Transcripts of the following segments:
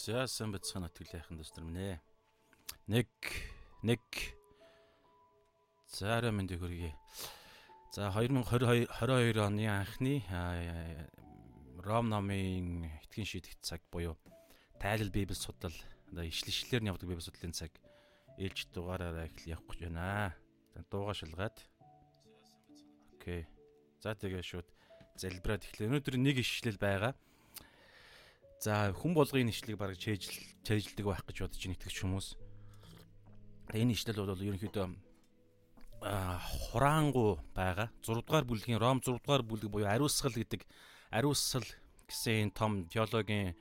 За сайн бацхан нотглынхан дэвстэр минь. Нэг нэг За арай мэндийг хүргэе. За 2022 22 оны анхны Ром номын этгийн шийдэх цаг буюу тайлал библи судлал одоо ишлэлээр нь явдаг библи судлалын цаг ээлж дугаараараа их явах гэж байна. Дууга шалгаад. Окей. За тэгээ шууд залбираад эхлэв. Өнөөдөр нэг ишлэл байгаа. За хүн болгоны нэшлийг бараг чэйжл чэйжилдэг байх гэж бодож итгэж хүмүүс. Энэ ишлэл бол ерөнхийдөө хураангу байгаа. 6 дугаар бүлгийн Ром 6 дугаар бүлэг буюу ариусгал гэдэг ариусгал гэсэн том теологийн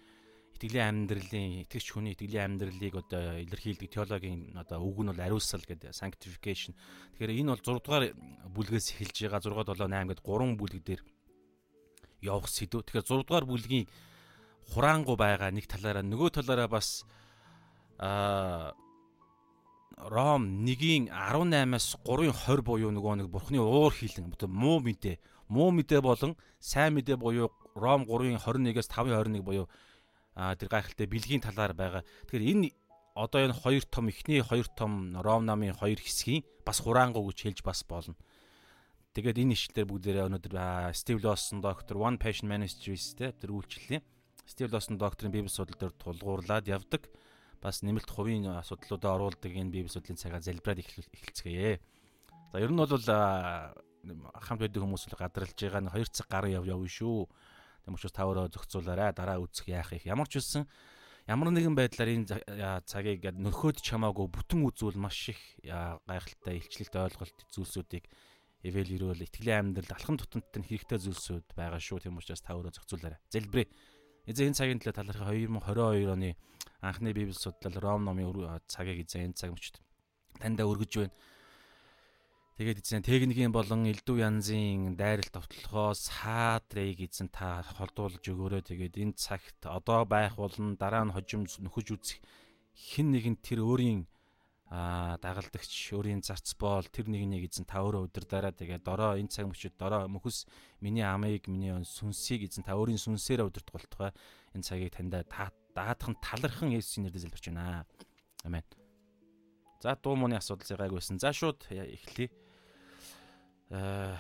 итгэлийн амьдралын итгэж хүний итгэлийн амьдралыг одоо илэрхийлдэг теологийн одоо үг нь бол ариусгал гэдэг sanctification. Тэгэхээр энэ бол 6 дугаар бүлгээс эхэлж байгаа 6 7 8 гэдэг 3 бүлэг дээр явах сэдв. Тэгэхээр 6 дугаар бүлгийн хураангу байгаа нэг талаараа нөгөө талаараа бас а Ром 1-ийн 18-аас 3-ын 20 буюу нөгөө нэг бурхны уур хилэн муу мэдээ муу мэдээ болон сайн мэдээ буюу Ром 3-ын 21-ээс 5-ын 21 буюу тэр гайхалтай бэлгийн талаар байгаа. Тэгэхээр энэ одоо энэ хоёр том эхний хоёр том Ром намын хоёр хэсгийн бас хураангу гэж хэлж бас болно. Тэгээд энэ ишлэлээр бүгдээрээ өнөөдөр Стив Лоссон доктор One Passion Ministries те тэр үйлчлэлийн Стив Лосон докторийн библи судлал дээр тулгуурлаад явдаг. Бас нэмэлт хувийн асуудлуудаа оруулдаг энэ библи судлалын цагаа залбираад эхэлцгээе. За ер нь бол хамт байдаг хүмүүс л гадралж байгаа нь 2 цаг гар яв явна шүү. Тэм учраас та өөрөө зохицуулаарай. Дараа үзэх яах их. Ямар ч үсэн ямар нэгэн байдлаар энэ цагийг нөхөд чамаагүй бүтэн үзүүл маш их гайхалтай илчлэлт ойлголт зүйлсүүдийг эвэл ирүүл итгэлийн амьдрал алхам тутамдтай хэрэгтэй зүйлсүүд байгаа шүү. Тэм учраас та өөрөө зохицуулаарай. Залбирая. Эзэн энэ цагийн төлөө талархах 2022 оны анхны библи судлал Ром номын цагийг эзэн энэ цаг мөчд таньда өргөж байна. Тэгээд эзэн техникийн болон элдв янзын дайралт товтлохоос хаадрыг эзэн та холдуулж өгөөрэй. Тэгээд энэ цагт одоо байх болон дараа нь хожим нөхөж үзэх хэн нэгэн тэр өөрийн а дагалдагч өөрийн зарц боол тэр нэг нэг эзэн та өөрөө удирдаараа тэгээд дороо энэ цаг мөчид дороо мөхөс миний амыг миний сүнсийг эзэн та өөрийн сүнсээр удирдах болтугай энэ цагийг таньда даадах нь талархан Есүсийн нэрээр залбирч байна. Амен. За дуу мууны асуудал зэгайгүйсэн. За шууд эхлэе. Аа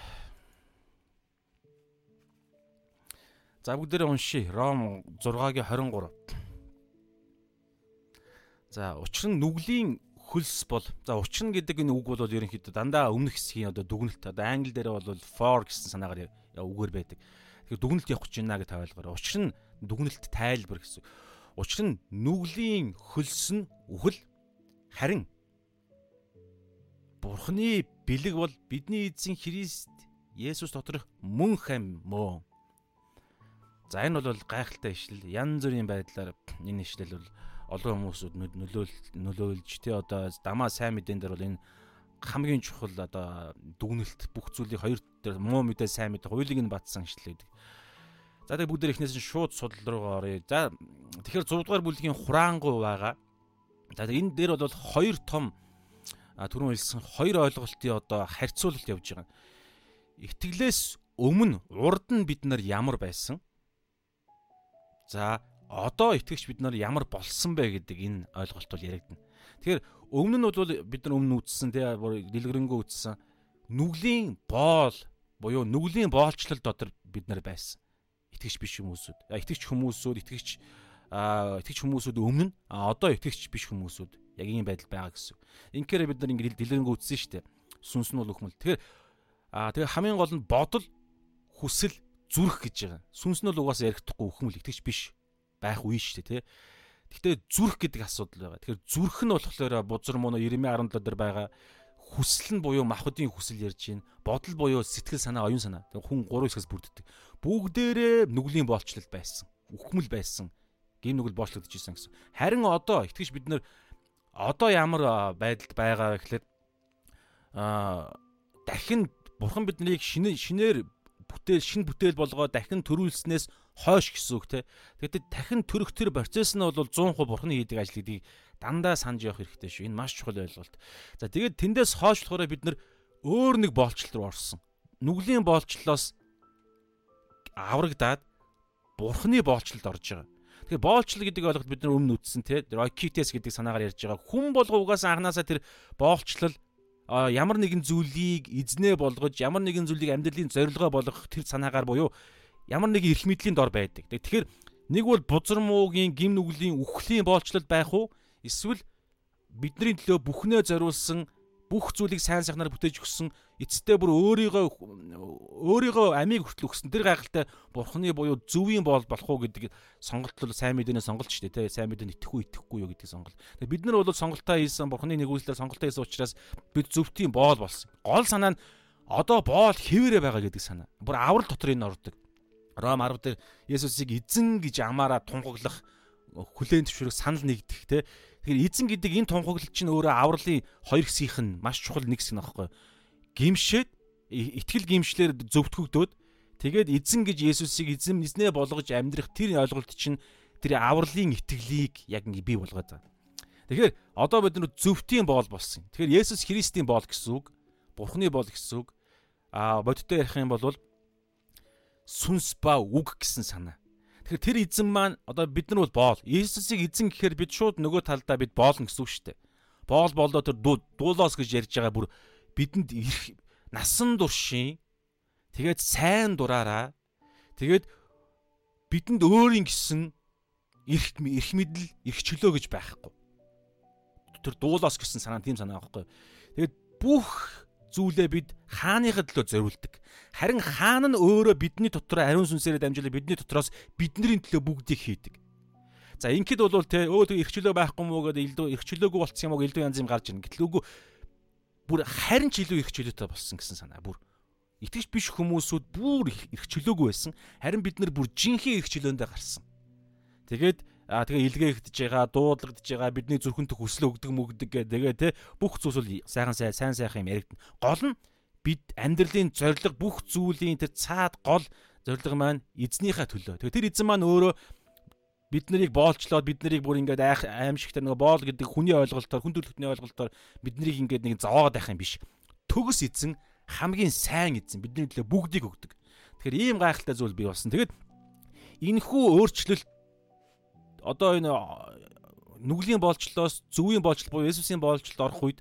За бүгдээрээ уншия. Ром 6-гийн 23. За учир нь нүглийн хөлс бол за учрна гэдэг энэ үг бол ерөнхийдөө дандаа өмнөх хэсгийн одоо дүгнэлт одоо англи дээр бол for гэсэн санаагаар үгээр байдаг. Тэгэхээр дүгнэлт явах гэж байна гэж тавайлгаар. Учир нь дүгнэлт тайлбар гэсэн. Учир нь нүглийн хөлс нь үхэл харин Бурхны бэлэг бол бидний эзэн Христ Есүс доторх мөн хам мөө. За энэ бол гайхалтай ишлэл. Ян зүрийн байдлаар энэ ишлэл бол олон хүмүүсүүд нөлөөл нөлөөлж тий одоо дамаа сайн мэдэн дээр бол энэ хамгийн чухал одоо дүгнэлт бүх зүйлийг хоёр дээр муу мэдээ сайн мэдээ хуулийг нь батсан ишлээд. За тэгээ бүгд эхнээс нь шууд судал руу оръё. За тэгэхээр 6 дугаар бүлгийн хураангуй байгаа. За энэ дээр бол хоёр том түрүүн хэлсэн хоёр ойлголтын одоо харьцуулалт явж байгаа. Итгэлээс өмнө урд нь бид нар ямар байсан? За одоо итгэгч бид нар ямар болсон бэ гэдэг энэ ойлголт бол яригдана. Тэгэхээр өмнө нь бол бид нар өмнө үтсэн тий дэлгэрэнгүй үтсэн нүглийн боол буюу нүглийн боолчлол дотор бид нар байсан. Итгэгч биш хүмүүсүүд. Итгэгч хүмүүсүүд итгэгч итгэгч хүмүүсүүд өмнө одоо итгэгч биш хүмүүсүүд яг ийм байдал байгаа гэсэн. Инхээр бид нар ингэ дэлгэрэнгүй үтсэн шүү дээ. Сүнс нь бол өхмөл. Тэгэхээр тэгээ хамгийн гол нь бодол хүсэл зүрх гэж байгаа. Сүнс нь бол угаасаа ярихдаггүй өхмөл итгэгч биш байх үе шүү дээ тий. Гэхдээ зүрх гэдэг асуудал байгаа. Тэгэхээр зүрх нь болохоор бузар мөн 9017 дээр байгаа хүсэл нь буюу махбодын хүсэл ярьж байна. Бодол буюу сэтгэл санаа, оюун санаа. Тэгээ хүн гурван хэсгээс бүрддэг. Бүгдээрээ нүглийн боолчлол байсан. Үхмэл байсан. Гим нүгэл боочлогдож исэн гэсэн. Харин одоо итгэж бид нэр одоо ямар байдалд байгаа гэхлээр аа дахин бурхан биднийг шинэ шинээр бүтээл шин бүтээл болгоо дахин төрүүлснээс хойш гэсэн үг те. Тэгээд дахин төрөх тэр процесс нь бол 100% бурхны хийдэг ажлыг дандаа санаж явах хэрэгтэй шүү. Энэ маш чухал ойлголт. За тэгээд тэндээс хойш болохоор бид нар өөр нэг боолчлол руу орсон. Нүглийн боолчлолоос аврагдаад бурхны боолчлолд орж байгаа. Тэгэхээр боолчлол гэдэг ойлголт бид нар өмнө үтсэн те Рокитес гэдэг санаагаар ярьж байгаа. Хүн болго угаасаа анханасаа тэр боолчлол ямар нэгэн зүйлийг эзнээ болгож ямар нэгэн зүйлийг амьдралын зорилгоо болгох тэр санаагаар буюу ямар нэгэн эрх мэдлийн дор байдаг. Тэгэхээр нэг бол бузар муугийн гим нүглийн үхлийн боолчлол байх уу? Эсвэл бидний төлөө бүхнээ зориулсан бүх зүйлийг сайн сайхнаар бүтээж өгсөн эцэстээ бүр өөрийгөө өөрийгөө амийг хүртэл өгсөн тэр гайхалтай бурхны буюу зөвийн боол болох уу гэдэг сонголт бол сайн мэдээний сонголт шүү дээ тий сайн мэдээ итгэхгүй итгэхгүй юу гэдэг сонголт. Тэгээ бид нар бол сонголтоо хийсэн бурхны нэгүслээр сонголтоо хийсэн учраас бид зөвхтийн боол болсон. Гол санаа нь одоо боол хэвээрээ байгаа гэдэг санаа. Бүр аврал дотор энэ ордог. Ром 10 дээр Есүсийг эзэн гэж амаараа тунгаглах хүлээн зөвшөөрөх санал нэгдэх тий Тэгэхээр эзэн гэдэг энэ тунхаглал чинь өөрөө авралын хоёр хэсгийнх нь маш чухал нэг хэсэг нөхгүй. Гимшээд итгэл гимшлэр зөвтгөгдөөд тэгээд эзэн гэж Есүсийг эзэн эзнээ болгож амьдрах тэр ойлголт чинь тэр авралын итгэлийг яг ингэ бий болгоод байгаа. Тэгэхээр одоо бид нар зөвтийн боол болсон. Тэгэхээр Есүс Христийн боол гэсэн үг, Бурхны боол гэсэн үг. Аа бодиттой ярих юм бол сүнс ба үг гэсэн санаа. Тэгэхээр тэр эзэн маань одоо бид нар бол боол. Иесусыг эзэн гэхээр бид шууд нөгөө талдаа бид боолно гэсэн үг шүү дээ. Боол болоо тэр дуулоос гэж ярьж байгаа бүр бидэнд ирэх насан туршийн тэгээд сайн дураараа тэгээд бидэнд өөрийн гэсэн эрх эрх мэдэл эрх чөлөө гэж байхгүй. Тэр дуулоос гэсэн санаа тийм санаа байхгүй. Тэгээд бүх зүйлээ бид хааныхад төлөө зориулдаг. Харин хаан нь өөрөө бидний дотор ариун сүнсээрээ дамжуулаад бидний дотроос бидний төлөө бүгдийг хийдэг. За ингээд бол те өө эрх чөлөө байхгүй мó гэдэг илдүү эрх чөлөөгүй болцсон юм уу илдүү янз юм гарч ирнэ. Гэтэл үгүй бүр харин ч илүү эрх чөлөөтэй болсон гэсэн санаа. Бүр итгэж биш хүмүүсүүд бүр эрх чөлөөгүй байсан. Харин бид нар бүр жинхэнэ эрх чөлөөндөө гарсан. Тэгээд аа тэгээ илгээгдэж байгаа, дуудлагдж байгаа, бидний зүрхэнд хүсэл өгдөг мөгдөг гэ тэгээ те бүх зүйлс бол сайхан сайн сайн сайхан юм яригдана. Гол нь бид амьдралын зориг бүх зүйлийн тэр цаад гол зориг маань эзнийхээ төлөө. Тэгээ тэр эзэн маань өөрөө бид нарыг боолчлоод бид нарыг бүр ингээд айх аимшигтай нөгөө боол гэдэг хүний ойлголтоор хүн төрөлхтний ойлголтоор бид нарыг ингээд нэг зовоогоод байх юм биш. Төгс эзэн хамгийн сайн эзэн бидний төлөө бүгдийг өгдөг. Тэгэхээр ийм гайхалтай зүйл бий болсон. Тэгээд энэхүү өөрчлөлт одоо энэ нүглийн боолчлоос зөвийн боолчлол буюу Есүсийн боолчлолд орох үед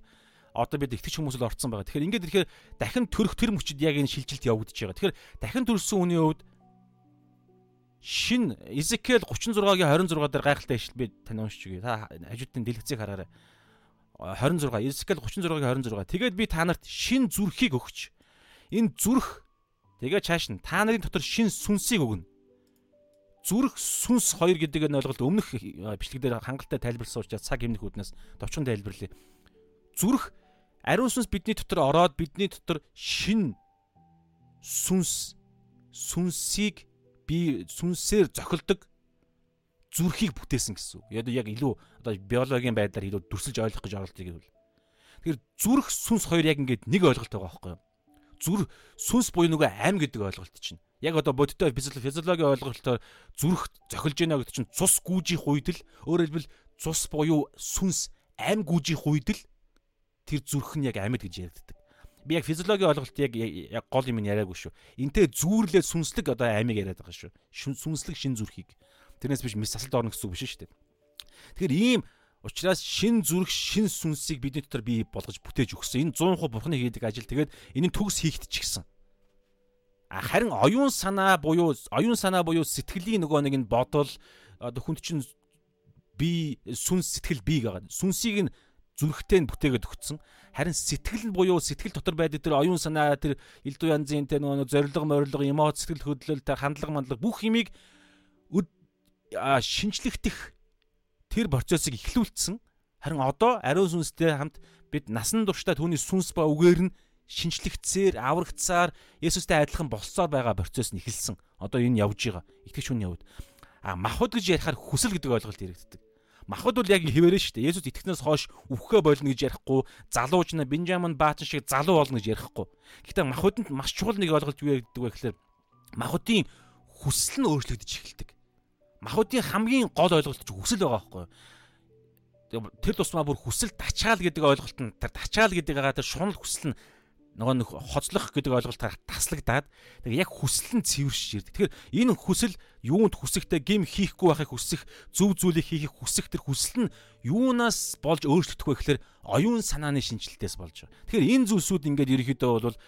одоо бид итгэж хүмүүс л орцсон байгаа. Тэгэхээр ингээд ирэхээр дахин төрөх тэр мөчид яг энэ шилжилт явагдаж байгаа. Тэгэхээр дахин төрсөн хүний хувьд шин Изекэл 36-гийн 26 дээр гайхалтай ишл би тань уншиж өгье. Та хажуудын дэлгэцийг хараарай. 26 Изекэл 36-гийн 26. Тэгээд би та нарт шин зүрхийг өгч энэ зүрх тэгээ чааш нь та нарын дотор шин сүнсийг өгнө зүрх сүнс хоёр гэдэг энэ ойлголт өмнөх бичлэг дээр хангалттай тайлбарласан учраас цаг хэмнэх үүднээс товчхон тайлбарлая. Зүрх ариун сүнс бидний дотор ороод бидний дотор шин сүнс сүнсийг би сүнсээр зохилдог зүрхийг бүтээсэн гэсэн. Яг илүү одоо биологийн байдлаар илүү дүрсэлж ойлгох гэж оролдгийг гэвэл. Тэгэхээр зүрх сүнс хоёр яг ингээд нэг ойлголт байгаа байхгүй юу? Зүрх сүнс буюу нөгөө ам гэдэг ойлголт чинь яг одоо бодиттой физиологийн ойлголтоор зүрх зохилж байна гэдэг чинь цус гүйжих үед л өөрөөр хэлбэл цус буюу сүнс ам гүйжих үед л тэр зүрх нь яг амьд гэж яригддаг. Би яг физиологийн ойлголт яг яг гол юм яриаггүй шүү. Энтэй зүүрлээ сүнслэг одоо амиг яриад байгаа шүү. Сүнслэг шин зүрхийг. Тэрнээс биш мис асалд орно гэсэн үг биш шүү дээ. Тэгэхээр ийм Учираас шин зүрх, шин сүнсийг бидний дотор бий болгож бүтээж өгсөн. Энэ 100% бурхны хийдэг ажил. Тэгээд энэний төгс хийгдчихсэн харин оюун санаа буюу оюун санаа буюу сэтгэлийн нөгөө нэг нь бодол одоо хүнд чинь би сүнс сэтгэл бий байгаа. Сүнсийг нь зүрхтэй нь бүтээгээд өгсөн. Харин сэтгэл нь буюу сэтгэл дотор байдаг тэр оюун санаа тэр элдв янзын тэр нөгөө зориг морилго эмоц сэтгэл хөдлөл тэр хандлага мандлага бүх юмыг шинжлэхдэх тэр процессыг эхлүүлсэн. Харин одоо ариун сүнстэй хамт бид насан туршдаа түүний сүнс ба үгээр нь шинчлэгдсээр аврагцаар Есүстэй адилхан болцоор байгаа процесс нь эхэлсэн. Одоо энэ явж байгаа. Итгэж хүний хувьд. А махуд гэж ярихаар хүсэл гэдэг ойлголт яригддаг. Махуд бол яг хэвээрээ шүү дээ. Есүс итгэснээс хойш өвхөө болно гэж ярихгүй, залууч на Бенжамин Баатан шиг залуу болно гэж ярихгүй. Гэхдээ махууданд маш чухал нэг ойлголт юу яригддаг вэ гэхээр махуудын хүсэл нь өөрчлөгдөж эхэлдэг. Махуудын хамгийн гол ойлголт чинь хүсэл байгаа байхгүй юу? Тэр тусмаа бүр хүсэл тачаал гэдэг ойлголт нь тэр тачаал гэдэг байгаа тэр шунал хүсэл нь нөгөө нэг хоцлох гэдэг ойлголтоор таслагдаад тэгээ яг хүсэл нь цэвэршиж ирдэг. Тэгэхээр энэ хүсэл юунд хүсэхтэй гим хийхгүй байхыг хүсэх, зөв зүйлийг хийхийг хүсэх тэр хүсэл нь юунаас болж өөрчлөгдөх вэ гэхээр оюун санааны шинжилтээс болж байгаа. Тэгэхээр энэ зүйлсүүд ингээд ерөөхдөө бол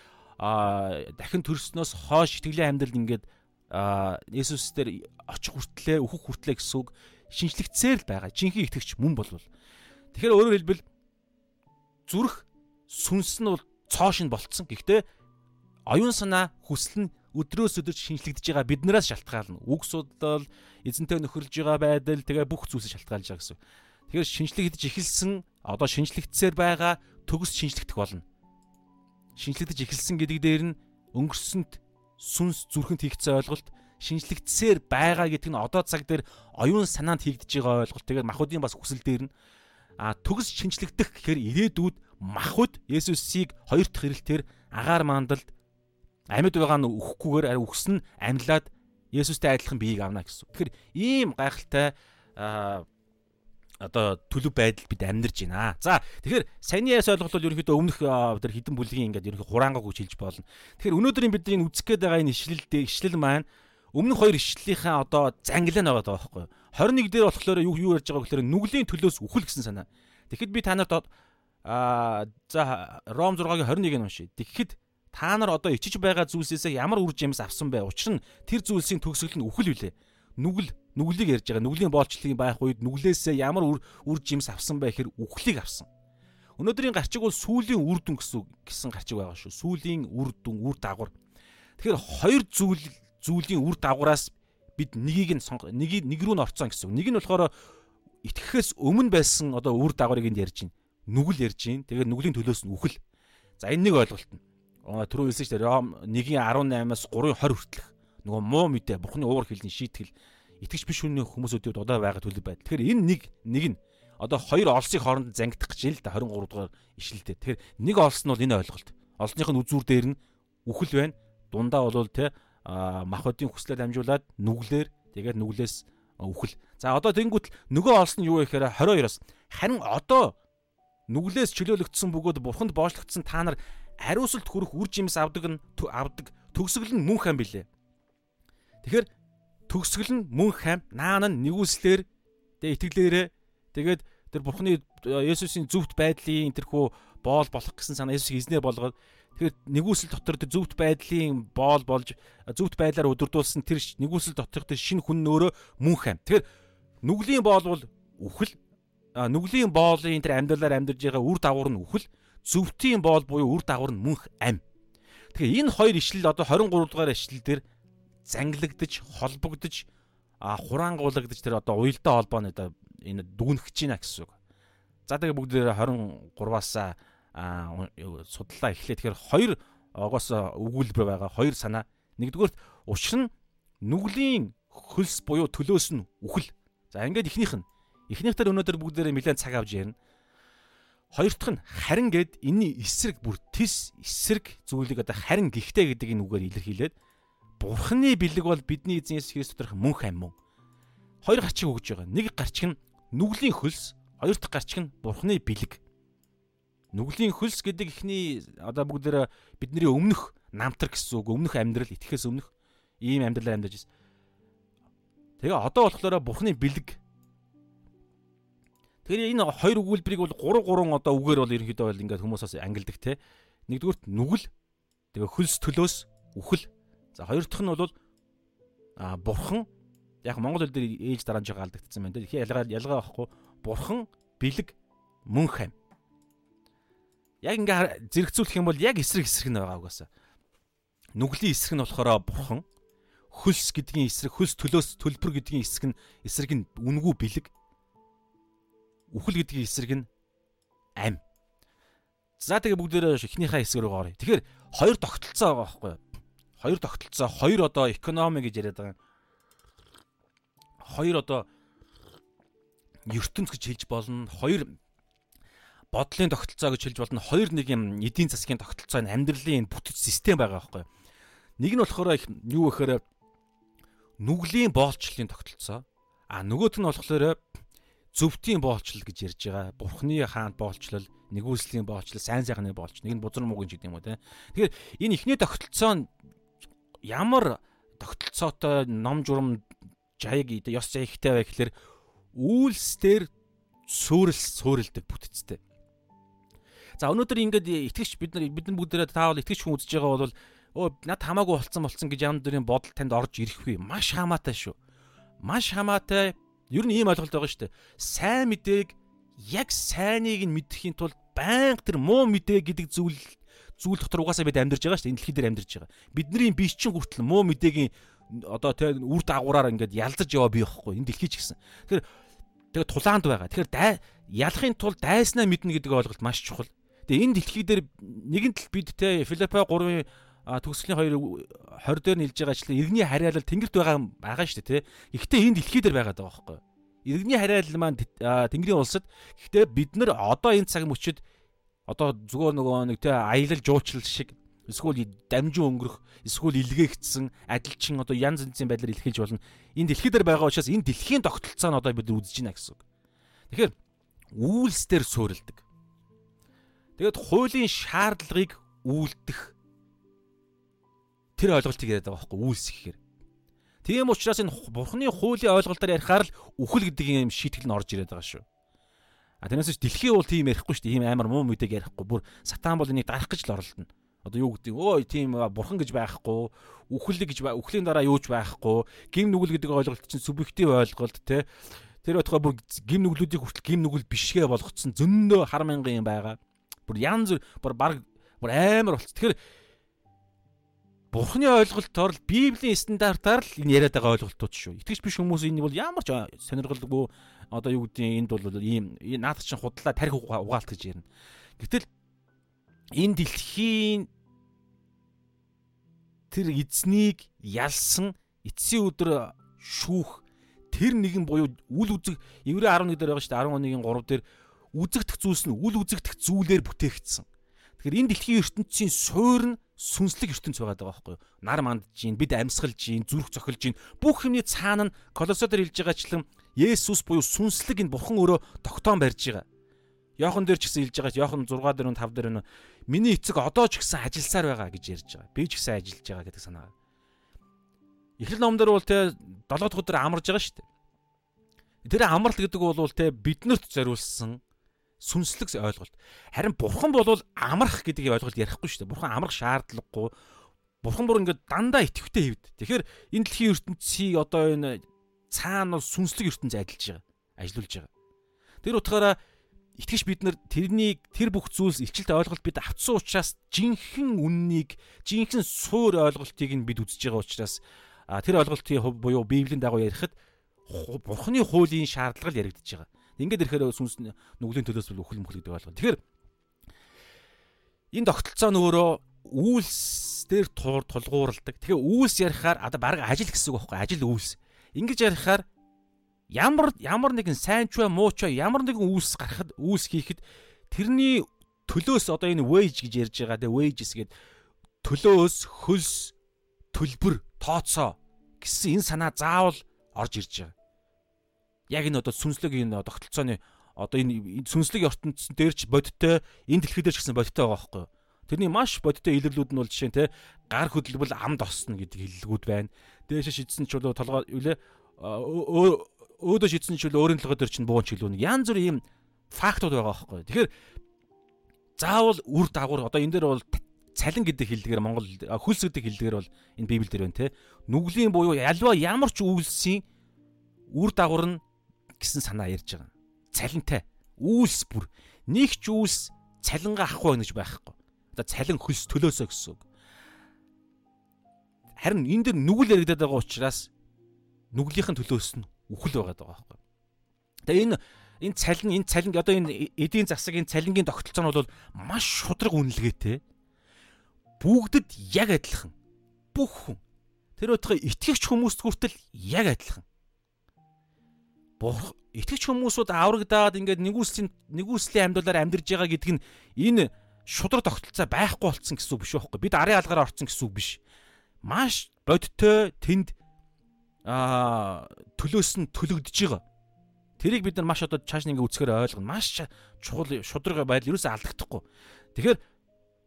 а дахин төрснөөс хойш итгэлийн амьдрал ингээд Есүс дээр очих хүртлээ, өөхөх хүртлээ гэсэн үг шинжлэгдсээр л байгаа. Жинхэнэ итгэгч мөн болвол. Тэгэхээр өөрөөр хэлбэл зүрх сүнс нь бол цоошин болцсон. Гэхдээ оюун санаа хүсэл нь өдрөөс өдөрт шинжлэгдэж байгаа биднээс шалтгаална. Үг судлал, эзэнтэй нөхөрлж байгаа байдал тэгээ бүх зүйлс шалтгаалж байгаа гэсэн. Тэгэхээр шинжлэгдэж эхэлсэн одоо шинжлэгдсээр байгаа төгс шинжлэгдэх болно. Шинжлэгдэж эхэлсэн гэдэг дээр нь өнгөрсөнд сүнс зүрхэнд хийгдсэн ойлголт шинжлэгдсээр байгаа гэдэг нь одоо цаг дээр оюун санаанд хийгдэж байгаа ойлголт. Тэгээд махуудын бас хүсэл дээр нь а төгс шинчлэгдэх гэхээр ирээдүйд махуд Есүсийг хоёр дахь ирэлтээр агаар мандалд амьд байгаа нь үххгүйгээр ари үхсэн амьлаад Есүстэй адилхан биеийг авна гэсэн. Тэгэхээр ийм гайхалтай одоо төлөв байдал бид амьдарч байна. За тэгэхээр саяны яс ойлголт бол ерөнхийдөө өмнөх тэр хідэн бүлгийн ингээд ерөнхий хураангаг үж хэлж болно. Тэгэхээр өнөөдрийн бидний үзэх гээд байгаа энэ ишлэл ишлэл маань өмнөх хоёр ишлэлийнхаа одоо зангилаа нь байгаа байхгүй юу? 21 дээр болохоор юу юу ярьж байгаа гэхээр нүглийн төлөөс үхэл гэсэн санаа. Тэгэхэд би та нарт аа за Ром 6-гийн 21-ийг уншия. Тэгэхэд та нар одоо ичиж байгаа зүйлсээс ямар үр жимс авсан бэ? Учир нь тэр зүйлсийн төгсгөл нь үхэл үлээ. Нүгэл нүглийг ярьж байгаа. Нүглийн боолчлыг байх үед нүглээсээ ямар үр үр жимс авсан бэ гэхээр үхлийг авсан. Өнөөдрийн гарчиг бол сүулийн үр дүн гэсэн гарчиг байгаа шүү. Сүулийн үр дүн, үр дагавар. Тэгэхээр хоёр зүйл зүйлийн үр дагавраас бид нэгийг нь нэгийг нэг рүү нь орцсон гэсэн. Нэг нь болохоор итгэхээс өмнө байсан одоо үр дагаврыг энд ярьж байна. Нүгэл ярьж байна. Тэгээд нүглийн төлөөс нь үхэл. За энэ нэг ойлголт нь. Түрүү хэлсэн шүү дээ. Ром 1:18-аас 3:20 хүртэлх. Нөгөө муу мэдээ, Бурхны уур хэлний шийтгэл итгэж биш үнийн хүмүүсүүд удаа байгаа төлөв байд. Тэгэхээр энэ нэг нэг нь одоо хоёр олсыг хооронд зангидах гэж л да 23 дугаар ишлэлтэй. Тэгэхээр нэг олс нь бол энэ ойлголт. Олсных нь үзүүр дээр нь үхэл байна. Дундаа бол те махбодын хүслээр дамжуулаад нүглэр тэгээд нүглээс үхэл. За одоо тэнгуут нөгөө олсон юу вэ гэхээр 22-оос харин одоо нүглээс чөлөөлөгдсөн бөгөөд бурханд боочлогдсон та нар ариусалт хүрэх үр жимс авдаг нь авдаг төгсгөл нь мөн хам билээ. Тэгэхээр төгсгөл нь мөн хам наан нь нэгүслэр тэгээ итгэлээрээ тэгээд тэр бурхны Есүсийн зөвхт байдлын тэрхүү боол болох гэсэн санаа Есүс эзнээ болгоод Тэгэхээр нэгүсэл дотор тэр зөвхт байдлын боол болж зөвхт байдлаар өдөрдүүлсэн тэр нэгүсэл доторх тэр шинэ хүн нөөрөө мөн хам. Тэгэхээр нүглийн боол бол үхэл нүглийн боолын тэр амьдралаар амьдарж байгаа үр дагавар нь үхэл зөвхтийн боол буюу үр дагавар нь мөнх ам. Тэгэхээр энэ хоёр ишлэл одоо 23 дугаар ишлэл дээр зангилагдж холбогдож хураангуулагдж тэр одоо уялдаа холбооны одоо энэ дүгнэж байна гэсэн үг. За тэгээ бүгд 23-аас судлаа эхлэе. Тэгэхээр хоёр огоос өгүүлбэр байгаа хоёр санаа. Нэгдүгээрт учир нь нүглийн хөлс буюу төлөөс нь үхэл. За ингээд ихнийх нь эхнийхтэр өнөөдөр бүгдээрээ нэлээд цаг авч ярина. Хоёр дахь нь харин гэд энэний эсрэг бүр тис эсрэг зүйлийг одоо харин гихтэй гэдэг энэ үгээр илэрхийлээд Бурхны бэлэг бол бидний эзэн Есүс Христ доторх мөн хам мөн. Хоёр гарчиг өгж байгаа. Нэг гарчиг нь нүглийн хөлс, хоёр дахь гарчиг нь Бурхны бэлэг. Нүглийн хөлс гэдэг ихний одоо бүгдээр бидний өмнөх намтар гэсэн үг, өмнөх амьдрал итгэхээс өмнөх ийм амьдралаар амьдарч байсан. Тэгээ одоо болохоор Бурхны бэлэг. Тэгэхээр энэ хоёр өгүүлбэрийг бол 3 3 одоо үгээр бол ерөнхийдөө бол ингээд хүмүүсээс ангилдаг те. Нэгдүгürt нүгэл, тэгээ хөлс төлөөс үхэл. За хоёр дахь нь бол а бурхан яг монгол хэл дээр ээж дараамж гаалдагдсан байна те. Тэгэхээр ялгаа ялгаа байхгүй. Бурхан, бэлэг, мөн хам яг ингээ зэрэгцүүлэх юм бол яг эсрэг эсрэг нь байгаа угаасаа. Нүглийн эсрэг нь болохоор бурхан, хөлс гэдгийн эсрэг, хөлс төлөөс төлбөр гэдгийн эсрэг нь эсрэг нь үнгүү бэлэг. Үхэл гэдгийн эсрэг нь ам. За тэгээ бүгдээрээ ихнийхээ хэсэг рүү оръё. Тэгэхээр хоёр тогтолцоо байгаа байхгүй юу? Хоёр тогтолцоо, хоёр одоо экономи гэж яриад байгаа. Хоёр одоо ертөнц гэж хэлж болно. Хоёр бодлын тогтолцоо гэж хэлж болно. Хоёр нэг юм эдийн засгийн тогтолцоо нь амьдралын бүтэц систем байгаа байхгүй. Нэг нь болохоор юу гэхээр нүглийн боолчлалын тогтолцоо. А нөгөөх нь болохоор зөвхтийн боолчлол гэж ярьж байгаа. Бурхны хаанд боолчлол, нэгүслийн боолчлол, сайн сайхны боолч. Нэг нь бузар муугийн ч гэдэг юм уу те. Тэгэхээр энэ ихний тогтолцоо нь ямар тогтолцоотой ном журам жаяг ёс жаягтай бай гэхээр үйлсээр суурил суурилдаг бүтцтэй. За өнөөдөр ингээд итгэж бид нар бид нар бүгдээрээ таавал итгэж хүн үзэж байгаа бол өө над хамаагүй болцсон болцсон гэж ямар дөрийн бодол танд орж ирэхгүй маш хамаатай шүү. Маш хамаатай ер нь ийм ойлголт байгаа шүү дээ. Сайн мэдээг яг сайныг нь мэдхийн тулд байнга тэр муу мэдээ гэдэг зүйл зүйл дотор угаасаа бид амьдарч байгаа шүү дээ. Энэ дэлхий дээр амьдарч байгаа. Бидний бие чинь хүртэл муу мэдээгийн одоо тэг үр дагавраар ингээд ялзарж яваа бий байхгүй. Энэ дэлхий ч гэсэн. Тэгэхээр тэгээ тулаанд байгаа. Тэгэхээр ялахын тулд дайснаа мэднэ гэдэг ойлголт маш чухал. Тэгээ энэ дэлхий дээр нэгэн тал бид те Филиппо 3-ын төгслийн 2 20 дээр нэлж байгаа ачлаа иргэний хариалал тэнгэрт байгаа байгаа шүү дээ те. Гэхдээ энэ дэлхий дээр байгаа даа байхгүй. Иргэний хариалал маань тэнгэрийн улсад гэхдээ бид нар одоо энэ цаг мөчид одоо зүгээр нөгөө нэг те аялал жуучлал шиг эсвэл дамжин өнгөрөх эсвэл илгээгдсэн адилчин одоо янз янзын байдлаар илэрхийлж болно. Энэ дэлхий дээр байгаа учраас энэ дэлхийн тогтолцоо нь одоо бид үзэж байна гэсэн үг. Тэгэхээр үйлс дээр суурилдаг. Тэгээд хуулийн шаардлагыг үйлдэх тэр ойлголтыг яриад байгаа байхгүй үйлс гэхээр. Тийм учраас энэ бурхны хуулийн ойлголтоор ярихаар л үхэл гэдэг юм шийтгэл нь орж ирээд байгаа шүү. А тэрнээс ч дэлхий бол тийм ярихгүй шүү дээ. Ийм амар муу мэдээг ярихгүй. Бүр сатан бол энийг дарах гэж л оролдоно. Одоо юу гэдэг өө тийм бурхан гэж байхгүй, үхэл гэж үхлийн дараа юуж байхгүй, гим нүгэл гэдэг ойлголт чинь субъектив ойлголт те. Тэр бодохоор бүр гим нүглүүдийг хүртэл гим нүгэл бишгээ болгоцсон зөндөө хар мянган юм байгаа бүр янз бүр баг бүр амар болц. Тэгэхээр Бурхны ойлголтоор л Библийн стандартаар л энэ яриад байгаа ойлголтууд шүү. Итгэж биш хүмүүс энэ бол ямар ч сонирхолгүй одоо юу гэдгийг энд бол ийм наадах чинь худлаа тарих угаалт гэж ярина. Гэтэл энэ дэлхийн тэр эзнийг ялсан эцсийн өдөр шүүх тэр нэгэн буюу үл үзэг Еврей 11 дээр байгаа шүү дээ 11-ийн 3 дээр үзэгдэх зүйлс нь үл үзэгдэх зүйлээр бүтээгдсэн. Тэгэхээр энэ дэлхийн ертөнцийн суур нь сүнслэг ертөнц байгаа даа байхгүй юу? Нар мандж гин, бид амьсгалж гин, зүрх цохилж гин. Бүх юмний цаана нь колосодор хэлж байгаачлан Есүс буюу сүнслэг энэ бурхан өөрөө тогтоон барьж байгаа. Йохан дээр ч гэсэн хэлж байгаа. Йохан 6 дээр нь 5 дээр нь миний эцэг одоо ч гэсэн ажилласаар байгаа гэж ярьж байгаа. Би ч гэсэн ажиллаж байгаа гэдэг санаа. Эхлэл номдэр бол те 7 дахь өдөр амарж байгаа шүү дээ. Тэр амралт гэдэг бол те биднэрт зориулсан сүнслэг ойлголт. Харин бурхан бол амрах гэдэг ойлголт ярихгүй шүү дээ. Бурхан амрах шаардлагагүй. Бурхан бүр ингээд дандаа итгэвтэй хэвд. Тэгэхээр энэ дэлхийн ертөнцийг одоо энэ цаана бол сүнслэг ертөнц ажиллаж байгаа. Ажиллуулж байгаа. Тэр утгаараа итгэж бид нар тэрнийг тэр бүх зүйлс илчилт ойлголт бид авцсан учраас жинхэнэ үннийг жинхэнэ суур ойлголтыг нь бид үзэж байгаа учраас тэр ойлголтын хувь буюу библийн дагуу ярихад бурхны хуулийн шаардлага л яригдчихэж байгаа. Ингээд ирэхээр сүнс нүглийн төлөөс бол үхэл мөхөл гэдэг ойлгоо. Тэгэхээр энэ тогтолцоо нь өөрөө үйлс дээр туур тулгуурладаг. Тэгэхээр үйлс ярихаар одоо баг ажил гэсэн үг байхгүй ажил үйлс. Ингэж ярихаар ямар ямар нэгэн сайн ч бай муу ч бай ямар нэгэн үйлс гарахад үйлс хийхэд тэрний төлөөс одоо энэ wage гэж ярьж байгаа те wages гэдэг төлөөс хөлс төлбөр тооцоо гэсэн энэ санаа заавал орж ирж байгаа яг энэ одоо сүнслэг энэ тогтолцооны одоо энэ сүнслэг ертөнцийн дээр ч бодиттой энэ дэлхий дээр ч гэсэн бодиттой байгаа байхгүй юу? Тэрний маш бодиттой илэрлүүд нь бол жишээ нь те гар хөдлөвөл амд осно гэдэг хэллэгүүд байна. Дээшээ шидсэн ч болоо толгой үлээ өөдөө шидсэн ч болоо өөрийн толгой дээр чинь буун ч хэлүүн. Янз бүр ийм фактууд байгаа байхгүй юу? Тэгэхээр заавал үр дагавар одоо энэ дээр бол цалин гэдэг хэллэгээр Монгол хөлс гэдэг хэллэгээр бол энэ Библиэл дээр байна те. Нүглийн буюу альва ямар ч үйлсийн үр дагавар нь гэсэн санаа ярьж байгаа. Цалинтай. Үйлс бүр нэг ч үйлс цалингаа авахгүй гэж байхгүй. Одоо цалин хөлс төлөөсөө гэсэн үг. Харин энэ дэр нүгэл яригадаад байгаа учраас нүглийнхэн төлөөс нь үхэл байгаа даа байхгүй. Тэгээ энэ энэ цалин энэ цалин одоо энэ эдийн засгийн цалингийн тогтолцоо нь бол маш шудраг үнэлгээтэй. Бүгдэд яг адилхан. Бүх хүн. Тэр утгаа итгэгч хүмүүст хүртэл яг адилхан бурх итгэж хүмүүсүүд аврагдаад ингээд нэгүслийн нэгүслийн амьдлаар амьдарж байгаа гэдэг нь энэ шудраг тогтолцоо байхгүй болцсон гэсэн үг биш байхгүй бид арын алгаар орцсон гэсэн үг биш маш бодтой тэнд аа төлөөс нь төлөгдөж байгаа Тэрийг бид нар маш одоо чааш нэг үзэхээр ойлгоно. Маш чухал шудраг байдал ерөөсөө алдагдахгүй. Тэгэхээр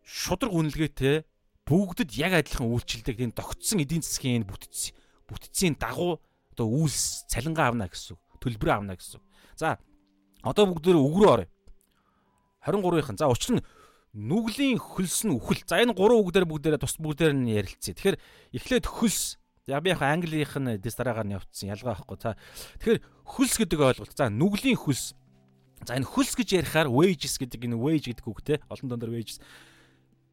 шудраг үнэлгээтэй бүгдэд яг адилхан үйлчлдэг энэ тогтсон эдийн засгийн бүтц бүтцийн дагуу одоо үйлс цалингаа авна гэсэн. Төлбөр авна гэсэн. За одоо бүгд үг рүү оръё. 23-ын. За учир нь нүглийн хөлс нь үхэл. За энэ гурван үг дээр бүгдээрээ тус бүгдээр нь ярилцъя. Тэгэхээр эхлээд хөлс Яг би яг английнх нь дэс дараагаар нь явцсан ялгаа байхгүй. За тэгэхээр хөлс гэдэг ойлголт. За нүглийн хөлс. За энэ хөлс гэж ярихаар wages гэдэг энэ wage гэдэг үгтэй олон донор wages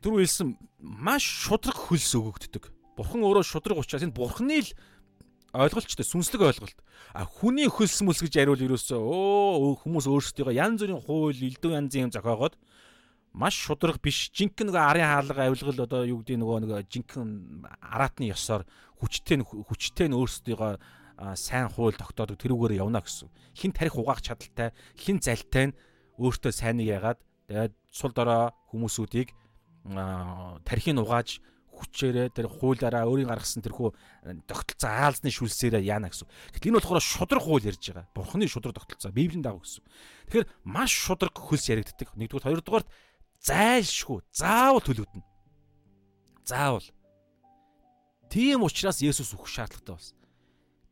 түрүү хэлсэн маш шудраг хөлс өгөгддөг. Бурхан өөрөө шудраг учраас энэ бурханы л ойлголттой сүнслэг ойлголт. А хүний хөлс мүлс гэж яриул ерөөсөө өө хүмүүс өөрсдөө янз бүрийн хууль, элдв янзын юм зохиогоод маш шудраг биш жинхэнэ нөгөө арын хаалга авилгал одоо юу гэдэг нөгөө нэг жинхэнэ араатны ёсоор хүчтэй хүчтэй нь өөрсдийгөө сайн хууль тогтоодог тэрүүгээр явна гэсэн. Хин тарих угаах чадaltaй, хин залтай нь өөртөө сайныг ягаад тэгээд сул дорой хүмүүсүүдийг тарихыг угааж хүчээрээ тэр хуулиараа өөрийн гаргасан тэрхүү тогтолцоо аалзны шүлсээрээ яана гэсэн. Гэтэл энэ болохоор шудраг хууль ярьж байгаа. Бурхны шудраг тогтолцоо, Библийн дагуу гэсэн. Тэгэхээр маш шудраг хөлс яригддаг. Нэгдүгээр, хоёрдугаарт зайлшгүй заавал төлөгдөнө. Заавал. Тийм учраас Есүс өгөх шаардлагатай болсон.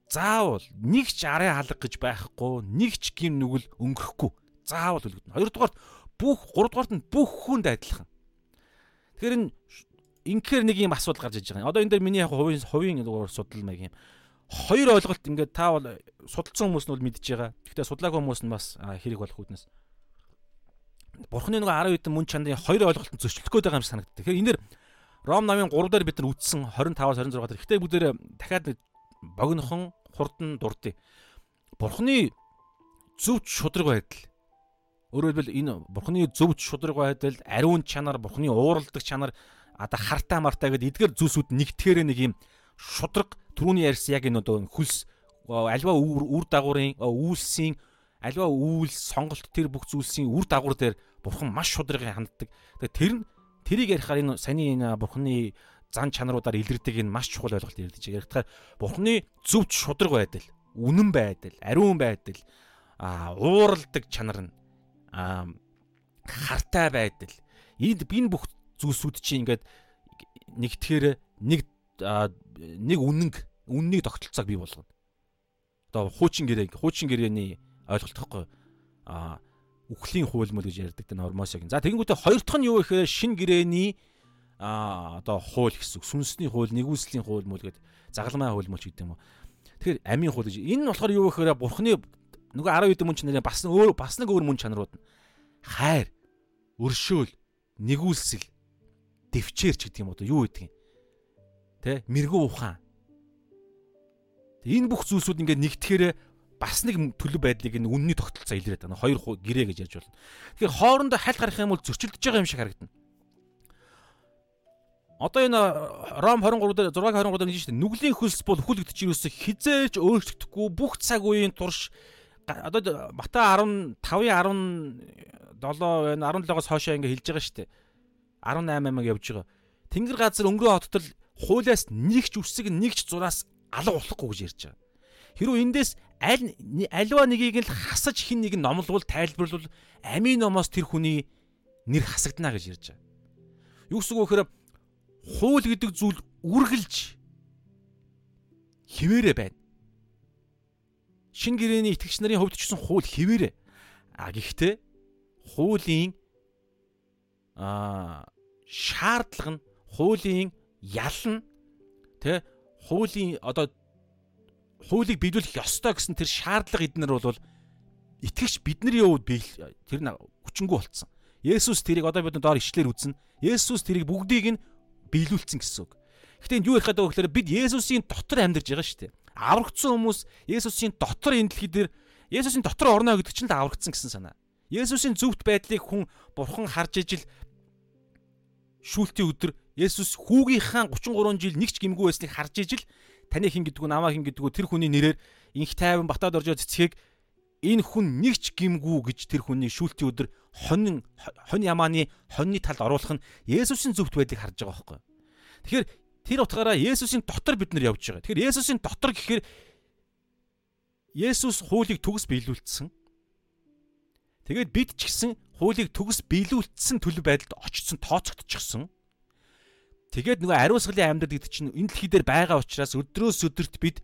Заавал нэг ч арын халга гэж байхгүй, нэг ч гим нүгэл өнгөрөхгүй. Заавал төлөгдөнө. Хоёрдугаарт бүх, гуравдугаарт нь бүх хүнд адилхан. Тэгэхээр энэ инхээр нэг юм асуудал гарч иж байгаа. Одоо энэ дээр миний яг хувийн хувийн судал маяг юм. Хоёр ойлголт ингээд та бол судалсан хүмүүс нь бол мэдж байгаа. Гэхдээ судлаагүй хүмүүс нь бас хэрэг болох үднэс бурхны нэг 10 хэдэн мөн чанарын хоёр ойлголтод зөрчлөх гээд байгаа юм шиг санагдав. Тэгэхээр энэ дэр Ром намын 3 дээр бид нар үтсэн 25-аас 26 дээр. Гэхдээ бүгдээр дахиад богинохон хурдан дурдъя. Бурхны зөв шудраг байдал. Өөрөөр хэлбэл энэ бурхны зөв шудраг байдал, ариун чанар, бурхны ууралдаг чанар, одоо хартаа мартаа гэдэг эдгээр зүйлсүүд нэгтгэхээр нэг юм шудраг түрүүний ярьсан яг энэ одоо хүлс альва үр дагаврын үйлсийн альва үйлс сонголт тэр бүх зүйлсийн үр дагавар дээр бурхан маш шудрагын ханддаг. Тэгээ тэр нь тэрийг ярихаар энэ саяны энэ бурханы зан чанаруудаар илэрдэг энэ маш чухал ойлголт ярьдэж байгаа. Ярихтаар бурханы зөвч шудраг байдал, үнэн байдал, ариун байдал, а ууралдаг чанар нь а хартай байдал. Энд энэ бүх зүйлсүүд чинь ингээд нэгтгэхээр нэг нэг үнэнг үннийг тогтолцоог бий болгоно. Одоо хуучин гэрээ хуучин гэрээний ойлголт тахгүй а үхлийн хууль мөл гэж ярьдаг энэ Ормосыг. За тэгэнгүүтээ хоёр дахь нь юу гэхээр шин гэрэний а одоо хууль гэсэн сүнсний хууль, нэгүслийн хууль мөл гэдэг загалмай хууль мөл ч гэдэг юм уу. Тэгэхээр амийн хууль гэж. Энэ нь болохоор юу гэхээр бурхны нөгөө 10 хэдэн мөн чанарын бас өөр бас нэг өөр мөн чанарууд нь хайр, өршөөл, нэгүсэл, дэвчээрч гэдэг юм уу юу гэдэг юм. Тэ? Мэрэгүү ухаан. Энэ бүх зүйлсүүд ингээд нэгтгэхээр бас нэг төлөв байдлыг энэ үнний тогтолцоо илрээд байна. Хоёр гэрээ гэж ярьж болно. Тэгэхээр хоорондоо хальт гарах юм бол зөрчилдөж байгаа юм шиг харагдана. Одоо энэ Ром 23 дээр 6 23 дээр дээ. Нүглийн хөлс бол хүлэгдэж юусэн хизээж өөрчлөгдөхгүй бүх цаг үеийн турш одоо Матай 15-ын 17 байна 17-оос хоошоо ингэ хэлж байгаа шүү дээ. 18 аймаг явж байгаа. Тэнгэр газар өнгөрөө хоттол хуулиас нэгч үсэг нэгч зураас алга болохгүй гэж ярьж байгаа. Хэрвээ эндээс аль альва нэгийг л хасаж хин нэг нь номлол тайлбарлал амийн номоос тэр хүний нэр хасагдана гэж ярьж байгаа. Юу гэсэн үг вэ гэхээр хууль гэдэг зүйл үргэлж хിവэрэ байна. Шин гэрэний итгэгч нарын хувьд ч гэсэн хууль хിവэрэ. А гэхдээ хуулийн а шаардлага нь хуулийн ял нь тэ хуулийн одоо хуулийг биелүүлэх ёстой гэсэн тэр шаардлага эднэр бол итгэгч бидний хувьд тэр нь хүчингү болцсон. Есүс тэрийг одоо бид доор ичлэр үзнэ. Есүс тэрийг бүгдийг нь биелүүлсэн гэсэн үг. Гэхдээ юу ярих гэдэг вэ гэхээр бид Есүсийн дотор амьдарч байгаа шүү дээ. Аврагдсан хүмүүс Есүсийн дотор энэ дэлхий дээр Есүсийн дотор орно гэдэг чинь л аврагдсан гэсэн санаа. Есүсийн зөвхт байдлыг хүн бурхан харж ижил шүүлтийн өдөр Есүс хүүгийнхаа 33 жил нэг ч гимгүү байсныг харж ижил таны хин гэдгүү намаа хин гэдгүү тэр хүний нэрээр инх тайван батад орж цэцгийг энэ хүн нэг ч гимгүү гэж тэр хүний шүүлтийн өдөр хонин хонь ямааны хоньны талд оруулах нь Есүсийн зөвхт байдлыг харж байгаа байхгүй. Тэгэхээр тэр утгаараа Есүсийн дотор бид нар явж байгаа. Тэгэхээр Есүсийн дотор гэхээр Есүс хуулийг төгс биелүүлсэн. Тэгээд бид ч гэсэн хуулийг төгс биелүүлсэн төлөв байдалд очсон тооцогдчихсон. Тэгээд нөгөө ариусгалын амьд гэдэг чинь энэ дэлхий дээр байгаа учраас өдрөөс өдөрт бид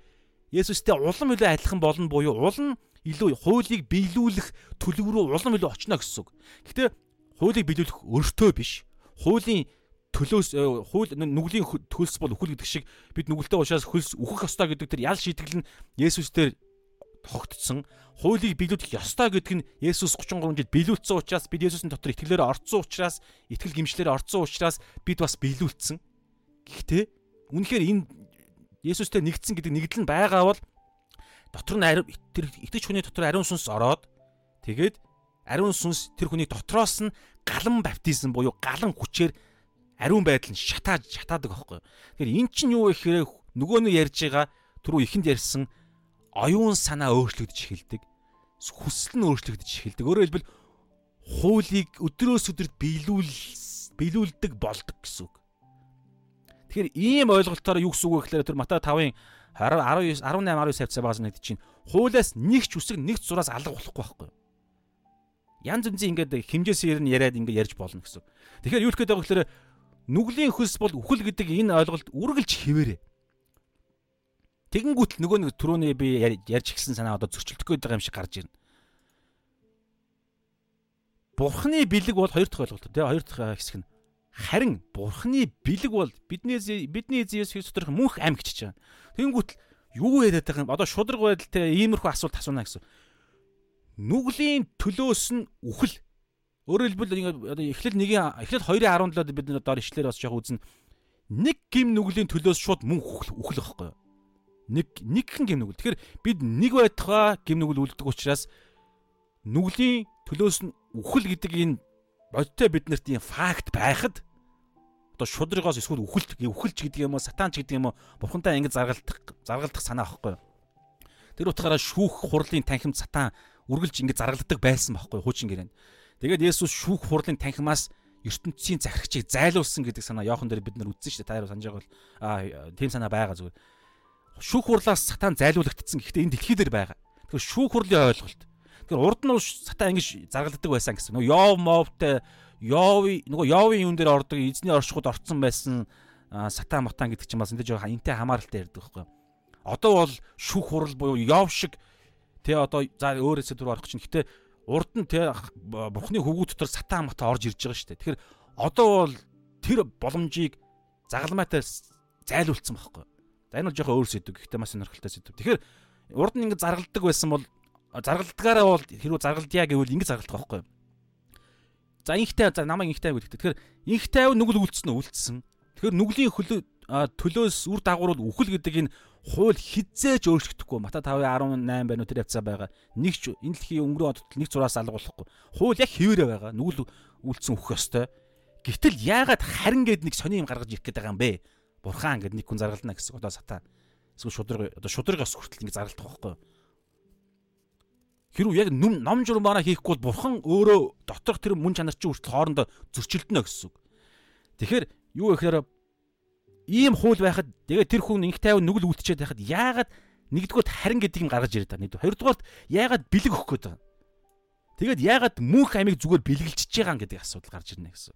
Есүстэй улам илүү адилхан болно буюу улам илүү хуулийг биелүүлэх төлөв рүү улам илүү очно гэсэн үг. Гэхдээ хуулийг биелүүлэх өртөө биш. Хуулийн төлөөс э, хууль нүглийн төлс бол үхэл гэдэг шиг бид нүгэлтэй уушаас хөлс үхэх ёстой гэдэг тэр ял шийтгэл нь Есүс дээр тогтцсон. Хуулийг биелүүлэх ёстой гэдэг нь Есүс 33 жилд биелүүлсэн учраас бид Есүсийн дотор итгэлээр орцсон учраас итгэл гимшлэр орцсон учраас бид бас биелүүлсэн. Гэхдээ үнэхээр энэ Есүстэй нэгдсэн гэдэг нэгдэл нь байгаа бол дотор нь тэр итгэж хүний дотор ариун сүнс ороод тэгээд ариун сүнс тэр хүний дотроос нь галан баптизм буюу галан хүчээр ариун байдал нь шатааж шатаадаг аахгүй. Тэгэхээр эн чинь юу гэхээр нөгөө нь ярьж байгаа түрүү ихэнд ярьсан оюун санаа өөрчлөгдөж эхэлдэг. Хүсэл нь өөрчлөгдөж эхэлдэг. Өөрөөр хэлбэл хуулийг өдрөөс өдөрт биелүүл биелүүлдэг болдог гэсэн үг. Тэгэхээр ийм ойлголтоор юу гэсэн үг вэ гэхээр тэр Матай 5-ын 19 18 19 хавцаа багс нэгт чинь хуулиас нэг ч үсэг нэг зураас алга болохгүй байхгүй. Янз бүрийн ингээд хэмжээсээр нь яриад ингээд ярьж болно гэсэн. Тэгэхээр юу хэлэх гээд байгаа гэхээр нүглийн хөлс бол үхэл гэдэг энэ ойлголт үргэлж хിവэрэ. Тэгэнгүүт нөгөө нэг түрүүний би ярьж гисэн санаа одоо зөрчилдөх гээд байгаа юм шиг гарч ирнэ. Бурхны бэлэг бол хоёр дахь ойлголт тий хоёр дахь хэсэг нь харин бурхны бэлэг бол биднээс бидний эзэс Христ доторх мөнх ам гэж чана. Тэгэнгүүт юу яриад байгаа юм одоо шудраг байдалтай иймэрхүү асуулт асууна гэсэн. Нүглийн төлөөс нь үхэл Өөрөөр хэлбэл ингээд эхлэл 1-ийн эхлэл 2-ын 17-д бид доор ишлэлээр бас жоох үзнэ. Нэг гим нүглийн төлөөс шууд мөн үхэл байхгүй юу? Нэг нэгхэн гим нүгэл. Тэгэхээр бид нэг байтугай гим нүгэл үлддэг учраас нүглийн төлөөс нь үхэл гэдэг энэ бодтой биднэрт ийм факт байхад одоо шудрыгоос эсвэл үхэлт үхэлч гэдэг юм уу сатанч гэдэг юм уу бурхантай ингэ заргалдах заргалдах санаа байхгүй юу? Тэр утгаараа шүүх хурлын танхимд сатан үргэлж ингэ заргалддаг байсан байхгүй юу? Хуучин гэрээнд. Тэгээд Есүс шүүх хурлын танхимаас ертөнцийн захирагчийг зайлуулсан гэдэг санаа Йохан дээр бид нар үзсэн шүү дээ. Та нар санаж байгаа бол аа тийм санаа байгаа зүгээр. Шүүх хурлаас сатан зайлуулагдсан. Гэхдээ энэ дэлхий дээр байгаа. Тэгэхээр шүүх хурлын ойлголт. Тэгэхээр урд нь сатан ингэж заргалддаг байсан гэсэн. Нөгөө Йов мовтой Йови нөгөө Йовын юун дээр ордог эзний оршихуд орцсон байсан сатан матан гэдэг чинь бас энэ жоо энтэй хамааралтай ярьдаг байхгүй. Одоо бол шүүх хурал буюу Йов шиг тэ одоо за өөрөөсөө дөрөв орох чинь. Гэхдээ урд нь те бурхны хөвгүүд дотор сатан мата орж ирж байгаа шүү дээ. Тэгэхээр одоо бол тэр боломжийг загалмайтай зайлуулсан байхгүй. За энэ бол жоохон өөр сэдв. Гэхдээ маш сонирхолтой сэдв. Тэгэхээр урд нь ингэ заргалдаг байсан бол заргалдгаараа бол хэрвээ заргалдъя гэвэл ингэ заргалдах байхгүй. За инхтэй за намайг инхтэй гэдэг. Тэгэхээр инхтэй нүгэл үлдсэн нь үлдсэн. Тэгэхээр нүглийн хөлөө төлөөс үр дагавар бол үхэл гэдэг энэ хууль хизээж өөрчлөгдөхгүй Мата 5:18 байна уу тэр явцаа байгаа. Нэг ч энэ дэлхийн өнгөрөө одод нэг зураас алга болохгүй. Хууль яг хэвээрээ байгаа. Нүгэл үлдсэн өөх ёстой. Гэтэл яагаад харин гээд нэг сони юм гаргаж ирэх гээд байгаа юм бэ? Бурхан гээд нэг хүн заргална гэсэн одоо сатан. Эсвэл шудраг одоо шудрагаас хүртэл ингэ зарлах байхгүй? Хэрвээ яг ном журам бараа хийхгүй бол бурхан өөрөө доторх тэр мөн чанар чинь хүртэл хоорондоо зөрчилдөнө гэсэн үг. Тэгэхээр юу гэхээр ийм хууль байхад тэгээ тэр хүн инх тайван нүгэл үлдчихэд байхад яагаад нэгдүгürt харин гэдэг юм гаргаж ирээд байгаа. Хоёрдугаарт яагаад бэлэг өгөх гээд байгаа. Тэгээд яагаад мөнх амийг зүгээр бэлгэлчихэж байгаа гэдэг асуудал гарч ирнэ гэсэн.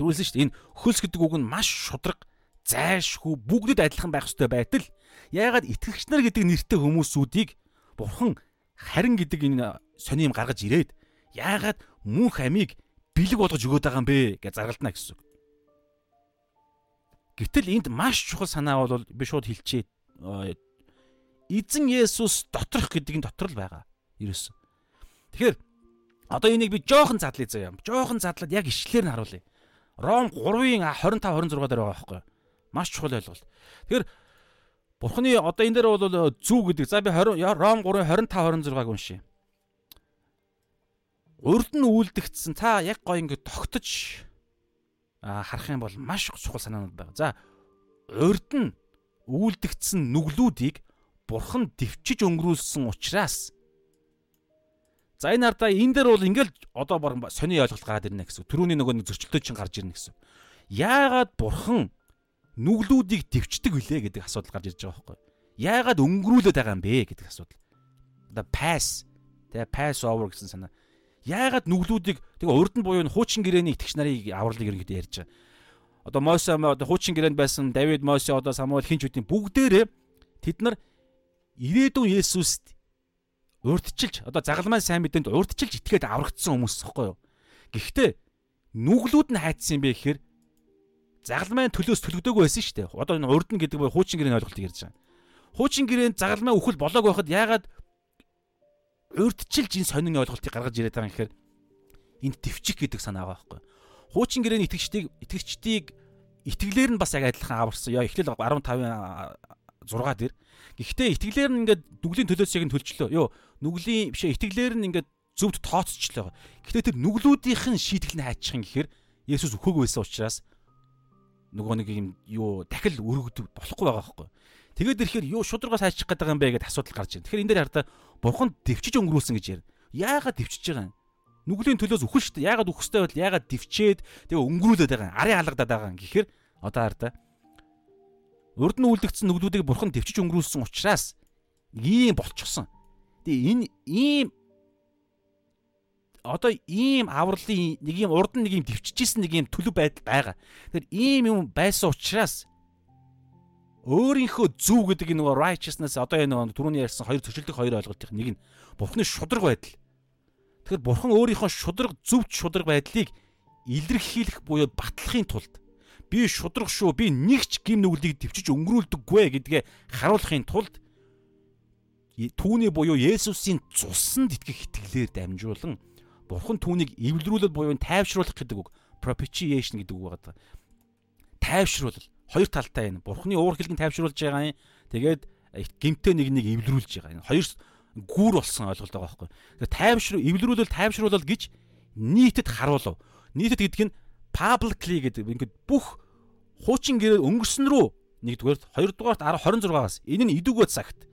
Тэрүүлсэн шүү дээ. Энэ хөлс гэдэг үг нь маш шудраг, зайлшгүй, бүгдэд адилхан байх ёстой байтал яагаад итгэгч нар гэдэг нэртэй хүмүүсүүдийг бурхан харин гэдэг энэ сони юм гаргаж ирээд яагаад мөнх амийг бэлэг болгож өгöd байгаа юм бэ гэж заргалдана гэсэн үг. Гэтэл энд маш чухал санаа бол би шууд хэлчихье. Эзэн Есүс доторх гэдэг нь дотор л байгаа. Ерөөсөн. Тэгэхээр одоо энийг би жоохон задлаа заяа. Жоохон задлаад яг ишлэлээр нь харуулъя. Ром 3-ын 25 26 дээр байгаа байхгүй. Маш чухал ойлголт. Тэгэхээр Бурхны одоо энэ дээр бол зүг гэдэг. За би 20 Ром 3-ын 25 26-г уншия. Урд нь үлдэгдсэн та яг гоо ингэ тогтож харах юм бол маш чухал санаанууд байна. За урд нь үйлдэгдсэн нүглүүдийг бурхан дэвчиж өнгөрүүлсэн учраас За энэ ардаа энэ дээр бол ингээл одоо баг сони ойлголт гараад ирнэ гэсэн. Төрөүний нөгөө нэг зөрчилтөө чинь гарч ирнэ гэсэн. Яагаад бурхан нүглүүдийг дэвчдэг вүлээ гэдэг асуудал гарч ирж байгаа байхгүй. яагаад өнгөрүүлээд байгаа юм бэ гэдэг асуудал. Одоо pass тэгээ pass over гэсэн санаа. Яагаад нүглүүдийг тэгээ урд нь буюу хуучин гэрээний итгэгч нарыг авралыг ерөнхийдөө ярьж байгаа. Одоо Мосе одоо хуучин гэрээнд байсан Давид, Мосе, одоо Самуэль хинч үтийн бүгдээрээ тэд нар ирээдүйн Есүст урдчилж одоо загалмай сайн мэдээнд урдчилж итгээд аврагдсан хүмүүс гэхгүй юу. Гэхдээ нүглүүд нь хайцсан юм бэ гэхээр загалмайн төлөөс төлөгдөөгүй байсан шүү дээ. Одоо энэ урд нь гэдэг бай хуучин гэрээний ойлголтыг ярьж байгаа. Хуучин гэрээнд загалмай үхэл болоог байхад яагаад урдчилж энэ сонин ойлголтыг гаргаж ирээд байгаа юм гэхээр энд төвчих гэдэг санаа байгаа байхгүй. Хуучин гэрээний итгэгчдийг итгэгчдийг итгэлээр нь бас яг адилхан аварсан. Яа эхлэл 15-ын 6 дээр. Гэхдээ итгэлээр нь ингээд нүглийн төлөөс яг нь төлчлөө. Йоо нүглийн бишээ итгэлээр нь ингээд зөвд тооцчлоо. Гэхдээ тэр нүглүүдийнх нь шийтгэл нь хайчих юм гэхээр Есүс өгөөгүй байсан учраас нөгөө нэг юм юу дахил өргөдөв болохгүй байгаа байхгүй. Тэгээд ирэхээр юу шударгаас хайчих гээд байгаа юм бэ гэдээ асуудал гарч ирнэ. Тэгэхээр энэ дээр хардаа бурхан дэвчиж өнгөрүүлсэн гэж ярина. Яагаад дэвчиж байгаа юм? Нүглийн төлөөс үхэн шүү дээ. Яагаад үхстэй байтал яагаад дэвчээд тэгээ өнгөрүүлээд байгаа юм? Арын алгадаад байгаа юм гэхээр одоо хардаа урд нь үлдэгдсэн нүглүүдийг бурхан дэвчиж өнгөрүүлсэн учраас ийм болчихсон. Тэгээ энэ ийм одоо ийм авралын нэг юм урд нь нэг юм дэвчижсэн нэг юм төлөв байдал байгаа. Тэгэхээр ийм юм байсан учраас өөрийнхөө зүв гэдэг нөгөө righteousness одоо энэ нөгөө түрүүний ярьсан хоёр зөрчилдөг хоёр ойлголтын нэг нь бурхны шудраг байдал. Тэгэхээр бурхан өөрийнхөө шудраг зөвч шудраг байдлыг илэрхийлэх буюу батлахын тулд би шудраг шүү би нэгч гим нүглийг төвчж өнгөрүүлдэггүй гэдгээ харуулахын тулд түүний буюу Есүсийн цуснд итгэх итгэлээр дамжуулан бурхан түүнийг эвлэрүүлэл буюу тайвшруулах гэдэг үг propitiation гэдэг үг байгаа. Тайвшруулал хоёр талтай энэ бурханы уур хилгийн тайвшруулж байгаа юм. Тэгээд гимтэй нэг нэг эвлэрүүлж байгаа. Энэ хоёр гүүр болсон ойлголт байгаа байхгүй. Тэгээд тайвшруул эвлэрүүлэл тайвшруулал гэж нийтэд харуулв. Нийтэд гэдэг нь publicly гэдэг ингээд бүх хуучин гэрээр өнгөрсөн рүү нэгдүгээр хоёрдугаарт 26-аас энэ нь идүгөө цагт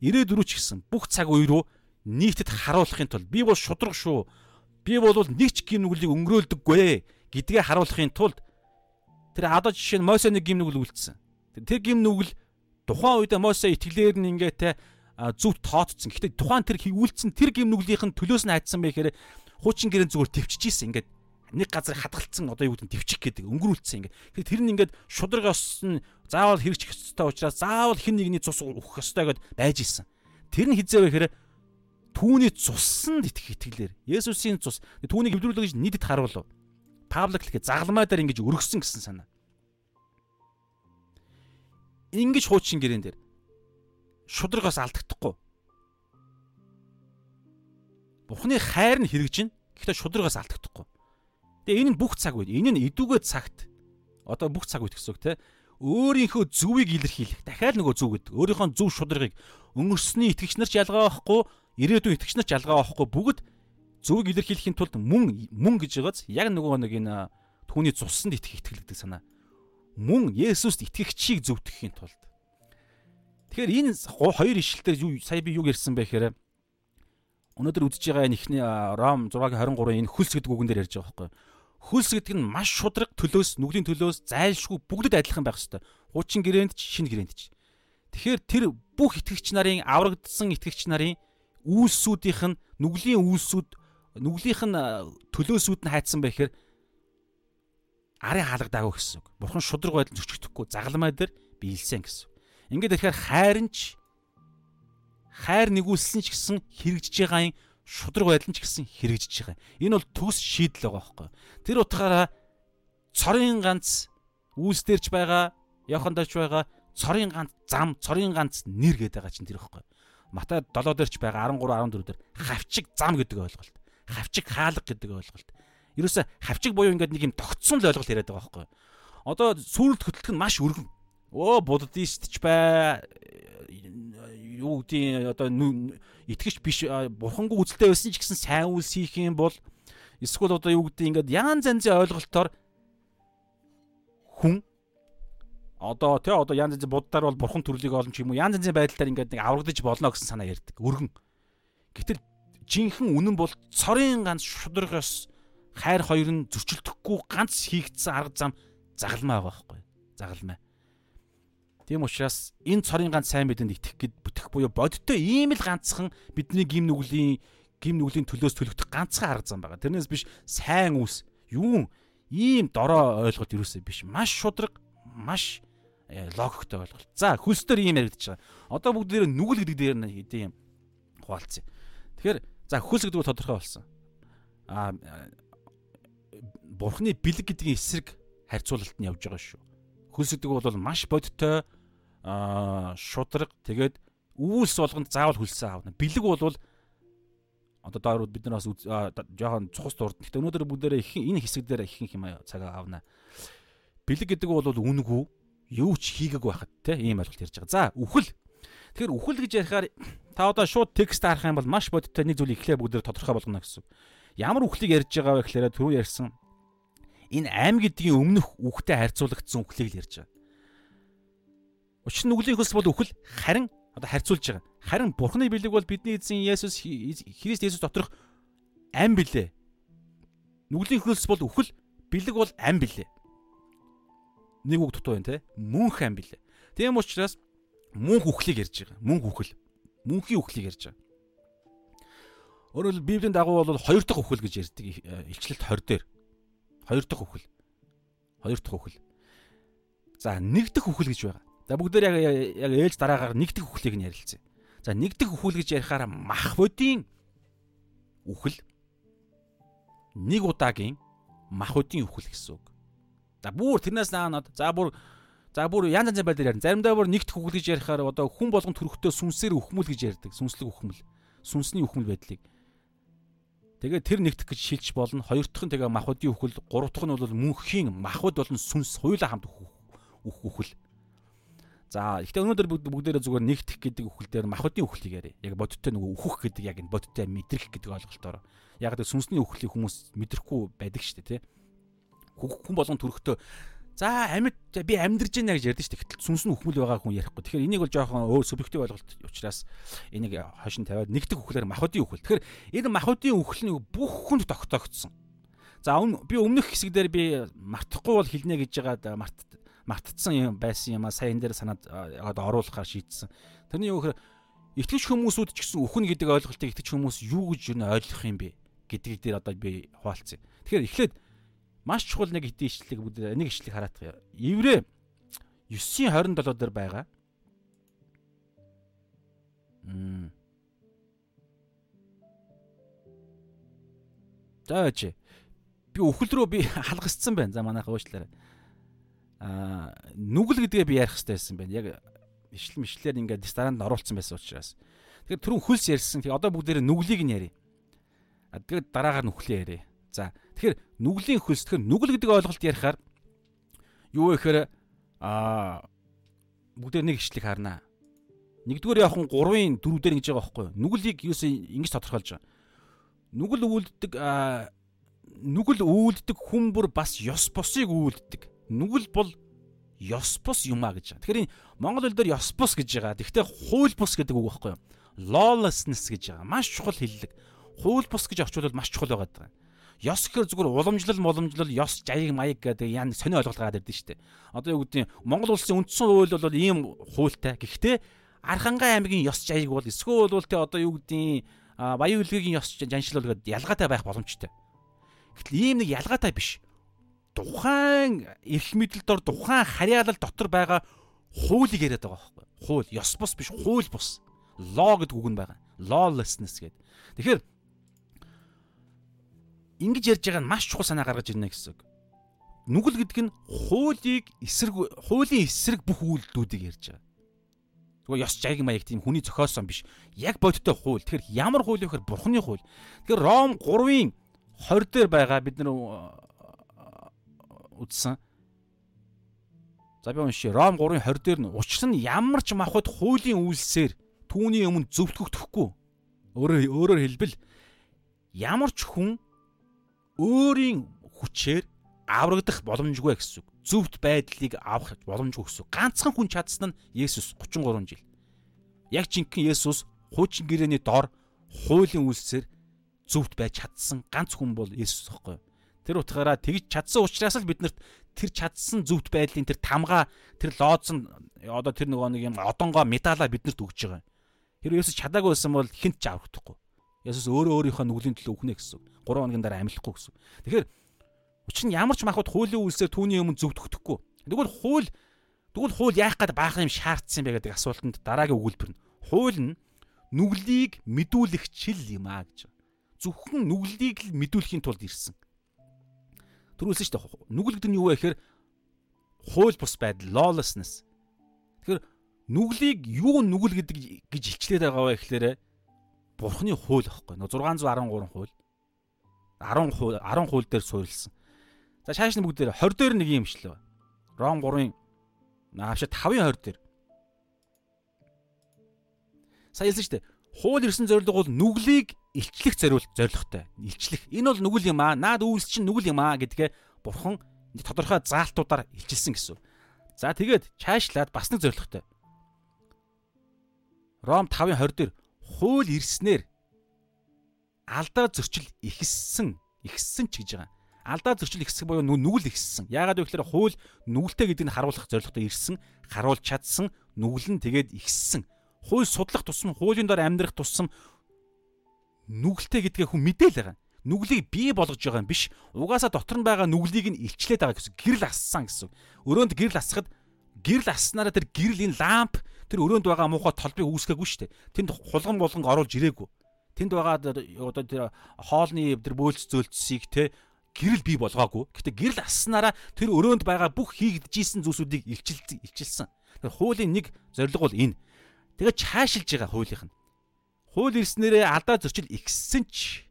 94 ч гэсэн бүх цаг үе рүү нийтэд харуулахын тулд би бол шудраг шүү. Би бол нэг ч гим нүглийг өнгөрөөлдөггүй гэдгээ харуулахын тулд тэр одоо жишээ нь Мосе нэг гим нүгэл үлдсэн. Тэр гим нүгэл тухайн үед Мосе итгэлээр нь ингээ те зүвт тооцсон. Гэхдээ тухайн тэр үлдсэн тэр гим нүглийнх нь төлөөс нь хайцсан байх хэрэг хуучин гэрэн зүгээр төвччихсэн. Ингээд нэг газар хадгалцсан одоо юу гэдэг нь төвчих гэдэг өнгөрүүлсэн ингээ. Тэгэхээр тэр нь ингээд шудрагаас нь заавал хэрэгжих ёстой учраас заавал хин нэгний цус өгөх ёстой гэд байж исэн. Тэр нь хизээ вэ гэхээр түүний цуснд итгэх итгэлээр Есүсийн цус түүнийг эвдрүүлэх гэж нийтэд харуулв. Павлик л загламаа дээр ингэж өргөсөн гэсэн санаа. Ингиж хуучин гэрэн дээр шудрагаас алдагдахгүй. Бурхны хайр нь хэрэгжин. Гэхдээ шудрагаас алдагдахгүй. Тэгээ энэ нь бүх цаг үед. Энэ нь идүүгээ цагт. Одоо бүх цаг үед гэсэн үг те. Өөрийнхөө зүвийг илэрхийлэх. Дахиад нөгөө зүв гэдэг. Өөрийнхөө зүв шударгыг өнгөрсний итгэгч нар ч ялгаа байхгүй, ирээдүйн итгэгч нар ч ялгаа байхгүй. Бүгд зүвийг илэрхийлэхийн тулд мөн мөн гэж байгааз яг нөгөө нэг энэ түүний цуснд итгэх итгэл гэдэг санаа. Мөн Есүст итгэгчийг зөвтгөхийн тулд. Тэгэхээр энэ хоёр ишлэлээр юу сая би юу ярьсан бэ гэхээр өнөөдөр үдж байгаа энэ ихний Ром 6-гийн 23 энэ хөлс гэдэг үгэн дээр ярьж байгаа байхгүй юу? Хөлс гэдэг нь маш шудраг төлөөс нүглийн төлөөс зайлшгүй бүгдэд адилхан байх ёстой. Хуучин гэрээнд ч шинэ гэрээнд ч. Тэгэхээр тэр бүх итгэгч нарын аврагдсан итгэгч нарын үйлсүүдийнх нь нүглийн үйлсүүд нүглийнх нь төлөөсүүд нь хайцсан байхээр арын хаалгадаагүй гэсэн. Бурхан шудраг байдал зөрчигдөхгүй загламай дээр биелсэн гэсэн. Ингээд ирэхээр хайрынч хайр нэгүүлсэн ч гэсэн хэрэгжиж байгаа юм шудраг байдал нь ч гэсэн хэрэгжиж байгаа. Энэ бол төгс шийдэл байгаа байхгүй. Тэр утгаараа цорын ганц үүсдэрч байгаа, явхандаач байгаа, цорын ганц зам, цорын ганц нэр гэдэг байгаа чинь тэр байхгүй. Матай 7 дээрч байгаа 13 14 дээр хавчиг зам гэдэг ойлголт. Хавчиг хаалга гэдэг ойлголт. Ерөөсө хавчиг буюу ингээд нэг юм тогтсон л ойлголт яриад байгаа байхгүй. Одоо сүрэлт хөтлөх нь маш өргөн. Өө буддист ч бай юу гэдгийг одоо итгэж биш бурхангүй үзэлтэй байсан ч гэсэн сайн үйлс хийх юм бол эсвэл одоо юу гэдэг ингээд янз янзын ойлголтоор хүн одоо тий одоо янз янзын буддаар бол бурхан төрлийг олно ч юм уу янз янзын байдлаар ингээд нэг аврагдаж болно гэсэн санаа ярьдаг өргөн. Гэтэл жинхэнэ үнэн бол цорын ганц шударгаас хайр хоёр нь зөрчилдөхгүй ганц хийгдсэн арга зам загалмаа байгаа байхгүй загалмаа. Тийм учраас энэ цорын ганц сайн бидэнд итгэх гэд бүтэх буюу бодиттой ийм л ганцхан бидний гим нүглийн гим нүглийн төлөөс төлөгдөх ганцхан арга зам байгаа. Тэрнээс биш сайн үс юу ийм дорой ойлголт юусээ биш. Маш шудраг, маш э, логиктой ойлголт. За хөлсдөр ийм яригдчих байгаа. Одоо бүгд дээр нүгэл гэдэг дээр хэдийн юм хуваалцъя. Тэгэхээр за хөлс гэдэг нь тодорхой болсон. Аа бурхны бэлэг гэдгийн эсрэг харьцуулалт нь явж байгаа шүү. Хөлс гэдэг бол маш бодиттой аа шудраг тэгээд үүс болгонд заавал хөлсөн аавна. Бэлэг бол одоо доор бид нар бас жоохон цухас дурд. Гэхдээ өнөөдөр бүгдээрээ их энэ хэсэг дээр их юм цаг аавна. Бэлэг гэдэг бол үнэгүй юу ч хийгээг байхад те ийм ойлголт ярьж байгаа. За үхэл. Тэгэхээр үхэл гэж ярихаар та одоо шууд текст харах юм бол маш бодиттой нэг зүйл ихлээр бүгдээр тодорхой болгоно гэсэн. Ямар үхлийг ярьж байгаа вэ гэхээр түрүү ярьсан энэ аим гэдгийн өмнөх үхтэй харьцуулагдсан үхлийг л ярьж байгаа. Учир нь нүглийн хөлс бол үхэл харин одоо харьцуулж байгаа. Харин Бурхны бэлэг бол бидний эзэн Есүс Христ Есүс доторх ам билээ. Нүглийн хөлс бол үхэл, бэлэг бол ам билээ. Нэг үг дутуу байна те. Мөнх ам билээ. Тийм учраас мөнх үхлийг ярьж байгаа. Мөнх үхэл. Мөнхийн үхлийг ярьж байгаа. Өөрөөр Библийн дагуу бол хоёр дахь үхэл гэж ярьдаг илчлэлт 20 дээр. Хоёр дахь үхэл. Хоёр дахь үхэл. За нэг дахь үхэл гэж байгаа. За бүгдээр яг яг ээлж дараагаар нэгдэх үхлийг нь ярилцъя. За нэгдэх үхэл гэж ярихаараа мах бодийн үхэл нэг удаагийн мах бодийн үхэл гэсэн үг. За бүр тэрнээс наанад за бүр за бүр янз янзын байдлаар ярина. Заримдаа бүр нэгдэх үхэл гэж ярихаар одоо хүн болгонд төрөхтөө сүнсээр үхмэл гэж ярьдаг. Сүнслэг үхмэл. Сүнсний үхмэл байдлыг. Тэгээд тэр нэгдэх гэж шилж болно. Хоёр дахь нь тэгээ махуудын үхэл, гурав дахь нь бол мөнхийн махуд болон сүнс хоёулаа хамт үхэл. За ихтэй өнөөдөр бүгдээрээ зүгээр нэгтэх гэдэг үхэл дээр махбодын үхлийг яриа. Яг бодиттой нөгөө үхэх гэдэг яг энэ бодиттой мэдрэх гэдэг ойлголтоор. Яг л сүнсний үхлийг хүмүүс мэдрэхгүй байдаг шүү дээ, тий. Хүн болгон төрөхдөө за амьд би амьдарч байна гэж ярьдэн шүү дээ. Гэтэл сүнс нь үхмэл байгаа хүн ярихгүй. Тэгэхээр энийг бол жоохон өөр субъектив ойлголт учраас энийг хошин тавиад нэгдэх үхлээр махбодын үхэл. Тэгэхээр энэ махбодын үхэл нь бүх хүнд тогтоогдсон. За би өмнөх хэсэг дээр би мартахгүй бол хэлнэ гэж байгаа март мартцсан юм байсан юм а сайн дээр санаад одоо оруулахаар шийдсэн. Тэрний юу гэхээр итгэж хүмүүсүүд ч гэсэн үхэн гэдэг ойлголтыг итгэж хүмүүс юу гэж юу ойлгох юм бэ гэдгийг дээр одоо би хуваалцъя. Тэгэхээр эхлээд маш чухал нэг хэдийн ишлэг нэг ишлэг хараадах. Еврэ 9:27 дээр байгаа. Мм. Таач. Би үхэл рүү би халгасцсан байна. За манайха уучлаарай аа нүгэл гэдгээ би ярих хэрэгтэй байсан байна. Яг ишлэл мишлэлээр ингээд дистаранд оруулсан байсан учраас. Тэгэхээр түрүүн хөлс ярьсан. Тэгээ одоо бүгдээрээ нүглийг нь ярив. Тэгээд дараагаар нүхлээ ярив. За тэгэхээр нүглийн хөлс тэгэхээр нүгэл гэдэг ойлголт ярихаар юу вэ гэхээр аа бүгдээр нэг ишлэг харнаа. Нэгдүгээр явах нь 3-ын 4 дээр ингэж байгаа байхгүй юу? Нүглийг юусе ингэж тодорхойлж байгаа. Нүгэл үйлддэг нүгэл үйлддэг хүн бүр бас ёс босыг үйлддэг нүгэл бол ёс бус юм а гэж. Тэгэхээр Монгол хэл дээр ёс бус гэж байгаа. Гэхдээ хууль бус гэдэг үг байхгүй юу? Lawlessness гэж байгаа. Маш чухал хэллэг. Хууль бус гэж орчуулбал маш чухал байгаа. Ёс гэхэр зүгээр уламжлал моламжлал ёс жаяг маяг гэдэг яа сони ойлголт гараад ирдэ штэ. Одоо юу гэдэг Монгол улсын үндсэн хууль бол ийм хуультай. Гэхдээ Архангай аймгийн ёс жаяг бол эсвэл бол те одоо юу гэдэг Баян үлгийн ёс жаншил бол гэдэг ялгаатай байх боломжтой. Гэтэл ийм нэг ялгаатай биш тухайн эрх мэдэлдор тухайн харьяалал дотор байгаа хуулийг яриад байгаа байхгүй. Хууль, ёс бус биш, хууль бус. Law гэдэг үг нь байгаа. Lawlessness гэдэг. Тэгэхээр ингэж ярьж байгаа нь маш чухал санаа гаргаж ирнэ гэсэн үг. Нүгэл гэдэг нь хуулийг эсрэг хуулийн эсрэг бүх үйлдэлүүдийг ярьж байгаа. Зүгээр ёс жайг маяг тийм хүний зохиосон биш. Яг бодиттой хууль. Тэгэхээр ямар хууль вэ гэхээр бурхны хууль. Тэгэхээр Ром 3-ын 20 дээр байгаа бид нар үзсэн. За би уншия. Ром 3:20 дээр нь учир нь ямар ч махад хуулийн үйлсээр түүний өмнө зөвтгөгдөхгүй. Өөрөөр өөрөөр хэлбэл ямар ч хүн өөрийн хүчээр аврагдах боломжгүй гэсэн үг. Зөвхт байдлыг авах боломжгүй гэсэн үг. Ганцхан хүн чадсан нь Есүс 33 жил. Яг жинхэнэ Есүс хуучин гэрээний дор хуулийн үйлсээр зөвхт байж чадсан ганц хүн бол Есүс гэхгүй. Тэр утгаараа тэгж чадсан учраас л биднэрт тэр чадсан зөвхт байдлын тэр тамга тэр лоодсон одоо тэр нөгөө нэг юм одонгоо медалаа биднэрт өгж байгаа. Тэр Есүс чадаагүй байсан бол хинт ч аврахдаггүй. Есүс өөрөө өөрийнхөө нүглийн төлөө өгнө гэсэн. 3 хоногийн дараа амьлахгүй гэсэн. Тэгэхээр учир нь ямар ч махбод хуулийн үйлсээр түүний өмнө зөв төгтөхгүй. Тэгвэл хууль тэгвэл хууль яах гээд баахан юм шаардсан бэ гэдэг асуултанд дараагийн өгүүлбэр нь хууль нь нүглийг мэдүүлэх чил юм аа гэж. Зөвхөн нүглийг л мэдүүлэхийн тулд ирсэн. Төрүүлсэн шүү дээ. Нүгэл гэдэг нь юу вэ гэхээр хууль бус байдал lawlessness. Тэгэхээр нүглийг юу нүгэл гэдэг гэж илчлээд байгаа вэ гэхээр бурхны хууль аахгүй. Нөө 613 хууль. 10 хууль 10 хууль дээр суурилсан. За шааш нь бүгд дээр 20 дээр нэг юм шлээ. Ром 3-ын наавш 5-ын 20 дээр. Сая хэлсэн шүү дээ. Хууль ирсэн зорилго бол нүглийг илчлэх зориул зорилготой. Илчлэх. Энэ бол нүгэл юм аа. Наад үйлс чинь нүгэл юм аа гэдгээ бурхан тодорхой заалтуудаар илчилсэн гэсэн. За тэгээд чаашлаад бас нэг зорилготой. Ром 5-ын 20 дээр хууль ирснээр алдаа зөрчил ихссэн, ихссэн ч гэж байгаа. Алдаа зөрчил ихсэх буюу нүгэл ихссэн. Яагаад вэ гэхээр хууль нүгэлтэй гэдгийг харуулах зорилготой ирсэн, харуулж чадсан, нүгэл нь тэгээд ихссэн. Хууль судлах тусам, хуулийн дор амьдрах тусам нүгэлтэй гэдгээ хүн мэдээл байгаа. Нүглийг бий болгож байгаа юм биш. Угаасаа дотор нь байгаа нүглийг нь илчлээд байгаа гэсэн. Гэрэл ассан гэсэн. Өрөөнд гэрэл асахад гэрэл асснараа тэр гэрэл энэ ламп тэр өрөөнд байгаа муухай толбыг үүсгээгүй шүү дээ. Тэнд хулган болгон оруулж ирээгүй. Тэнд байгаа одоо тэр хоолны тэр бөөлц зөөлцсийг те гэрэл бий болгоогүй. Гэтэ гэрэл асснараа тэр өрөөнд байгаа бүх хийгдчихсэн зүйлсүүдийг илчилсэн. Тэр хуулийн нэг зорилго бол энэ. Тэгээ чаашилж байгаа хуулийнх нь. Хууль ирснээрээ алдаа зөрчил ихссэн ч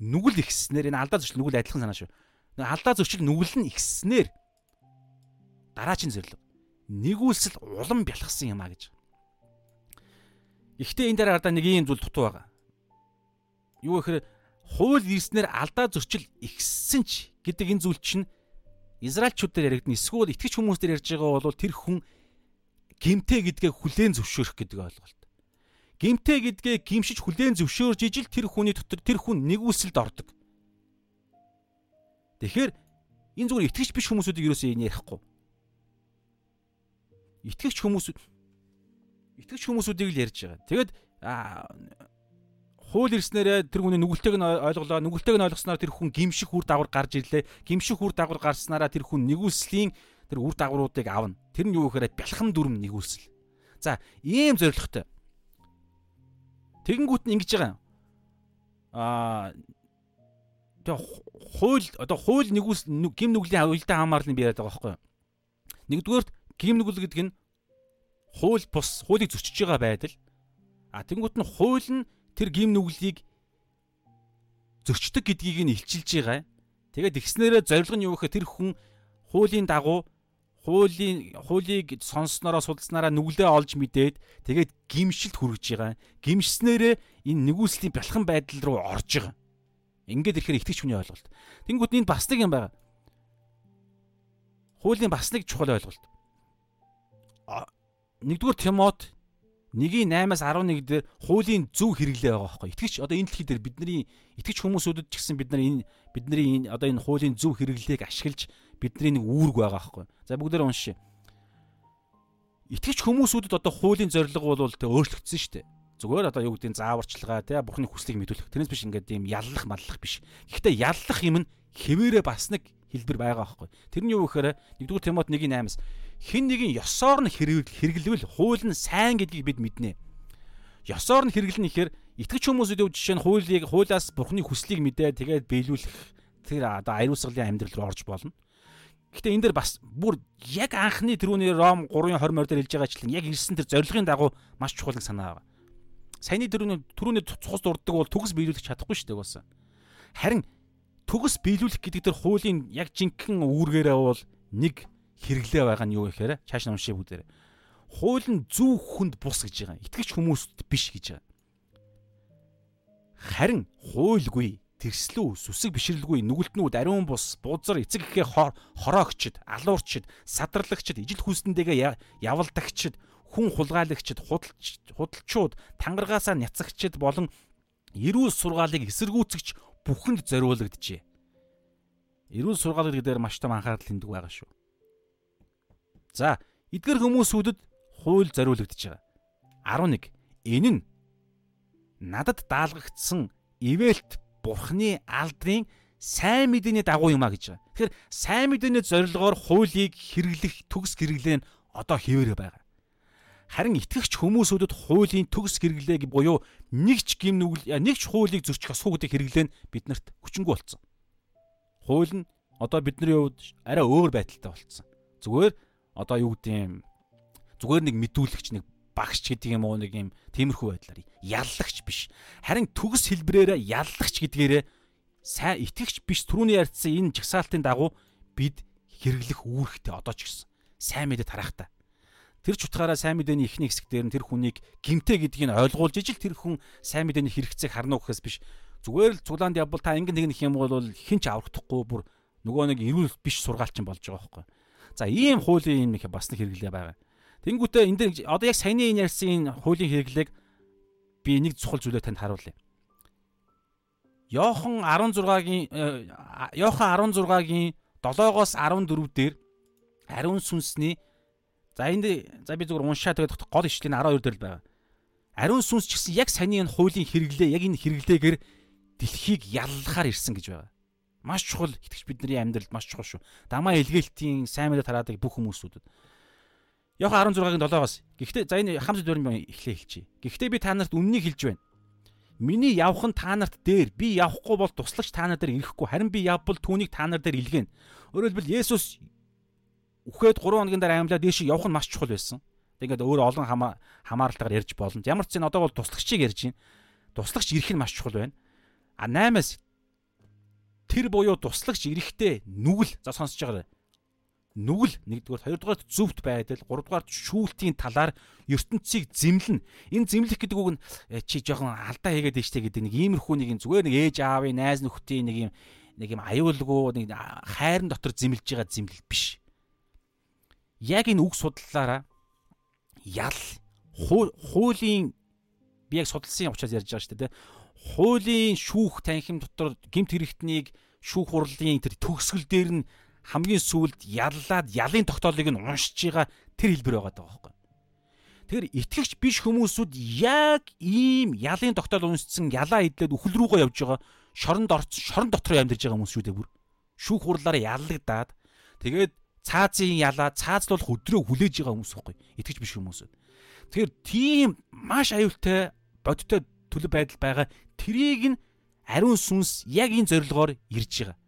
нүгэл ихснээр энэ алдаа зөрчил нүгэл адилхан санаа шүү. Алдаа зөрчил нүгэл нь ихснээр дараачийн зөвлөг нэгүүлсэл улам бялхсан юм а гэж. Гэхдээ энэ дээр ардаа нэг юм зүйл дутуу байгаа. Юу гэхээр хууль ирснээр алдаа зөрчил ихссэн ч гэдэг энэ зүйл чинь Израильчууд дээр яригдана. Эсвэл итгэж хүмүүс дээр ярьж байгаа бол тэр хүн гимтэй гэдгээ хүлээн зөвшөөрөх гэдэг ойлголт. Гимтэй гэдгээ гимшиж хүлээн зөвшөөрж ижил тэр хүний дотор тэр хүн нэгүсэлд ордог. Тэгэхээр энэ зүгээр итгэж биш хүмүүсүүдийг юусоо энэ ярихгүй. Итгэж хүмүүс итгэж хүмүүсүүдийг л ярьж байгаа. Тэгэд хууль ирснээр тэр хүний нүгэлтэйг нь ойлголоо. Нүгэлтэйг нь ойлгосноор тэр хүн гимших үр дагавар гарч ирлээ. Гимших үр дагавар гарснараа тэр хүн нэгүслийн тэр үр дагавруудыг авна. Тэр нь юу гэхээр бялхам дүрм нэгүсэл. За, ийм зоригтой. Тэгэнгүүт нь ингэж байгаа юм. Аа тэгээ хууль одоо хууль нэгүс гим нүглийн уялдаа хамаарлын би яриад байгаа байхгүй юу? Нэгдүгээрт гим нүгэл гэдэг нь хууль бус хуулийг зөрчиж байгаа байдал. А тэнгуут нь хууль нь тэр гим нүглийг зөрчдөг гэдгийг нь илчилж байгаа. Тэгээд ихснээрээ зорилго нь юу гэхээр тэр хүн хуулийн дагуу хуулийн хуулийг сонсснороо судалснараа нүглээ олж мэдээд тэгээд гимшилт хүргэж байгаа. Гимшснээрээ энэ нэгүслийн бялхан байдал руу орж байгаа. Ингээд ирэхээр итгэж хүний ойлголт. Тэнгүүд энэ бас нэг юм байна. Хуулийн бас нэг чухал ойлголт. Нэгдүгээр Тимот 1:8-аас 11 дээр хуулийн зөв хэрэглээ байгаа байхгүй. Итгэж одоо энэ дэлхий дээр бидний итгэж хүмүүсүүдэд ч гэсэн бид нар энэ бидний энэ одоо энэ хуулийн зөв хэрэглээг ашиглаж бидний нэг үүрэг байгаа байхгүй. За бүгдээрээ уншъя. Итгэж хүмүүсүүдэд одоо хуулийн зорилго бол тэ өөрчлөгдсөн шүү дээ. Зүгээр одоо юу нь зааварчилгаа тий бурхны хүслийг мэдүүлэх. Тэрнээс биш ингээд ийм яллах маллах биш. Гэхдээ яллах юм нь хэвээрээ бас нэг хэлбэр байгаа байхгүй. Тэр нь юу гэхээр 1-р Тимот 1:8-аас хин нэгin ёсоор нь хэрэглэвэл хууль нь сайн гэдгийг бид мэднэ. Ёсоор нь хэрэглэнэ гэхээр итгэж хүмүүсүүд өв жишээ нь хуулийг хуулиас бурхны хүслийг мэдээ тэгээд биелүүлэх тэр одоо аюулсгалын амьдрал руу орж болно. Гэхдээ энэ дээр бас бүр яг анхны тэрүүний Ром 3:20 морь дээр хэлж байгаачлан яг ирсэн тэр зорилгын дагуу маш чухал санаа байгаа. Саяны тэрүүний тэрүүний цус дурддаг бол төгс биелүүлэх чадахгүй шүү дээ угаасаа. Харин төгс биелүүлэх гэдэг тэр хуулийн яг жинхэнэ үүргээрээ бол нэг хэрэглээ байгаа нь юу гэхээр чааш уншия бүгдээр. Хууль нь зөв хүнд бус гэж байгаа. Итгэж хүмүүст биш гэж байгаа. Харин хуульгүй тэрслүү сүсэг бишрэлгүй нүгэлтнүүд ариун бус бузар эцэг гэхээ хороогчд алуурчд садарлагчд ижил хүснэндээ явалдагчд хүн хулгайлагчд худалч худалчууд тангаргаасаа няцагчд болон эрүүл сургаалыг эсэргүүцэгч бүхэнд зориулагдчихэ. Эрүүл сургаал гэдэг дээр маш том анхаарал хөндөг байгаа шүү. За, эдгээр хүмүүсүүдэд хууль зориулагдж байгаа. 11. Энэ нь надад даалгагдсан ивэлт бурхны алдрын сайн мэдээний дагуу юм а гэж байгаа. Тэгэхээр сайн мэдээний зорилгоор хуулийг хэрэглэх төгс хэрэглээ нь одоо хэвээр байгаа. Харин итгэгч хүмүүсүүдэд хуулийн төгс хэрэглээг буюу нэгч гим нүгэл нэгч хуулийг зөрчих асуу гэдэг хэрэглээ нь биднэрт хүчингү болцсон. Хууль нь одоо бидний хувьд арай өөр байдалтай болцсон. Зүгээр одоо юу гэдэг юм зүгээр нэг мэдүүлэгч нэг багш гэдэг юм уу нэг юм тиймэрхүү байдлаар яллагч биш. Харин төгс хэлбрээр яллагч гэдгээрээ сайн итгэгч биш түрүүний ярьсан энэ жагсаалтын дагуу бид хэрэглэх үүрэгтэй одоо ч гэсэн сайн мэдээ тарахтаа. Тэр ч утгаараа сайн мэдээний ихний хэсэг дээр нь тэр хүнийг гимтэй гэдгийг ойлгуулж ижил тэр хүн сайн мэдээний хэрэгцээг харна уу гэхээс биш зүгээр л цуглаанд явбал та ингэн тэгнэх юм бол хэн ч аврахдахгүй бүр нөгөө нэг эрүүл биш сургаалчин болж байгаа байхгүй. За ийм хуулийн юм их бас нэг хэрэглээ байгаа. Тэнгүүтээ энэ дээр одоо яг саяны энэ ярьсан хуулийн хэрэглээг би нэг чухал зүйлээ танд харуулъя. Йохан 16-гийн Йохан 16-гийн 7-оос 14 дээр ариун сүнсний За энд за би зүгээр уншаа тэгээд гол ишлэлийн 12 дээр л байгаа. Ариун сүнс ч гэсэн яг саний энэ хуулийн хэрэглээ яг энэ хэрэглээгээр дэлхийг яллахаар ирсэн гэж байгаа. Маш чухал итгэж бидний амьдралд маш чухал шүү. Дамаа илгээлтийн сайн мэдээ тараадаг бүх хүмүүсүүдэд. Йохан 16-гийн 7-оос. Гэхдээ за энэ хамт дөрөв эхлээ хэлчихье. Гэхдээ би та нарт үннийг хэлж байна. Миний явах нь та нарт дээр, би явахгүй бол туслагч та нар дээр ирэхгүй. Харин би явбал түүнийг та нар дээр илгээнэ. Өөрөөр хэлбэл Есүс үхээд 3 хоногийн дараа аймлаа дээш явах нь маш чухал байсан. Тэгээд өөр олон хамааралтайгаар ярьж болно. Ямар ч зэн одоо бол туслагчийг ярьж байна. Туслагч ирэх нь маш чухал байна. А 8-аас тэр буюу туслагч ирэхдээ нүгэл за сонсож байгаа. Нүгэл нэгдүгээр хоёрдугаар зөвхт байдал гуравдугаар шүүлтийн талаар ертөнцийг зэмлэн энэ зэмлэх гэдэг үг нь э, чи жоохон алдаа хийгээд дэжтэй гэдэг нэг иймэрхүү нэг зүгээр нэг ээж аавын найз нөхдийн нэг юм нэг юм аюулгүй нэг хайрын дотор зэмлж байгаа зэмлэл биш яг энэ үг судлалаараа ял хуулийн би яг судалсан учраас ярьж байгаа шүү дээ. Хуулийн шүүх танхим дотор гемт хэрэгтнийг шүүх хурлын тэр төгсгөл дээр нь хамгийн сүүлд яллаад ялын тогтоолыг нь уншиж байгаа тэр хэлбэр байгаа даа байхгүй. Тэгэхээр итгэгч биш хүмүүсүүд яг ийм ялын тогтоол уншсан ялаа идлээд үхэл рүүгээ явж байгаа шоронд орц шорон дотор амьдарч байгаа хүмүүс шүү дээ бүр. Шүүх хурлаараа яллагдаад тэгээд цаазын ялаа цаазлуулах өдрөө хүлээж байгаа хүмүүс байхгүй итгэж биш хүмүүс. Тэгэхээр тийм маш аюултай бодтой төлөв байдал байгаа трийг нь ариун сүнс яг энэ зорилгоор ирж байгаа.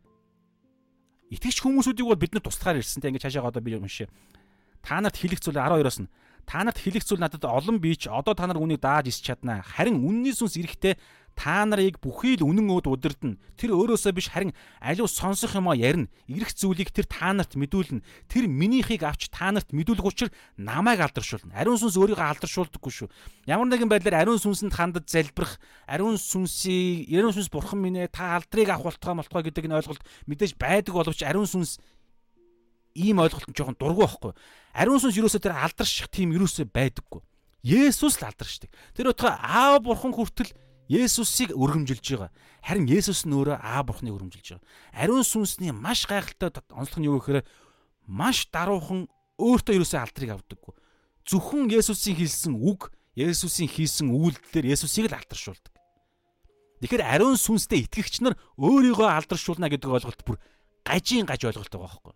Итгэж хүмүүсүүдийг бол бид нар туслахаар ирсэнтэй ингээд цаашаа одоо би уншия. Та нарт хэлэх зүйл 12-оос нь та нарт хэлэх зүйл надад олон бич одоо та нар үнийг дааж ис чаднаа. Харин үнний сүнс ирэхдээ та нарыг бүхий л үнэн өөд удирдна. Тэр өөрөөсөө биш харин аливаа сонсох юмаа ярина. Ирэх зүйлийг тэр та нарт мэдүүлнэ. Тэр минийхийг авч та нарт мэдүүлэх учраас намайг алдаршуулна. Ариун сүнс өөрийгөө алдаршуулдаггүй шүү. Ямар нэгэн байдлаар ариун сүнсэнд хандаж залбирах, ариун сүнсийг, ариун сүнс бурхан минь ээ та алдрыг авах болтгоо болтгоо гэдэг нь ойлголт мэдээж байдаг боловч ариун сүнс ийм ойлголт нь жоохон дургүй байхгүй. Ариун сүнс юусоо тэр алдарших тийм юусоо байдаггүй. Есүс л алдаршдаг. Тэр утгаа аав бурхан хүртэл Есүсийг өргөмжилж байгаа. Харин Есүс нь өөрөө Аа Бурхныг өргөмжилж байгаа. Ариун сүнсний маш гайхалтай онцлог нь юу гэхээр маш даруухан өөртөө ерөөсөө алдрыг авдаггүй. Зөвхөн Есүсийн хэлсэн үг, Есүсийн хийсэн үйлдэлээр Есүсийг л алдаршуулдаг. Тэгэхээр ариун сүнстэй итгэгч нар өөрийгөө алдаршуулна гэдэг ойлголт бүр гажийн гаж ойлголт байгаа байхгүй.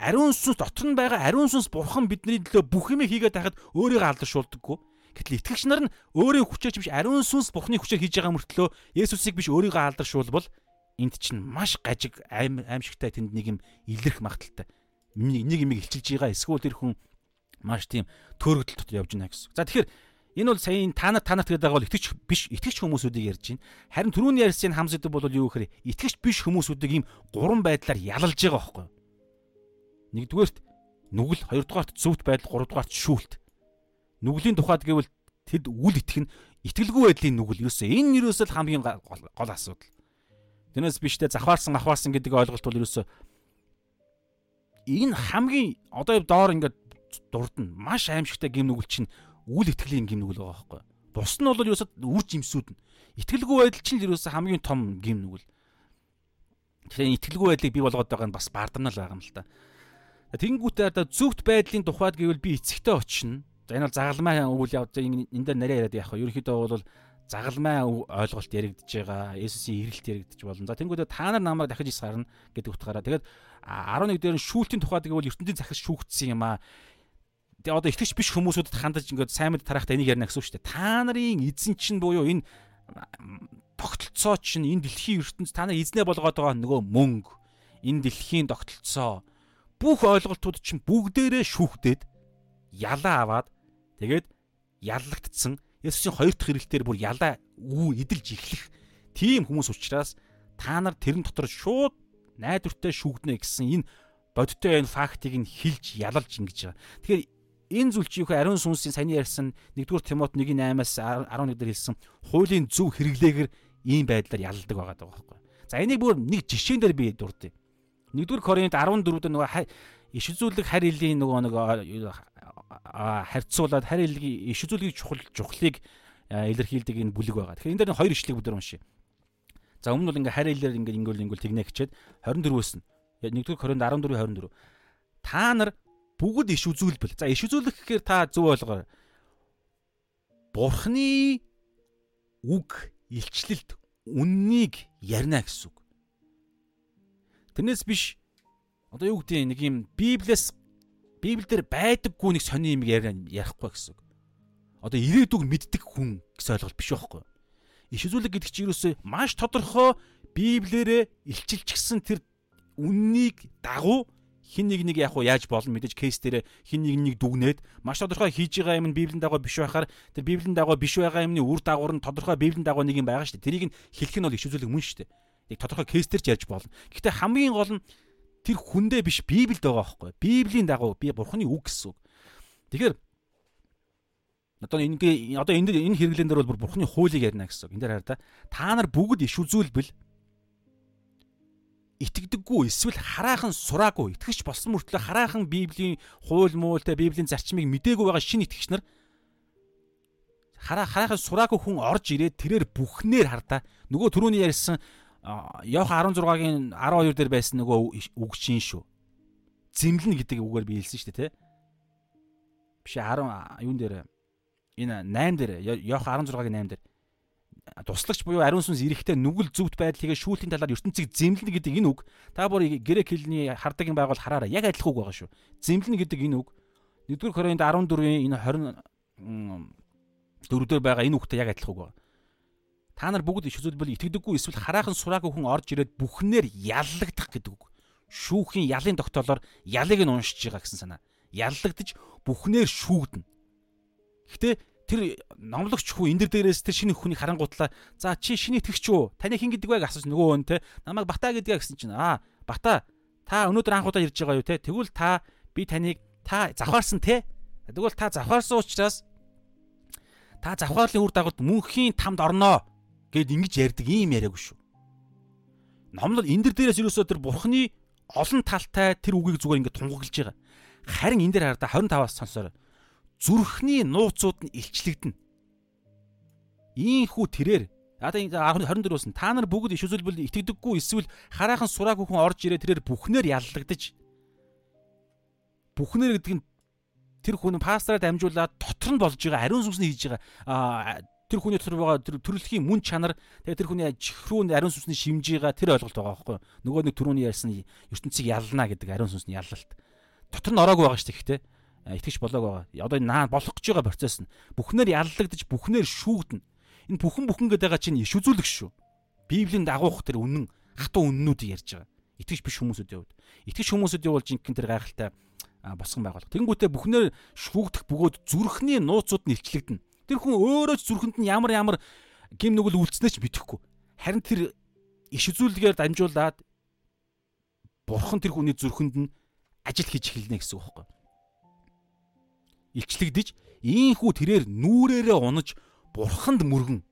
Ариун сүнс дотор нь байгаа ариун сүнс бурхан бидний төлөө бүх юм хийгээд байхад өөрийгөө алдаршуулдаггүй. Гэтэл итгэгч нар нь өөрийн хүчээр биш ариун сүнс Бурхны хүчээр хийж байгаа мөртлөө Есүсийг биш өөрийгөө алдаршуулбал энд чинь маш гажиг аим аимшигтай тэнд нэг юм илэрх магадaltaй. Нэг юм илчилж байгаа эсвэл тэр хүн маш тийм төөрөгдөл дотор явж байна гэсэн. За тэгэхээр энэ бол сая та нар та нарт гэдэг бол итгэж биш итгэж хүмүүсүүдийг ярьж байна. Харин түрүүний ярьсан хамсэд бол юу гэхээр итгэж биш хүмүүсүүдийг ийм гурван байдлаар ялалж байгаа байхгүй юу? Нэгдүгээрт нүгэл, хоёрдугаарт зөвхт байдал, гуравдугаарт шүүлт. Нүглийн тухайд гэвэл тэд үл итгэх нь итгэлгүй байдлын нүгэл ерөөсөө энэ ерөөсөө л хамгийн гол асуудал. Тэрнээс биш тэ завхаарсан ахваарсан гэдэг ойлголт бол ерөөсөө энэ хамгийн одоо доор ингээд дурдна маш аимшигтай гим нүгэл чинь үл итгэлийн гим нүгэл байгаа байхгүй. Бус нь бол ерөөсөө үр жимсүүд нь. Итгэлгүй байдал чинь ерөөсөө хамгийн том гим нүгэл. Тэгэхээр итгэлгүй байдлыг бий болгоод байгаа нь бас бардамнал байгаа юм л та. Тэнгүүтээ одоо зөвхт байдлын тухайд гэвэл би эцэгтэй очино. За энэ бол загалмай үйл явц энэ дээр нарийн яриад яах вэ? Ерөнхийдөө бол загалмай ойлголт яригдж байгаа. Есүсийн ирэлт яригдж болно. За тэнгүүтээ та нар намайг дахиж ис гарна гэдэг утгаараа. Тэгээд 11 дээр нь шүүлтийн тухайд гэвэл ертөнцийн захис шүүгдсэн юм аа. Тэгээ одоо итгэж биш хүмүүсүүдэд хандаж ингээд сайн мэд тарахта энийг ярина гэсэн үг шүү дээ. Та нарын эзэн чинь буюу энэ тогтолцоо чинь энэ дэлхийн ертөнц та нар эзнээ болгоод байгаа нөгөө мөнгө энэ дэлхийн тогтолцоо бүх ойлголтууд чинь бүгдээрээ шүүхтээд ялаа аваад тэгээд яллагдсан Есүсийн хоёр дахь ирэлтээр бүр ялаа үү эдэлж эхлэх тийм хүмүүс учраас та нар тэрэн дотор шууд найдвартай шүүгднэ гэсэн энэ бодиттой энэ фактыг нь хилж ялалж ингэж байгаа. Тэгэхээр энэ зүйл чи юу хэ ариун сүнсийн саяны ярьсан 1-р Тимот 1:8-аас 11 дээр хэлсэн хуулийн зөв хэрэглээгээр ийм байдлаар ялалдаг байгаа даа байхгүй. За энийг бүр нэг жишээн дээр би дурдъя. 1-р Коринт 14-д нөгөө иш үзүүлэг харь илийн нөгөө нэг харьцуулаад харь илгийн иш үзүүлгийг чухал чухлыг илэрхийлдэг энэ бүлэг байгаа. Тэгэхээр энэ дээр хоёр ишлэг бүдэр уншия. За өмнө нь бол ингээ харь илээр ингээ ингүүл ингүүл тэгнэ гэчээд 24-өөс нь 1-р Коринт 14 24 та нар бүгд иш үзүүлбэл. За иш үзүүлэх гэхээр та зөв ойлгоо. Бурхны үг илчлэлт үннийг ярина гэсэн үг. Тэрнээс биш одоо юу гэдэг нэг юм Библиэс Библиэлд байдаггүй нэг сони юм ярихгүй гэсэн. Одоо ирээдүг мэддэг хүн гэсэн ойлголт биш байхгүй. Иш үзүүлэг гэдэг чинь юусоо маш тодорхой Библиэрээ илчилчихсэн тэр үннийг дагуу хин нэг нэг яг яаж болно мэдээж кейс дээр хин нэг нэг дүгнээд маш тодорхой хийж байгаа юм нь библийн дагуу биш байхаар тэр библийн дагуу биш байгаа юмны үр дагавар нь тодорхой библийн дагуу нэг юм байгаа шүү дээ. Тэрийг нь хэлэх нь бол иш үзүүлэг мөн шүү дээ яг тодорхой кейстэр ч ярьж болно. Гэхдээ хамгийн гол нь тэр хүндээ биш Библиэд байгаа байхгүй. Библийн дагуу би Бурхны үг гэсэн үг. Тэгэхээр одоо энэ одоо энэ энэ хэрэглэн дээр бол Бурхны хуулийг ярина гэсэн үг. Энд дээр хараа та нар бүгд иш үзүүлбэл итгэдэггүй эсвэл хараахан сураагүй итгэж болсон мөртлөө хараахан Библийн хууль муултай Библийн зарчмыг мдээгүй байгаа шинэ итгэгч нар хараа хараахан сураагүй хүн орж ирээд тэрээр бүхнээр хардаа нөгөө түрүүний ярьсан Явах 16-гийн 12 дээр байсан нөгөө үг чинь шүү. Зэмлэн гэдэг үгээр би хэлсэн шүү дээ, тэ. Биш 10 юун дээр энэ 8 дээр Явах 16-гийн 8 дээр туслагч буюу ариун сүнс эрэхтэй нүгэл зүвт байдлыг шүүлтийн талаар ертөнцийг зэмлэнэ гэдэг энэ үг та бүр грек хэлний хардаг юм байгуул хараараа яг адилхан үг байгаа шүү. Зэмлэнэ гэдэг энэ үг 1-р Коринт 14-ийн энэ 20 дөрөвдөр байгаа энэ үгтэй яг адилхан үг байна. Та нар бүгд иш үзүүлбэл итгэдэггүй эсвэл хараахан сураагүй хүн орж ирээд бүхнээр яллагдах гэдэг үг. Шүүхийн ялын тогтоолоор ялыг нь уншиж байгаа гэсэн санаа. Яллагдаж бүхнээр шүүгдэнэ. Гэхдээ тэр номлогч хүн энэ дээрээс тэр шинэ хүний харангуутлаа за чи шинэ итгэгч үү? Таны хэн гэдэг гэж асууж нөгөө хүн те намайг Бата гэдгээ гэсэн чинь аа Бата та өнөөдөр анхудаа ирж байгаа юу те тэгвэл та би таныг та завхаарсан те тэгвэл та завхаарсан учраас та завхаарлын үр дагавар мөнхийн тамд орноо гэд ингэж ярьдаг ийм яриаггүй шүү. Номлол энэ дэр дээрээс юусоо тэр бурхны олон талтай тэр үгийг зүгээр ингэ тунгаглаж байгаа. Харин энэ дээр хараа 25-аас сонсоор зүрхний нууцуд нь илчлэгдэнэ. Ийхүү тэрээр одоо 24-өөс нь та нар бүгд иш үзүүлбэл итгэдэггүй эсвэл хараахан сураагүй хүн орж ирээ тэрээр бүхнээр яллагдаж бүхнээр гэдэг нь тэр хүн пастораа дамжуулаад дотор нь болж байгаа ариун сүнсний хийж байгаа тэр хүний дотор байгаа тэр төрөлхийн мөн чанар тэгээ тэр хүний чихрүүн ариун сүнсний шимжээга тэр ойлголт байгаа байхгүй нөгөө нэг түрүүний ярьсан ертөнцийг ялна гэдэг ариун сүнсний ялалт. Дотор нь ороогүй байгаа шүү дээ гэхдээ итгэж болоог байгаа. Одоо наа болох гэж байгаа процесс нь. Бүхнээр яллагдаж бүхнээр шүүгдэнэ энэ бүхэн бүхэн гэдэг байгаа чинь иш үзүүлэх шүү. Библийн дагуух тэр үнэн хатуу үннүүдийг ярьж байгаа. Итгэж биш хүмүүсүүдийн хувьд. Итгэж хүмүүсүүдийн бол жинхэнэ тэр гайхалтай босгон байгуулах тэнгуүтэ бүхнээр шүүгдэх бөгөөд зүрхний нууцуд нь илчлэгдэнэ Тэр хүн өөрөө ч зүрхэнд нь ямар ямар гим нүгэл үлдснээ ч мэдэхгүй. Харин тэр иш үзүүлгээр дамжуулаад бурхан тэр хүний зүрхэнд нь ажил хийж эхэлнэ гэсэн үг байхгүй. Илчлэгдэж ийхүү тэрээр нүрээрээ унаж бурханд мөргөн.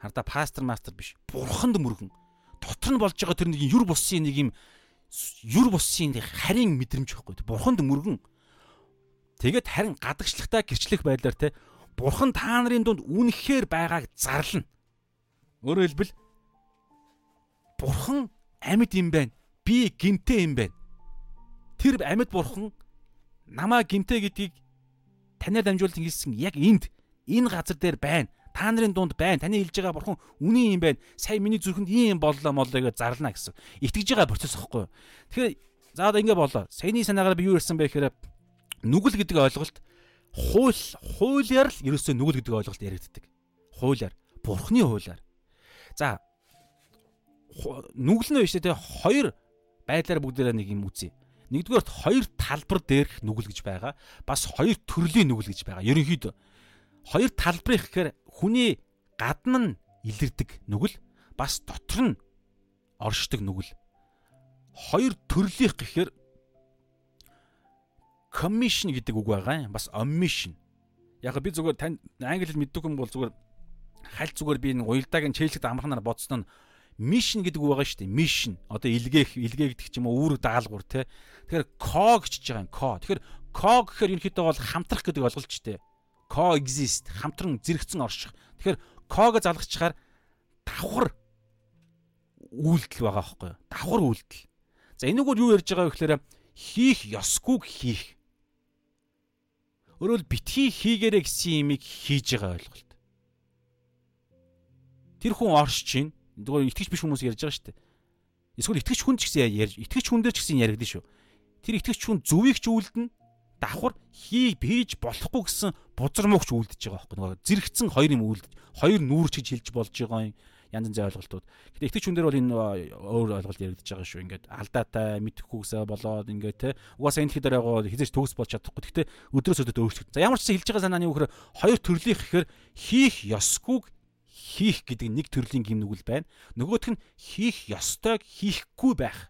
Хардаа пастор мастер биш. Бурханд мөргөн. Дотор нь болж байгаа тэр нэг юр бусын нэг юм юр бусын харин мэдрэмж байхгүй бурханд мөргөн. Тэгээд харин гадагшлагтай гэрчлэх байдлаар те Бурхан та нарын дунд үнэхээр байгааг зарлана. Өөрөөр хэлбэл Бурхан амьд юм байна. Би гимтэй юм байна. Тэр амьд Бурхан намаа гимтэй гэдгийг танаар дамжуулан хэлсэн яг энд энэ газар дээр байна. Та нарын дунд байна. Таны хэлж байгаа Бурхан үнэн юм байна. Сая миний зүрхэнд ийм юм боллоо моллоо гэж зарлана гэсэн. Итгэж байгаа процесс ихгүй юу? Тэгэхээр за одоо ингэ болоо. Саяны санаагаар би юу ярьсан бэ гэхээр нүгэл гэдэг ойлголт хууль хуулиар л ерөөсөө нүгэл гэдэг ойлголт яригддаг. Хуулиар, бурхны хуулиар. За нүгэл нь биш те хоёр байдлаар бүгдээрээ нэг юм үзье. Нэгдүгээр хоёр талбар дээрх нүгэл гэж байгаа. Бас хоёр төрлийн нүгэл гэж байгаа. Ерөнхийдөө хоёр талбарын гэхээр хүний гадна нь илэрдэг нүгэл бас дотор нь оршдог нүгэл. Хоёр төрлийнх гэхээр commission гэдэг үг байгаа юм. Бас omission. Яг би зүгээр тань англи хэл мэддэг юм бол зүгээр халь зүгээр би энэ уялдааг нь чэйлэгт амарханаар бодсон нь mission гэдэг үг байгаа шүү дээ. Mission. Одоо илгээх, илгээгдэх ч юм уу үүрэг даалгавар те. Тэгэхээр co гэж байгаа юм. Co. Тэгэхээр co гэхээр ерөнхийдөө бол хамтрах гэдэг ойлголт шүү дээ. Coexist хамтран зэрэгцэн орших. Тэгэхээр co-г залгахчаар давхар үйлдэл байгаа байхгүй юу? Давхар үйлдэл. За энэгээр юу ярьж байгаа вэ гэхээр хийх ёсгүйг хийх. Өөрөөр битгий хийгээрэй гэсэн юмыг хийж байгаа ойлголт. Тэр хүн оршиж чинь зүгээр итгэж биш хүмүүс ярьж байгаа шүү дээ. Эсвэл итгэж хүн ч гэсэн ярьж, итгэж хүн дээр ч гэсэн яригдэн шүү. Тэр итгэж хүн зөвийг ч үлдэнэ, давхар хий хийж болохгүй гэсэн бузар муугч үлдэж байгаа байхгүй нөгөө зэрэгцэн хоёр юм үлдэж, хоёр нүүрч гэж хэлж болж байгаа юм янз янзын ойлголтууд. Гэтэ итгэж хүн дээр бол энэ өөр ойлголт яригдж байгаа шүү. Ингээд алдаатай мэдхгүйсээ болоод ингээд те угаасаа энэ хэд байгаа хизээч төгс болж чадахгүй. Гэтэ өдрөөс өдөрт өөрчлөгдөв. За ямар ч хэлж байгаа санааны үхээр хоёр төрлийнх гэхээр хийх ёсгүйг хийх гэдэг нэг төрлийн гимнүгэл байна. Нөгөөх нь хийх ёстойг хийхгүй байх.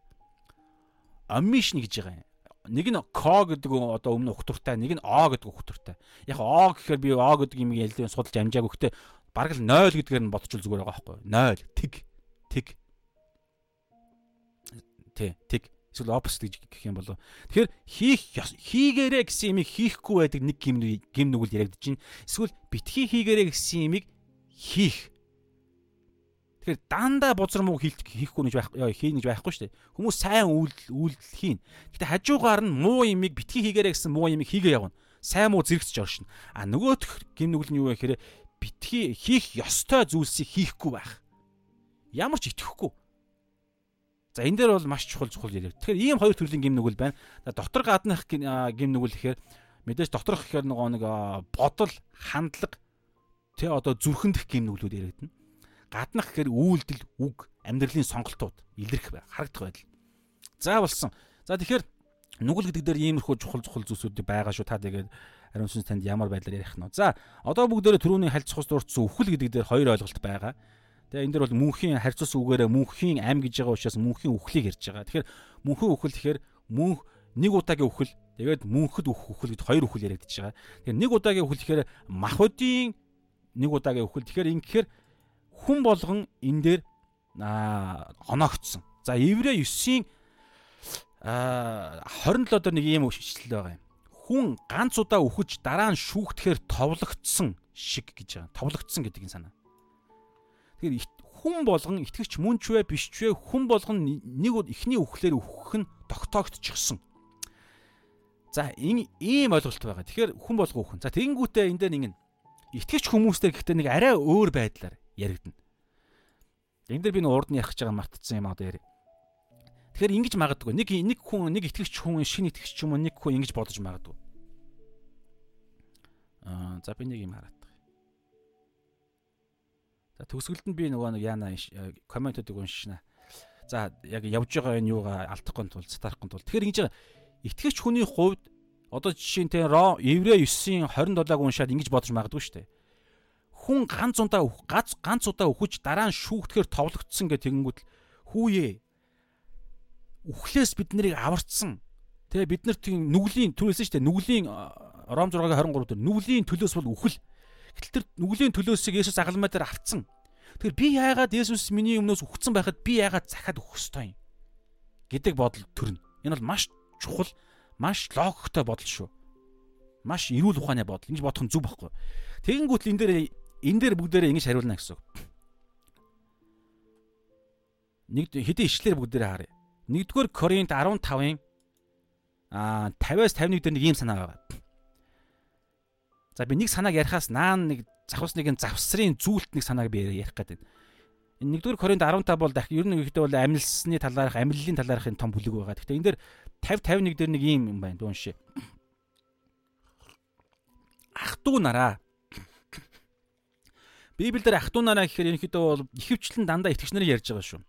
Omission гэж байгаа юм. Нэг нь co гэдэг одоо өмнө ухтуртай, нэг нь o гэдэг ухтуртай. Яг o гэхээр би o гэдэг юм ялын судалж амжаагүй. Гэхдээ бараг л 0 гэдгээр нь бодчихвол зүгээр байгаа байхгүй 0 тэг тэг тий тэг эсвэл opposite гэж гэх юм болов. Тэгэхээр хийх хийгээрэй гэсэн юмыг хийхгүй байдаг нэг гим гим нүгэл яригдаж байна. Эсвэл битгий хийгээрэй гэсэн юмыг хийх. Тэгэхээр дандаа бузар муу хийхгүй гэж байх хийн гэж байхгүй шүү дээ. Хүмүүс сайн үйлдэл үйлдэл хийн. Гэтэ хажуугаар нь муу юмыг битгий хийгээрэй гэсэн муу юмыг хийгээ явна. Сайн муу зэрэгцэж оршин. А нөгөөх гим нүгэл нь юу вэ гэхээр битгий хийх ёстой зүйлсийг хийхгүй байх. Ямар ч итгэхгүй. За энэ дээр бол маш чухал чухал яриа. Тэгэхээр ийм хоёр төрлийн гим нүгэл байна. Дотор гаднах гим нүгэл гэхээр мэдээж доторх гэхээр нөгөө нэг бодол, хандлага тэ одоо зүрхэндх гим нүглүүд яригдана. Гаднах гэхээр үйлдэл, үг, амьдралын сонголтууд илэрх харагдах байдал. За болсон. За тэгэхээр нүгэл гэдэг дээр иймэрхүү чухал чухал зүйлсүүд байгаа шүү. Та тэгээд ариун сүнс танд ямар байдлаар ярих нь. За одоо бүгдээрээ түрүүний хальц цус дурдсан үхэл гэдэг дээр хоёр ойлголт байгаа. Тэгээ энэ дээр бол мөнхийн харьцус үгээрээ мөнхийн ам гэж байгаа учраас мөнхийн үхлийг ярьж байгаа. Тэгэхээр мөнхийн үхэл тэгэхээр мөнх нэг удаагийн үхэл тэгээд мөнхөд үхэл гэдэг хоёр үхэл яригдчихэж байгаа. Тэгэхээр нэг удаагийн үхэл гэхээр махуудын нэг удаагийн үхэл. Тэгэхээр ингэхээр хүн болгон энэ дээр оногцсон. За Еврэ 9-ийн а 27 дээр нэг ийм өшчлөл байгаа юм хүн ганц удаа үхэж дараа нь шүүхтгэхээр товлогдсон шиг гэж байгаа. Товлогдсон гэдэг энэ санаа. Тэгэхээр хүн болгон итгэвч мөн ч вэ биш ч вэ хүн болгон нэг эхний үхлээр үхэх нь тогтоогдчихсон. За энэ ийм ойлголт байгаа. Тэгэхээр хүн болго үхэн. За тэгэнгүүтээ энэ дээр нэг итгэвч хүмүүстэй гэхдээ нэг арай өөр байдлаар яригдана. Энд дээр би нэг урд нь ярих гэж байгаа мартцсан юм одоо яриа. Тэгэхээр ингэж магадгүй. Нэг нэг хүн нэг итгэвч хүн шинэ итгэвч юм уу нэг хүн ингэж бодож магадгүй. Аа за би нэг юм хараад байгаа. За төгсгөлд нь би нөгөө нэг яана э, комментуудыг уншина. За яг явж байгаа энэ юугаа алдахгүй тул цатарахгүй тул. Тэгэхээр ингэж итгэвч хүний хувьд одоо жишээ нь те Еврэ 9-ийн 27-аг уншаад ингэж бодож магадгүй шүү дээ. Хүн ганц удаа гац ганц удаа өхөж дараа нь шүүхтгэхээр товлогдсон гэх тэгэнгүүт хүүе үхлээс бид нарыг аварцсан. Тэгээ бид нар тийм нүглийн түрээсэн шүү дээ. Нүглийн Ром 6-гийн 23 дээр нүглийн төлөөс бол үхэл. Гэтэл тэр нүглийн төлөөсийг Есүс агалмаа дээр авцсан. Тэгэхээр би яагаад Есүс миний өмнөөс үхсэн байхад би яагаад захаад үхэх ёстой юм гэдэг бодол төрнө. Энэ бол маш чухал, маш логиктой бодол шүү. Маш эрүүл ухааны бодол. Ингэж бодох нь зөв байхгүй. Тэгэнгүүт энэ дээр энэ дээр бүгдээрээ ингэж хариулна гэсэн үг. нэг хэдэн ишлэлээр бүгдээрээ харъя. 1-р Коринт 15-ын аа 50-аас 51 дээр нэг ийм санаа байгаа. За би нэг санааг ярихаас наан нэг завхас нэгэн завсрын зүйлт нэг санааг би ярих гэдэг. Энэ 1-р Коринт 15 бол дахь ер нь ихтэй бол амилсны талаарх, амиллын талаархын том бүлэг байгаа. Гэхдээ энэ дээр 50 51 дээр нэг ийм юм байна. Дуун шээ. Ах トゥ нараа Библиэлд ах トゥ нараа гэхээр ерөнхийдөө бол ихэвчлэн дандаа итгэгч нарын ярьж байгаа шүү.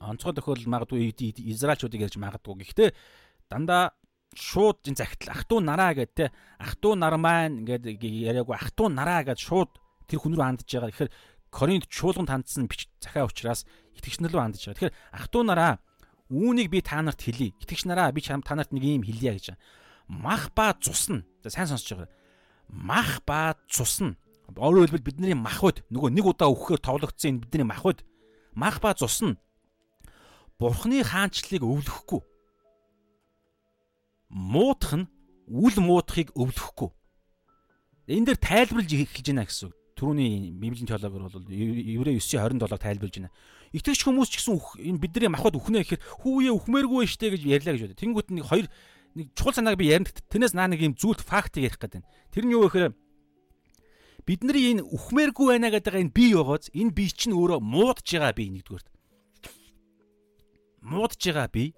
Онцгой тохиолдол магадгүй Израильчуудыг ярьж магадгүй. Гэхдээ дандаа шууд энэ загтал ах トゥ нараа гэдэг те ах トゥ нар маань ингээд яриаггүй ах トゥ нараа гэж шууд тэр хүн рүү хандж байгаа. Тэгэхээр Коринт чуулганд хандсан бич захаа учраас итгэгч нар руу хандж байгаа. Тэгэхээр ах トゥ нараа үүнийг би та нарт хэлье. Итгэгч нараа би та нарт нэг юм хэлье гэж. Мах ба цусна. Сайн сонсож байгаа. Мах ба цусна Өөрөөр хэлбэл бидний махбод нөгөө нэг удаа өгөхээр товлогдсон энэ бидний махбод мах ба цус нь Бурхны хаанчлалыг өвлөхгүй. Муудах нь үл муудахыг өвлөхгүй. Энэ дээр тайлбарлаж эхэлж байна гэсэн үг. Түрүүний Библийн теологоор бол Еврей 9:27 тайлбарлаж байна. Итгэвч хүмүүс ч гэсэн энэ бидний махбод өхнө гэхээр хүүе өхмээргүй штэ гэж ярьлаа гэж бодё. Тэнгүүт нэг хоёр нэг чухал санааг би ярина. Тэрнээс наа нэг юм зүйлт фактыг ярих гэдэг. Тэр нь юу гэхээр бидний энэ үхмээргүй байна гэдэг энэ бие байгааз энэ бие чинь өөрөө муудж байгаа бие нэгдүгээр. Муудж байгаа бие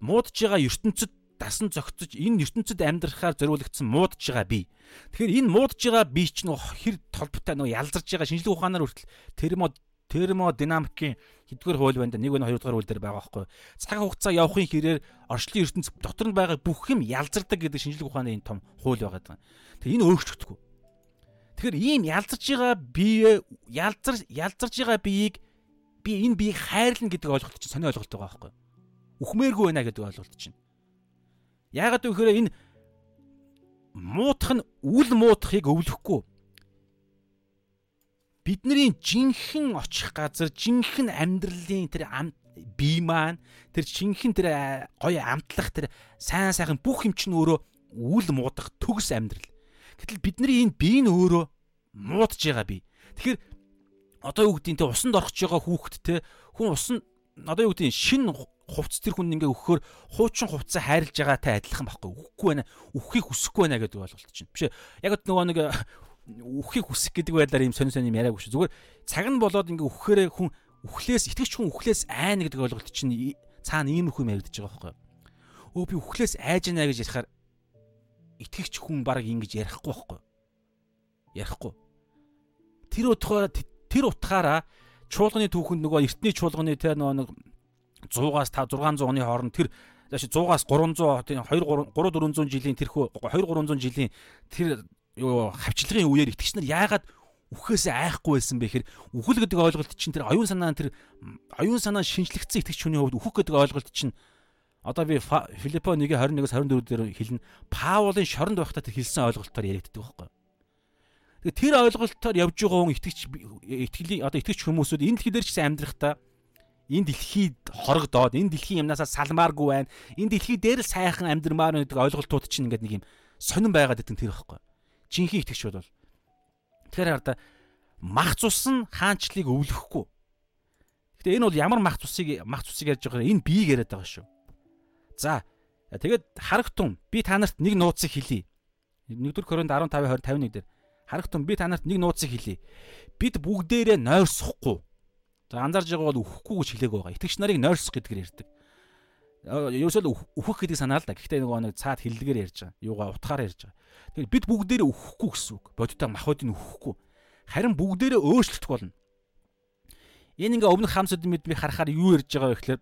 муудж байгаа ертөнцид дасан зөгцөж энэ ертөнцид амьдрахаар зориулагдсан муудж байгаа бие. Тэгэхээр энэ муудж байгаа бие чинь хэр толботой нөө ялзарж байгаа шинжлэх ухаанаар хүртэл термо термодинамикийн хэдгээр хууль байна да нэг вэ хоёрдугаар хууль дээр байгаа байхгүй. Цаг хугацаа явахын хэрээр орчлын ертөнц дотор нь байгаа бүх юм ялзардаг гэдэг шинжлэх ухааны энэ том хууль байгаа. Тэгээ энэ өөрчлөгдөхгүй. Тэгэхээр ийм ялзарж байгаа бие ялзар ялзарж байгаа биеийг би энэ биеийг хайрлна гэдэг ойлголт чинь сони ойлголт байгаа байхгүй. Үхмээргүй байна гэдэг ойлголт чинь. Яагаад гэвэл энэ муутах нь үл муутахыг өвлөхгүй. Бидний жинхэнэ очих газар, жинхэнэ амьдралын тэр бие маань, тэр жинхэнэ тэр гоё амтлах тэр сайн сайхан бүх юм чинь өөрөө үл муудах төгс амьдрал. Гэтэл бидний энэ бие нь өөрөө муудж байгаа бие. Тэгэхээр одоо юу гэдгийг те усанд орохж байгаа хүүхэд те хүн усан одоо юу гэдгийг шин хувцс тэр хүн ингээ өгөхөөр хуучин хувцас хайрлж байгаатай адилхан байхгүй. Өгөхгүй байна. Өгөхийг хүсэхгүй байна гэдэг ойлголт чинь. Биш яг нөгөө нэг өгөхийг хүсэх гэдэг байдлаар юм сонь сонь юм яриаггүй шүү. Зүгээр цаг нь болоод ингээ өгөхөөрээ хүн үхлээс итгэвч хүн үхлээс айна гэдэг ойлголт чинь цаана ийм их юм яригдаж байгаа байхгүй. Өө би үхлээс айж байна гэж ярихаар итгэвч хүн баг ингэж ярихгүй байхгүй. Ярихгүй. Тэр утгаараа тэр утгаараа чуулганы түүхэнд нөгөө эртний чуулганы те нөгөө 100-аас 600 оны хооронд тэр зааш 100-аас 300 тийм 2 3 400 жилийн тэрхүү 2 300 жилийн тэр юу хавчлагын үеэр итгэгч нар яагаад үхээсээ айхгүй байсан бэ гэхээр үхэл гэдэг ойлголт чинь тэр оюун санаа тэр оюун санаа шинжлэгдсэн итгэгч хүний хувьд үхэх гэдэг ойлголт чинь одоо би Филиппо 1:21-с 24 дээр хэлнэ. Паулын шоронд байхдаа тэр хэлсэн ойлголтоор яригддаг байхгүй Тэр ойлголтоор явж байгаа хүн итгэж итгэлийн одоо итгэж хүмүүсүүд энэ дэлхий дээр ч гэсэн амьдрахдаа энэ дэлхийд хорогдоод энэ дэлхийн юмнасаа салмааргүй байна. Энэ дэлхий дээр л сайхан амьдрмаар гэдэг ойлголтууд чинь ингээд нэг юм сонирн байгаад идэг тэр ихгүй. Жинхэнэ итгэж бол. Тэгэхээр хараа мах цус нь хаанчлыг өвлөхгүй. Гэтэ энэ бол ямар мах цусыг мах цусыг ярьж байгаа энэ биеийг яриад байгаа шүү. За тэгээд харагтун би та нарт нэг нууцыг хэлье. 1-р Коринт 15 20 51 дээр Харагтун би танарт нэг нууцыг хэлье. Бид бүгдээрээ нойрсохгүй. За анзаарж байгаа бол үхэхгүй гэж хэлээг байгаа. Итгэгч нарыг нойрсох гэдгээр ярьдаг. Ерөөсөө үхэх гэдэг санаа л да. Гэхдээ нөгөө нэг цаад хиллэгээр ярьж байгаа. Юугаа утгаар ярьж байгаа. Тэгэхээр бид бүгдээрээ үхэхгүй гэсэн үг. Бодиттой махуудыг үхэхгүй. Харин бүгдээрээ өөрчлөлтөх болно. Энэ ингээ өмнөх хамсад мэд би харахаар юу ярьж байгаа вэ гэхээр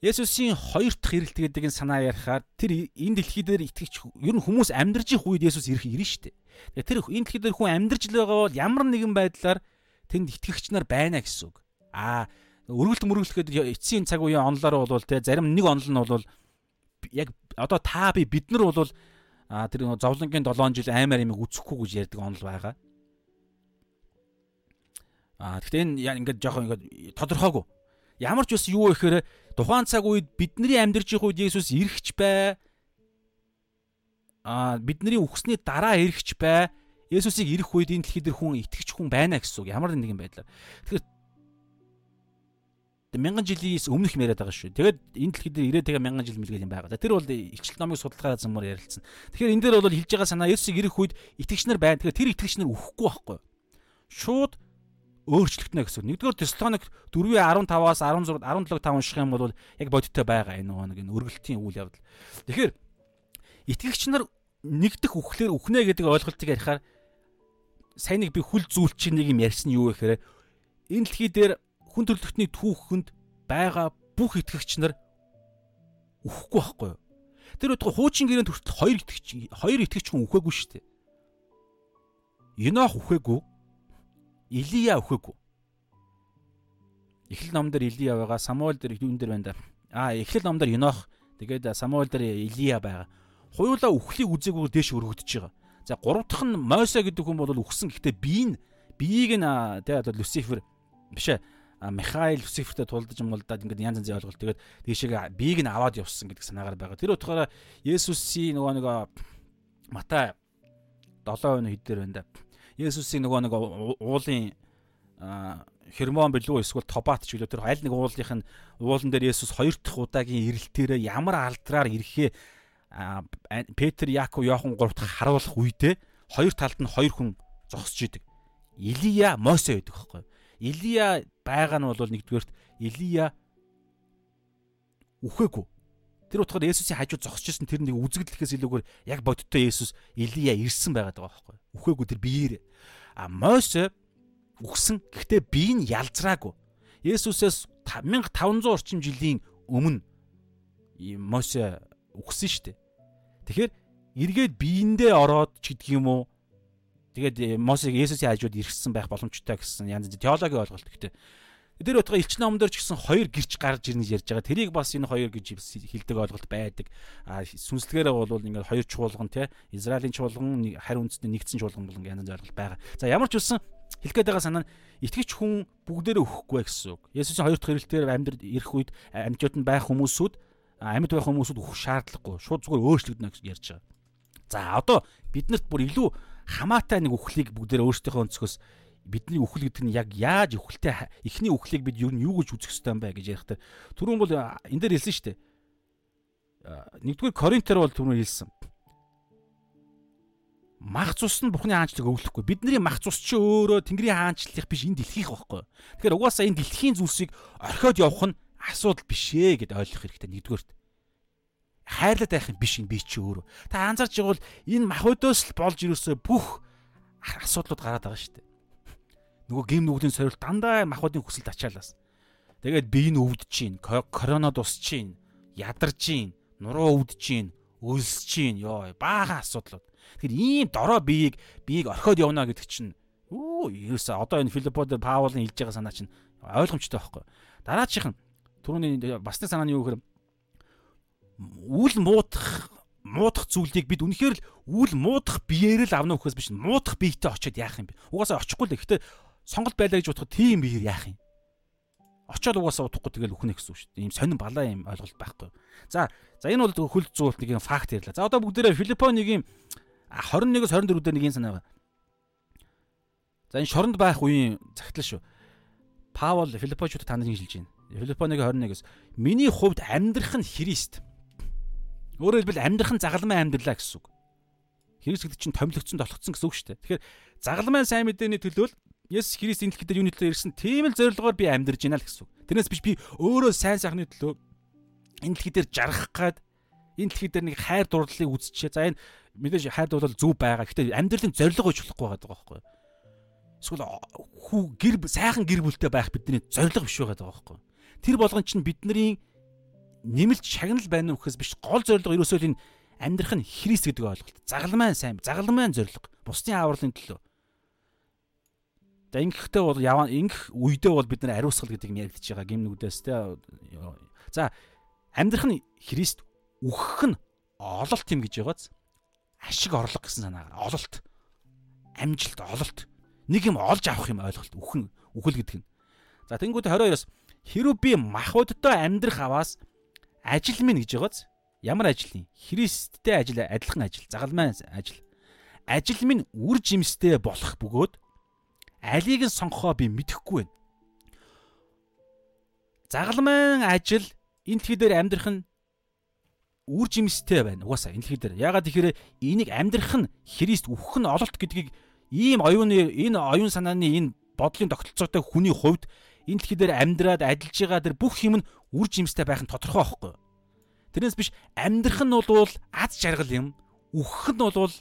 Есүсийн хоёр дахь ирэлт гэдэг энэ санаа ярихаар тэр энэ дэлхий дээр итгэж ер нь хүмүүс амьдарч их үед Есүс ирэх ирнэ шүү дээ. Тэр энэ дэлхий дээр хүн амьдарч л байгаа бол ямар нэгэн байдлаар тэнд итгэгч нар байна гэсэн үг. Аа өргөлт мөргөлт гэдэг эцсийн цаг үеийн онлоор бол те зарим нэг онол нь бол яг одоо та би бид нар бол тэр зовлонгийн 7 жил аймаар юм үзэхгүй гэж ярьдаг онол байгаа. А гэхдээ энэ ингээд жоохон ингээд тодорхойгүй. Ямар ч ус юу гэхээр Тухайн цаг үед бидний амьдарч их үед Есүс ирэхч бай. Аа бидний үхсний дараа ирэхч бай. Есүсийг ирэх үед энэ дэлхий дээр хүн итгэж хүн байна гэсэн үг. Ямар нэгэн байдлаар. Тэгэхээр мянган жилийн өмнөх юм яриад байгаа шүү. Тэгээд энэ дэлхий дээр ирээд тэгээ мянган жил мэлгээл юм байгаа. Тэр бол илчил номыг судалгаа замаар ярилцсан. Тэгэхээр энэ дээр бол хэлж байгаа санаа Есүсийг ирэх үед итгэгч нар байна. Тэгэхээр тэр итгэгч нар үхэхгүй байхгүй. Шууд өөрчлөгдөнө гэсэн. Нэгдүгээр Тесалоник 4:15-аас 16 17-5 унших юм бол яг бодиттой байгаа энэ нөгөө нэг энэ өргөлтийн үйл явдал. Тэгэхээр итгэгч нар нэгдэх үхлээр үхнэ гэдэг ойлголтыг ярихаар сайн нэг би хүл зүйлч нэг юм ярьсан юу гэхээр энэ дэлхий дээр хүн төрлөختний түүхэнд байгаа бүх итгэгч нар үхэхгүй байхгүй юу? Тэр удаа хуучин гэрээнд хүртэл хоёр итгэгч хоёр итгэгч хүн үхээгүй шүү дээ. Енох үхээгүй. Илия үхээгүй. Эхлэл ном дээр Илия байгаа, Самуэль дээр юун дээр байна да. Аа, эхлэл ном дээр Енох, тэгээд Самуэль дээр Илия байгаа. Хоёулаа үхлийг үзээгүй дээш өргөгдөж байгаа. За гурав дахь нь Мойсе гэдэг хүн бол үхсэн. Гэхдээ бие нь биеийг нь тэгээд Люцифер биш ээ Михаил Люцифертэй тулдаж мулдаад ингээд янз янзын ойлголт тэгээд дээшээ биеийг нь аваад явсан гэдэг санаагаар байгаа. Тэр утгаараа Есүсийн нөгөө нэг Матай 7 өнө хэд дээр байна да. Есүсийн нөгөө нэг уулын Хермон билүү эсвэл Тобат ч гэлөө тэр аль нэг уулынх нь уулан дээр Есүс хоёр дахь удаагийн ирэлтээрээ ямар алдраар ирэхээ Петр, Яаков, Йохан гуравт харуулах үедээ хоёр талд нь хоёр хүн зогсож идэг. Илия, Мосе байдаг байхгүй. Илия байгаа нь бол нэгдүгээрт Илия үхээгүй. Тэр утгаар Есүсийн хажууд зогсож ирсэн тэр нэг үзэгдлэхээс илүүгээр яг бодиттой Есүс Илия ирсэн байгаад байгаа байхгүй. Үхээгүй тэр биеэр. А Мосе үхсэн. Гэхдээ бие нь ялзраагүй. Есүсээс 1500 орчим жилийн өмнө Мосе үхсэн шүү дээ. Тэгэхээр эргээд биендээ ороод ч гэдэг юм уу Тэгээд э, Мосег Есүсийн хажууд ирсэн байх боломжтой гэсэн янз бүрийн теологийн ойлголт гэхдээ тэр утга элчин номдор ч гэсэн хоёр гэрч гарч ирнэ ярьж байгаа. Тэрийг бас энэ хоёр гэж хэлдэг ойлголт байдаг. А сүнслэгээрээ бол ингээд хоёр чуулган те Израилийн чуулган харь үндэсний нэгдсэн чуулган болон янз бүрийн ойлголт байгаа. За ямар ч үсэн хэлэх гээд байгаа санаа нь итгэж хүн бүгдээрээ өхгүй гэсэн үг. Есүсийн хоёр дахь ирэлтээр амьд ирэх үед амьдууд нь байх хүмүүсүүд амьд байх хүмүүсүүд өөх шаардлагагүй. Шууд зүгээр өөрчлөгдөнө гэж ярьж байгаа. За одоо биднэрт бүр илүү хамаатай нэг үхлийг бүгдээр өөрсдийнхөө өнцгөөс бидний үхэл гэдэг нь яг яаж үхэлтэй эхний үхлийг бид юу гэж үзэх ёстой юм бэ гэж ярихтаа түрүүн бол энэ дээр хэлсэн шүү дээ. Нэгдүгээр Коринтер бол түрүүн хэлсэн. Мах цус нь Бурхны хаанчлыг өвлөхгүй. Бидний мах цус чи өөрөө Тэнгэрийн хаанчлалынх биш энэ дэлхийх байхгүй. Тэгэхээр угаасаа энэ дэлхийн зүйлсийг орхиод явах нь асуудал биш ээ гэд ойлгох хэрэгтэй нэгдүгээрт хайрлаад байх юм биш энэ би чи өөрөө. Та анзаарч байгавал энэ махбодоос л болж ирөөсөө бүх асуудлууд гараад байгаа шүү дээ. Нөгөө гим нүглийн сорил дандаа махбодын хүсэлд ачаалаас. Тэгээд би энэ өвдөж чинь, корона дусч чинь, ядарч чинь, нуруу өвдөж чинь, өлсөж чинь ёо баахан асуудлууд. Тэгэхээр ийм дорой биеийг биеийг орхиод явна гэдэг чинь өө ерөөсөө одоо энэ Филиппод Паулын хэлж байгаа санаа чинь ойлгомжтой байхгүй. Дараачих нь түрүүний бас нэг санааны юу гэхээр үл муудах муудах зүйлийг бид үнэхээр л үл муудах биеэр л авна гэхээс биш муудах биетэй очиод яах юм бэ? Угаасаа очихгүй л гэхдээ сонголт байлаа гэж бодоход тийм биеэр яах юм? Очоод угаасаа удахгүй тэгэл үхнэ гэсэн үг шүү дээ. Ийм сонин балаа юм ойлголт байхгүй. За за энэ бол хөл зуулт нэг юм факт ярьла. За одоо бүгдээрээ Филиппоныгийн 21-с 24 дээр нэг юм санаа. За энэ шоронд байх үеийн цагтлаа шүү. Паул Филиппочууд таныг хэлж байна. Филиппоныгийн 21-с миний хувьд амьдрах нь Христ Өөрөөр хэлбэл амьдрах нь загалмай амьдралаа гэсэн үг. Христ гэдэг чинь томилогдсон толгцсон гэсэн үг шүү дээ. Тэгэхээр загалмай сайн мэдээний төлөө Есүс Христ энэ дэлхийд юуны төлөө ирсэн тийм л зорилгоор би амьдарж байна л гэсэн үг. Тэрнээс биш би өөрөө сайн сайхны төлөө энэ дэлхий дээр жаргах гад энэ дэлхий дээр нэг хайр дурлалыг үзчихээ. За энэ мэдээж хайр дурлал зөв байгаа. Гэхдээ амьдралын зорилго болохгүй байгаа байхгүй юу? Эсвэл хүү гэр сайхан гэр бүлтэй байх бидний зорилго биш байгаа байхгүй юу? Тэр болгон чинь бидний нэмэлт шагнал байна уу гэхээс биш гол зорилго ерөөсөө энэ амьдрах нь Христ гэдэг ойлголт. Загалмайн сайн, загалмайн зорилго. Бусдын авралын төлөө. За ингэхдээ бол яваа ингэх үедээ бол бид нар ариусгал гэдэг юм яригдчихэж байгаа гимнүүдээс те. За амьдрах нь Христ үхэх нь ололт юм гэж байгааз ашиг орлого гэсэн санаагаар ололт амжилт ололт нэг юм олж авах юм ойлголт үхэн үхэл гэдэг нь. За тэнгууд 22-оос хэрв би махбодтой амьдрах аваас ажил минь гэж байгааз ямар ажил юм? Христтэй ажил адилхан ажил, загалмай ажил. Ажил минь үр жимстэй болох бөгөөд алийг нь сонгохоо би мэдэхгүй байна. загалмайн ажил энэ дэлхий дээр амьдрах нь үр жимстэй байна. Угаасаа энэ дэлхий дээр. Ягаад тэгэхээр энийг амьдрах нь Христ үхэх нь ололт гэдгийг ийм оюуны энэ оюун санааны энэ бодлын тогтолцоотой хүний хувьд энэ дэлхий дээр амьдраад ажиллаж байгаа тэр бүх юм нь үр жимстэй байх нь тодорхой байхгүй. Тэрнээс биш амьдрах нь бол аз жаргал юм. Үхэх нь бол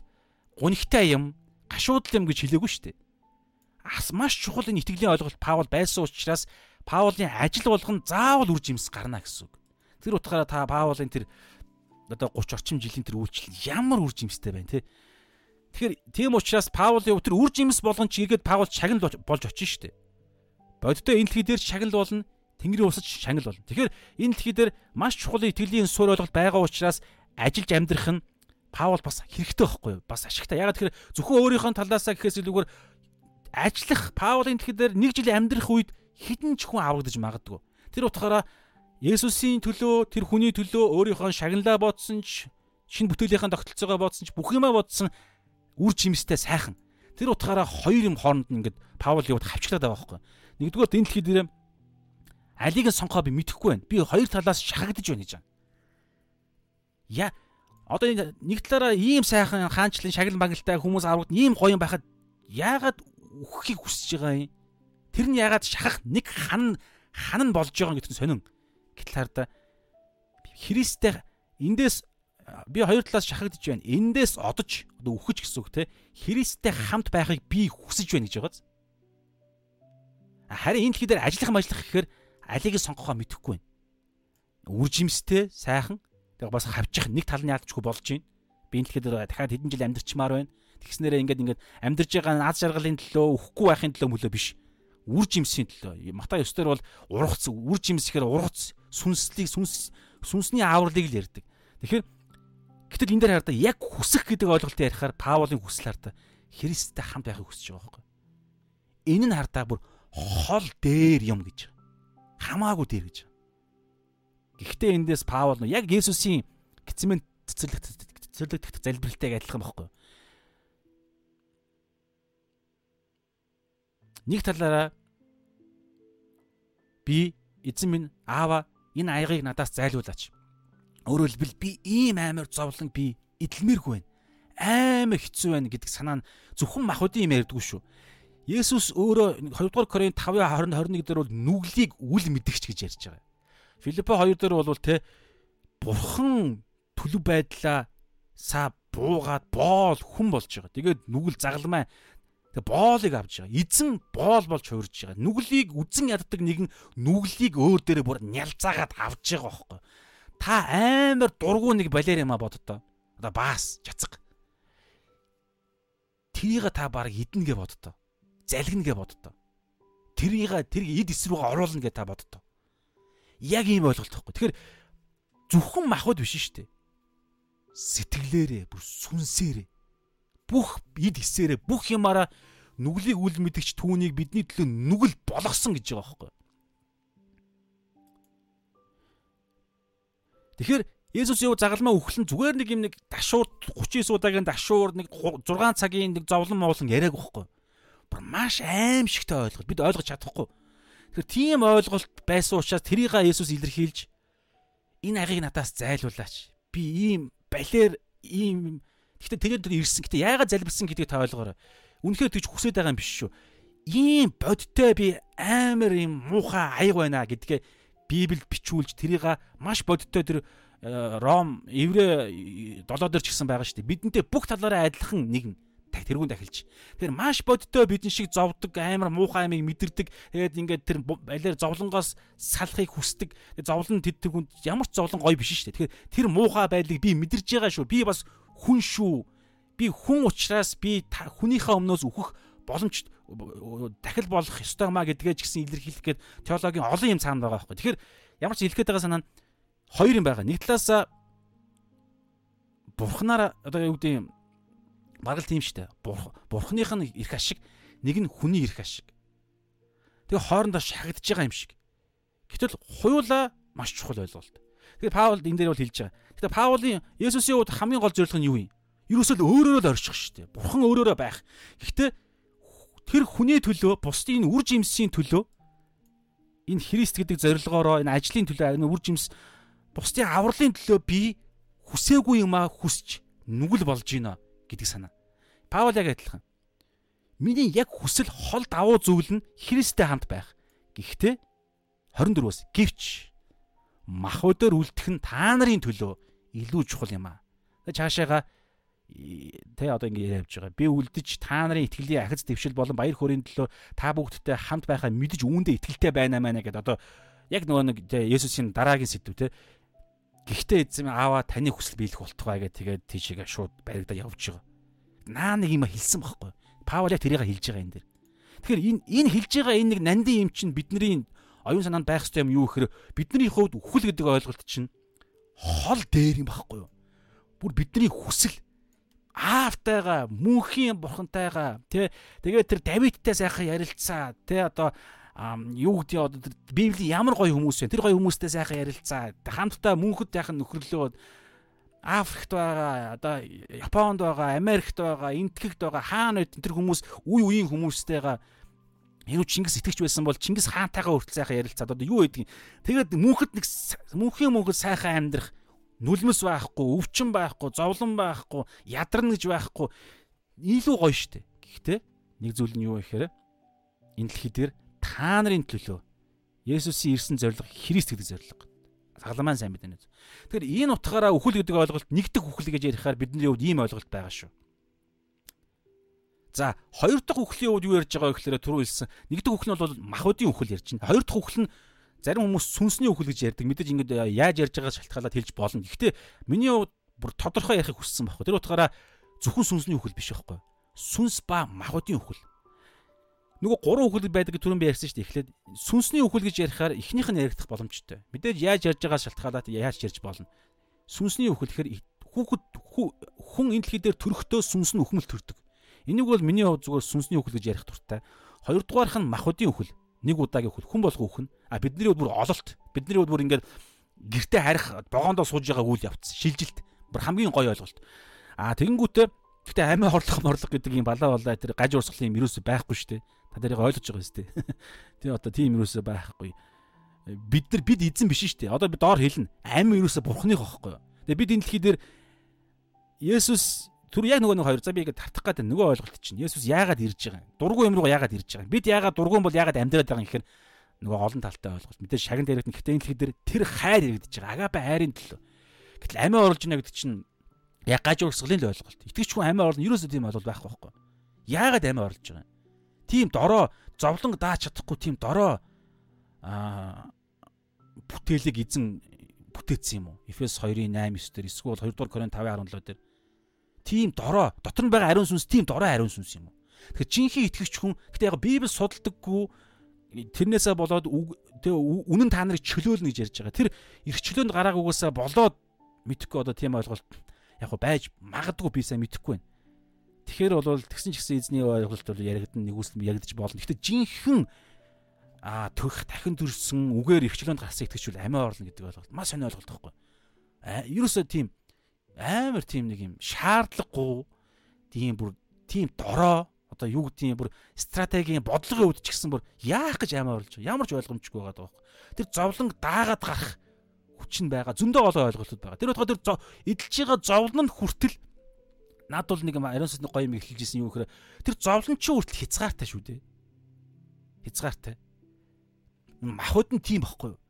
гунигтай юм, гашуудл юм гэж хэлээгүй шүү дээ. Маш чухал энэ итгэлийн ойлголт Паул байсан учраас Паулын ажил болгон заавал үр жимс гарна гэсэн үг. Тэр утгаараа та Паулын тэр одоо 30 орчим жилийн тэр үйлчлэл ямар үр жимстэй байна те. Тэгэхээр тийм учраас Паулын тэр үр жимс болгон ч эргээд Паул шагнал болж очиж штэ. Бодтой энэ дэлхий дээр шагнал болно. Тэнгэрийн усад шагнал болно. Тэгэхээр энэ дэлхий дээр маш чухал итгэлийн суурь ойлголт байгаа учраас ажиллаж амьдрах нь Паул бас хэрэгтэй байхгүй юу? Бас ашигтай. Ягаад тэгэхээр зөвхөн өөрийнхөө талаасаа гэхээс илүүгээр ажиллах Паулын дэлхий дээр нэг жил амьдрах үед хідэн ч хүн аврагдаж магадгүй. Тэр утгаараа Есүсийн төлөө тэр хүний төлөө өөрийнхөө шагналаа бодсон ч шинэ бүтээлийнхэн тогтолцоогоо бодсон ч бүх юмаа бодсон үр жимстэй сайхан. Тэр утгаараа хоёр юм хооронд нь ингээд Паул яваад хавчглаад байгаа байхгүй. Нэгдүгээр энэ дэлхий дээр алийг нь сонгохоо би мэдэхгүй байна. Би хоёр талаас шахагдаж байна гэж байна. Я одоо нэг талаараа ийм сайхан хаанчлан шагнал магалтай хүмүүс аврагд ийм гоё байхад яагаад үххийг хүсэж байгаа юм? Тэр нь яагаад шахах нэг хан хан нь болж байгаа гэдэг нь сонин. Гэтэл хараа Христтэй эндээс би хоёр талаас шахагдж байна. Эндээс одож одоо үхэж гэсэн үг те. Христтэй хамт байхыг би хүсэж байна гэж байгааз. Харин энэ дэлхий дээр ажиллах ажиллах гэхээр алийг сонгохоо мэдэхгүй байна. Үр жимстэй сайхан тэгээ бас хавчих нэг тал нь яалтчгүй болж байна. Би энэ дэлхий дээр дахиад хэдэн жил амьдарчмаар байна. Тэгснээрээ ингээд ингээд амьдарж байгаа наад жаргалын төлөө өхгүй байхын төлөө мөлөө биш. Үр жимсийн төлөө. Матай 9 дээр бол ургац үр жимс гэхээр ургац сүнслийг сүнс сүнсний аавралыг л ярьдаг. Тэгэхээр гэтэл энэ дээр хараа яг хүсэх гэдэг ойлголтыг ярихаар Паулын хүсэл хараа Христтэй хамт байхыг хүсэж байгаа байхгүй. Энэ нь хардаа бүр хол дээр юм гэж. Хамаагүй дээр гэж. Гэхдээ эндээс Паул яг Есүсийн гисмэн цэцэрлэг цэцэрлэгдэх залбиралтай адилхан байхгүй Нэг талаараа би эзэн минь аава энэ аягыг надаас зайлуулаач. Өөрөөр хэлбэл би ийм амар зовлон би идэлмээргүй байна. Амар хэцүү байна гэдэг санаа нь зөвхөн махуудын юм ярьдгүй шүү. Есүс өөрөө 2 дугаар Коринт 5:20 21 дээр бол нүглийг үл мэдгч гэж ярьж байгаа. Филиппо 2 дээр бол те бурхан төлөв байдлаа са буугаад боол хүн болж байгаа. Тэгээд нүгэл загалмай тэг боолыг авж байгаа. Эзэн боол болж хуурж байгаа. Нүглийг үзэн яддаг нэгэн нүглийг өөр дээрээ бүр нялзаагаад авж байгаа байхгүй. Та амар дургу нэг балер юм а боддоо. Одоо баас чацга. Тэрийг та баг идэнэ гэж боддоо залгина гэж боддоо. Тэрийг тэр эд эс рүүгээ оруулна гэж та боддоо. Яг ийм ойлголт байхгүй. Тэгэхээр зөвхөн махуд биш шүү дээ. Сэтгэлээрээ, бүр сүнсээрээ бүх эд эсээрээ бүх юмараа нүглийг үл мэдгч түүнийг бидний төлөө нүгэл болгосон гэж байгаа байхгүй. Тэгэхээр Есүс юу загалмаа үхлэн зүгээр нэг юм нэг дашуур 39 удаагийн дашуур нэг 6 цагийн нэг зовлон моолон яриаг байхгүй бүр маш аимшигтай ойлголт. Бид ойлгож чадахгүй. Тэгэхээр тийм ойлголт байсан учраас тэрийг Есүс илэрхийлж энэ агийг надаас зайлуулаач. Би ийм балер ийм Гэхдээ тэгээд тэр ирсэн. Гэтэ яагаад залбирсан гэдгийг та ойлгоорой. Үнэхээр тэгж хүсэж байгаа юм биш шүү. Ийм бодтой би амар юм муухай аяг байна гэдгээ Библиэд бичүүлж тэрийг маш бодтой тэр э, Ром Еврэ 7 дээр ч гэсэн байгаа шүү дээ. Бидэнтэй бүх талаараа адилхан нэгэн тэрүүн дахилж. Тэгэхээр маш бодтой бидэн шиг зовдөг амар муухай амийг мэдэрдэг. Тэгээд ингээд тэр балиар зовлонгоос салахыг хүсдэг. Зовлон тэддэг хүнд ямар ч зовлон гоё биш шүү дээ. Тэгэхээр тэр муухай байдлыг би мэдэрж байгаа шүү. Би бас хүн шүү. Би хүн учраас би хүнийхээ өмнөөс үхэх боломж дахил болох ёстой маа гэдгээ ч гэсэн илэрхийлэх гээд теологийн олон юм цаана байгаа байхгүй. Тэгэхээр ямар ч хэлэхэд байгаа санаа нь хоёр юм байгаа. Нэг талаас бурхнаар одоо юу гэдэг юм Бараг л тийм штэ. Бурхных нь эрх ашиг, нэг нь хүний эрх ашиг. Тэгээ хоорондоо шахагдж байгаа юм шиг. Гэтэл хуйлаа маш чухал ойлголт. Тэгээ Паул энэ дээр бол хэлж байгаа. Гэтэ Паулын Есүсийн хувьд хамгийн гол зорилго нь юу юм? Ерөөсөө өөрөөрөө л орчих штэ. Бурхан өөрөөрөө байх. Гэхдээ тэр хүний төлөө, бусдын үр жимсийн төлөө энэ Христ гэдэг зорилгоороо энэ ажлын төлөө энэ үр жимс бусдын авралын төлөө би хүсээгүй юм а хүсч нүгэл болж гинэ гэдэг санаа. Паул яг адилхан. Миний яг хүсэл хол давуу зүйл нь Христтэй хамт байх. Гэхдээ 24-өөс гівч мах өдөр үлдэх нь та нарын төлөө илүү чухал юм а. Тэ цаашаага тэ одоо ингэ явж байгаа. Би үлдэж та нарын итгэлийн ахиц дэвшил болон баяр хөөрийн төлөө та бүгдтэй хамт байхаа мэдэж үүндээ итгэлтэй байна маа гэдэг одоо яг нөгөө нэг Есүсийн дараагийн сэдв те. Гэхдээ эзэм аава таны хүсэл биелэх болтугай гэх тэгээд тийшээгээ шууд баригдаа явж байгаа. Наа нэг юм хэлсэн байхгүй. Паул яг тэрийг хэлж байгаа энэ дэр. Тэгэхээр энэ энэ хэлж байгаа энэ нэг нандин юм чинь бидний оюун санаанд байх ёстой юм юу гэхээр бидний хувьд үхэл гэдэг ойлголт чинь хол дээр юм байхгүй юу? Бүр бидний хүсэл аавтайгаа мөнхийн бурхантайгаа тий тэгээд тэр Давидтай сайхан ярилцаа тий одоо юу гэдэг одоо библийн ямар гоё хүмүүс вэ тэр гоё хүмүүстэй сайхан ярилцаа хамтдаа мөнхөд яхан нөхрлөө Африкт байгаа одоо Японд байгаа Америкт байгаа Энтгэгт байгаа хаана үед тэр хүмүүс үе үеийн хүмүүстэйгээ юу Чингис итгэж байсан бол Чингис хаантайгаа хүртэл сайхан ярилцаад одоо юу байдгийг тэгээд мөнхөд нэг мөнхийн мөнхөд сайхан амьдрах нүлмэс байхгүй өвчин байхгүй зовлон байхгүй ядарна гэж байхгүй илүү гоё штэ гэхдээ нэг зүйл нь юу вэ гэхээр энэ дэлхий дээр та нарын төлөө Есүсийн ирсэн зориг Христ гэдэг зориг Сагламан сайн мэдэнэ. Тэгэхээр энэ утгаараа үхэл гэдэг ойлголт нэгдэх үхэл гэж ярихаар бидний хувьд ийм ойлголт байгаа шүү. За хоёр дахь үхлийн үед юу ярьж байгаа вэ гэхээр түрүү хэлсэн. Нэг дахь үхэл нь бол махуудын үхэл ярьж байна. Хоёр дахь үхэл нь зарим хүмүүс сүнсний үхэл гэж ярьдаг. Мэдээж ингэж яаж ярьж байгаас шалтгаалаад хэлж болно. Гэхдээ миний хувьд бүр тодорхой ярихыг хүссэн байхгүй. Тэр утгаараа зөвхөн сүнсний үхэл биш байхгүй. Сүнс ба махуудын үхэл нөгөө гурван үхэл байдаг гэж түрүүн би ярьсан шүү дээ. Эхлээд сүнсний үхэл гэж ярихаар эхнийх нь яригдах боломжтой. Мэдээж яаж ярьж байгаа шалтгаалаад яаж ярьж болно. Сүнсний үхэл гэхээр хүүхэд хүн энэ дэлхий дээр төрөхдөө сүнс нь үхмэл төрдөг. Энийг бол миний хувьд зүгээр сүнсний үхэл гэж ярих дуртай. Хоёрдугаарх нь махуудын үхэл. Нэг удаагийн үхэл хүн болго үхэн. А бидний хувьд бүр ололт. Бидний хувьд бүр ингээд гэрте харих богоондоо сууж байгаа үйл явц. Шилжилт. Бүр хамгийн гоё ойлголт. А тэгэнгүүтээ Гэтэ амиа хорлох морлох гэдэг юм балаа балаа тэр гаж урсгал юм юусоо байхгүй шүү дээ. Та тэрийг ойлгож байгаа шүү дээ. Тийм одоо тийм юусоо байхгүй. Бид нар бид эзэн биш шүү дээ. Одоо би доор хэлнэ. Амь юусоо бурхных байхгүй. Тэгээ бид энэ дэлхий дээр Есүс түр яг нөгөө нэг хоёр за би ингэ тартах гэдэг нөгөө ойлголт чинь Есүс яагаад ирж байгаа юм? Дургүй юм руу яагаад ирж байгаа юм? Бид яагаад дургүй бол яагаад амьдраад байгаа юм гэхээр нөгөө олон талтай ойлголт. Мэдээж шагнал дээрх нь гэхдээ энэ дэлхий дээр тэр хайр иргэдэж байгаа. Агапе хайрын төлөө. Гэтэл амиа оруулж ийнэ гэдэг чинь яг гаж урсгалын л ойлголт. Итгэж хүн амиа орлоо ерөөсөө тийм ойлголт байхгүй байхгүй. Яагаад амиа орлож байгаа юм? тийм дорой зовлон дааж чадахгүй тийм дорой а бүтээлэг эзэн бүтээсэн юм уу? Эфес 2-ын 8-9 дээр эсвэл 2 дугаар Коринт 5-17 дээр тийм дорой дотор нь байгаа ариун сүнс тийм дорой ариун сүнс юм уу? Тэгэхээр жинхэнэ итгэгч хүн гэтээ яг Библи судалдаггүй тэрнээсээ болоод тэг үнэн та нарыг чөлөөлнө гэж ярьж байгаа. Тэр эрх чөлөөнд гараагүйгээсээ болоод мэдхгүй одоо тийм ойлголт яг байж магадгүй би сайн мэдэхгүй байна. Тэгэхээр бол тэгсэн ч гэсэн эзний ойлголт бол яригдсан нэгүслэн яригдчих болно. Гэхдээ жинхэнэ а төх дахин төрсөн үгээр ихчлөөнд гарсан итгэж бол амиа орлно гэдэг ойлголт маш сони ойлголт байхгүй. А ерөөсөө тийм амар тийм нэг юм шаардлагагүй тийм бүр тийм дорой одоо юу гэдгийг бүр стратегийн бодлогын өвд ч гэсэн бүр яах гэж амиа орлож ямар ч ойлгомжгүй байгаа байхгүй. Тэр зовлон даагаад гарах хүч нь байгаа зөндөө олон ойлголтууд байгаа. Тэр утгаа тэр эдэлж байгаа зовлон нь хүртэл Наад бол нэг ариун сүнсний гоё юм эхэлж исэн юу гэхээр тэр зовлон чи хүртэл хязгаартай шүү дээ. Хязгаартай. Махуд нь тийм байхгүй юу?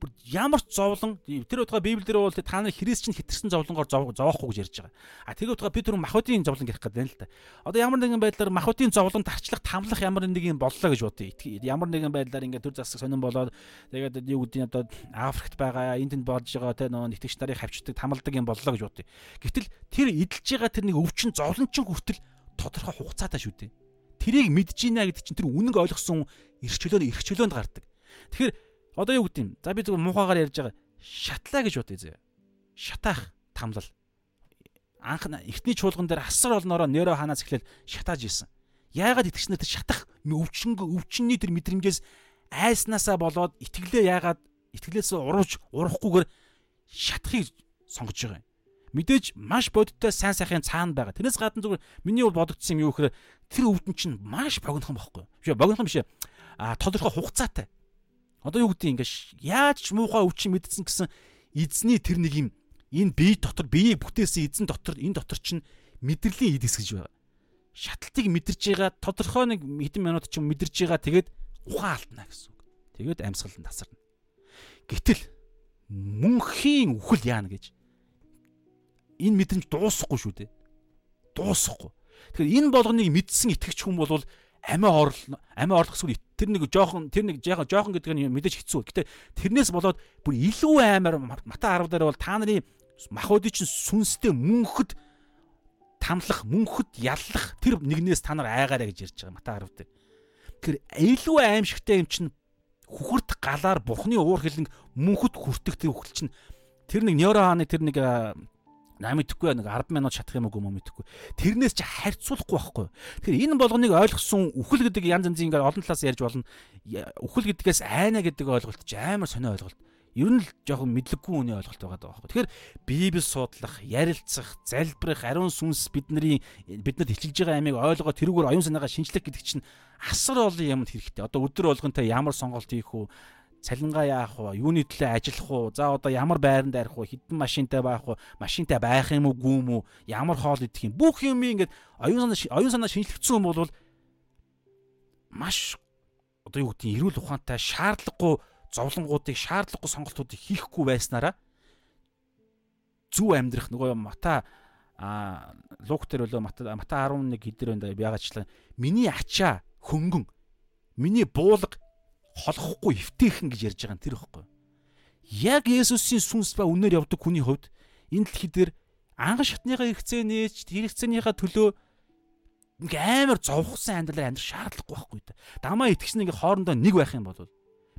Бүр ямар ч зовлон тэр утгаа библиэр бол та нар Христ чинь хэтэрсэн зовлонгоор зовоохгүй гэж ярьж байгаа. А тэр утгаа би тэр махуудын зовлон гэх гэдэг нь л да. Одоо ямар нэгэн байдлаар махуудын зовлон тарчлах тамлах ямар нэгэн боллоо гэж бодъё. Ямар нэгэн байдлаар ингээд төр засаг сонирн болоод тэгээд юу гэдгийг одоо Африкт байгаа энд тэнд болж байгаа те нөө итгэж нарыг хавчдаг тамалдаг юм боллоо гэж бодъё. Гэвтэл тэр эдэлж байгаа тэр нэг өвчин зовлон чин хүртэл тодорхой хугацаатай шүү дээ. Тэрийг мэдж ийна гэдэг чинь тэр үнэн ойлгосон эрх чөлөөнд эрх чөлөөнд гардаг. Тэгэхээр Одоо юу гэдэг юм? За би зүгээр муухайгаар ярьж байгаа. Шатлаа гэж бодъё зөө. Шатаах тамлал. Анх эртний чуулган дээр асар олноороо нэрөө ханаас эхлээл шатааж исэн. Яагаад итгэгчнэр тэр шатах өвчнгө өвчнний тэр мэдрэмжээс айснаасаа болоод итгэлээ яагаад итгэлээс урууж урахгүйгээр шатахыг сонгож байгаа юм. Мэдээж маш бодиттой сайн сайхын цаана байгаа. Тэрнээс гадна зүгээр миний бодогдсон юм юу гэхээр тэр өвдөн чинь маш богинохон бохгүй. Биш богинохон биш. А тодорхой хугацаатай Одоо юу гэдэг ингээд яаж ч муухай өвчин мэдсэн гэсэн эзний тэр нэг юм энэ бие дотор биеийг бүтээсэн эзэн дотор энэ дотор чинь мэдрэлийн эд хэсгэж байгаа. Шатлтыг мэдэрж байгаа тодорхой нэг хэдэн минут ч мэдэрж байгаа тэгээд ухаан алдна гэсэн үг. Тэгээд амьсгалан тасарна. Гэтэл мөнхийн үхэл яана гэж энэ мэдрэмж дуусахгүй шүү дээ. Дуусахгүй. Тэгэхээр энэ болгоныг мэдсэн итгэгч хүн бол амиа орлоо амиа орлох эсвэл тэр нэг жоохон тэр нэг жоохон гэдэг нь мэдээж хэцүү. Гэтэ тэрнээс болоод бүр илүү аймаар мата 10 дээр бол та нарын махуудын чинь сүнстэй мөнхөд тамлах мөнхөд яллах тэр нэгнээс та нар айгаарэ гэж ярьж байгаа мата 10 дээр. Тэгэхээр илүү аимшигтай юм чинь хүхэрт галаар бурхны уур хилэн мөнхөд хүртэх тэр хүхэл чинь тэр нэг нейроны тэр нэг наа мэдэхгүй нэг 10 минут шатах юм уу мэдэхгүй. Тэрнээс чи харьцуулахгүй байхгүй. Тэгэхээр энэ болгоныг ойлгосон үхэл гэдэг янз янзын ингээд олон талаас ярьж болно. Үхэл гэдгээс айна гэдэг ойлголт чи амар сонио ойлголт. Ер нь л жоохон мэдлэггүй үний ойлголт байгаа байхгүй. Тэгэхээр Библи судлах, ярилцах, залбирах, ариун сүнс бидний биднэрт хичилж байгаа амийг ойлгоод тэрүүгээр оюун санаагаа шинжлэх гэдэг чинь асар олон юмд хэрэгтэй. Одоо өдөр болгонтой ямар сонголт хийх үү? Цалингаа яах вэ? Юуны төлөө ажиллах уу? За одоо ямар байранд арих уу? Хідэн машинтай байх уу? Машинтай байх юм уу, юм уу? Ямар хоол идэх юм? Бүх юм ингээд оюун санаа оюун санаа шинжлэгдсэн юм бол маш одоо юу гэдгийг эрүүл ухаантай шаардлагагүй зовлонгуудыг шаардлагагүй сонголтуудыг хийхгүй байснараа зүв амьдрах нөгөө мата а лук дээр өлөө мата мата 11 хэдэр байна да ягачлаа миний ачаа хөнгөн миний буулга холохгүй эвтэйхэн гэж ярьж байгаа нь тэр ихгүй. Яг Есүсийн сүнс ба үнээр явдаг хүний хувьд энэ дэлхий дээр анхан шатныхаа хэрэгцээ нээж хэрэгцээнийхээ төлөө ингээ амар зовхсан амьдралаар амьдрах шаардлагагүй байхгүй да. Дамаа итгэгч нэг хоорондоо нэг байх юм бол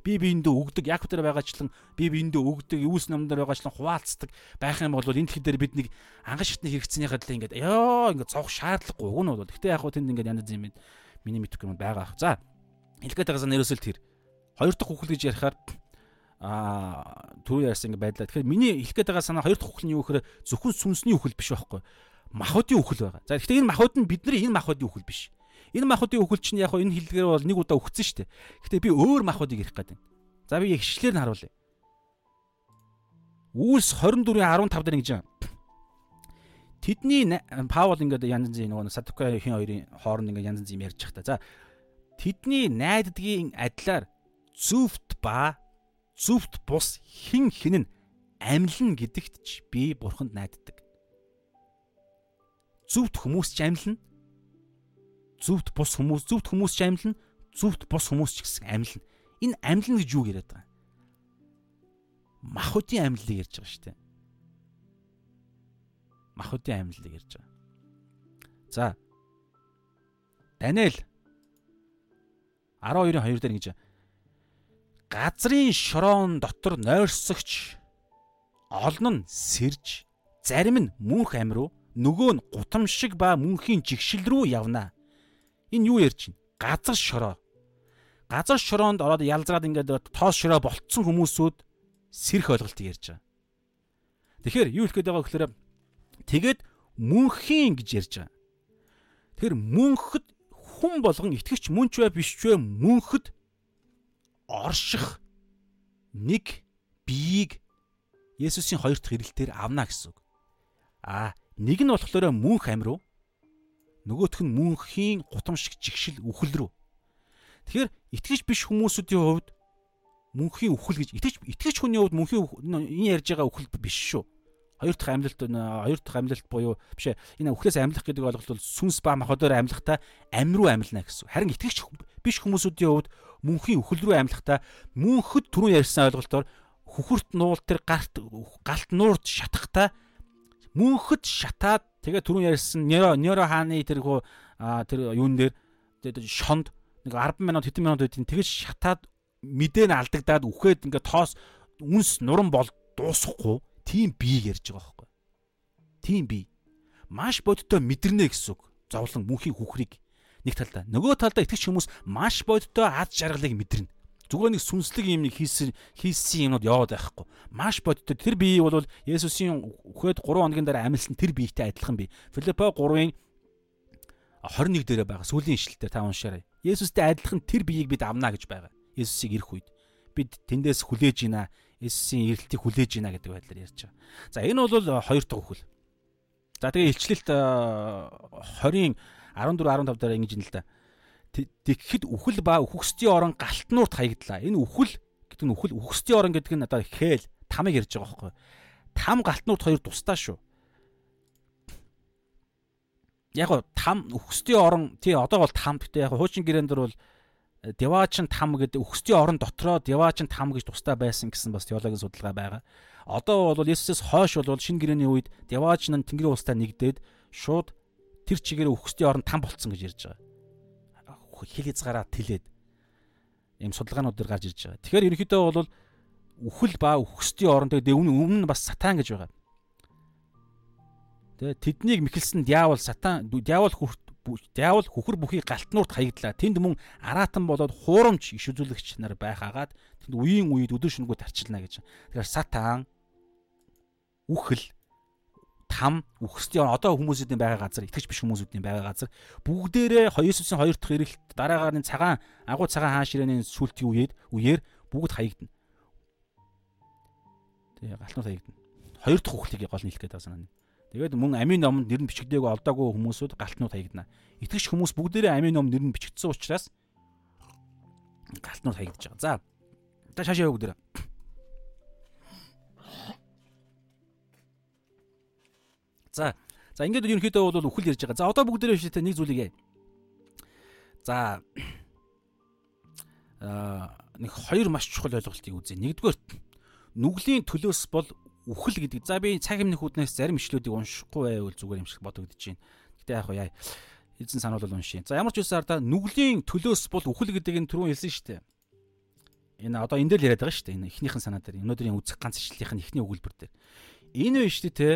би биендээ өгдөг яг тэр байгаачлан би биендээ өгдөг юус намдар байгаачлан хуваалцдаг байх юм бол энэ дэлхий дээр бид нэг анхан шатны хэрэгцээнийхээ төлөө ингээ ёо ингээ зовх шаардлагагүй уг нь бол гэтээ яг хөө тэнд ингээ янз юм миний мэдхгүй юм байгаа. За хэлгээд байгаас нэрөөсөл тэр Хоёр дахь хүүхэл гэж ярихаар аа түрүү ярьсан ингэ байдлаа. Тэгэхээр миний хэлэх гээд байгаа санаа хоёр дахь хүүхэл нь юу гэхээр зөвхөн сүнсний хүүхэл биш байхгүй. Махуудын хүүхэл байгаа. За гэхдээ энэ махууд нь бидний энэ махуудын хүүхэл биш. Энэ махуудын хүүхэл чинь яг энэ хэлдгээр бол нэг удаа өгцөн шүү дээ. Гэхдээ би өөр махуудыг ярих гээд байна. За би ихшлэр нь харуулъя. Үйлс 24:15 дээр ингэж байна. Тэдний Паул ингээд янз янзын нөгөө Садукахийн хоёрын хооронд ингээд янз янз юм ярьж байгаа та. За тэдний найддгийн адилаар зүвт ба зүвт бус хин хин нь амьлна гэдэгт ч би бурханд найддаг. Зүвт хүмүүс ч амьлна. Зүвт бус хүмүүс зүвт хүмүүс ч амьлна. Зүвт бус хүмүүс ч гэсэн амьлна. Энэ амьлна гэж юу яриад байгаа юм? Махуудын амьллыг ярьж байгаа шүү дээ. Махуудын амьллыг ярьж байгаа. За. Даниэл 12-ын 2 дээр ингэж газрын шороон дотор нойрсогч олон нь сэрж зарим нь мөнх ам руу нөгөө нь гутамшиг ба мөнхийн жигшил рүү явна. Энэ юу ярьж байна? Газар шороо. Газар шороонд ороод ялзраад ингээд тоос шороо болцсон хүмүүсүүд сэрх ойлголтыг ярьж байгаа. Тэгэхээр юу хэлэх гээд байгаа гэхээр тэгээд мөнхийн гэж ярьж байгаа. Тэгэхээр мөнхөд хүн болгон итгэвч мөн ч бай биш ч бай мөнхөд орших нэг биеийг Есүсийн хоёр дахь ирэлтээр авна гэсэн үг. Аа, нэг нь болохоор мөнх ам руу нөгөөх нь мөнхийн гутамшиг жигшил үхэл рүү. Тэгэхээр итгэж биш хүмүүсүүдийн хувьд мөнхийн үхэл гэж итгэж итгэж хүний хувьд мөнхийн энэ ярьж байгаа үхэл биш шүү. Хоёр дахь амьлалт хоёр дахь амьлалт буюу биш энэ үхлээс амьлах гэдэг ойлголт бол сүнс ба махбодоор амьлахдаа ам руу амьлна гэсэн. Харин итгэгч биш хүмүүсүүдийн хувьд мөнхийн үхэл рүү амьлахдаа мөнхөд түрүүн ярьсан ойлголтоор хүхүрт нуул тэр галт галт нуурд шатахдаа мөнхөд шатаад тэгээ түрүүн ярьсан нейро нейро хааны тэр хөө тэр юун дээр шонд нэг 10 минут хэдэн минут үдин тэгэж шатаад мэдээ нь алдагдаад үхээд ингээ тоос үнс нуран бол дуусахгүй тийм бие ярьж байгаа байхгүй. Тийм бие. Маш бодиттой мэдэрнэ гэсэн үг. Зовлон мөнхийн хүхрийг нэг талдаа. Нөгөө талдаа итгэж хүмүүс маш бодиттой аз жаргалыг мэдэрнэ. Зүгээр нэг сүнслэг юм нэг хийсэн хийсэн юмнууд яваад байхгүй. Маш бодиттой тэр бие бол Есүсийн үхээд 3 хоногийн дараа амьдсан тэр биетэй адилхан бие. Филиппо 3-ын 21 дээрээ байгаа сүүлийн ишлэлээр та уншаарай. Есүстэй адилхан тэр биеийг бид авна гэж байгаа. Есүсийг ирэх үед бид тэндээс хүлээж гинэ. Есүсийн ирэлтийг хүлээж гинэ гэдэг байдлаар ярьж байгаа. За энэ бол хоёр дахь үхэл. За тэгээ илчлэлт 20-ын 14 15 дээр ингэж юм л да. Тэгэхэд үхэл ба үхсдийн орон галтнуурт хаягдлаа. Энэ үхэл гэдэг нь үхэл үхсдийн орон гэдэг нь одоо хээл тамыг ярьж байгаа байхгүй. Там галтнуурт хоёр тусдаа шүү. Яг го там үхсдийн орон тий одоо бол там гэдэг яг хуучин гэрэн дээр бол Деваачин там гэдэг өгсдийн орон дотроо Деваачин там гэж тустай байсан гэсэн бас теологийн судалгаа байгаа. Одоо бол Есүсээс хойш бол шинэ гэрээний үед Деваачин нь Тэнгэрийн улстай нэгдээд шууд тэр чигээр өгсдийн орон там болцсон гэж ярьж байгаа. Хил хязгаараа тэлээд ийм судалгаанууд дэр гарч ирж байгаа. Тэгэхээр ерөнхийдөө бол үхэл ба үхсдийн орон тэгээ өмнө өмнө бас сатан гэж байгаа. Тэгээ тэднийг мэхэлсэн диавол сатан диавол хүрт диавол хүхэр бүхий галтнуурт хаягдлаа. Тэнд мөн араатан болоод хуурамч иш үзүүлэгч нар байх агаад тэнд үеийн үед өдөр шөнөгүй тарчилна гэж. Тэгэхээр сатан үхэл там үхсдийн одоо хүмүүсүүдийн байгаа газар итгэж биш хүмүүсүүдийн байгаа газар бүгдээрээ Иесусийн хоёр дахь ирэлт дараагаар нь цагаан агуу цагаан хаан ширээний сүлтийн үед үеэр бүгд хаягдана. Тэгээ галтнуурт хаягдана. Хоёр дахь үхлийг гол нийлэх гэдэг санаа. Тэгээд мөн амийн номонд нэр нь бичигдээгүй олдоогүй хүмүүсүүд галтнууд хаягдана. Итгэж хүмүүс бүгдээрээ амийн номд нэр нь бичигдсэн учраас галтнууд хаягдж байгаа. За. Та шашаа бүгдээрээ. За. За ингээд ерөнхийдөө бол үхэл ярьж байгаа. За одоо бүгдээрээ биш нэг зүйлийг яа. За. Аа нэг хоёр маш чухал ойлголтыг үзье. Нэгдүгээр нүглийн төлөөс бол үхэл гэдэг. За би цаг хэмнэх үднээс зарим ишлүүдийг уншихгүй байвал зүгээр юм шиг бодогдож байна. Гэтэ яг яа эзэн сануулал уншийн. За ямар ч үсээр да нүглийн төлөөс бол үхэл гэдэг нь түрүүн хэлсэн шүү дээ. Энэ одоо энэ дээр л яриад байгаа шүү дээ. Энэ эхнийхэн санаа дээр. Өнөөдрийн үзэх ганц ишлэлийнх нь эхний өгүүлбэр дээр. Энэ биш үү те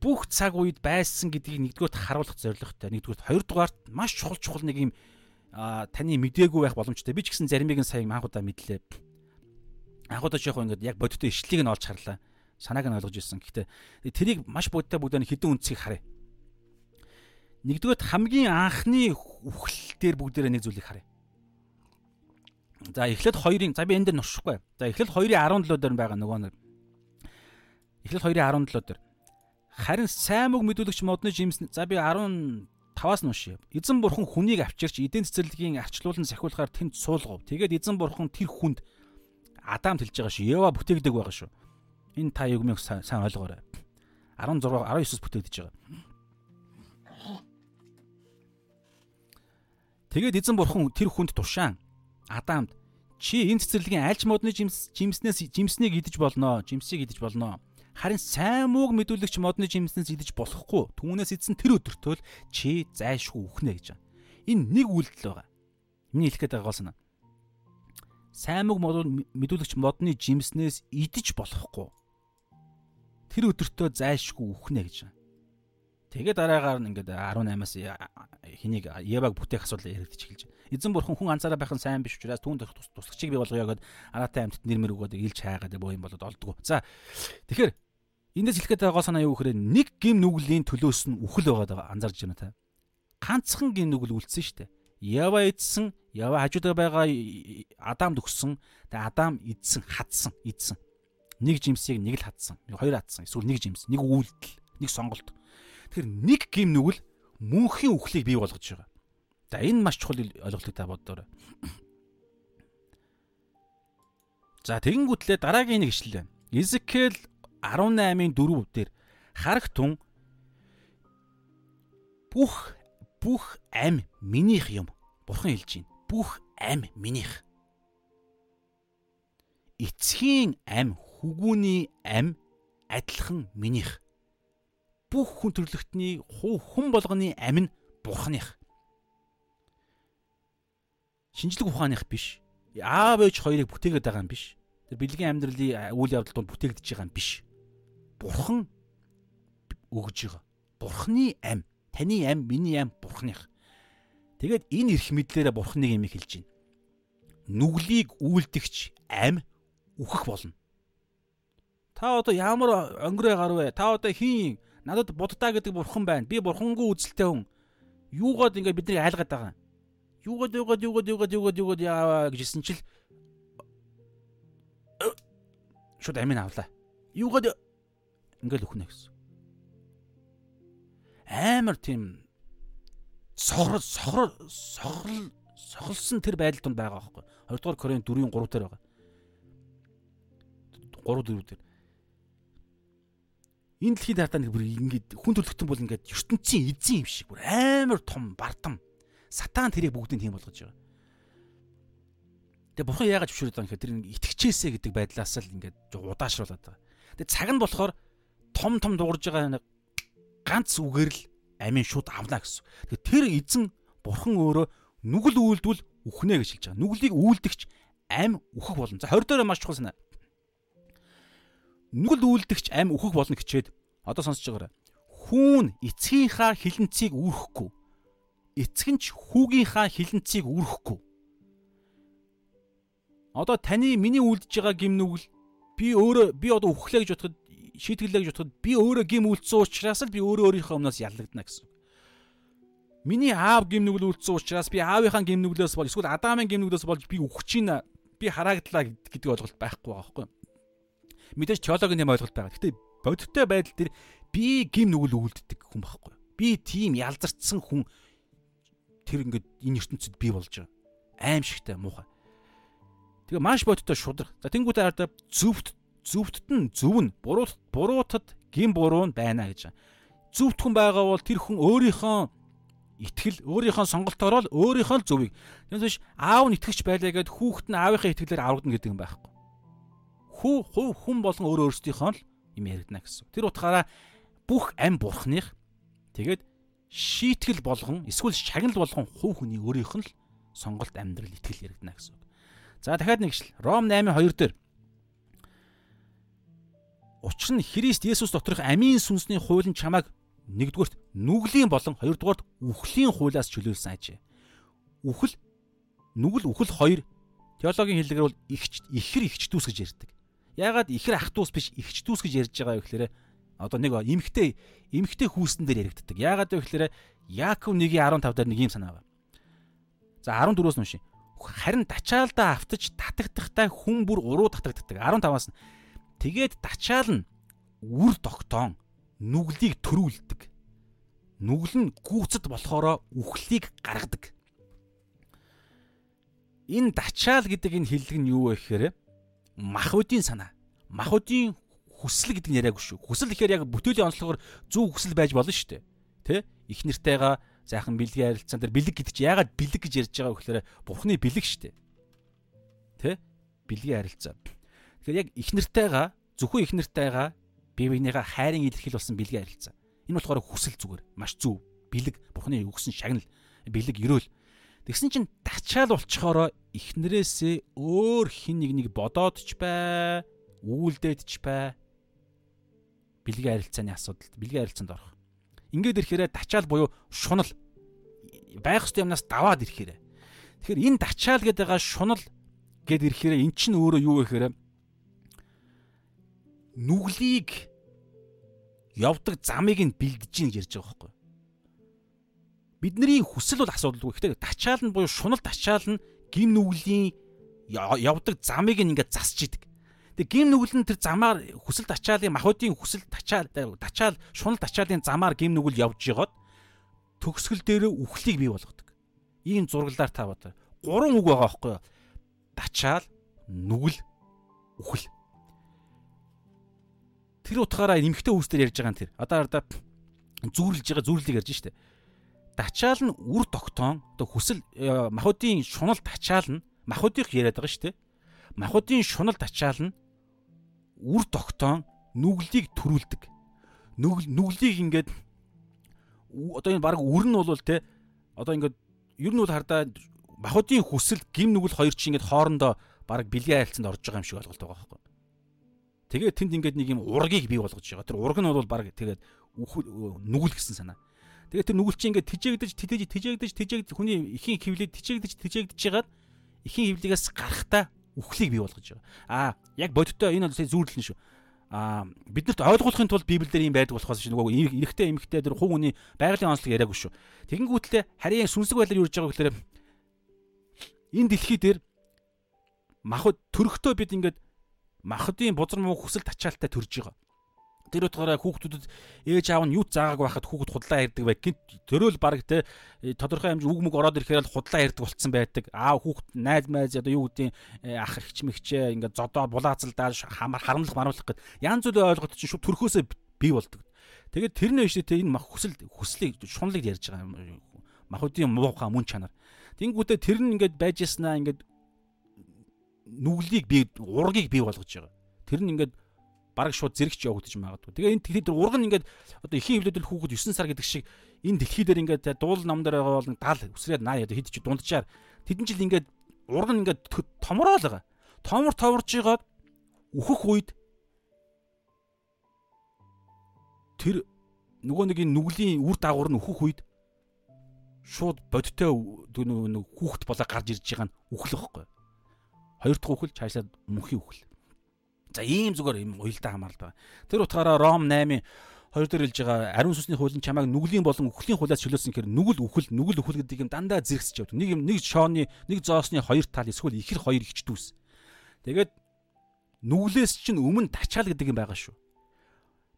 бүх цаг үед байсан гэдгийг нэгдүгээрт харуулах зорилготой. Нэгдүгээрт хоёрдугаарт маш чухал чухал нэг юм таны мдээгүй байх боломжтой. Би ч гэсэн заримыг нь сая анхудаа мэдлээ. Анхудаа ч яг ингээд яг бодиттой ишлэлийг нь олж харлаа санааг нь ойлгож ирсэн. Гэхдээ тэрийг маш будтай бүгдээ хідэн үндсийг харъя. Нэгдүгээр хамгийн анхны үхэл дээр бүгдээрээ нэг зүйлийг харъя. За эхлээд 2-ын за би энэ дээр нуршихгүй. За эхлээд 2-ын 17 дээр байгаа нөгөө нэг. Эхлээд 2-ын 17 дээр. Харин сайн мөг мэдүүлэгч модны жимс за би 15-аас нуушъя. Эзэн бурхан хүнийг авчирч эдийн цэцэрлэгийн арчлуулан сахиулахаар тэнд суулгав. Тэгээд эзэн бурхан тэр хүнд Адам тэлж байгаа шүү. Ева бүтээгдэг байгаа шүү. Энэ та югмыг сайн ойлгоорой. 16 19-с бүтээгдэж байгаа. Тэгээд эзэн бурхан тэр хүнд тушаан Адамд чи энэ цэцэрлэгийн альч модны жимс жимснээс жимснийг идэж болно, жимсийг идэж болно. Харин сайн мууг мэдүүлэгч модны жимснээс идэж болохгүй. Түүнээс идсэн тэр өдөртөө л чи зайлшгүй үхнэ гэж байна. Энэ нэг үйлдэл байгаа. Миний хэлэх гээд байгаа гол санаа. Сайн мууг мэдүүлэгч модны жимснээс идэж болохгүй тэр өдөртөө зайлшгүй үхнэ гэж байна. Тэгээ дараагаар нь ингээд 18-аас хэнийг Еваг бүтээх асуудал яригдчих эхэлж байна. Эзэн бурхан хүн анзаараа байх нь сайн биш учраас түүнд туслагчийг бий болгоё гэд араатай амьтад нэр мэр өгөөд илж хайгаад боо юм болоод олдгоо. За тэгэхээр эндээс хэлэхэд байгаа санаа юу гэхээр нэг гим нүглийн төлөөс нь үхэл байгаа анзаарж байна та. Ганцхан гим нүгэл үлдсэн шүү дээ. Ява идсэн, Ява хажуудаа байгаа Адамд өгсөн. Тэгээ Адам идсэн, хадсан, идсэн нэг жимсийг нэг л хатсан. Хоёр хатсан. Эсвэл нэг жимс, нэг үйлдэл, нэг сонголт. Тэгэхээр нэг гим нүгэл мөнхийн үхлийг бий болгож байгаа. За энэ маш чухал ойлголтыг та бодоорой. За тэгэнгүүтлээ дараагийн нэг ишлэлээ. Изекэл 18-ын 4 дээр харагтун бүх бүх ам минийх юм. Бурхан хэлж байна. Бүх ам минийх. Эцгийн ам хүгүүний ам адилхан минийх. Бүх хүн төрлөختний хүн болгоны ам нь бурханых. Шинжлэх ухааных биш. Аав ээж хоёрыг бүтээгээд байгаа юм биш. Тэр бэлгийн амьдралын үйл явдал донд бүтээгдэж байгаа юм биш. Бурхан өгж байгаа. Бурханы ам, таны ам, миний ам бурханых. Тэгээд энэ эрх мэдлээрээ бурхан нэг юм хэлж байна. Нүглийг үйлдэгч ам үхэх болно. Та одоо ямар өнгөрөө гарвэ? Та одоо хийн? Надад буддаа гэдэг бурхан байна. Би бурхангүй үзэлтэй хүн. Юугаад ингэ биднийг айлгаад байгаа юм? Юугаад юугаад юугаад юугаад юугаад юугаад яаваа гэжсэн чил шууд амийн авлаа. Юугаад ингээл өхнө гэсэн. Амар тийм сохор сохор сохол сохолсон тэр байдал тунд байгаа байхгүй. 2 дугаар Корин 4-ийн 3 дээр байгаа. 3 4 дээр. Энэ дэлхийд хартаа нэг бүр ингээд хүн төлөвтөн бол ингээд ертөнцийн эзэн юм шиг бүр амар том бардам. Сатан тэрийг бүгдийг тийм болгож байгаа. Тэгээ бурхан яагаад зөвшөөрөд байгаа юм гэхээр тэр итгэжээсэ гэдэг байдлаас л ингээд удаашруулад байгаа. Тэгээ цаг нь болохоор том том дуурж байгаа ганц үгээр л амийн шууд авна гэсэн. Тэгээ тэр эзэн бурхан өөрөө нүгэл үйлдвэл үхнэ гэж хэлж байгаа. Нүглийг үйлдэгч ам үхэх болно. За 20 дээр маш чухал санаа. Нүгэл үйлдэгч ам үхэх болно гэчээд одоо сонсож байгаарай. Хүүн эцгийнхаа хилэнцгийг үүрхэхгүй. Эцэг нь ч хүүгийнхаа хилэнцгийг үүрхэхгүй одоо таны миний үлдэж байгаа гим нүгэл би өөрөө би одоо үхлээ гэж бодоход шийтгэлээ гэж бодоход би өөрөө гим үлдсэн учраас л би өөрөө өөрийнхөө өмнөөс яллагдана гэсэн. Миний аав гим нүгэл үлдсэн учраас би аавынхаа гим нүглээс бол эсвэл Адамын гим нүглээс болж би үхэж байна. Би хараагдлаа гэдэг ойлголт байхгүй байгаа байхгүй. Мэдээж теологийн юм ойлголт байгаа. Гэтэ бодиттой байдал дээр би гим нүгэл үлддэг хүн байхгүй. Би тийм ялзарцсан хүн тэр ингээд энэ ертөнцид бий болж байгаа. Аим шигтэй муухай. Тэгээ маш бодиттой шудраг. За тэнгуүтэй хараад зөвхт зөвхтд нь зөв нь буруут буруутад гин буруу нь байна гэж. Зөвхт хүн байгаа бол тэр хүн өөрийнхөө итгэл өөрийнхөө сонголтоор л өөрийнхөө л зөвийг. Тэгээс биш аав нь итгэж байлаа гэд хүүхэд нь аавынхаа итгэлээр аврагдана гэдэг юм байхгүй. Хүү хуу хүн болон өөр өөрсдийнхөө л юм яригдана гэсэн. Тэр утгаараа бүх ам бурхных тэгээд шийтгэл болгон эсвэл шагнал болгон хувь хүний өөрийнх нь л сонголт амьдрал итгэл яригдана гэсэн. За дахиад нэг шил. Ром 8:2 дээр Учир нь Христ Есүс доторх амийн сүнсний хууль нь чамайг нэгдүгürt нүглийн болон хоёрдугаарт үхлийн хуулиас чөлөөлсөн ажээ. Үхэл нүгэл үхэл хоёр теологийн хэллэгээр бол ихч ихэр ихч дүүс гэж ярьдаг. Яагаад ихэр ах дүүс биш ихч дүүс гэж ярьж байгаа вэ гэхээр одоо нэг эмхтэй эмхтэй хүүстэн дээр яригддаг. Яагаад вэ гэхээр Яаков 1:15 дээр нэг юм санаа байна. За 14-өөс нь уншия харин дачаалдаа автаж татагдахтай хүн бүр уруу татагддаг 15-аас нь тэгээд дачаал нь үр тогтоон нүглийг төрүүлдэг нүгэл нь гүцэд болохоро үхлийг гаргадаг энэ дачаал гэдэг энэ хиллэг нь юу вэ гэхээр махуудын санаа махуудын хүсэл гэдэг нь яриаггүй шүү хүсэл гэхээр яг бүтээлийн онцлогоор зөв хүсэл байж болно шүү дээ тэ их нэртэйгээ сайхан бэлгийн харилцаан дээр бэлэг гэдэг чи яагаад бэлэг гэж ярьж байгаа вэ гэхээр бурхны бэлэг штэ. Тэ? Бэлгийн харилцаа. Тэгэхээр яг их нартайгаа зөвхөн их нартайгаа бие биенийгээ хайрын илэрхийл болсон бэлгийн харилцаа. Энэ болохоор хүсэл зүгээр маш зөв. Бэлэг бурхны өгсөн шагнал бэлэг өрөөл. Тэгсэн чинь тачаал болчхороо ихнэрээсээ өөр хин нэг нэг бодоод ч бай, үйлдээд ч бай. Бэлгийн харилцааны асуудал, бэлгийн харилцаанд орох. Ингээд ирэхээр тачаал буюу шунал байх ёстой юмнаас даваад ирэхээр. Тэгэхээр энэ дачаал гэдэг байгаа шунал гэд ирэхээр эн чинь өөрөө юу вэ гэхээр нүглийг явдаг замыг нь бэлдэж ийн гэж ярьж байгаа байхгүй. Бидний хүсэл бол асуудалгүй. Гэхдээ дачаал нь буюу шунал дачаал нь гим нүглийн явдаг замыг нь ингээд засч идэг. Тэгээ гим нүгэл нь тэр замаар хүсэл дачаалын махуудын хүсэл дачаал дачаал шунал дачаалын замаар гим нүгэл явж жагаад төгсгөл дээрээ үхлийг бий болгодог. Ийм зураглаар та бод. Гурван үг байгаа байхгүй юу? Дачаал, нүгэл, үхэл. Тэр утгаараа нэмэгтэй үүсдэр ярьж байгаа нь тэр. Одоо ардаа зүүрлж байгаа зүүрлийг ярьж штэ. Дачаал нь үр тогтоон одоо хүсэл э, махуудын шунал дачаал нь махуудыг яриад байгаа штэ. Махуудын шунал дачаал нь үр тогтоон нүглийг төрүүлдэг. Нүгэл нүглийг ингээд одоо энэ баг үр нь бол те одоо ингээд ер нь бол хардаа махуудын хүсэл гим нүгэл хоёр чи ингээд хоорондоо баг бэлгийн айлцанд орж байгаа юм шиг ойлголт байгаа байхгүй. Тэгээд тэнд ингээд нэг юм ургийг бий болгож байгаа. Тэр ураг нь бол баг тэгээд нүгэл гэсэн санаа. Тэгээд тэр нүгэл чи ингээд тижээгдэж тижээгдэж тижээгдэж тижээгдэж хүний ихийн хөвлөд тижээгдэж тижээгдэж жагаад ихийн хөвлөгөөс гарахтаа үхлийг бий болгож байгаа. Аа яг бодиттой энэ бол сая зүүрлэн шүү а биднэрт ойлгуулахын тулд Библиэлд ийм байдаг болохоос шүү нөгөө эрэгтэй эмэгтэй тэр хуу хүний байгалийн онцлог яриаггүй шүү. Тэгэнгүүтлээ харин сүнслэг байдлаар гэж байгаа гэхээр энэ дэлхий дээр махад төрөхтөө бид ингээд махадын бузар муу хүсэл тачаалтай төрж байгаа. Тэр утгаараа хүүхдүүдэд ээж аав нь юу заагааг байхад хүүхэд худлаа ярьдаг бай. Гинт төрөөл баг те тодорхой хэмжээ үг мүг ороод ирэхээр л худлаа ярьдаг болцсон байдаг. Аав хүүхэд найз майз одоо юу гэдгийг ах ихч мэгчээ ингээд зодоо булаацалдаа хамар харамлах маруулах гэд янз бүрийн ойлголт чинь шууд төрхөөсөө бий болдог. Тэгээд тэр нь шүү дээ энэ мах хүсэл хүслийг шунлыг ярьж байгаа. Махуудын муухай мөн чанар. Тэнгүүдээ тэр нь ингээд байж яснаа ингээд нүглийг би ургийг бий болгож байгаа. Тэр нь ингээд бараг шууд зэрэгч явагдаж магадгүй. Тэгээ энэ дэлхий дээр ураг нь ингээд одоо ихийн хөвлөдөл хүүхэд 9 сар гэдэг шиг энэ дэлхий дээр ингээд дуул нам дээр байгаа бол дал үсрээд наа яа хэд ч дунджаар тэдэн жил ингээд ураг нь ингээд томроо л байгаа. Томор товорж байгаад үхэх үед тэр нөгөө нэг энэ нүглийн үр дагавар нь өөхөх үед шууд бодтой нэг хүүхэд болоо гарч ирж байгаа нь байхгүй. Хоёр дахь үхэл цаашлаад мөнхийн үхэл. За ийм зүгээр юм уялдаа хамаарал байгаа. Тэр утгаараа Ром 8-ын хоёр дээр хэлж байгаа ариун сүнсний хууль нь чамайг нүглийн болон үхлийн хуулиас чөлөөсөн гэхээр нүгэл үхэл нүгэл үхэл гэдэг юм дандаа зэрэгсэж явдаг. Нэг юм нэг шооны нэг зоосны хоёр тал эсвэл ихэр хоёр ихч дүүс. Тэгээд нүглээс чинь өмнө тачаал гэдэг юм байгаа шүү.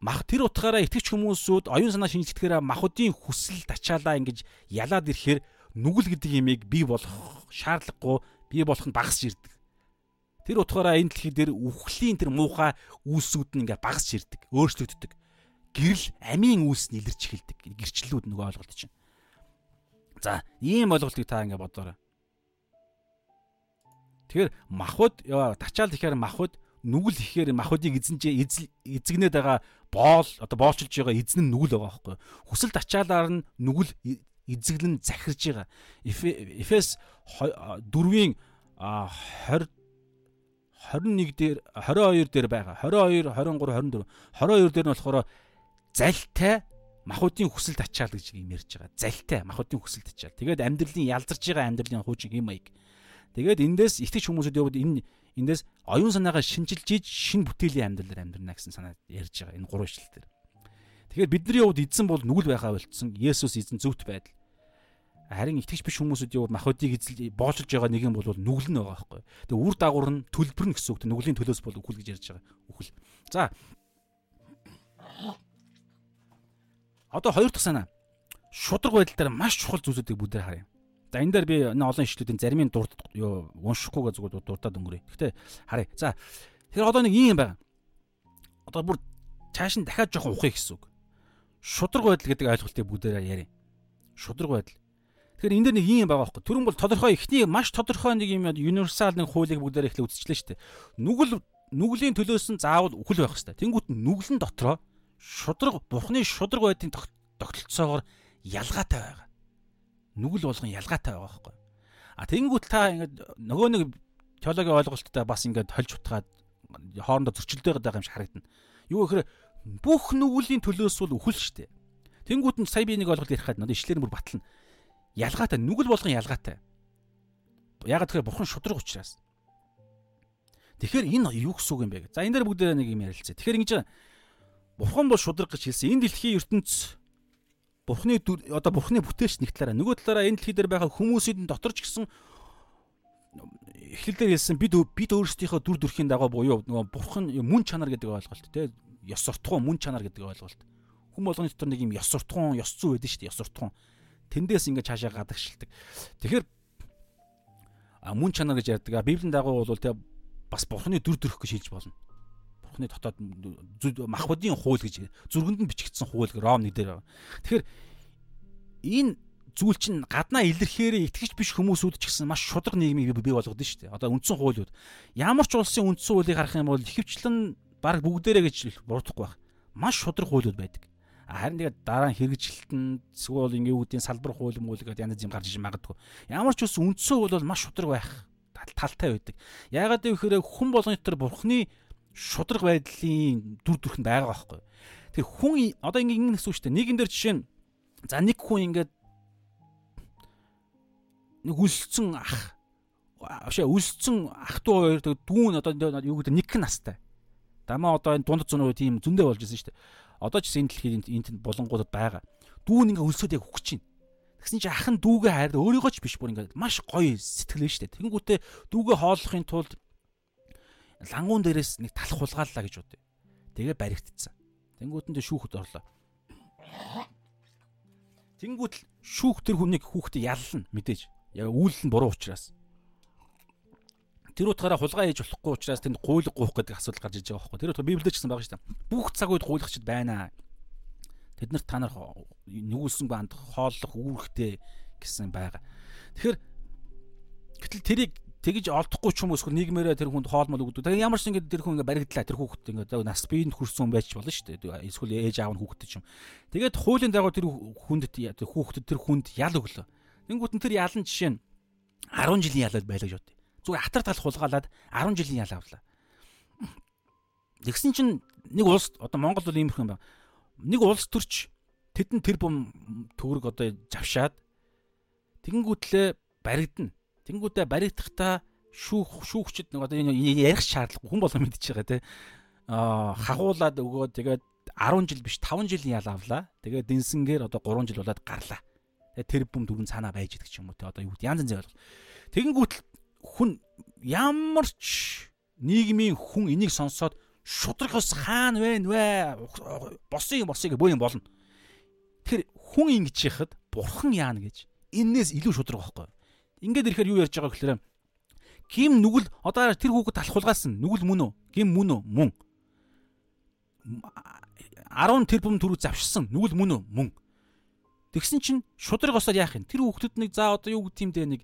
Мах тэр утгаараа итгэж хүмүүсүүд оюун санаа шинжилтгэхээр махуудын хүсэл тачаалаа ингэж ялаад ирэхээр нүгэл гэдэг имийг бий болох шаардлагагүй бий болох нь багасч ирдэг. Тэр утгаараа энэ дэлхий дээр үхлийн тэр муухай үүсүүд нь ингээ багасч ирдэг, өөрчлөгддөг. Гэрэл амийн үүс нь илэрч эхэлдэг. Гэрчлэлүүд нөгөө ойлголт чинь. За, ийм ойлголтыг та ингээ бодоорой. Тэгэхээр махуд тачаал ихээр махуд нүгэл ихээр махуудыг эзэнж эзэгнээд байгаа боол одоо боолчилж байгаа эзэн нь нүгэл байгаа байхгүй. Хүсэл тачаалаар нь нүгэл эзэглэн захирж байгаа. Эфес 4-ийн 20 21 дээр 22 дээр байгаа. 22, 23, 24. 22 дээр нь болохоор залтай махуудын хүсэл тачаал гэж юм ярьж байгаа. Залтай махуудын хүсэл тачаал. Тэгээд амьдралын ялзарж байгаа амьдралын хуучин юм аяг. Тэгээд эндээс итгэж хүмүүсүүд яваад энэ эндээс оюун санаагаа шинжилж ийж шин бүтээлийн амьдралаар амьдрна гэсэн санаа ярьж байгаа. Энэ гурван ишлэл дээр. Тэгэхээр бидний хувьд эзэн бол нүгэл байхаа болцсон. Есүс эзэн зөвхт байдал. Харин итгэж биш хүмүүсүүд юу махуудыг эзэл боолж байгаа нэг юм бол нүгэл нь байгаа байхгүй. Тэгээ үр дагавар нь төлбөр нь гэсэн үг. Нүглийн төлөөс бол үхэл гэж ярьж байгаа. Үхэл. За. Одоо хоёр дахь санаа. Шудраг байдал дээр маш чухал зүйлсүүдийг бүгдээр харъя. За энэ дээр би энэ олон ишлүүдийн заримын дурд юу уншихгүйгээ зүгээр дурдаад өнгөрье. Гэхдээ харъя. За. Тэгэхээр одоо нэг юм байна. Одоо бүр цааш нь дахиад жоохон ухъя гэсэн үг. Шудраг байдал гэдэг ойлголтыг бүгдээр яриа. Шудраг байдал Тэгэхээр энэ дэр нэг юм байгаа байхгүй. Төрөн бол тодорхой ихний маш тодорхой нэг юм универсал нэг хуулийг бүгдээр ихлэ үзчихлээ шүү дээ. Нүгэл нүглийн төлөөс нь заавал үхэл байх хэрэгтэй. Тэнгүүт нүглэн дотроо шудраг бурхны шудраг байдгийн тогтолцоогоор ялгаатай байгаа. Нүгэл болгон ялгаатай байгаа байхгүй. А тэнгүүт та ингээд нөгөө нэг теологийн ойлголттой бас ингээд хольж утгаад хоорондоо зөрчилдөд байгаа юм шиг харагдана. Юу гэхээр бүх нүглийн төлөөс бол үхэл шүү дээ. Тэнгүүт нь сая би нэг ойлголт ярих гэдэг надад ишлэр бүр батлна ялгаатай нүгэл болгон ялгаатай. Яг тэгэхээр бурхан шудраг учраас. Тэгэхээр энэ юу гэсэн үг юм бэ? За энэ дээр бүгд нэг юм ярилцъя. Тэгэхээр ингэж бурхан бол шудраг гэж хэлсэн. Энэ дэлхийн ертөнц бурхны одоо бурхны бүтээч нэг талаараа нөгөө талаараа энэ дэлхий дээр байгаа хүмүүсийн дотор ч гэсэн эхлэлдэр хэлсэн бид бид өөрсдийнхөө дүр төрхийн дагуу буюу нөгөө бурхан мөн чанар гэдэг ойлголт тий ёс суртахуун мөн чанар гэдэг ойлголт. Хүн болгоны дотор нэг юм ёс суртахуун, ёс зүй байдаг шүү дээ, ёс суртахуун тэндээс ингээд цаашаа гадагшилдаг. Тэгэхээр мөн чанар гэж ярьдаг. Библийн дагуу бол тэ бас бурхны дүр төрх гэж хэлж болно. Бурхны дотоод махбодын хууль гэж зүрхэнд нь бичигдсэн хууль Ром нэг дээр. Тэгэхээр энэ зүйл чинь гаднаа илэрхээр итгэж биш хүмүүсүүд ч гэсэн маш шудраг нийгмийг бий болгоод нь шүү дээ. Одоо үндсэн хуулиуд. Ямар ч улсын үндсэн хуулийг харах юм бол ихэвчлэн баг бүгдээрээ гэж буруудахгүй байх. Маш шудраг хуулиуд байдаг. Харин тэгээд дараа нь хэрэгжилтэн эсвэл ингээ юу гэдгийг салбар хууль мууль гэдэг янз юм гарч иж магадгүй. Ямар ч ус хууль бол маш шудраг байх талтай байдаг. Яагаад гэвэл хүн болгоны дотор бурхны шудраг байдлын дүр төрх нь байгаа байхгүй. Тэр хүн одоо ингээ ингэ шүү дээ. Нэгэн дээр жишээ нь за нэг хүн ингээд нэг үлсцэн ах авшаа үлсцэн ах トゥ хоёр дүүн одоо юу гэдэг нэг настай. Дамаа одоо энэ дунд зүүн үе тийм зөндөө болж ирсэн шүү дээ. Одоо ч гэсэн энэ дэлхийд энд болонгуудад байгаа. Дүүн ингээ өлсөд яг хөгч чинь. Тэгсэн чинь ах нь дүүгээ хайр өөрийгөө ч биш бүр ингээ маш гоё сэтгэл нь штэ. Тэнгүүтээ дүүгээ хооллохын тулд лангуун дээрээс нэг талах хулгааллаа гэж бодъё. Тэгээ баригдцсан. Тэнгүүтэндээ шүүхэд орлоо. Тэнгүүт л шүүх тэр хүнийг хүүхдээ яллна мэдээж. Яг үйл нь буруу учраас. Тэр утгаараа хулгай хийж болохгүй учраас тэнд гуйлг гуух гэдэг асуудал гарч иж байгаа байхгүй. Тэр утгаар Библиэд ч гэсэн байгаа шүү дээ. Бүх цаг үед гуйлагчд байна. Тэднэрт та нар нүгүүлсэн банд хооллох үүрэгтэй гэсэн байгаа. Тэгэхээр гэтэл тэрийг тэгж олдохгүй ч уу эсвэл нийгмээрээ тэр хүнд хоолмол өгдөг. Тэгээ ямар ч ингэ тэр хүн ингэ баригдлаа тэр хүүхэд ингэ нас биеинд хүрсэн хүн байж болно шүү дээ. Эсвэл ээж аав нь хүүхдэд ч юм. Тэгээд хуулийн дагуу тэр хүнд хүүхдэд тэр хүнд ял өглөө. Тэнгүүт нь тэр ялан жишээ нь 10 жилийн ял байлаа гэж бодъё. Зүгээр хатар тал хулгаалаад 10 жилийн ял авлаа. Тэгсэн чинь нэг улс одоо Монгол бол иймэрхүү юм байна. Нэг улс төрч тэдэн тэр бум төгрөг одоо завшаад тэгэнгүүтлээ баригдана Тэнгүүдээ баригдахдаа шүүх шүүгчд нэг одоо энэ ярих шаардлагагүй хүн болоо мэдчихэж байгаа те. Аа хагуулад өгөө тэгээд 10 жил биш 5 жилийн ял авлаа. Тэгээд дэнсэнгээр одоо 3 жил болоод гарлаа. Тэгээд тэр бүм дөрвөн цаанаа байж идэг ч юм уу те. Одоо юу янз янзын ойлголт. Тэгэнгүүт хүн ямар ч нийгмийн хүн энийг сонсоод шудрагос хаана вэ вэ босын босыг бөө юм болно. Тэгэхээр хүн ингэж яхад бурхан яана гэж энээс илүү шудраг байхгүй. Ингээд ирэхээр юу ярьж байгаа гэхээр Ким нүгэл одоо тэр хүүхэд талхуулгаасан нүгэл мөн үү? Ким мөн үү? Мөн. 10 тэрбум төгрөг завшсан нүгэл мөн үү? Мөн. Тэгсэн чинь шудраг осоор яах юм? Тэр хүүхдүүд нэг за одоо юу гэдэг юм дээ нэг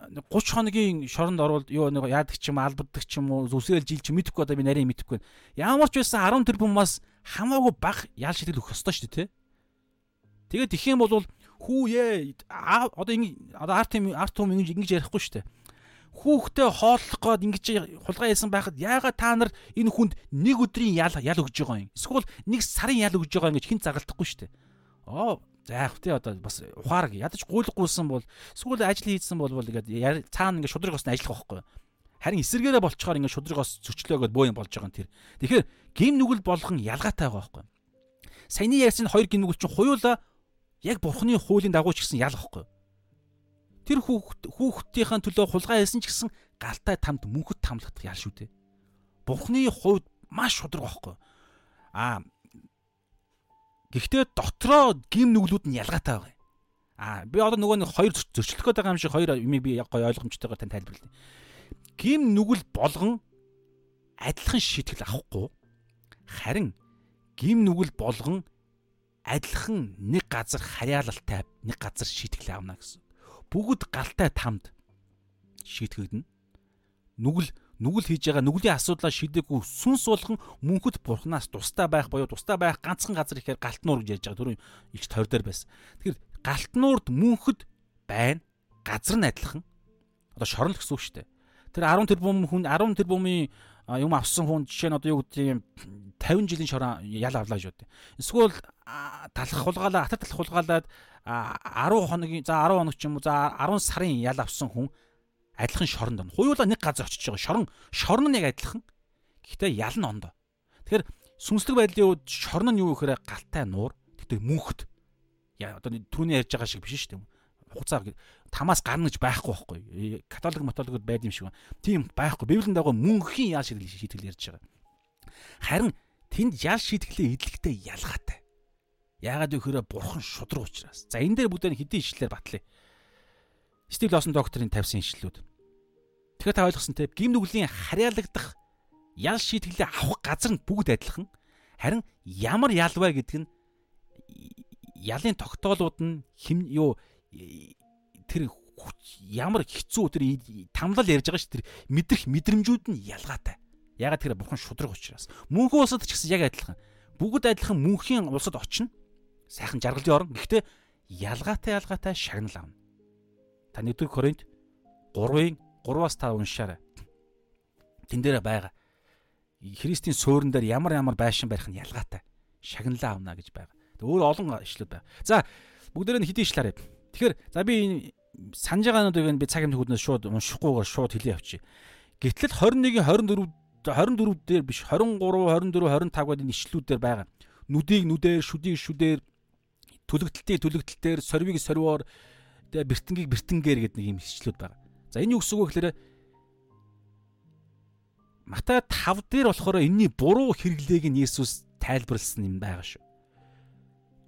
30 хоногийн шоронд орвол юу нэг яадаг ч юм албаддаг ч юм уу зүсрэл жил ч мэдэхгүй одоо би нарийн мэдэхгүй. Ямар ч байсан 10 тэрбумаас хамаагүй бага ял шидэг өгөх ёстой шүү дээ, тэ. Тэгээд их юм бол хүүе одоо ингэ одоо арт юм арт юм ингэж ингэж ярихгүй шүү дээ. Хүүхдээ хооллох гээд ингэж хулгай хийсэн байхад яагаад та нар энэ хүнд нэг өдрийн ял ял өгж байгаа юм? Эсвэл нэг сарын ял өгж байгаа ингэж хин загалтахгүй шүү дээ. Оо заах тий одоо бас ухаарг ядаж гуйлах гуйсан бол эсвэл ажил хийдсэн бол ингээд цаана ингээд шудраг осны ажиллах байхгүй. Харин эсэргээрээ болцохоор ингээд шудраг ос зөчлөөгөөд боо юм болж байгаа нь тэр. Тэгэхээр гим нүгэл болгон ялгаатай байгаа байхгүй. Саяны ярьсан хоёр гим нүгэл чинь хуйуула яг бурхны хуулийн дагуу ч гэсэн ялгахгүй. Тэр хүүхд хүүхдийнхээ төлөө хулгай хийсэн ч гэсэн галтай тамд мөнхөд тамлагдах ял шүү дээ. Бурхны хувьд маш шудраг байхгүй. Аа Гэхдээ дотроо гим нүглүүд нь ялгаатай байгаа юм. Аа би одоо нөгөө нэг хоёр зөрчлөх гээд байгаа юм шиг хоёр юмыг би гоё ойлгомжтойгоор тань тайлбарлая. Гим нүгэл болгон адилхан шийтгэл авахгүй харин гим нүгэл болгон адилхан нэг газар харьяалалтай нэг газар шийтгэл авна гэсэн. Бүгд галтай тамд шийтгэгдэнэ. Нүгэл нүгэл хийж байгаа нүглийн асуудлаа шийдэггүй сүнс болгон мөнхөд бурхнаас тустай байх боيو тустай байх ганцхан газар ихээр галтнуур гэж ярьж байгаа түрүү илч тойр дээр байсан. Тэгэхээр галтнуурд мөнхөд байна. Газар нь адилхан. Одоо шорон л гэсэн үг шүү дээ. Тэр 10 тэрбум хүн 10 тэрбумын юм авсан хүн жишээ нь одоо юу гэдэг юм 50 жилийн шорон ял авлаа гэж бод. Эсвэл талах хулгаалаа атар талах хулгаалаад 10 хоногийн за 10 хоног ч юм уу за 10 сарын ял авсан хүн адилхан шоронд орно. Хуйлаа нэг газар очиж байгаа. Шорон шорон нь яг адилхан. Гэхдээ ял нь ондоо. Тэгэхээр сүнслэг байдлын үед шорон нь юу гэхээр галтай нуур. Тэгтээ мөнхөд. Яа одоо түүний ярьж байгаа шиг биш шүү дээ хугацаа тамаас гарна гэж байхгүй байхгүй. Э, католик мотолигод байд юм шиг байна. Тийм байхгүй. Библийн дагуу мөнхийн ял шийтгэл шийтгэл ярьж байгаа. Харин тэнд ял шийтгэлээ идэлхтэй ялгаатай. Яагаад гэхээр бурхан шудраг учраас. За энэ дээр бүгдээ хэдийн ишлэлээр батлая. Стив Лосон докторийн тавьсан ишлэлүүд. Тэгэхээр та ойлгосон те гим нүглийн харьяалагдах ял шийтгэлээ авах газар нь бүгд адилхан. Харин ямар ял вэ гэдэг нь ялын тогтоолууд нь хим юу тэр ямар хэцүү тэр тамлал ярьж байгаа ш тэр мэдрэх мэдрэмжүүд нь ялгаатай. Ягаад тэр бурхан шудраг учраас. Мөнхөн улсад ч гэсэн яг адилхан. Бүгд адилхан мөнхийн улсад очино. Сайхан жаргалын орн. Гэхдээ ялгаатай ялгаатай шагнал авна. Та 1-р Коринт 3-ын 3-аас 5 уншаарай. Тэн дээр байгаа. Христийн суурин дээр ямар ямар байшин барих нь ялгаатай. Шагналаа авна гэж байгаа. Өөр олон ишлүүд байна. За бүгдээрээ хэдийн ишлаарай. Тэгэхээр за би энэ санаж байгаануудыг би цаг хэмжээгүүднээс шууд уншихгүйгээр шууд хэлээ явчих. Гэтэл 21-ийн 24 24 дээр биш 23, 24, 25 гэдэг ишлүүдээр байгаа. Нүдийг нүдээр, шүдийг шүдээр, түлэгдэлтийг түлэгдэлтээр, сорвиг сорвоор, тэгээ бэртэнгийг бэртэнгээр гэдэг нэг юм ишлүүд байгаа. За энэ юу гэсэн үг вэ гэхээр Матай 5 дээр болохоор энэний буруу хэрэглээг нь Есүс тайлбарлсан юм байгаа шүү.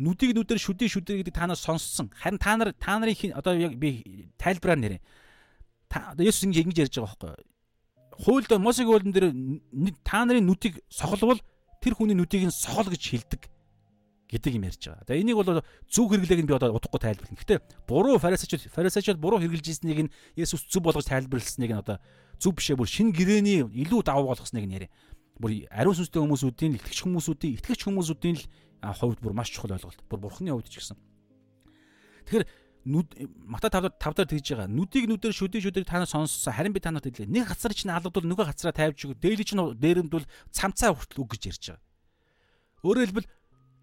Нүдийг нүдээр шүдээ шүдээ гэдэг та нар сонссон. Харин та нар та нарын одоо яг би тайлбараар нэрээ. Та Есүс ингэж ингэж ярьж байгаа байхгүй юу? Хуульд Мосегийн хуулин дээр та нарын нүдийг сохолвол тэр хүний нүдийг нь сохол гэж хэлдэг гэдэг юм ярьж байгаа. За энийг бол зөв хэрэглээг нь би одоо удахгүй тайлбарлана. Гэхдээ буруу фарисеучуд фарисеучуд буруу хэрэгжилж ирснийг нь Есүс зөв болгож тайлбарласныг нь одоо зөв бишээ бүр шин гэрэний илүү давуу болгосныг нь яриа. Бүр ариун сүнстэй хүмүүсүүдийн итгэж хүмүүсүүдийн итгэж хүмүүсүүдийн л хувьд бүр маш чухал ойлголт. Бүр бурхны хувьд ч гэсэн. Тэгэхээр нүд мата тавдар тавдар тэгж байгаа. Нүдийг нүдээр шүдээ шүдээр та нар сонссон. Харин би та нарт хэлээ. Нэг хацар чинь алгадвал нөгөө хацараа тавьж өгөө. Дээли чинь дээрэмдвэл цамцаа хүртэл үг гэж ярьж байгаа. Өөрөөр хэлбэл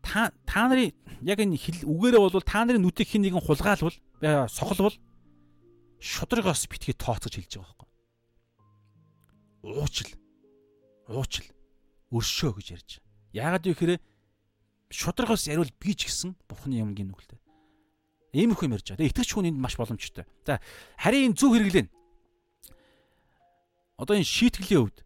та та нарын яг энэ хэл үгээрээ бол та нарын нүдийг хин нэгэн хулгаалвал сохолвол шудрагоос битгий тооцож хэлж байгаа байхгүй. Уучил. Уучил. Өршөө гэж ярьж байгаа. Яагаад вэ гэхээр шудрагоос яриул би ч гэсэн бурхны юм гин үгэлтэй. Иймэрхүү юм ярьж байгаа. Итгэж хүн энд маш боломжтой. За харин зөв хэрэглэн. Одоо энэ шийтгэлийн хувьд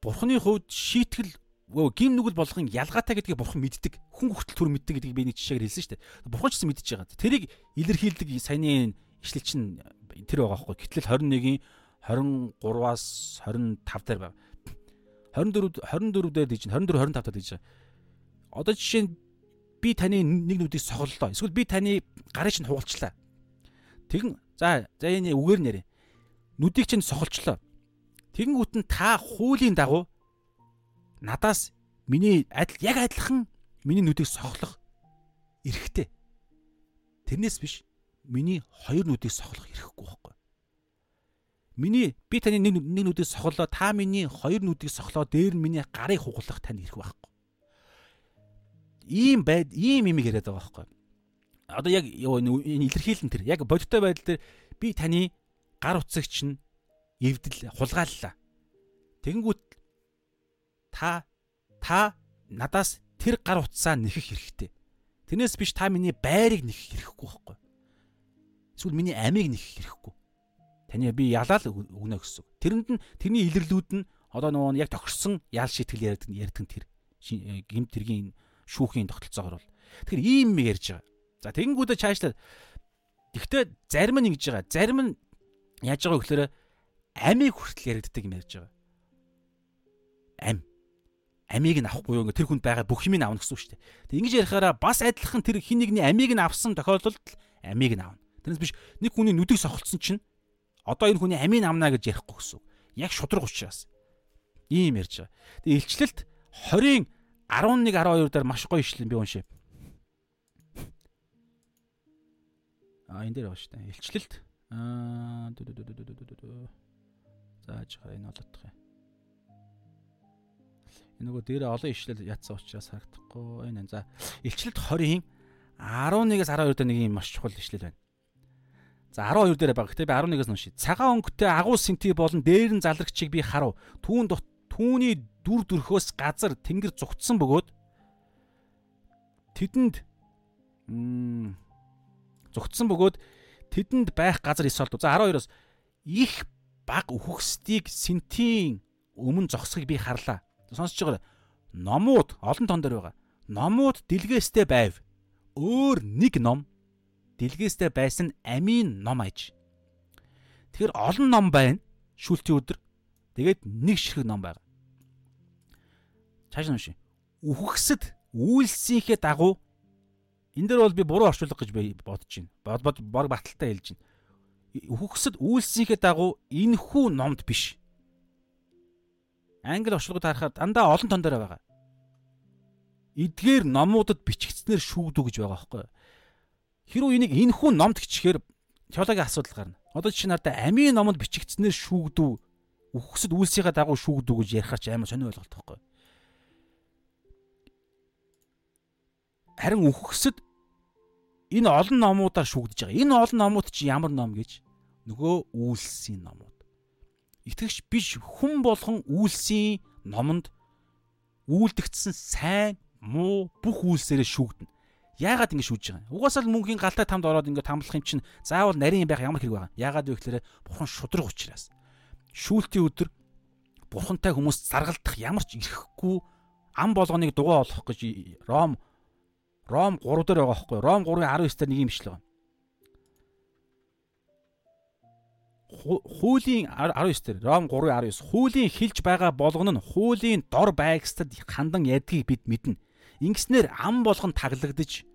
Бурхны хувьд шийтгэл гим нүгэл болгон ялгаатай гэдгийг бурхан мэддэг. Хүн хүртэл түр мэддэг гэдгийг би нэг жишээгээр хэлсэн шүү дээ. Бурхан ч гэсэн мэдчихэж байгаа. Тэрийг илэрхийлдэг саяны ишлэл чинь тэр байгаа байхгүй. Гэтэл 21-ийн 23-аас 25 дээр байна. 24 24 дээр дийж 24 25 дээр дийж. Одоо жишээ нь би таны нэг нүдийг сохоллоо. Эсвэл би таны гарыг чинь хугалчлаа. Тэгэн за за энэ үгээр нэрээ. Нүдийг чинь сохолчлоо. Тэгэнгүүт нь та хуулийн дагуу надаас миний адил яг адилхан миний нүдийг сохлох эрхтэй. Тэрнээс биш миний хоёр нүдийг сохлох эрхгүй байхгүй. Миний би таны нэг нэг нүдийг сохлоо та миний хоёр нүдийг сохлоо дээр нь миний гарыг хугалах тань эрх байхгүй. Ийм байд ийм юм яриад байгаа байхгүй. Одоо яг энэ илэрхийлэн тэр яг бодиттой байдал дээр би таны гар утсагч нь эвдэл хулгааллаа. Тэгэнгүүт та та надаас тэр гар утсаа нэхэх хэрэгтэй. Тэрнээс биш та миний байрыг нэхэх хэрэггүй байхгүй. Эсвэл миний амийг нэхэх хэрэггүй. Таны би ялаал өгнө гэсэн. Тэрэнд нь тэрний илэрлүүд нь одоо нөгөө яг тохирсон ял шийтгэл ярьдаг ярьдаг тэр гимт тэргийн шүүхийн тогтолцоогоор бол. Тэгэхээр ийм юм ярьж байгаа. За тэгэнгүүтээ чаашлаа. Гэхдээ зарим нь ингэж байгаа. Зарим нь яаж байгаа гэхээр амийг хүртэл яригддаг юм ярьж байгаа. Ам амийг нь авахгүй юу тэр хүнд байгаа бүх юмыг авна гэсэн үг шүү дээ. Тэг ингэж ярихаараа бас адилхан тэр хин нэгний амийг нь авсан тохиолдолд амийг нь авна. Тэрнээс биш нэг хүний нүдийг сохолцсон чинь одоо энэ хүний амийг авна гэж ярихгүй гэсэн үг. Яг шудраг учраас. Ийм ярьж байгаа. Тэг илчлэлт 20-ын 11 12 дээр маш гоё ишлэн би уншив. А энэ дээр байгаа шүү дээ. Илчлэлт аа зааж гараа энэ олоодох юм. Нөгөө дээр олон ишлэл ятсан учраас харагдахгүй байна. За илчлэлт 20-ийн 11-ээс 12 дээр нэг юм маш чухал ишлэл байна. За 12 дээр байгаа. Гэтэ би 11-ээс уншия. Цагаан өнгөтэй агуу сэнти болон дээрэн залрагчийг би харав. Түүн түүний дүр төрхөөс газар тэнгэр зүгтсэн бөгөөд тэдэнд зүгтсэн бөгөөд тэдэнд байх газар ис олдов. За 12-оос их баг үхгсдийг сентийн өмнө зогсхийг би харлаа сонсож байгаа номууд олон тон дээр байгаа. Номууд дэлгээстэй байв. Өөр нэг ном дэлгээстэй байсан амийн ном аж. Тэгэхээр олон ном байна. Шүлтийн өдөр. Тэгээд нэг ширхэг ном байгаа. Цааш нь шин. Үхгсэд үйлсийнхээ дагуу энэ дээр бол би буруу орчуулга гэж бодож байна. Бод бод бор баталтай хэлж байна. Үхгсэд үйлсийнхээ дагуу энэ хүү номд биш англи орчуулгад харахад дандаа олон тон дээр байгаа. Эдгээр номуудад бичигдснээр шүүгдүү гэж байгаа байхгүй. Хэрвээ энийг энэ хүн номд гिचхээр теологийн асуудал гарна. Одоо жишээ нь хардаа амийн номонд бичигдснээр шүүгдүү үхсэд үйлсийнхаа дагуу шүүгдүү гэж ярихаар ч амар сонио ойлголт байхгүй. Харин үхсэд энэ олон номуудаар шүүгдэж байгаа. Энэ олон номууд чи ямар ном гэж нөгөө үйлсийн номууд итгэгч биш хүн болгон үйлсийн номонд үйлдэгдсэн сайн муу бүх үйлсээрээ шүүгдэнэ. Яагаад ингэ шүүж байгаа юм? Угаасаа л мөнхийн галтай тамд ороод ингэ тамлах юм чинь заавал нарийн байх ямар хэрэг байгаа. Яагаад вэ гэхээр бурхан шудраг учраас. Шүүлтийн өдөр бурхантай хүмүүс заргалдах ямар ч ирэхгүй ам болгоныг дугаа олох гэж Ром Ром 3 дээр байгаа байхгүй Ром 3-ын 19 дээр нэг юм бичлэг хуулийн 19 дээр Ром 3:19 хуулийн хилж байгаа болгоно нь хуулийн дор байгстад хандан ядгийг бид мэднэ. Ингэснээр ам болгон таглагдж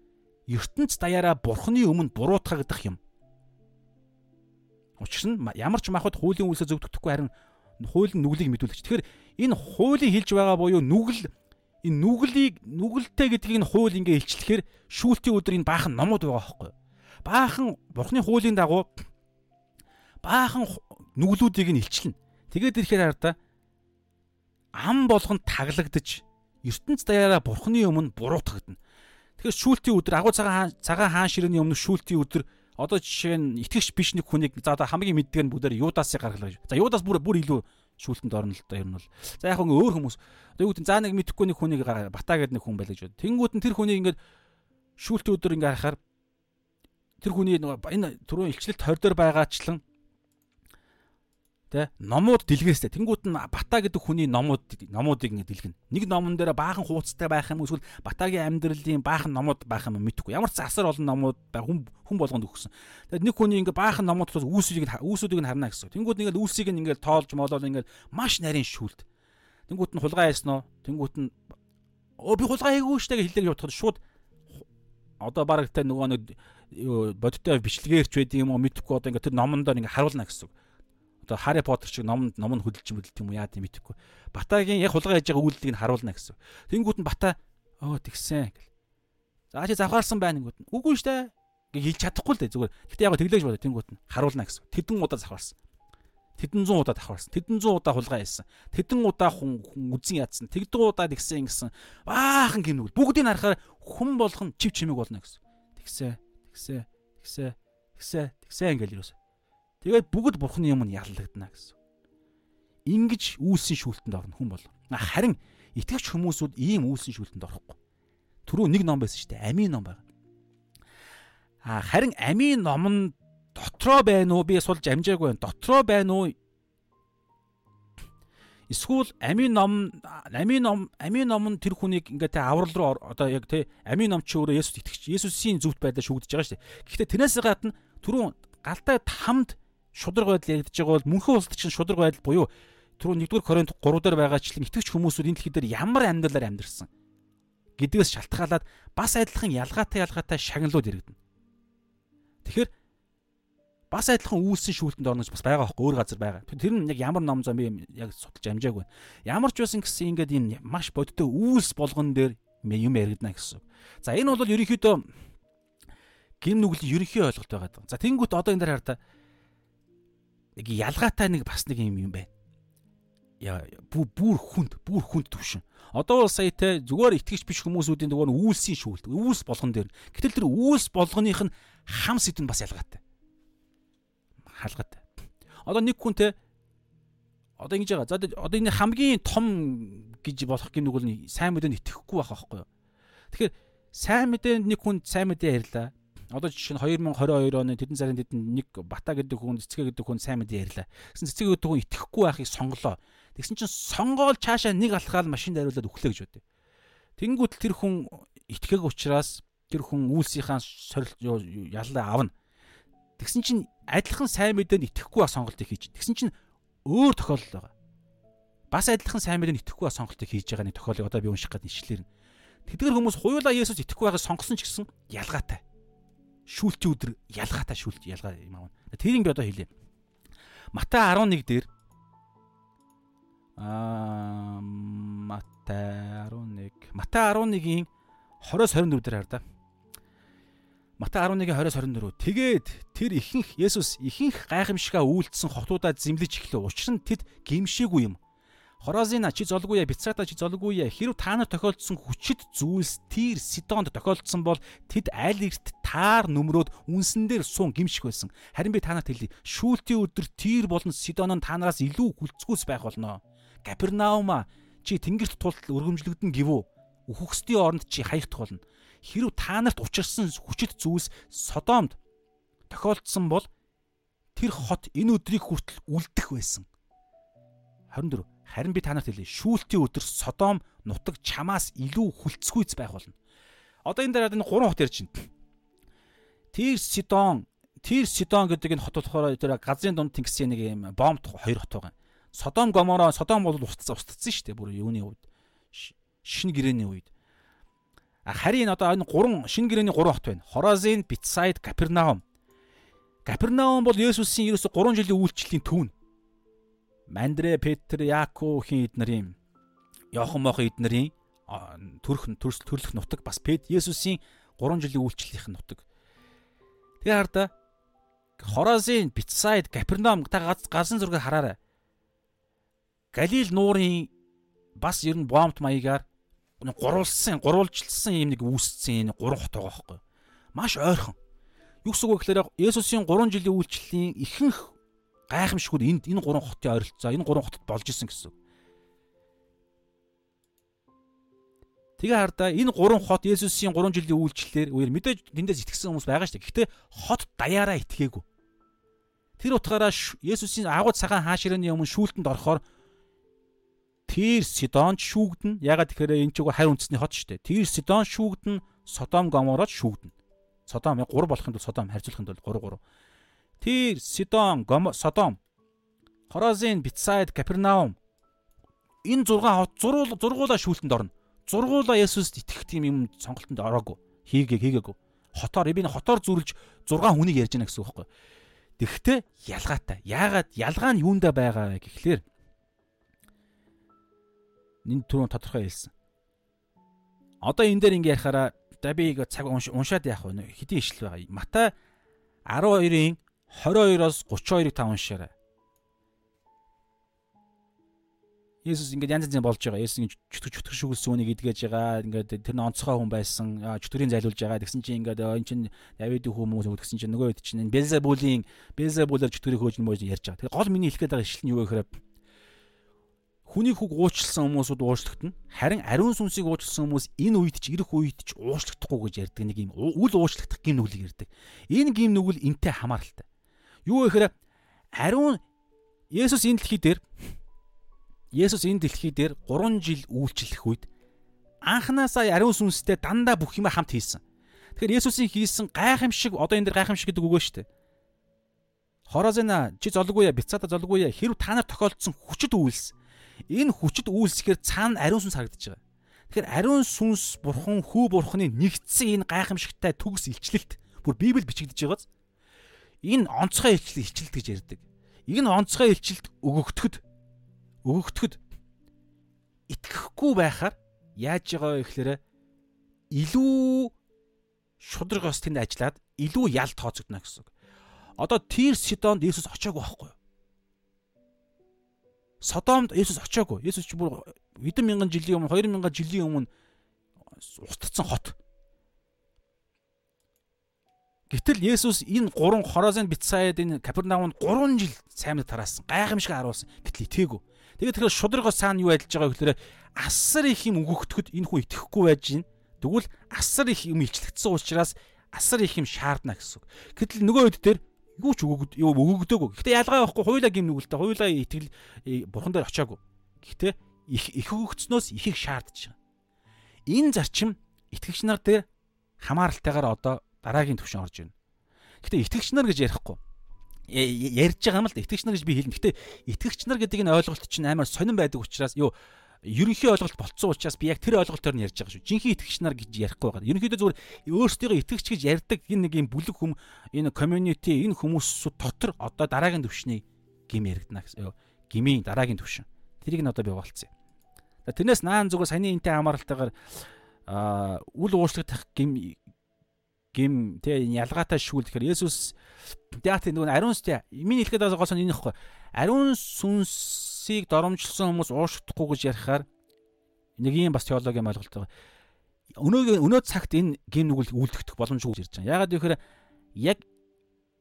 ертөнц даяараа бурхны өмнө буруутгагдах юм. Учир нь ямар ч махад хуулийн үйлсээ зөвдөгдөхгүй харин хуулийн нүглийг мэдүүлэгч. Тэгэхээр энэ хуулийн хилж байгаа буюу нүгэл энэ нүглийг нүгэлтэй гэдгийг нь хууль ингээ илчлэхээр шүүлтийн өдөр энэ баахан номууд байгаа байхгүй. Баахан бурхны хуулийн дагуу баахан нүглүүдийг нь илчлэнэ. Тэгээд ирэхээр хараа ам болгон таглагдж ертөнц даяараа бурхны өмнө буруутгагдана. Тэгэхээр шүүлтийн өдөр агуу цагаан цагаан хаан ширээний өмнө шүүлтийн өдөр одоо жишээ нь итгэгч биш нэг хүнийг за одоо хамгийн мэддэг нь бүгдээр Юдасыг гаргалаа гэж. За Юдас бүр бүр илүү шүүлтэнд орно л да ер нь бол. За яг ингээ өөр хүмүүс одоо юу гэдэг за нэг мэдхгүй нэг хүнийг батаа гэдэг нэг хүн байл гэж бод. Тэнгүүд нь тэр хүнийг ингээд шүүлтийн өдөр ингээ харахаар тэр хүний энэ түрүүн илчлэлт 20 дээр байгаачлан Тэ номууд дэлгэрстэй. Тэнгүүт нь Бата гэдэг хүний номууд номуудыг ингэ дэлгэнэ. Нэг номон дээр баахан хуудастай байх юм эсвэл Батагийн амьдралын баахан номууд байх юм мэдэхгүй. Ямар ч асар олон номууд хүн хүн болгонд өгсөн. Тэгээд нэг хүний ингэ баахан номууд тус үүсвийг үүсүүдийг нь харна гэсэн. Тэнгүүт нэг үүсийг нь ингэ тоолж молол ингэ маш нарийн шүүлт. Тэнгүүт нь хулгай ясноо. Тэнгүүт нь өө би хулгай хийгээгүй штэ гэж хэллэг явуулахад шууд одоо баг тэ нөгөө нэг бодиттой бичлэгээр ч байдığım уу мэдэхгүй одоо ингэ тэр номондоо ингэ харуулна гэсэн одоо Harry Potter шиг ном ном нь хөдөлж мөдөлт юм уу яа гэм мэдэхгүй. Батагийн яг хулгай яаж байгаа үйлдэлийг нь харуулна гэсэн. Тэнгүүт нь Бата оо тэгсэн гэл. За чи завхаарсан байна гингүүд нь. Үгүй штэ гэж хэлж чадахгүй л дээ зүгээр. Гэтэ яг тэглэж бодоо тэнгүүт нь харуулна гэсэн. Тэдэн удаа завхаарсан. Тэдэн 100 удаа давхарсан. Тэдэн 100 удаа хулгай хийсэн. Тэдэн удаа хүн үзэн ядсан. Тэгдэн удаа тэгсэн гэсэн. Баахан гинүгэл. Бүгдийг харахаар хүн болгон чив чимэг болно гэсэн. Тэгсэ, тэгсэ, тэгсэ, тэгсэ, тэгсэ ингээл юус. Тэгээд бүгд бурхны юм нь яллагдана гэсэн. Ингиж үүсийн шүүлтэнд орно хүн бол. Харин итгэвч хүмүүсүүд ийм үүсийн шүүлтэнд орохгүй. Түрүү нэг ном байсан шүү дээ. Амийн ном байна. А харин амийн ном нь дотроо байна уу? Би сулж амжаагүй байна. Дотроо байна уу? Эсвэл амийн ном амийн ном амийн ном нь тэр хүнийг ингээ тэ аврал руу одоо яг тэ амийн ном чи өөрөө Есүс итгэж Есүсийн зөвхт байдлаа шүгдэж байгаа шүү дээ. Гэхдээ тэрнээс гадна түрүүн галтай хамд шудраг байдал яригдж байгаа бол мөнхөн улсад чинь шудраг байдал буюу түрүү 1-р Коринт 3 дээр байгаачлан итгэвч хүмүүсүүд энэ дэлхий дээр ямар амьдралаар амьдэрсэн гэдгээс шалтгаалаад бас адилхан ялгаатай ялгаатай шагналууд яригдана. Тэгэхээр бас адилхан үйлсэн шүүлтэнд орно гэж бас байгаа байхгүй өөр газар байгаа. Тэр нь яг ямар ном зам би яг судалж амжаагүй. Ямар ч байсан гэсэн ингээд энэ маш бодтой үйлс болгон дээр юм яригдана гэсэн. За энэ бол ерөнхийдөө гим нүглийн ерөнхий ойлголт байгаа. За тэнгуут одоо энэ дээр хараа нэг ялгаатай нэг бас нэг юм юм байна. Яа бүр хүнд бүр хүнд төвшин. Одоо бол сая те зүгээр итгэж биш хүмүүсүүдийн зүгээр үйлсийн шүүлт. Үйлс болгон дээр. Гэтэл тэр үйлс болгоных нь хам сэдв бас ялгаатай. Халгаатай. Одоо нэг хүн те одоо ингэж байгаа. За одоо энэ хамгийн том гэж болох юм нэг бол сайн мэдээнд итгэхгүй байх байхгүй юу. Тэгэхээр сайн мэдээнд нэг хүн сайн мэдээ ярьлаа Одоо жишээ нь 2022 оны тэдэн сарын тэдэн нэг Бата гэдэг хүн цэцгээ гэдэг хүн сайн мэдээ ярьлаа. Гэсэн цэцгээ гэдэг хүн итгэхгүй байхыг сонголоо. Тэгсэн чинь сонгоол цаашаа нэг алхаал машин дариулаад өглөө гэж бодъё. Тэнгүүт тэр хүн итгээг учраас тэр хүн үйлсийнхаа сорилт яллаа авна. Тэгсэн чинь адилхан сайн мэдээнд итгэхгүй байх сонголтыг хийж. Тэгсэн чинь өөр тохиолдол байгаа. Бас адилхан сайн мэдээнд итгэхгүй байх сонголтыг хийж байгаа нэг тохиолыг одоо би унших гэдэг ишлэлэр. Тэдгэр хүмүүс хуйлаа Есүс итгэхгүй байхыг сонгосон ч гэсэн ялгаатай шүүлтийн өдөр ялгаатай шүүлт ялгаа юм аа. Тэрийг би одоо хэлье. Матай 11 дээр аа Матай 11 Матай 11-ийн 20-24 дээр хар да. Матай 11-ийн 20-24 тэгээд тэр ихэнх Есүс ихэнх гайхамшигаа үйлдэлсэн хотуудад зэмлэж эхлэв. Учир нь тэд гимшээгүй юм. Хорозина чи золгүй я Бицата чи золгүй я хэрв та нар тохиолдсон хүчит зүйлс Тир Сидонд тохиолдсон бол тэд аль эрт таар нүмрөөд үнсэн дээр суун гимших байсан. Харин би та нарт хэлье. Шүүлтийн өдөр Тир болон Сидон нь та нараас илүү хүлцгүүс байх болно. Капернаума чи тэнгэрт тултал өргөмжлөгдөн гівүү. Үхөхсдийн оронд чи хаягдах болно. Хэрв та нарт учирсан хүчит зүйлс Содомд тохиолдсон бол тэр хот энэ өдрийг хүртэл үлдэх байсан. 24 Харин би та нарт хэлье. Шүүлтийн өдөр Содом нутаг чамаас илүү хүлцгүйц байх болно. Одоо энэ дээр энэ гурван хот ярьж байна. Тир Сидон, Тир Сидон гэдэг энэ хот болохоор тэр газрын дунд тэнгисийн нэг юм бомб хоёр хот байгаа. Содом Гоморо, Содом бол устцсан устцсан шүү дээ. Бүр юуны үед. Шинэ гэрээний үед. Харин одоо энэ гурван шинэ гэрээний гурван хот байна. Хорозин, Битсайд, Капернаум. Капернаум бол Есүсийн ерөөсө 3 жилийн үйлчлэлийн төвн. Мандрэ, Петр, Яаковын эднэрийн Йохан мохын эднэрийн төрх төрлөх нутаг бас Пет Есүсийн 3 жилийн үйлчлэлийнх нь нутаг. Тэгээ хардаа Хорозын Битсайд Капернаум та газрын зургийг хараарай. Галил нуурын бас ер нь бомбт маягаар гурвалсан, гурвалжилсан юм нэг үүсцэн энэ гурван хот байгаа байхгүй. Маш ойрхон. Юу гэсэн үг гэхээр Есүсийн 3 жилийн үйлчлэлийн ихэнх гайхамшигуд энд энэ гурван хотын ойролцоо энэ гурван хотод болж исэн гэсэн. Тэгээ хардаа энэ гурван хот Есүсийн 3 жилийн үйлчлэлээр үер мэдээж тэндээс итгэсэн хүмүүс байгаа шүү дээ. Гэхдээ хот даяараа итгээгүй. Тэр утгаараа Есүсийн агууд цагаан хаашрын өмнө шүүлтэнд орохоор Тэр Сидонч шүүгдэн. Ягаад тэгэхээр энэ ч хай үндэсний хот шүү дээ. Тэр Сидон шүүгдэн, Содом Гомород шүүгдэн. Содом яг 3 болохын тулд Содом харьцуулахын тулд 3 3. Тэр Сидон, Содом, Хорозин, Битсайд, Капернаум энэ 6 хот зургуул зургуулаа шүүлтэнд орно. Зургуулаа Есүст итгэх тийм юм сонголтонд ороогүй. Хийгээ хийгээгүй. Хотоор би хотоор зүрлж 6 хүнийг ярьж байна гэсэн үг байхгүй. Тэгвэл ялгаатай. Яагаад ялгаа нь юунда байгаа гэхлээр энэ түрүүн тодорхой хэлсэн. Одоо энэ дээр ингээ ярихаараа за би цаг уншаад яах вэ? Хэдийн ишлэл байгаа. Матай 12-ын 22-оос 32-ыг та уншаарай. Есүс ингээд янз янз болж байгаа. Есүс ингээд чөтгөр чөтгөр шүглсэн үнийг идгэж байгаа. Ингээд тэр нь онцгой хүн байсан. Чөтгөрийн зайлуулж байгаа. Тэгсэн чинь ингээд энэ чинь Давидын хүмүүс тэгсэн чинь нөгөө хэд чинь Белзебулийн Белзебулаар чөтгөрийг хөөж нэмж ярьж байгаа. Тэгээ гол миний хэлэх гээд байгаа ишлэл нь юу гэхээр Хүний хүүг уучлсан хүмүүсүүд уучлагдана. Харин ариун сүнсийг уучлсан хүмүүс энэ үед ч ирэх үед ч уучлагдахгүй гэж ярьдаг нэг юм үл уучлагдах гим нүглийг ярьдаг. Энэ гим нүгэл энтэй хамааралтай. Юу гэхээр ариун Есүс энэ дэлхий дээр Есүс энэ дэлхий дээр 3 жил үйлчлэх үед анханасаа ариун сүнстэй дандаа бүх юма хамт хийсэн. Тэгэхээр Есүсийн хийсэн гайхамшиг одоо энэ дэр гайхамшиг гэдэг үг шүү дээ. Хорозена чи золгоуя, бицата золгоуя хэрв та нар тохиолдсон хүчит үйлс энэ хүчит үйлсэхээр цаана ариун сүнс харагдаж байгаа. Тэгэхээр ариун сүнс бурхан хүү бурханы нэгдсэн энэ гайхамшигтай төгс илчлэлт бүр Библи бичигдэж байгааз энэ онцгой илчлэл илчлэлт гэж ярьдаг. Энэ онцгой илчлэлт өгөгдөхөд өгөгдөхөд итгэхгүй байхаар яаж байгаа вэ гэхээр илүү шудрагаас тэнд ажиллаад илүү ял тооцогдно гэсэн. Одоо Тир Сидонд Иесус очиагүй байхгүй юу? Содомд Есүс очиагүй. Есүс ч бүр хэдэн мянган жилийн өмнө 2000 жилийн өмнө устдсан хот. Гэтэл Есүс энэ гурван хорозын Битсайд энэ Капернаумд 3 жил саймнаг тараасан. Гайхамшиг харуулсан. Гэтэл итгээгүй. Тэгээд тэгэхээр шудрагаас цаана юу ажиллаж байгаа гэхээр асар их юм өгөгдөхөд энэ хүн итгэхгүй байж гин. Тэгвэл асар их юм илчлэгдсэн учраас асар их юм шаардна гэсэн үг. Гэтэл нөгөө хэд дээр юу ч өгөөд юу өгөгдөөгүй. Гэхдээ ялгаа байхгүй хуйлаа гим нүгэлтэй хуйлаа итгэл бурхан дээр очиагүй. Гэхдээ их их өгөгдснөөс ихийг шаардж байгаа. Энэ зарчим итгэгч нар дээр хамааралтайгаар одоо дараагийн төвшин орж байна. Гэхдээ итгэгч нар гэж ярихгүй ярьж байгаа юм л да итгэгч нар гэж би хэлнэ. Гэтэ итгэгч нар гэдэг энэ ойлголт чинь амар сонирн байдаг учраас юу ерөнхий ойлголт болцсон учраас би яг тэр ойлголтоор нь ярьж байгаа шүү. Жинхэнэ итгэгч нар гэж ярихгүй байгаа. Ерөнхийдөө зүгээр өөрсдөө итгэгч гэж ярьдаг энэ нэг юм бүлэг хүм энэ community энэ хүмүүсүүд дотор одоо дараагийн төвшний гим яригдана гэсэн. Гмийн дараагийн төвшин. Тэрийг нь одоо би болцсон. Тэрнээс наан зүгээр саяны энтэй хамааралтайгаар үл уушлагдах гим гим тэ ялгаатай шүүл гэхээр Есүс театр нөгөө ариун сүнс миний хэлэхэд байгаа гол нь энэ ихгүй. Ариун сүнс Есүсийг доромжилсан хүмүүс уушдахгүй гэж ярихаар нэг юм бас теологийн ойлголт байгаа. Өнөө өнөө цагт энэ гин нүгэл үлдэгдэх боломжгүй гэж ярьж байгаа. Ягаад гэвэл яг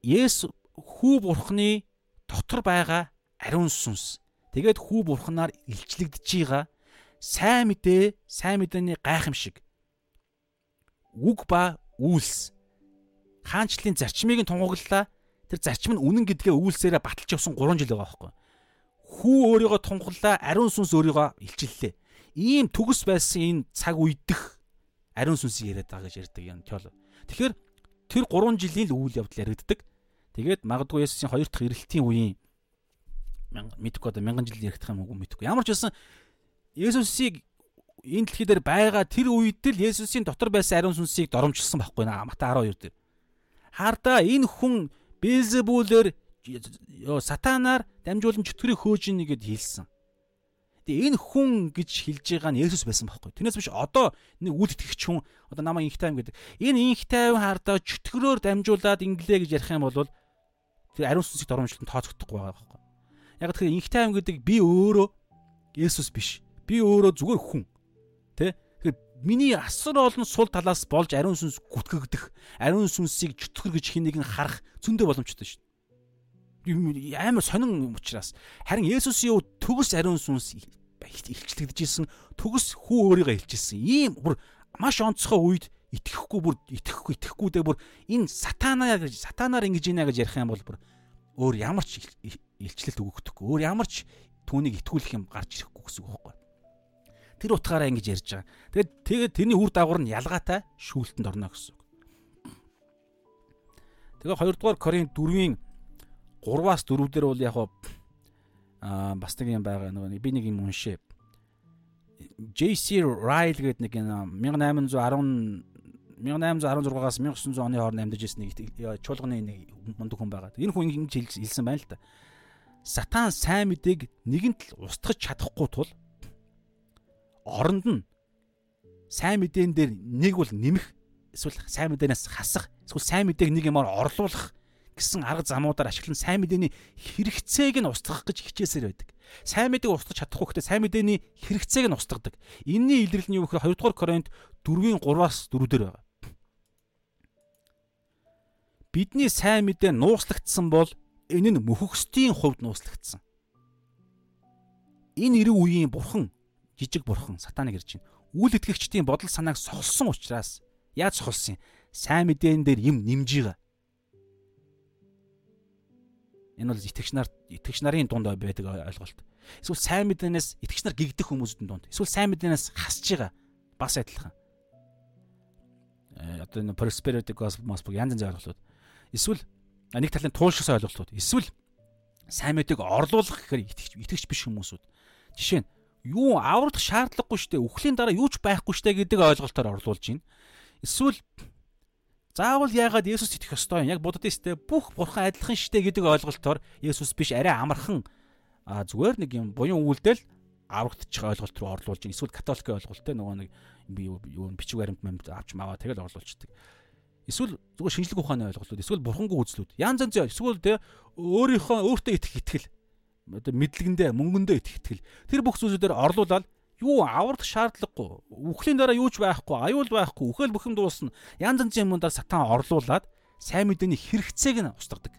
Есүс хүү бурхны дотор байгаа ариун сүнс. Тэгээд хүү бурхнаар илчлэгдэж байгаа сайн мэдээ, сайн мэдээний гайхамшиг үг ба үйлс хаанчлалын зарчмыг нь тунгаглалаа. Тэр зарчим нь үнэн гэдгээ үйлсээрээ баталж явсан 3 жил байгаа байхгүй Хүү өөрийгөө тунхлаа, ариун сүнс өөрийгөө илчиллээ. Ийм төгс байсан энэ цаг үедх ариун сүнсийг яриад байгаа гэж ярьдаг юм теолог. Тэгэхээр тэр 3 жилийн л үйл явдал яригддаг. Тэгээд магадгүй Есүсийн хоёр дахь ирэлтийн үеийн мэдхгүй одоо мянган жил яригдах юм уу мэдхгүй. Ямар ч байсан Есүсийг энэ дэлхий дээр байгаа тэр үед л Есүсийн дотор байсан ариун сүнсийг доромжилсан байхгүй наа. Матай 12 дээр. Хардаа энэ хүн Белзебулээр сатанаар дамжуулан чөтгөрийг хөөж ийнэ гэд хэлсэн. Тэгээ энэ хүн гэж хэлж байгаа нь Есүс байсан байхгүй. Тэрнээс биш одоо нэг үл итгэгч хүн одоо намайг инх тайм гэдэг. Энэ инх тайван хардаа чөтгөрөөр дамжуулаад инглээ гэж ярих юм бол тэр ариун сүнсийг доромжлон тооцохдохгүй байгаа байхгүй. Яг тэгэхээр инх тайм гэдэг би өөрөө Есүс биш. Би өөрөө зүгээр хүн. Тэ? Тэгэхээр миний асар олон сул талаас болж ариун сүнс гүтгэгдэх, ариун сүнсийг чөтгөр гэж хэнийг нь харах зөндөө боломжтой шүү амар сонин учраас харин Есүсийн үе төгс ариун сүнс илчлэгдэжсэн төгс хүү өөрийгөө илчилсэн ийм бүр маш онцгой үед итгэхгүй бүр итгэхгүй итгэхгүй дэ бүр энэ сатанаа гэж сатанаар ингэж ийна гэж ярих юм бол бүр өөр ямар ч илчлэлт өгөхдөггүй өөр ямар ч түүнийг итгүүлэх юм гарч ирэхгүй гэсэн үг байхгүй тэр утгаараа ингэж ярьж байгаа тэгээд тэгээд тэрний үр дагавар нь ялгаатай шүүлтэнд орно гэсэн үг тэгээ 2 дугаар Коринт 4-ийн 3-аас 4 дээр бол яг аа бас нэг юм байгаа нөгөө би нэг юм уншээ. JC Ryle гэдэг нэг 1810 1816-аас 1900 оны хооронд амьдарч ирсэн нэг чуулганы нэг мундаг хүн байгаа. Энэ хүн ингэж хэлсэн байна л да. Сатан сайн мэдээг нэгэнт л устгах чадахгүй тул оронд нь сайн мэдэн дээр нэг бол нэмэх эсвэл сайн мэдээнээс хасах эсвэл сайн мэдээг нэг юмар орлуулах гэсэн арга замуудаар ашиглан сайн мэдээний хэрэгцээг нь устгах гэж хичээсээр байдаг. Сайн мэдээг устгах чадахгүй гэхдээ сайн мэдээний хэрэгцээг нь устгадаг. Энийний илрэл нь юу гэхээр 2 дугаар Коринт 4-ийн 3-аас 4 дээр байгаа. Бидний сайн мэдээ нууцлагдсан бол энэ нь мөхөксдийн хувьд нууцлагдсан. Энэ эрэг үеийн бурхан жижиг бурхан сатаныг ирж байна. Үл итгэгчдийн бодол санааг сохолсон учраас яаж сохолсон юм? Сайн мэдээн дээр юм нэмж байгаа Энэ бол итгэгч нар итгэгч нарын дунд байдаг ойлголт. Эсвэл сайн мэдээнээс итгэгч нар гэгдэх хүмүүсийн дунд. Эсвэл сайн мэдээнээс хасж байгаа бас адилхан. Э одоо энэ prosperity gospel янз янзын ойлголтууд. Эсвэл нэг талын туулшгас ойлголтууд. Эсвэл сайн мэдээг орлуулах гэхээр итгэгч итгэгч биш хүмүүсүүд. Жишээ нь юу аврах шаардлагагүй штэ үхлийн дараа юу ч байхгүй штэ гэдэг ойлголтоор орлуулж байна. Эсвэл Заавал яагаад Есүс итгэх ёстой юм? Яг буддисттэй бүх бурхан адилхан шттэ гэдэг ойлголтоор Есүс биш арай амархан зүгээр нэг юм буян үйлдэл аврагдчих ойлголт руу орлуулж ийн. Эсвэл католикийн ойлголттой нөгөө нэг юу бичиг баримт мэмд авч маваа тэгэл орлуулчихдаг. Эсвэл зүгээр шинжлэх ухааны ойлголтууд, эсвэл бурхангүй үзлүүд. Янз янз эсвэл тэ өөрийнхөө өөртөө итгэх итгэл одоо мэдлэгэндээ мөнгөндөө итгэх итгэл. Тэр бүх зүйлүүдээр орлуулаад юу аврах шаардлагагүй. Үхлийн дараа юу ч байхгүй, аюул байхгүй, үхэл бүхэм дуусна. Янз янзын юмудаар сатан орлуулад сайн мэдээний хэрэгцээг нь устгадаг.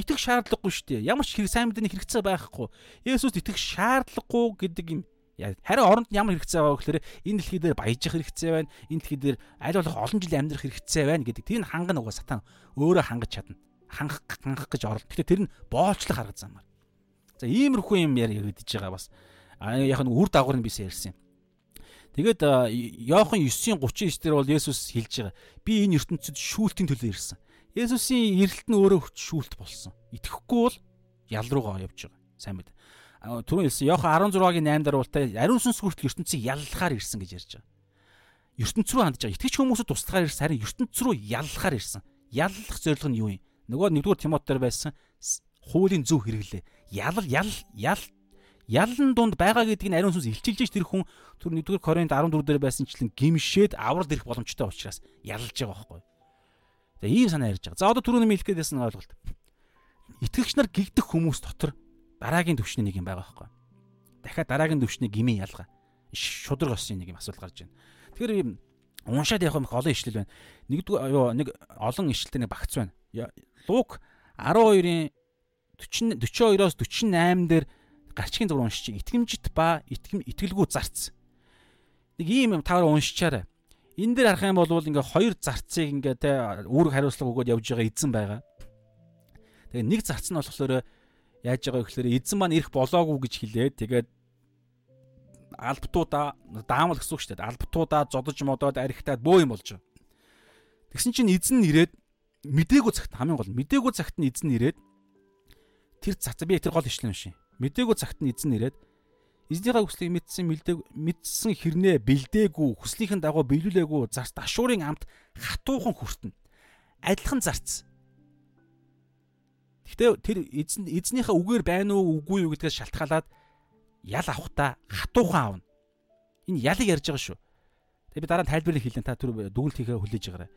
Итгэх шаардлагагүй шүү дээ. Ямар ч хэрэг сайн мэдээний хэрэгцээ байхгүй. Есүст итгэх шаардлагагүй гэдэг юм. Харин оронд нь ямар хэрэгцээ байгаа гэхээр энэ дэлхий дээр баяжих хэрэгцээ байна. Энэ дэлхий дээр аль болох олон жил амьдрах хэрэгцээ байна гэдэг. Тэр нь хангана угаа сатан өөрөө хангаж чадна. Хангах хангах гэж оролт. Гэтэ тэр нь боолчлох арга замаар. За иймэрхүү юм яригдж байгаа бас яг нэг үр дагавар нь бисээ ярьсан юм. Тэгээд Иохан 9:39 дээр бол Есүс хэлж байгаа. Би энэ ертөнцид шүүлтийн төлөө ирсэн. Есүсийн ирэлт нь өөрөө шүүлт болсон. Итгэхгүй бол ял руугаа явж байгаа. Сайн мэд. Түрүүн хэлсэн Иохан 16-гийн 8 дээр ултай ариун сүнс хүртэл ертөнцийг яллахаар ирсэн гэж ярьж байгаа. ертөнц рүү хандж байгаа. Итгэж хүмүүсд туслахаар ирсэн. Харин ертөнц рүү яллахаар ирсэн. Яллах зорилго нь юу юм? Нөгөө нэгдүгээр Тимот дээр байсан хуулийн зөв хэрэглээ. Ял ял ял яллан дунд байгаа гэдгийг ариун сүнс илчилж тэр хүн түр 1-р Коринт 14 дээр байсанчлан гимшээд аврал ирэх боломжтой учраас яллж байгаа байхгүй. За ийм санаа ярьж байгаа. За одоо түрүүний хэлэх гээдсэн ойлголт. Итгэгч нар гигдэх хүмүүс дотор дараагийн төвшний нэг юм байгаа байхгүй. Дахиад дараагийн төвшний гмийн ялгаа. Шудраг осын нэг юм асуудал гарч байна. Тэгэхээр уншаад явах юм их олон ишлэл байна. Нэгдүгээр юу нэг олон ишлэлтэй нэг багц байна. Лук 12-ын 40 42-оос 48 дээр гарчгийн зураг уншиж итгэмжит ба итгэм итгэлгүй зарц. Нэг ийм юм тавар уншичаарай. Энэ дээр харах юм бол ингээ хоёр зарцыг ингээ те үүрэг хариуцлага өгөөд явж байгаа эзэн байгаа. Тэгээ нэг зарц нь болохоор яаж байгаа вэ гэхээр эзэн маань ирэх болоогүй гэж хэлээд тэгээд албатуудаа даамал гэсэн үг шүү дээ. Албатуудаа зодож модоод архитаад бөө юм болж байгаа. Тэгсэн чинь эзэн ирээд мдээгүй цагт хамгийн гол мдээгүй цагт нь эзэн ирээд тэр цац би тэр гол ишлэн шин. Мдээгүй цагт нь эзэн ирээд эзнийхээ хүслийг мэдсэн мэддэг мэдсэн хэрнээ бэлдээгүй хүслийнхэн дагуу биелүүлээгүй зарц ашуурын амт хатуухан хүртэнэ. Адилхан зарц. Гэхдээ тэр эзэн эзнийхээ үгээр байна уу үгүй юу гэдгээс шалтгаалаад ял авахта хатуухан аавна. Энэ ялыг ярьж байгаа шүү. Тэгээ би дараа нь тайлбарыг хэлэн та түр дүгнэлт хийхээ хүлээж байгаарай.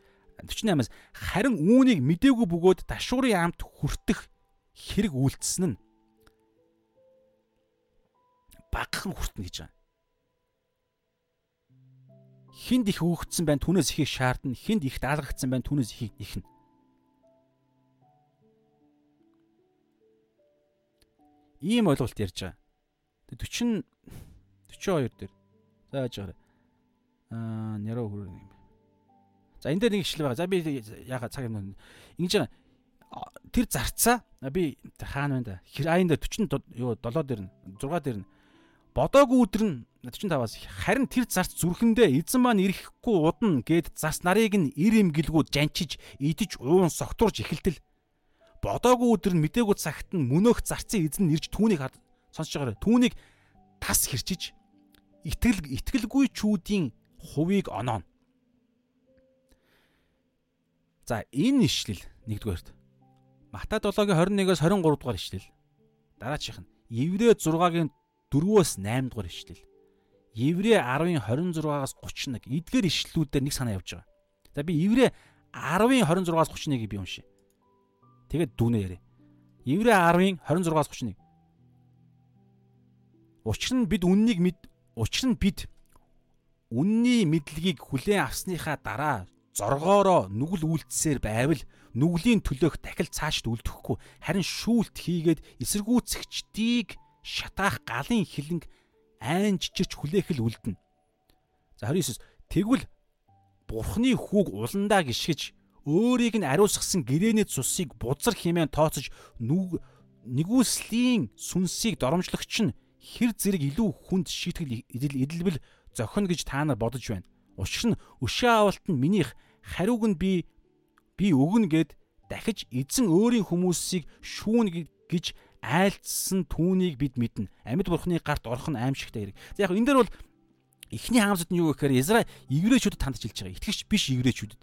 48-аас харин үүнийг мдээгүй бөгөөд ташуурын амт хүртэх хэрэг үйлдэлсэн нь багахан хүртэнэ гэж байна. Хинд их өөгдсөн байна түүнээс ихийг шаардна, хинд их даалгагдсан байна түүнээс ихийг нэхнэ. Ийм ойлголт ярьж байгаа. 40 42 дээр. За яаж байгаарай. Аа, нэрөө хөрөө юм. За энэ дээр нэг ишлэл байгаа. За би яага цаг юм. Ингэж тэр зарцаа би хаана байна да. Аян дээр 40 юу 7 дээр нь 6 дээр нь. Бодоогүй өдөр нь 45-аас харин тэр зарц зүрхэндээ эзэн маань ирэхгүй удна гэд зарц нарыг нь ир имгэлгүй жанчиж идэж уун согтурж эхэлтэл. Бодоогүй өдөр нь мдээгүй цагт нь мөнөөх зарцын эзэн нэрж түүнийг сонсож байгаарай түүнийг тас хэрчиж итгэл итгэлгүй чүүдийн хувийг онооно за энэ ишлэл нэгдүгээрт Матай 7-гийн 21-оос 23 дугаар ишлэл дараачих нь Еврэ 6-гийн 4-өөс 8 дугаар ишлэл. Еврэ 10-ын 26-аас 31 эдгээр ишлэлүүдээр нэг санаа явж байгаа. За би Еврэ 10-ын 26-аас 31-ийг би уншия. Тэгээд дүүнээ яриа. Еврэ 10-ын 26-аас 31. Учир нь бид үннийг мэд учир нь бид үнний мэдлэгийг хүлээн авсныхаа дараа зоргоороо нүгэл үйлдсээр байвал нүглийн төлөөх дахил цаашд үлдэхгүй харин шүүлт хийгээд эсэргүүцэгчдийг шатаах галын хилэнг айн жижигч хүлээх л үлдэнэ. За 29 тэгвэл бурхны хүүг уландаа гიშгэж өөрийг нь ариусгасан гэрээний цусыг бузар хэмээн тооцож нэгүслийн сүнсийг доромжлогч нь хэр зэрэг илүү хүнд шийтгэл эдэлбэл зохино гэж та нар бодож байна. Учир нь өшөө авалт нь минийх хариуг нь би би өгнө гэд дахиж эзэн өөрийн хүмүүсийг шүүн гэж айлцсан түүнийг бид мэднэ. Амьд бурхны гарт орох нь аимшигтай хэрэг. За яг энэ дээр бол эхний хаамсууд нь юу гэхээр Израиль еврейчүүдэд хандж хэлж байгаа. Итгэгч биш еврейчүүдэд.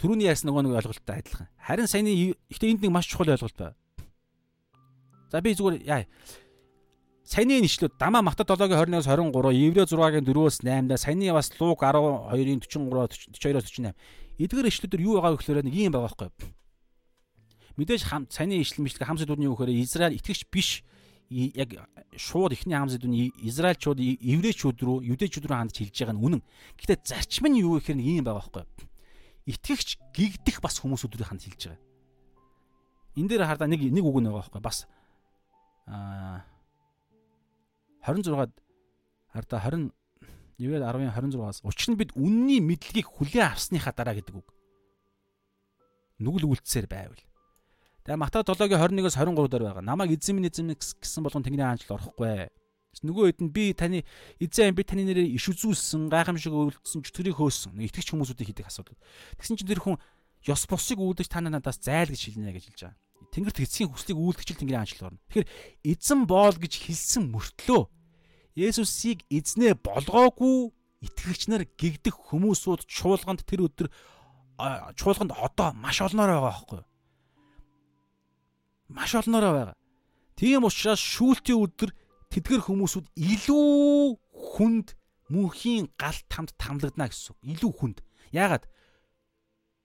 Төрөний яасан нөгөө нэг ойлголттой адилхан. Харин саяны ихтэй энд нэг маш чухал ойлголт байна. За би зүгээр яа. Саяны нэшлүүд Дама Мата 7-гийн 21-с 23, Еврей 6-гийн 4-өөс 8-да, саяны бас Луг 12-ийн 43, 42-оос 48. Эдгээр нэшлүүдээр юу байгаа гэхээр нэг юм байгаа байхгүй юу? Мэдээж хам саяны ижил мэтлэг хам сэдвүүдний юу гэхээр Израиль итгэгч биш яг шууд ихний хам сэдвүүний Израильчууд еврейчүүд рүү юдэчүүд рүү хандж хэлж байгаа нь үнэн. Гэхдээ зарчим нь юу гэхээр нэг юм байгаа байхгүй юу? Итгэгч гигдэх бас хүмүүсүүд рүү хандж хэлж байгаа. Энд дээр хардаа нэг нэг үг нэг байгаа байхгүй бас аа 26-ад хардаа 20 нэгээд 10-ын 26-аас учир нь бид үнний мэдлэгийг хүлээн авсныхаа дараа гэдэг үг. Нүгэл үлдсээр байвал Тэгээ Матай 7-гийн 21-оос 23 дээр байгаа. Намайг эзэн минь эзэн гэсэн болгон тэнгэрийн хаанчл орохгүй. Нөгөө хэд нь би таны эзэн би таны нэрээр иш үзүүлсэн, гайхамшиг өвлөдсөн, чөтгөрийг хөөсөн. Итгэгч хүмүүсүүдийг хийдэг асуудал. Тэгсэн чинь тэр хүн ёс бусыг үүдэж та надаас зайл гэж хэлнэ гэж хэлж байгаа. Тэнгэрт эцгийн хүслийг үүлдэгчл тэнгэрийн хаанчл орно. Тэгэхээр эзэн боол гэж хэлсэн мөртлөө Есүсийг эзнээ болгоогүй итгэгч нар гэгдэх хүмүүсүүд чуулганд тэр өдөр чуулганд одоо маш олноор байгаа байхгүй юу? маш олноороо байгаа. Тийм учраас шүүлтийн өдөр тэдгэр хүмүүсүүд илүү хүнд мөнхийн галт тамд тамлагдана гэсэн. Илүү хүнд. Яагаад?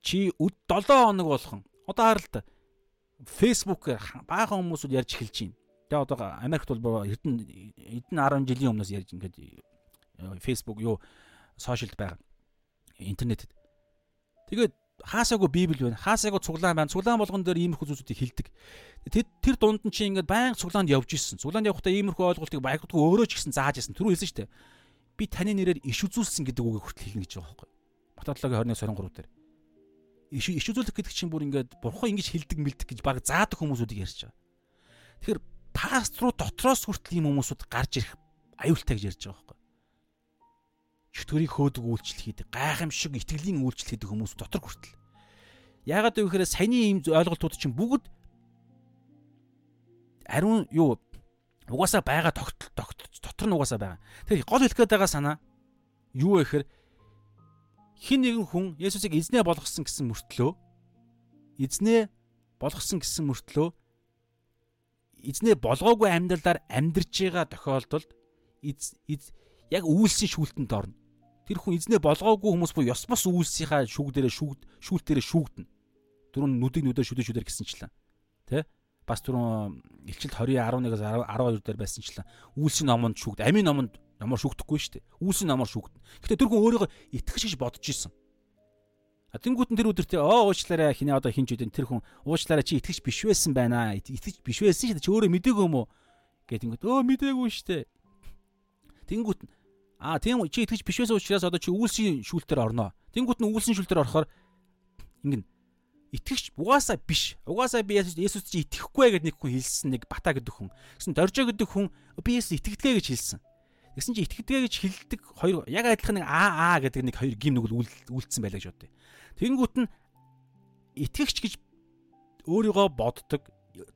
Чи өд 7 хоног болгон одоо харалт фэйсбүүкээр баахан хүмүүсүүд ярьж эхэлж байна. Тэгээ одоо Америкт бол хэдэн хэдэн 10 жилийн өмнөөс ярьж ингээд фэйсбүүк юу сошиалд байгаа. Интернетэд. Тэгээд хаасаагүй библ байна. Хаасаагүй цуглаан байна. Цуглаан болгон дээр иймэрхүү зүйлсүүдийг хилдэг. Тэр тэр дунд нь чи ингээд баян цуглаанд явж исэн. Цуглаанд явахдаа иймэрхүү ойлголтыг баягдгүй өөрөө ч гэсэн зааж исэн. Түрүү хэлсэн шүү дээ. Би таны нэрээр иш үзүүлсэн гэдэг үгийг хүртэл хэлнэ гэж байгаа байхгүй. Матадлогийн 20-23 дээр. Иш үзүүлэх гэдэг чинь бүр ингээд бурхан ингэж хилдэг мэлдэг гэж баг заадаг хүмүүсүүдийг ярьж байгаа. Тэгэхээр паструу дотроос хүртэл ийм хүмүүсүүд гарч ирэх аюултай гэж ярьж байгаа байхгүй. Чөтгөрийг хөөдөг үйлчлэл хийдэг, гайхамшиг итгэлийн үйлчлэл хийдэг хүмүүс дотор хүртэл. Яагаад гэвэл саяны ийм ойлголтууд чинь бүгд ариун юу угаасаа байгаа тогтол дотор нь угаасаа байгаа. Тэгэхээр гол хэлэх гээд байгаа санаа юу вэ гэхээр хин нэгэн хүн Есүсийг эзнээ болгосон гэсэн мөртлөө эзнээ болгосон гэсэн мөртлөө эзнээ болгоогүй амьдралаар амьдарч байгаа тохиолдолд яг үйлсийн шүүлтэнд орно. Тэр хүн эзнээ болгоогүй хүмүүс бо ёс бос үйлсийнхаа шүүг дээрээ шүүгд шүүлт дээрээ шүүгдэнэ. Дөрөв нүдэг нүдэ шүдэ шүдэр гэсэнчлэн. Тэ? Бас дөрөв илчилт 20-11-аас 12 дээр байсанчлан үйлсийн номонд шүүгд. Амийн номонд номоор шүүгдэхгүй шүү дээ. Үйлсийн номоор шүүгдэнэ. Гэтэ тэр хүн өөрийгөө итгэж гэж бодож исэн. А тэнгуут нь тэр өдөр тэр оо уучлаарай хинээ одоо хинч үдэн тэр хүн уучлаарай чи итгэж биш байсан байна. Итгэж биш байсан шүү дээ. Чи өөрөө мдээгүй юм уу? Гэт тэнгуут өө мдээгүй шүү дээ. Тэнгуут аа тийм чи итгэж биш байсан учраас одоо чи үйлсийн шүүлтээр орноо. Тэнгуут нь үйлсийн шүүлтээр орохоор ингэн итгэгч угаасаа биш. Угаасаа би Есүс чи итгэхгүй гэдэг нэг хүн хэлсэн нэг бата гэдэг хүн. Гэсэн доржо гэдэг хүн би Есүс итгэдэг гэж хэлсэн. Тэгсэн чи итгэдэг гэж хэлдэг хоёр яг адилхан нэг аа аа гэдэг нэг хоёр гим нүгэл үйлдэлсэн байлаа гэж бодъё. Тэнгүүт нь итгэгч гэж өөрийгөө боддог,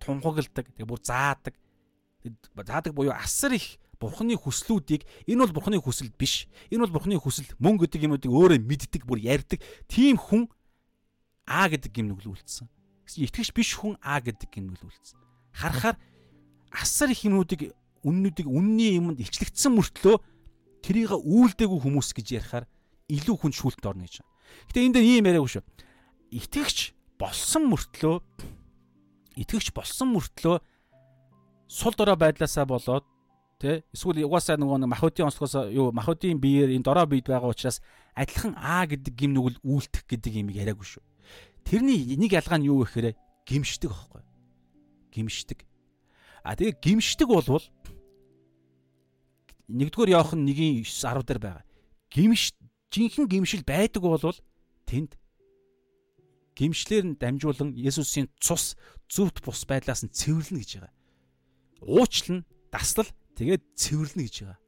тунхагладаг, тэгээ бүр заадаг. Заадаг буюу асар их бурхны хүслүүдийг энэ бол бурхны хүсэл биш. Энэ бол бурхны хүсэл мөн гэдэг юмнуудыг өөрөө мэддэг, бүр ярьдаг. Тийм хүн А гэдэг гимнүгэл үлдсэн. Итгэж биш хүн А гэдэг гимнүгэл үлдсэн. Харахаар асар их юмнуудыг үннүүдийг үнний юмд ичлэгдсэн мөртлөө тэрийг үйлдэггүй хүмүүс гэж ярихаар илүү хүн шүүлтд орно гэж. Гэтэ энэ дээр ийм яриаггүй шүү. Итгэгч болсон мөртлөө итгэгч болсон мөртлөө сул дорой байдлаасаа болоод тэ эсвэл угаасаа нөгөө махуудын онцгоос юу махуудын биеэр энэ дорой бийд байгаа учраас адилхан А гэдэг гим нүгэл үйлдэх гэдэг юм яриаггүй шүү. Тэрний нэг ялгаа нь юу вэ гэхээр гимшдэг аахгүй. Гимшдэг. А тэгээ гимшдэг болвол нэгдүгээр явах нь 1-ийн 9 10 дээр байгаа. Гимш жинхэнэ гимшил байдаг болвол тэнд гимшлэр нь дамжуулан Есүсийн цус зүвт бус байдлаас нь цэвэрлэнэ гэж байгаа. Уучлал, даслал тэгээд цэвэрлэнэ гэж байгаа.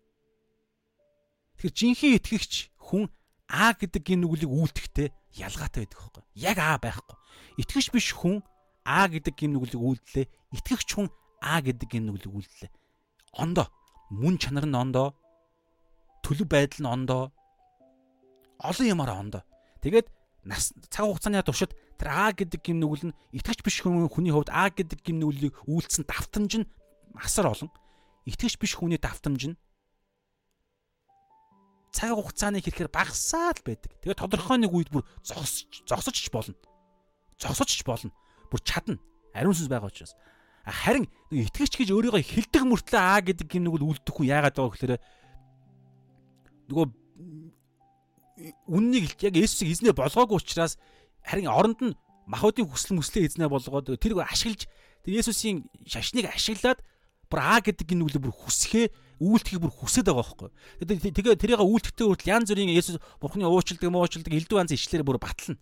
Тэгэхээр жинхэнэ итгэгч хүн А гэдэг гин нүглийг үйлдэхдээ ялгаатай байдаг хөөхгүй. Яг А байхгүй. Итгэгч биш хүн А гэдэг гин нүглийг үйлдлээ. Итгэгч хүн А гэдэг гин нүглийг үйлдлээ. Ондоо мөн чанар нь ондоо төлөв байдал нь ондоо олон юмараа ондоо. Тэгээд нас цаг хугацааны туршид тэр А гэдэг гим нүгэл нь итгэж биш хүний хувьд А гэдэг гим нүглийг үйлдсэн давтамж нь асар олон. Итгэж биш хүний давтамж нь цаг хугацааны хэрэгээр багасаа л байдаг. Тэгээд тодорхой нэг үед бүр зогсож зогсож ч болно. Зогсож ч болно. Бүр чадна. Ариун сүнс байгаа учраас. Харин итгэгч гэж өөрийгөө хилдэг мөртлөө аа гэдэг гим нүгэл үлдэх хүн яагаад байгаа гэхээр нөгөө үннийг яг Есүсийг эзнээ болгоогүй учраас харин оронд нь махуудын хүсэл мүслээ эзнээ болгоод тэрийг ашиглаж тэр Есүсийн шашныг ашиглаад бүр аа гэдэг энэ үглээ бүр хүсхээ үйлдэхийг бүр хүсээд байгаа байхгүй. Тэгээ тэрийг үйлдэхтэй хүртэл янз бүрийн Есүс Бурхны уучлалдаг муучилдаг элдв янз ишлэр бүр батлна.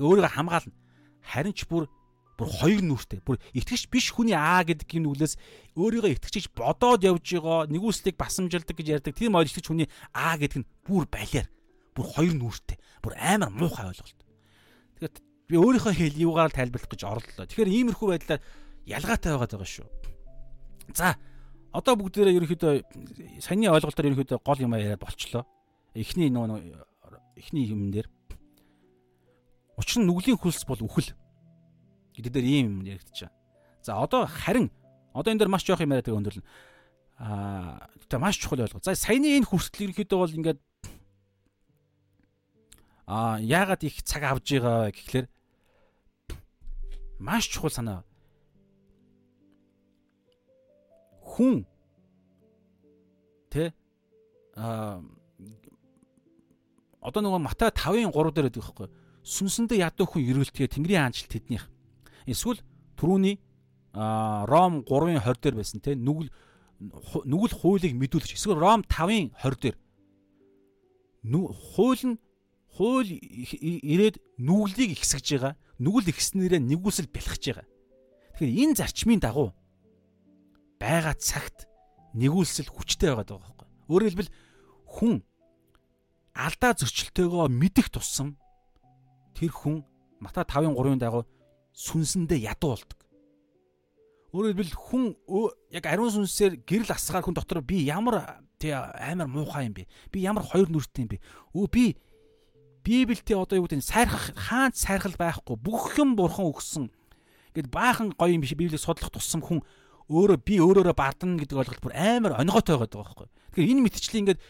Өөрийгөө хамгаална. Харин ч бүр бүр хоёр нүртэй. Бүр итгэж биш хүний аа гэдэг юм нүглээс өөрийгөө итгэж бодоод явж байгаа нэгүслийг басамжилдаг гэж ярьдаг. Тийм ойлгож хүний аа гэдэг нь бүр балиар бүр хоёр нүртэй. Бүр амар муухай ойлголт. Тэгэхээр би өөрийнхөө хэл юугаар тайлбарлах гэж орлоо. Тэгэхээр иймэрхүү байдлаар ялгаатай байгаад байгаа шүү. За одоо бүгдээрээ ерөнхийдөө саяны ойлголтоор ерөнхийдөө гол юм яриад болчлоо. Эхний нөгөө эхний юм дээр учир нь нүглийн хөлс бол үхэл гэдэг дээр ийм юм яригдчихаа. За одоо харин одоо энэ дээр маш жоох юм яриад байгаа өндөрлөн. Аа тэгээ маш чухал ойлголт. За саяны энэ хүртэл ерөнхийдөө бол ингээд а яагаад их цаг авж байгаа гэхлээр маш чухал санаа. Хүн тэ а одоо нөгөө Матай 5-ын 3 дээр байдаг байхгүй. Сүнсэндээ ядуу хүн эргэлтгээ Тэнгэрийн хаанчлал тэднийх. Эсвэл түрүүний Ром 3-ын 20 дээр байсан те нүгэл нүгэл хуулийг мэдүүлж эсвэл Ром 5-ын 20 дээр хууль нь хууль ирээд нүглийг ихсгэж байгаа. Нүгэл ихснээрээ нэгүсэл бэлхэж байгаа. Тэгэхээр энэ зарчмын дагуу байгаа цагт нэгүүлсэл хүчтэй байгаа даа байхгүй. Өөрөөр хэлбэл хүн алдаа зөрчилтөөгөө мэдэх тусам тэр хүн Матай 5:3-ын дагуу сүнсэндээ ядуу болдог. Өөрөөр хэлбэл хүн яг ариун сүнсээр гэрэл асгаар хүн дотор би ямар тий амар муухай юм бэ? Би ямар хоёр нүртэй юм бэ? Өө би Библиэд одоо юу гэдэг нь сайрах хаанч сайрхал байхгүй бүх юм бурхан өгсөн. Гэт баахан гоё юм биш Библийг судлах тусам хүн өөрөө би өөрөөрөө бардана гэдэг ойлголт бүр амар онгойтой байгаа байхгүй. Тэгэхээр энэ мэтчлэн ингээд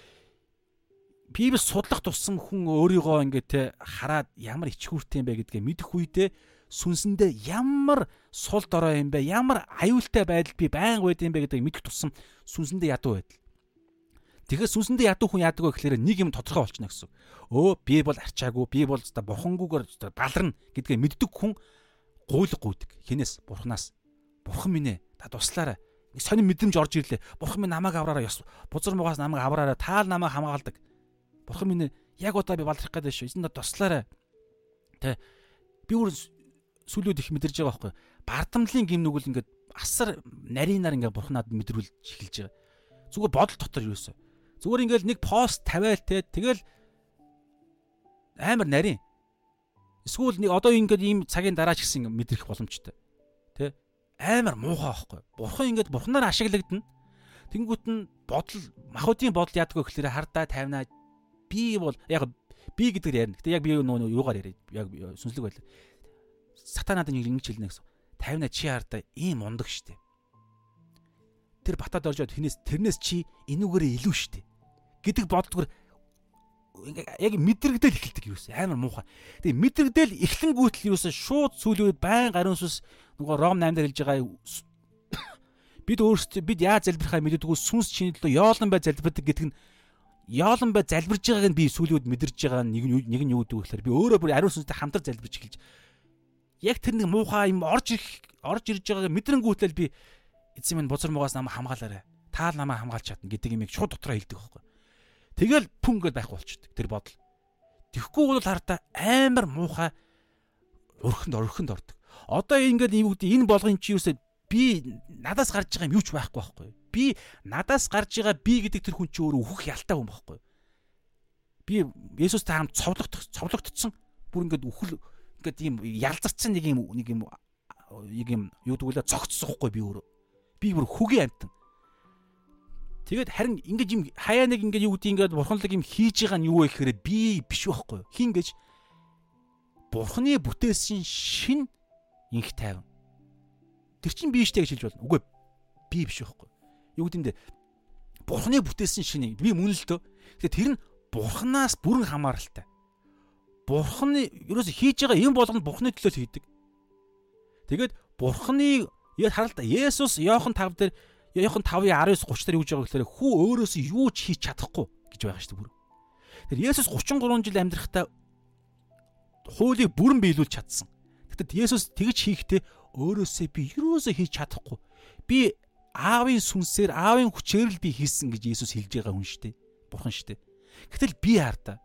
Библи судлах тусам хүн өөрийгөө ингээд те хараад ямар ичхүүртэй юм бэ гэдгээ мэдэх үедээ сүнсэндээ ямар сул дорой юм бэ? Ямар аюултай байдал би байнга байд юм бэ гэдгийг мэдэх тусам сүнсэндээ ядуу байдал. Тэгэхээр сүнсэндээ ядуу хүн яадаг вэ гэхээр нэг юм тодорхой болчихно гэсэн. Өө би бол арчаагүй, би бол өста бурхангүйгээр баларна гэдгээ мэддэг хүн гуйлг гүйдэг. Хинээс? Бурханаас. Бурхан минь ээ, та туслаарай. Нэг сонир мэдрэмж орж ирлээ. Бурхан минь намайг авраарай. Бузар мугаас намайг авраарай. Таал намайг хамгаалдаг. Бурхан минь яг удаа би баларх гэдэг шүү. Эзэн туслаарай. Тэ би өөр сүлүүд их мэдэрж байгаа байхгүй. Бардамлын гим нүгэл ингээд асар нарийнаар ингээд бурхнаад мэдрүүлж эхэлж байгаа. Зүгээр бодол дотор юу өсөө. Зүгээр ингээд нэг пост тавиал те тэгэл амар нарийн. Эсвэл нэг одоо ингээд ийм цагийн дараа ч гэсэн мэдрэх боломжтой. Тэ амар муухай байхгүй. Бурхан ингээд бурхнаар ашиглагдана. Тэнгүүт нь бодол махуудын бодол яадаг вэ гэхээр хардаа тайвнаа би бол яг би гэдгээр ярина. Гэтэ яг би нөгөө юугаар яриа. Яг сүнслэг байлаа сатанаад ингэж хэлнэ гэсэн. 50-а чи хардаа ийм ундаг штэ. Тэр батад оржод хинээс тэрнээс чи энүүгээрээ илүү штэ. гэдэг боддгоор яг мэдрэгдэл эхэлдэг юус амар муухай. Тэгээ мэдрэгдэл эхлэнгүүтэл юус шууд сүүлүүд байн гарын сүс нөгөө Ром 8 дээр хэлж байгаа бид өөрсдөө бид яаж залбирахаа мэддэггүй сүнс чиний төлөө яолон бай залбирдаг гэдэг нь яолон бай залбирж байгааг нь би сүүлүүд мэдэрж байгаа нэг нэг нь юу гэдэг вэ гэхээр би өөрөө бүр ариун сүнстэй хамтар залбирч эхэлж яг тэр нэг муухай юм орж ирэх орж ирж байгааг мэдрэнгүүтэл би эзэн минь бузар муугаас намайг хамгаалаарай. Таал намайг хамгаалж чадна гэдэг юмыг шууд дотроо хэлдэг байхгүй. Тэгэл пүн гэдээ байх болчихдог тэр бодол. Тэгэхгүй бол хартаа амар муухай өрхөнд орхинд ордог. Одоо ингээд юу гэдэг энэ болгон чи юусаа би надаас гарч байгаа юм юу ч байхгүй байхгүй. Би надаас гарч байгаа би гэдэг тэр хүн чи өөрөө өөхөх ялтай хүн байхгүй. Би Есүстэй хамт цовлогдох цовлогдсон. Бүр ингээд үхэл ингээд ийм ялзарцсан нэг юм нэг юм нэг юм юу гэвэл цогцсохгүй би өөрөө. Би бүр хөгийн амтан. Тэгээд харин ингэж юм хаяа нэг ингээд юу гэдэг ингээд бурханлаг юм хийж байгаа нь юу вэ гэхээр би биш байхгүй юу? Хин гэж бурхны бүтээсэн шин инх тайван. Тэр чинь би штэ гэж хэлж болно. Үгүй би биш байхгүй юу? Юу гэдэг нь бурхны бүтээсэн шин би мөн л төө. Тэгэхээр тэр нь бурхнаас бүрэн хамааралтай бурхны ерөөсө хийж байгаа юм болгонд бурхны төлөө л хийдэг. Тэгээд бурхны яг харалта Есүс Иохан 5 дээр Иохан 5:19 30 дээр юу гэж байгаа гэхээр хүү өөрөөсөө юу ч хийж чадахгүй гэж байгаа шүү дээ бүр. Тэр Есүс 33 жил амьдрахтаа хуулийг бүрэн биелүүлж чадсан. Тэгэхдээ Есүс тэгж хийхдээ өөрөөсөө би юусоо хийж чадахгүй. Би аавын сүнсээр аавын хүчээр л би хийсэн гэж Есүс хэлж байгаа хүн шүү дээ. Бурхан шүү дээ. Гэтэл би хардаа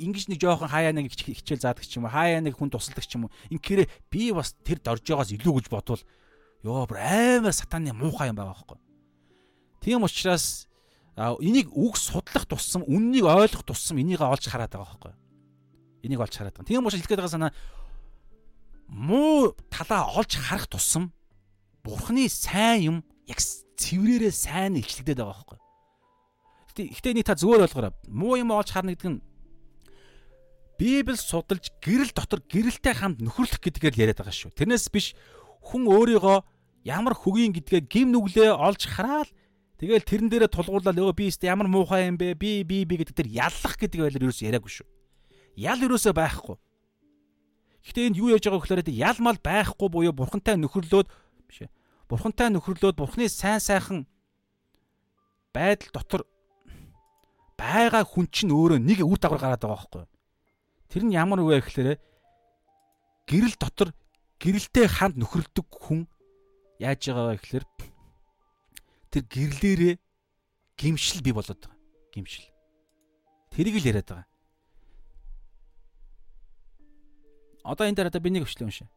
ингэж нэг жоохон хаяа нэг хичээл заадаг ч юм уу хаяа нэг хүн тусалдаг ч юм уу инкээрээ би бас тэр дорж байгаас илүү гэж бодвол ёо бүр амар сатаны муухай юм байгаа байхгүй. Тийм учраас энийг үг судлах тусам үннийг ойлгох тусам энийг олж хараад байгаа байхгүй. Энийг олж хараад байгаа. Тийм учраас хэлэх гээд байгаа санаа муу талаа олж харах тусам бурхны сайн юм яг цэврээрээ сайн илчлэгдээд байгаа байхгүй. Гэтэ нэг та зүгээр ойлгоорой. Муу юм олж харна гэдэг нь Библи судалж гэрэл дотор гэрэлтэй хамт нөхөрлөх гэдгээр л яриад байгаа шүү. Тэрнээс биш хүн өөрийгөө ямар хөгийн гэдгээ гим нүглээ олж хараад тэгэл тэрэн дээрээ тулгуурлал өө би өст ямар муухай юм бэ? Би би би гэдэг тэр яллах гэдэг байлэр юус яриаггүй шүү. Ял юусоо байхгүй. Гэхдээ энд юу яаж байгаа гэхээр ял мал байхгүй буюу бурхантай нөхөрлөөд биш ээ. Бурхантай нөхөрлөөд бурхны сайн сайхан байдал дотор байгаа хүн чинь өөрөө нэг үр дагавар гараад байгаа байхгүй юу? Тэр нь ямар вэ гэхээр гэрэл дотор гэрэлтэй ханд нөхөрлөдөг хүн яаж байгаа вэ гэхээр тэр гэрлээрээ гимшил бий болоод байгаа. Гимшил. Тэрийг л яриад байгаа. Одоо энэ дээр одоо би нэг өчлөө уншаа.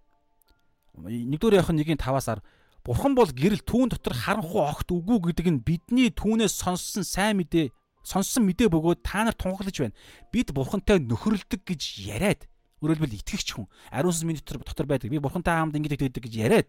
Нэгдүгээр явах нэгийн 5-аас 10 Бурхан бол гэрэл түүн дотор харанхуй огт үгүй гэдэг нь бидний түүнээс сонссон сайн мэдээ сонссон мэдээ бөгөөд та нар тунхаглаж байна. Бид бурхантай нөхөрлөдөг гэж яриад өөрөлдвөл итгэгч хүн ариун сүнс минь дотор дотор байдаг. Би бурхантай хамт ингэж тэгдэг гэж яриад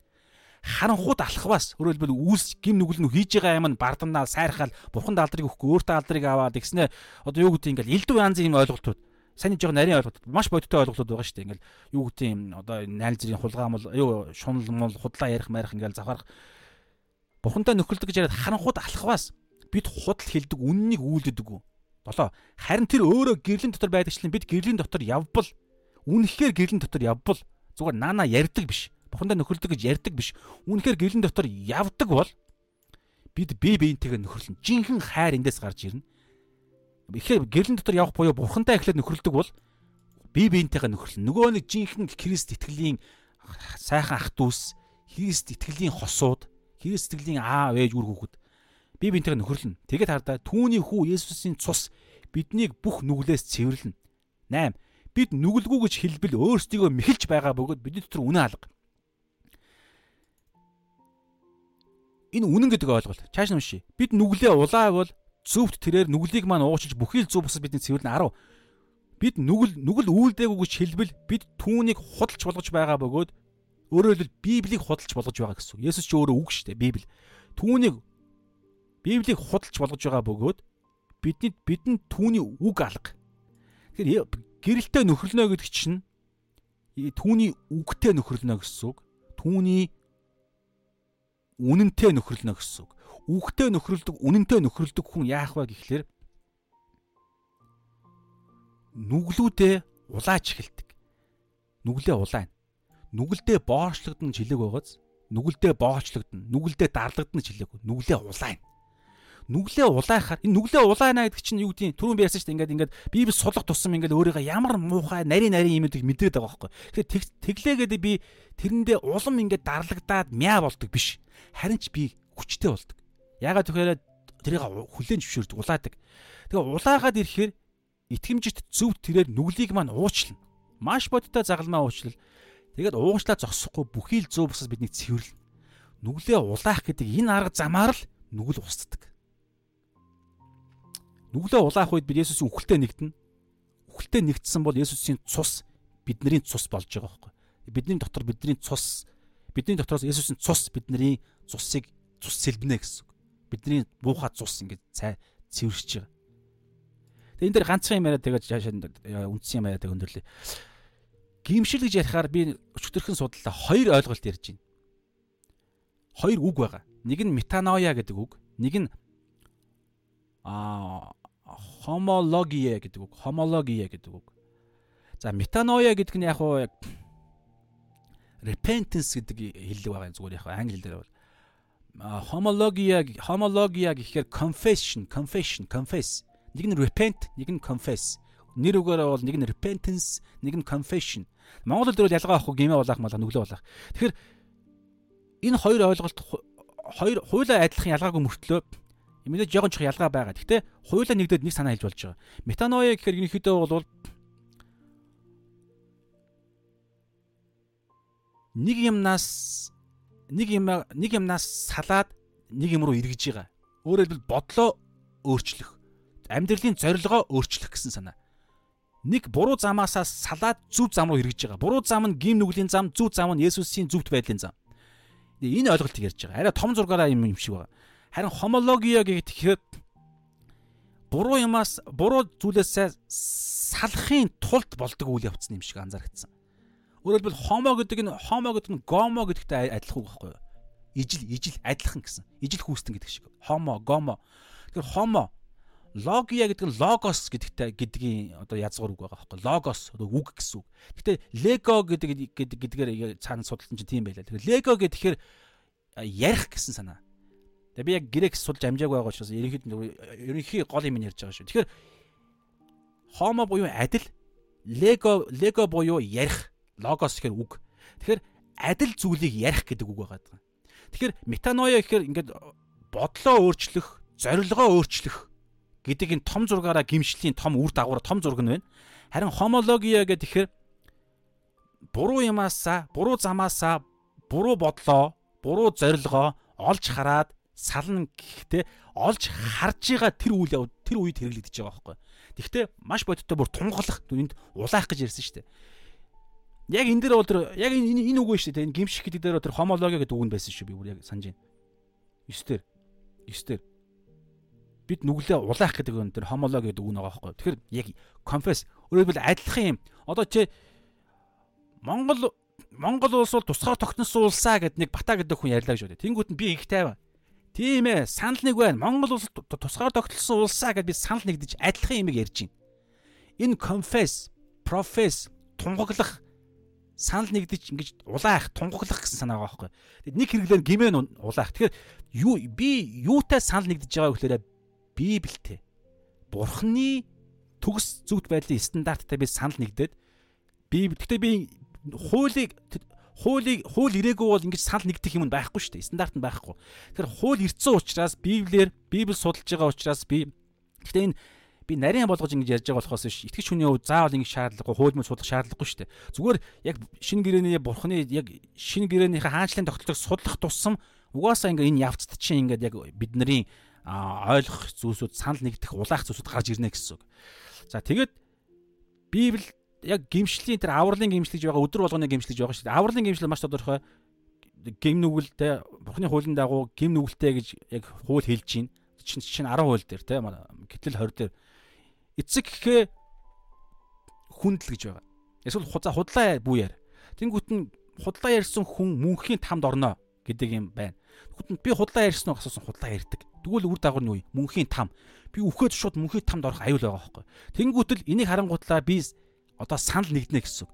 харанхууд алхваас өөрөлдвөл үүс гим нүгэл нь хийж байгаа юм бардамнаа сайрхаал бурханд алдрыг өгөхгүй өөртөө алдрыг аваад тэгснэ одоо юу гэдэг ингээл элдв янзын юм ойлголтууд сайн жоо нарийн ойлголт маш бодиттой ойлголтууд байгаа шүү дээ ингээл юу гэдэг юм одоо найл зэргийн хулгаамал юу шунал мол худлаа ярих марих ингээл завхарах бурхантай нөхөлдөг гэж яриад харанхууд алхваас бид худал хилдэг үннийг үйлддэг үү? 7. Харин тэр өөрөө гэрлийн дотор байдагчлан бид гэрлийн дотор явбал үнэхээр гэрлийн дотор явбал зүгээр наана ярьдаг биш. Бурхандаа нөхөрлөдөг гэж ярьдаг биш. Үнэхээр гэрлийн дотор явдаг бол бид бие биентэйгээ нөхөрлөн. Жинхэнэ хайр эндээс гарч ирнэ. Ихээр гэрлийн дотор явах буюу бурхантай эхлээд нөхөрлөдөг бол бие биентэйгээ нөхөрлөн. Нөгөө нэг жинхэнэ Христ итгэлийн сайхан ах дүүс, Христ итгэлийн хосууд, Христ итгэлийн аав ээж үр хүүхэд бие биентэйгээ нөхөрлөнө. Тэгээд хардаа түүний хүү Есүсийн цус биднийг бүх нүглээс цэвэрлэнэ. 8. Бид нүгэлгүй гэж хэлбэл өөрсдийгөө мэхэлж байгаа бөгөөд бидний дотор үнэ алга. Энэ үнэн гэдэг ойлголт. Чааш нүши. Бид нүглээ улаа бол зөвхт тэрээр нүглийг маань уучилж бүхий л зөв бусад бидний цэвэрлэн 10. Бид нүгэл нүгэл үйлдээгүй гэж хэлбэл бид түүнийг худалч болгож байгаа бөгөөд өөрөөр хэлбэл Библийг худалч болгож байгаа гэсэн. Есүс ч өөрөө үг шүү дээ. Библи. Түүнийг Библийг худалч болгож байгаа бөгөөд бидний бидэнд түүний үг алга. Тэгэхээр гэрэлтэй нөхөрлөнө гэдэг чинь түүний үгтэй нөхөрлөнө гэсэн үг. Түүний үнэнтэй нөхөрлөнө гэсэн үг. Үгтэй нөхөрлөдөг, үнэнтэй нөхөрлөдөг хүн яах вэ гэхлээр нүглүүдээ улааж эхэлдэг. Нүглээ улаана. Нүгэлдээ боорчлогдно жилэг байгааз нүгэлдээ боорчлогдно. Нүгэлдээ дарлагдно жилэг. Нүглээ улаана нүглээ улаахаар энэ нүглээ улаана гэдэг чинь юу гэдгийг түрүүн би ярьсан шүү дээ ингээд ингээд библи сулах тусам ингээд өөрийгөө ямар муухай нарийн нарийн юм гэдэг мэдээд байгаа байхгүй. Тэгэхээр тэглээгээд би тэрэндээ улам ингээд дарлагдаад мяа болдог биш. Харин ч би хүчтэй болдог. Ягаад тэгэхээр тэрийг хүлээн зөвшөөрдөг улаадаг. Тэгээ улаагаад ирэхээр итгэмжит зөв тэрээр нүглийг маань уучлна. Маш бодтой загалмаа уучлал. Тэгээд уучлаа зогсохгүй бүхий л зөв бусад бидний цэвэрлэн. Нүглээ улаах гэдэг энэ арга замаар л нүгэл устдаг. Нүглээ улаах үед бид Есүсийн үхэлтэд нэгдэнэ. Үхэлтэд нэгдсэн бол Есүсийн цус бидний цус болж байгаа байхгүй. Бидний дотор бидний цус бидний дотроос Есүсийн цус бидний цусыг цус сэлбэнэ гэсэн. Бидний буухаа цус ингээд цай цэвэрч байгаа. Тэгээ энэ дэр ганцхан юм яриад тэгээд жаашаа үндсэн юм яриад өндөрлөө. Гимшил гэж ярихаар би өчтөрхөн судаллаа хоёр ойлголт ярьж байна. Хоёр үг байгаа. Нэг нь метаноя гэдэг үг, нэг нь аа хомология гэдэг үг. Хомология гэдэг үг. За метаноя гэдэг нь яг уу repentance гэдэг хэллэг байгаа зүгээр яг англи хэлээр бол homologia homologia гэхээр confession confession confess нэг нь repent нэг нь confess нэр үгээр бол нэг нь repentance нэг нь confession Монгол хэл дээр ялгаа авахгүй гимээ болоох мала нүглээ болоох тэгэхээр энэ хоёр ойлголт хоёр хуулаа адилхан ялгаагүй мөртлөө Мэдээж жоохон ч ялгаа байгаа. Гэхдээ хуулаа нэгдээд нэг санаа хэлж болж байгаа. Метаноя гэхээр ерөнхийдөө бол нэг юмнаас нэг юм нэг юмнаас салаад нэг юм руу эргэж байгаа. Өөрөөр хэлбэл бодлоо өөрчлөх, амьдралын зорилгоо өөрчлөх гэсэн санаа. Нэг буруу замаасаа салаад зөв зам руу эргэж байгаа. Буруу зам нь гим нүглийн зам, зөв зам нь Есүсийн зөвхт байдлын зам. Энэ ойлголтыг ярьж байгаа. Арай том зургаараа юм юм шиг байна. Харин хомология гэхээр буруу юмас буруу зүйлээс салахын тулд болдог үйл явц юм шиг анзаарчихсан. Өөрөөр хэлбэл хомо гэдэг нь хомо гэдэг нь гомо гэдэгтэй адилхан үг байхгүй юу? Ижил ижил адилхан гэсэн. Ижил хүүстэн гэдэг шиг. Хомо, гомо. Тэгэхээр хомо логия гэдэг нь логос гэдэгтэй гэдгийн одоо язгуур үг байгаа байхгүй логос одоо үг гэсэн үг. Гэтэ лего гэдэг гэдэг гэдгээр цаана судалсан чинь тийм байлаа. Тэгэхээр лего гэхээр ярих гэсэн санаа. Тэгээ би яг грек судалж амжаагүй байгаа учраас ерөнхийд ерөнхий гол юм ярьж байгаа шүү. Тэгэхээр хомо буюу адил, лего лего буюу ярих, логос гэхээр үг. Тэгэхээр адил зүйлийг ярих гэдэг үг байгаа. Тэгэхээр метаноя гэхээр ингээд бодлоо өөрчлөх, зорилгоо өөрчлөх гэдэг энэ том зургаараа гимшлийн том үр дагавар том зураг нь байна. Харин хомология гэдэг тэгэхээр буруу юмасаа, буруу замаасаа, буруу бодлоо, буруу зорилгоо олж хараад сална гэхдээ олж харж байгаа тэр үйл яв тэр үед хэрэглэгдэж байгаа байхгүй. Тэгвэл маш бодиттой бүр тунгалах энд улаах гэж ярьсан шүү дээ. Яг энэ дээр бол тэр яг энэ энэ үг шүү дээ. Энэ гимших гэдэг дээр тэр хомологи гэдэг үг нь байсан шүү би бүр яг санаж байна. 9 дээр 9 дээр бид нүглээ улаах гэдэг нь тэр хомологи гэдэг үг нь байгаа байхгүй. Тэгэхээр яг confess өөрөөр хэлбэл адилхан юм. Одоо чи Монгол Монгол улс бол тусгаар тогтносон улсаа гэд нэг бата гэдэг хүн ярьлаа гэж бодё. Тэнгүүт нь би их тайван. Тийм ээ, санал нэг байна. Монгол улс тусгаар тогтолсон улсаа гэд би санал нэгдэж адилхан юм ярьж байна. Энэ confess, profess, тунгаглах санал нэгдэж ингэж улаах, тунгаглах гэсэн санаа байгаа байхгүй. Тэгэд нэг хэрэглээр гимэн улаах. Тэгэхээр юу би юутай санал нэгдэж байгаа гэхээр Библиэтэй. Бурхны төгс зөвхт байдлын стандарттай би санал нэгдээд Библи. Гэтэ би хуулийг хуулийг хууль ирээгүй бол ингэж санал нэгдэх юм байхгүй шүү дээ. Стандарт нь байхгүй. Тэгэхээр хууль ирсэн учраас Библиэр Библи судалж байгаа учраас би гэхдээ энэ би нарийн болгож ингэж ярьж байгаа болохоос биш. Итгэж хүний хувьд заавал ингэж шаардлагагүй хууль мөн судлах шаардлагагүй шүү дээ. Зүгээр яг шинэ гэрээний бурхны яг шинэ гэрээнийхээ хаанчлалын тогтолцоог судлах тусам угаасаа ингэ энэ явцд чинь ингээд яг бидний ойлгох зүйлсүүд санал нэгдэх улаах зүйлсүүд гарч ирнэ гэсэн үг. За тэгээд Библи яг гимшлийн тэр авралын гимшлэж байгаа өдөр болгоны гимшлэж байгаа шүү дээ. Авралын гимшил маш тодорхой гим нүгэлтэй Бурхны хуулийн дагуу гим нүгэлтэй гэж яг хууль хэлж байна. Чин чин 10 хууль дээр те гэтэл 20 дээр эцэг гэхээ хүндэл гэж байгаа. Эсвэл худаа худлаа бүү яар. Тэнгүүт нь худлаа ярьсан хүн мөнхийн тамд орноо гэдэг юм байна. Тэгвэл би худлаа ярьсан уу асуусан худлаа ярьдаг. Тэгвэл үр дагавар нь юу? Мөнхийн там. Би үхээд шууд мөнхийн тамд орох аюул байгаа байхгүй. Тэнгүүтэл энийг харангуутлаа би одоо санал нэгднэ гэсэн.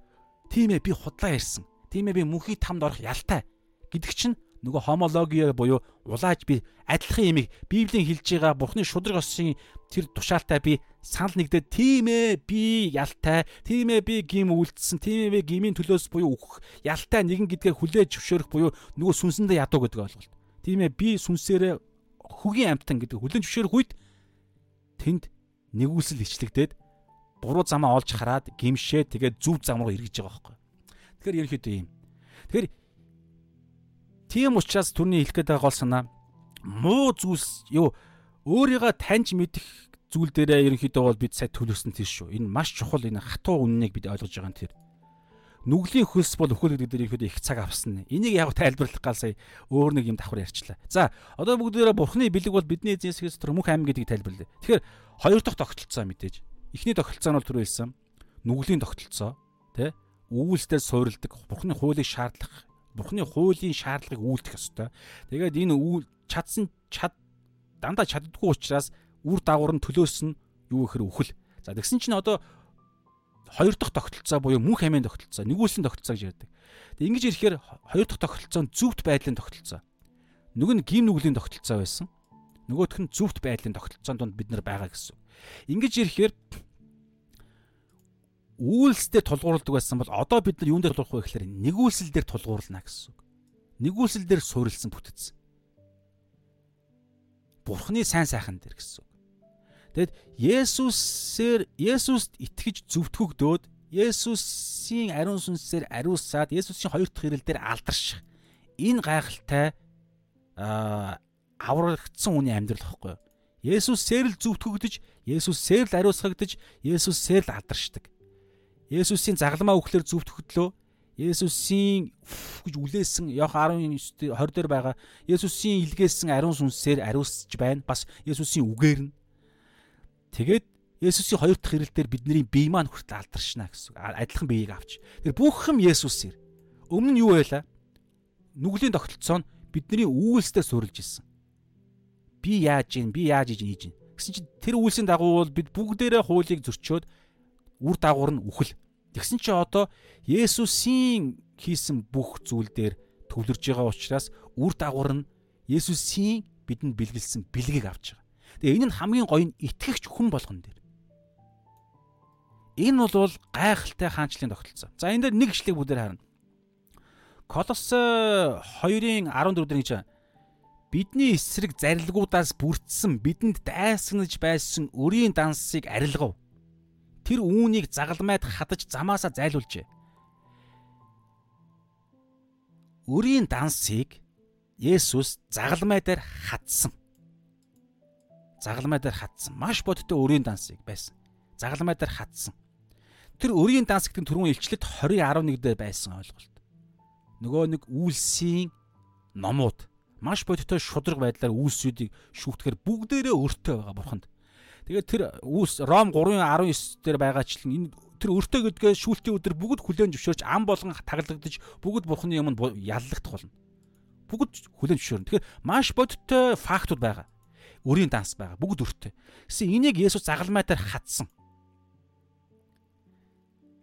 Тийм ээ би худлаа ярьсан. Тийм ээ би мөнхийн тамд орох ялтай гэдэг чинь нөгөө хомологи буюу улааж би адилхан ямиг Библийн хэлж байгаа Бурхны шудраг осын тэр тушаалтай би санал нэгдээд тийм ээ би ялтай тийм ээ би гим үлдсэн тийм ээ гимийн төлөөс буюу үхэх ялтай нэгэн гэдгээ хүлээж зөвшөөрөх буюу нөгөө сүнсэндээ ядуу гэдэг ойлголт. Тийм ээ би сүнсээрээ хөгийн амтан гэдэг хүлэн зөвшөөрөх үед тэнд нэгүсэл ичлэгдээд буруу замаа олж хараад гимшээ тэгээд зөв зам руу эргэж байгаа байхгүй. Тэгэхээр ерөнхийдөө юм. Тэгэхээр тийм учраас түрний хэлэх гээд байгаа гол санаа муу зүйлс юу өөрийгөө таньж мэдэх зүйл дээрээ ерөнхийдөө бол бид сайн төлөвсөн тийм шүү. Энэ маш чухал энэ хатуу үннийг бид ойлгож байгаа юм тэр. Нүглийн хөлс бол өхөл гэдэг дээр ихэд их цаг авсан. Энийг яг тайлбарлах гал сая өөр нэг юм давхар ярьчлаа. За, одоо бүгдээрээ бурхны бэлэг бол бидний эзэнс Христ мөнх амин гэдгийг тайлбарлая. Тэгэхээр хоёр дахь тогтолцоо мэдээж Эхний тогтолцоо нь бол түр хэлсэн нүглийн тогтолцоо тий үүлсдээ суурилдаг бурхны хуулийг шаардлах бурхны хуулийн шаардлагыг үйлдэх ёстой. Тэгээд энэ үйл чадсан чад дандаа чаддгүй учраас үр дагавар нь төлөөс нь юу гэхээр үхэл. За тэгсэн чинь одоо хоёр дахь тогтолцоо буюу мөнх амийн тогтолцоо, нэгүүлсэн тогтолцоо гэж ярьдаг. Тэг ингэж ирэхээр хоёр дахь тогтолцоо нь зөвхт байдлын тогтолцоо. Нөгөө нь гим нүглийн тогтолцоо байсан. Нөгөөх нь зөвхт байдлын тогтолцоонд донд бид нар байгаа гэсэн. Ингэж ирэхээр үйлсдээ тулгуурладаг байсан бол одоо бид нар юунд дээр тулгуур вэ гэхээр нэгүүлсэл дээр тулгуурлана гэсэн үг. Нэгүүлсэл дээр суурилсан бүтц. Бурхны сайн сайхан дээр гэсэн. Тэгэд Есүсээр Есүст итгэж зөвтгөгдөөд Есүсийн ариун сүнсээр ариусаад Есүсийн хоёр дахь ирэл дээр алдарших энэ гайхалтай аа аврагдсан хүний амьдрал واخгүй. Есүсээр л зүвтгөгдөж, Есүсээр л ариусгагдж, Есүсээр л алдаршдаг. Есүсийн загалмаа үхлээр зүвтгөгдлөө. Есүсийн гэж үлээсэн Йох 19 20 дээр байгаа Есүсийн илгээсэн ариун сүнсээр ариусч байна. Бас Есүсийн үгээр нь. Тэгээд Есүсийн хоёр дахь ирэлтээр бидний бие маань хүртэл алдаршна гэсэн. Адилхан биеийг авч. Тэр бүх юм Есүсээр. Өмнө нь юу байлаа? Нүглийн тогтолцоо нь бидний үүлсдээ суурилж ирсэн би яаж ийн би яаж хийж хийж ийн гэсэн чинь тэр үйлсийн дагуу бол бид бүгдээрээ хуулийг зөрчөөд үр дагавар нь үхэл тэгсэн чинь одоо Есүсийн хийсэн бүх зүйл дээр төвлөрж байгаа учраас үр дагавар нь Есүсийн бидэнд бэлгэлсэн бэлгийг авч байгаа. Тэгээ энэ нь хамгийн гоё нь итгэгч хүн болгон дээр. Энэ бол гайхалтай хаанчлалын тогтолцоо. За энэ дээр нэг ишлэг бүгдээр харна. Колос 2-ын 14 дээр гэж бидний эсрэг зарилгуудаас бүрдсэн бидэнд дайсагнаж байсан өрийн дансыг арилгав. Тэр үүнийг загалмайд хадаж замаасаа зайлуулжээ. Өрийн дансыг Есүс загалмай дээр хатсан. Загалмай дээр хатсан. Маш бодтой өрийн дансыг байсан. Загалмай дээр хатсан. Тэр өрийн данс гэдэг түрүүн илчлэлт 20:11 дээр байсан ойлголт. Нөгөө нэг үйлсийн номууд маш бодиттой шудраг байдлаар үйлсүүдийг шүүхтгэхэр бүгдээрээ өртөө байгаа бурханд. Тэгээд тэр үйлс Ром 3:19 дээр байгаачлан энэ тэр өртөө гэдгээ шүүлтийн өдөр бүгд хүлээн зөвшөөрч ам болгон таглагдаж бүгд бурханы юмд яллагдах болно. Бүгд хүлээн зөвшөөрнө. Тэгэхээр маш бодиттой фактууд байгаа. Өрийн данс байгаа. Бүгд өртөө. Гэсэн энийг Есүс загалмай дээр хатсан.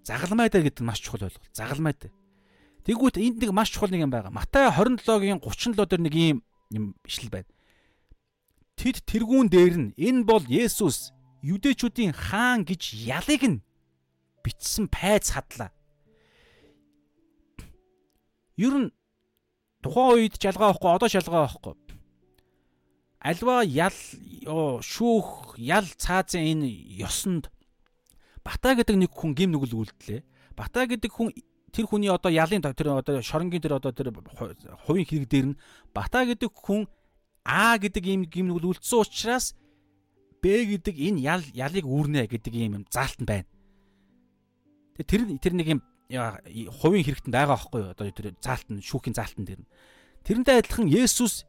Загалмай дээр гэдэг нь маш чухал ойлголт. Загалмай дээр. Тэгвэл энд нэг маш чухал нэг юм байгаа. Матай 27-гийн 37 дээр нэг юм юм ишлэл байна. Тэд тэргүүн дээр нь энэ бол Есүс юдэчүүдийн хаан гэж ялыг нь бичсэн пайц хадлаа. Ер нь тухайн үед жалгаа авахгүй одоо шалгаа авахгүй. Альва ял шүүх ял цаазын энэ ёсонд Бата гэдэг нэг хүн гим нүгэл үлдлээ. Бата гэдэг хүн тэр хүний одоо ялын тэр одоо шоронгийн тэр одоо тэр хувийн хэрэг дээр нь Бата гэдэг хүн А гэдэг ийм гим нүгэл үлдсэн учраас Б гэдэг энэ ял ялыг үүрнэ гэдэг ийм юм заалт нь байна. Тэр тэр нэг юм хувийн хэрэгтэнд байгаа байхгүй юу? Одоо тэр заалт нь шүүхийн заалт нь дээр нь. Тэрнтэй адилхан Есүс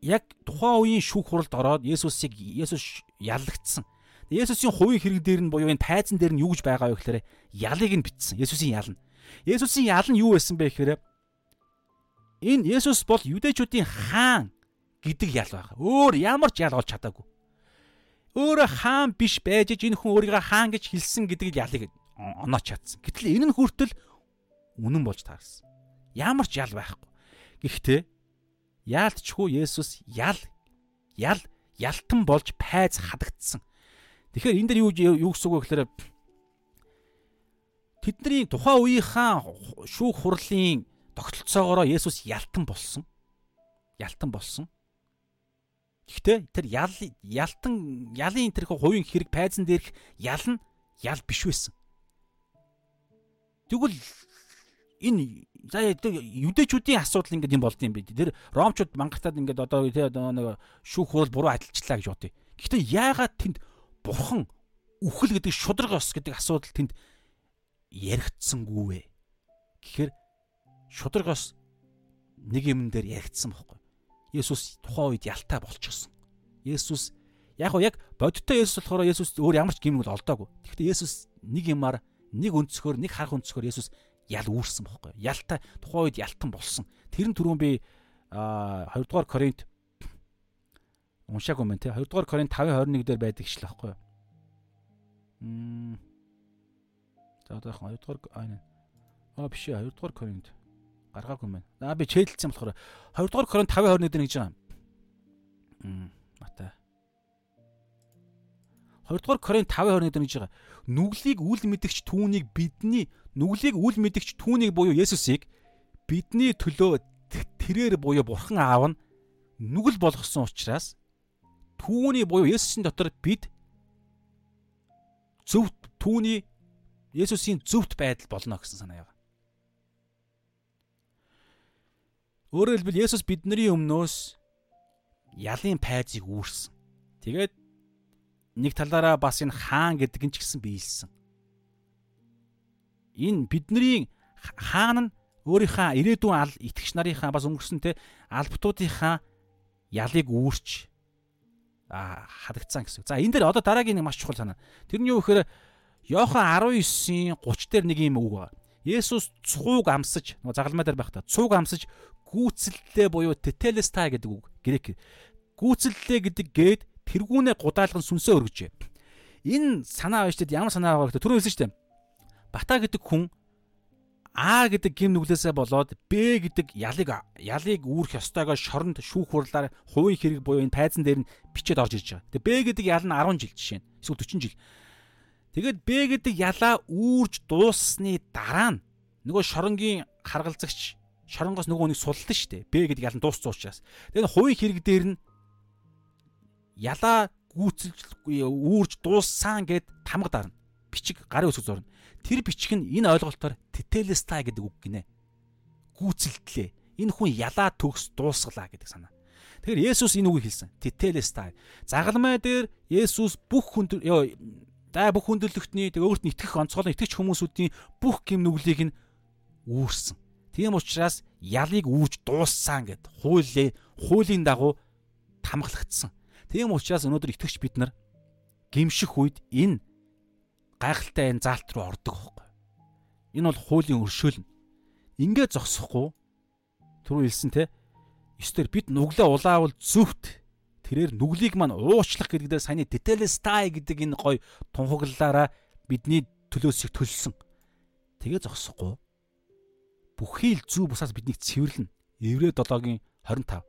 яг тухайн үеийн шүүх хуралд ороод Есүсийг Есүс яллагдсан. Есүсийн хувийн хэрэг дээр нь буюу энэ тайзан дээр нь юу гэж байгаа вэ гэхээр ялыг нь битсэн. Есүсийн ял нь. Есүсийн ял нь юу байсан бэ гэхээр энэ Есүс бол юдэчүүдийн хаан гэдэг ял байгаа. Өөр ямар ч ял олж чадаагүй. Өөрөө хаан биш байж энэ хүн өөрийгөө хаан гэж хэлсэн гэдэг ялыг онооч чадсан. Гэтэл энэ нь хүртэл үнэн болж таарсан. Ямар ч ял байхгүй. Гэхдээ яалтчгүй Есүс ял ял ялтан болж пайз хадагдсан. Тэгэхээр энэ дэр юу юу гэсэн үг вэ гэхээр тэдний тухайн үеийнхаа шүүх хурлын тогтолцоогоороо Есүс ялтан болсон. Ялтан болсон. Гэхдээ тэр ял ялтан ялын тэр хувийн хэрэг пайзан дээрх ял нь ял биш байсан. Тэгвэл энэ за юдэчүүдийн асуудал ингээд юм болд юм бэ. Тэр ромчууд мангартаад ингээд одоо нэг шүүх хурал буруу адилчлаа гэж бодъё. Гэхдээ яагаад тэнд бурхан үхэл гэдэг шудраг ос гэдэг асуудал тэнд яригдсангүй вэ? Гэхдээ шудраг ос нэг юм дээр яригдсан байхгүй. Есүс тухайн үед ялтаа болчихсон. Есүс яг яг бодиттой Есүс болохоор Есүс өөр ямар ч гимнүгэл олдоогүй. Гэхдээ Есүс нэг юмар нэг өнцгөр нэг харах өнцгөр Есүс ял үүрсэн бохоггүй. Ялтай тухайн үед ялтан болсон. Тэр нь түрүүн би а 2 дугаар Коринт уншаагүй мэн те 2 дугаар Коринт 5:21 дээр байдаг шил байхгүй юу? Мм. За одоо 2 дугаар аа Аа биш ээ 2 дугаар Коринт гаргаагүй мэн. Аа би чэйдэлсэн болохоор 2 дугаар Коринт 5:21 дээр гэж байгаа. Мм. Матай 2 дугаар Коринт 5:21 дээр гэж байгаа. Нүглийг үл мэдгч түүнийг бидний нүглийг үл мэдгч түүнийг буюу Есүсийг бидний төлөө тэрээр буюу Бурхан Аав нь нүгэл болгосон учраас түүний буюу Есүсийн дотор бид зөвхт түүний Есүсийн зөвхт байдал болно гэсэн санаа яга. Өөрөөр хэлбэл Есүс бидний өмнөөс ялын пайзыг үүрсэн. Тэгээд нэг талаараа бас энэ хаан гэдэг нь ч гэсэн биелсэн. Энэ бидний хаан нь өөрийнхөө ирээдүйн ал итгэгч нарынхаа бас өнгөрсөн те албатуудынхаа ялыг үүрч а хадагцсан гэсэн. За энэ дээр одоо дараагийн нэг маш чухал санаа. Тэр нь юу гэхээр Йохан 19-ийн 30 дээр нэг юм үг байна. Есүс цууг амсаж, нөгөө загалмай дээр байх та. Цууг амсаж гүйцэлдэлээ буюу тетелестай гэдэг үг. Грек. Гүйцэлдэлээ гэдэг гээд тэргүүнээ гудаалган сүнсөө өргөжээ. Энэ санаа байж тед ямар санаа байгаа гэхээр түрүү хэлсэн шүү дээ. Бата гэдэг хүн А гэдэг гим нүглээсээ болоод Б гэдэг ялыг ялыг үүрэх ёстойгоо шоронд шүүх хурлаар хувийн хэрэг буюу энэ тайзан дээр нь бичээд орж ирж байгаа. Тэгээ Б гэдэг ял нь 10 жил жишээ нь эсвэл 40 жил. Тэгээд Б гэдэг ялаа үүрж дууссны дараа нь нөгөө шоронгийн харгалзагч шоронгоос нөгөө нэг суллаа шүү дээ. Б гэдэг ял нь дууссан учраас. Тэгээд хувийн хэрэг дээр нь ялаа гүйцэлж үүрж дууссан гэд тамга дарна. Бичиг гарын үсэг зурна. Тэр бичиг нь энэ ойлголтоор тетелестай гэдэг үг гинэ. Гүйцэлдлээ. Энэ хүн ялаа төгс дуусглаа гэдэг санаа. Тэгэхээр Есүс энэ үгийг хэлсэн. Тителестай. Загалмай дээр Есүс бүх хүн да бүх хүндрэлтний тэг өөрт нь итгэх онцгойлон итгэж хүмүүсүүдийн бүх гим нүглийг нь үүрсэн. Тийм учраас ялыг үүрж дууссан гэд хууль хуулийн дагуу тамгалагдсан. Тийм учраас өнөөдөр итгэгч бид нар гимших үед энэ гайхалтай энэ заалт руу ордог байхгүй. Энэ бол хуулийн өршөөлнө. Ингээ зогсохгүй түрүү хэлсэн те. Ёстор бид нүглээ улаавал зөвхт тэрээр нүглийг маань уучлах гэдэг дээр саяны деталестай гэдэг энэ гой тунхаглалаараа бидний төлөөс их төлсөн. Тэгээ зогсохгүй. Бүхий л зүү бусаас биднийг цэвэрлэнэ. Еврэ 7-гийн 25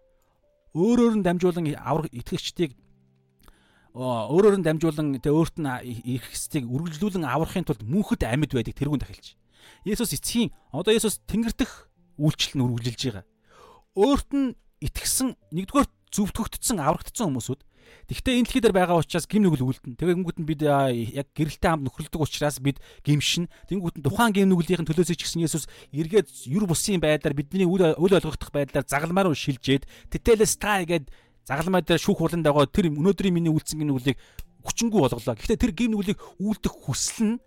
өөрөөр нь дамжуулан авраг итгэгчдийг өөрөөр нь дамжуулан тэ өөрт нь ирэх хэстийг үргэлжлүүлэн аврахын тулд мөнхөд амьд байдаг тэрүүн дахилж. Есүс эцгийн одоо Есүс тэнгэрдэх үйлчлэл нь үргэлжилж байгаа. Өөрт нь итгэсэн нэгдүгээр зөвтгөгдсөн аврагдсан хүмүүсүүд Тэгвэл энэ дэлхий дээр байгаа учраас гим нүгэл үлдэн. Тэгээ гингүүт нь бид яг гэрэлтэй хамт нөхрөлдөг учраас бид гимшин. Тэнгүүт нь тухайн гим нүглийн төлөөсөө ч гэсэн Есүс эргээд юр бусын байдлаар бидний үл ойлгох байдлаар загалмаар шилжээд тэтэлэс тай гэд загалмай дээр шүүх хулан дагоо тэр өнөөдрийн миний үлдсэн гим нүглийг хүчингү болголоо. Гэхдээ тэр гим нүглийг үлдэх хүсэл нь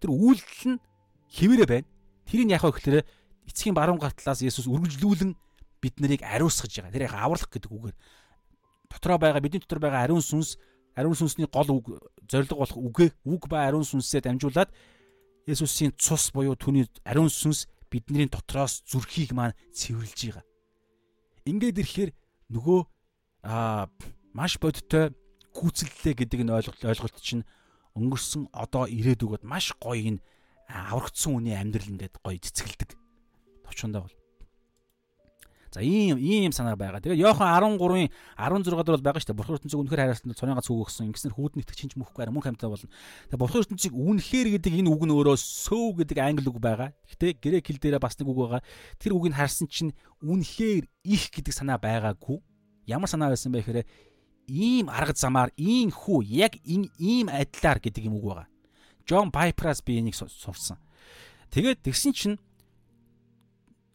тэр үйлдэл нь хിവэрэ байна. Тэрийг яах вэ гэхээр эцгийн баруун гар талаас Есүс үргэлжлүүлэн бид нарыг ариусгаж байгаа. Тэр яг аврах гэдэг үгээр дотроо байгаа бидний дотор байгаа ариун сүнс ариун сүнсний гол үг зориг болох үгээ үг ба ариун сүнсээ дамжуулаад Есүсийн цус буюу түүний ариун сүнс бидний дотроос зүрхийг маань цэвэрлж байгаа. Ингээд ирэхээр нөгөө аа маш бодиттой гүйцэллээ гэдэг нь ойлголт чинь өнгөрсөн одоо ирээд өгöd маш гоё энэ аврагдсан хүний амьдрал ингээд гоё цэцгэлдэг. Товчондоо бол За ийм ийм санаа байгаа. Тэгээд Йохан 13-ын 16 дээр бол байгаа шүү дээ. Бурхан ертөнцийг үнэхээр хайрласан цоныг гац үг өгсөн. Ингэснээр хүүдэн итгэж чинь мөхгүй арай мөн хамтаа болно. Тэгээд бурхан ертөнцийг үнэхээр гэдэг энэ үг нь өөрөө сөв гэдэг англи үг байгаа. Гэтэ грек хэл дээрээ бас нэг үг байгаа. Тэр үгийг харсан чинь үнэхээр их гэдэг санаа байгаагүй. Ямар санаа байсан бэ гэхээр ийм арга замаар ийм хүү яг энэ ийм адилаар гэдэг юм үг байгаа. Джон Пайпраас би энийг сурсан. Тэгээд тэгсэн чинь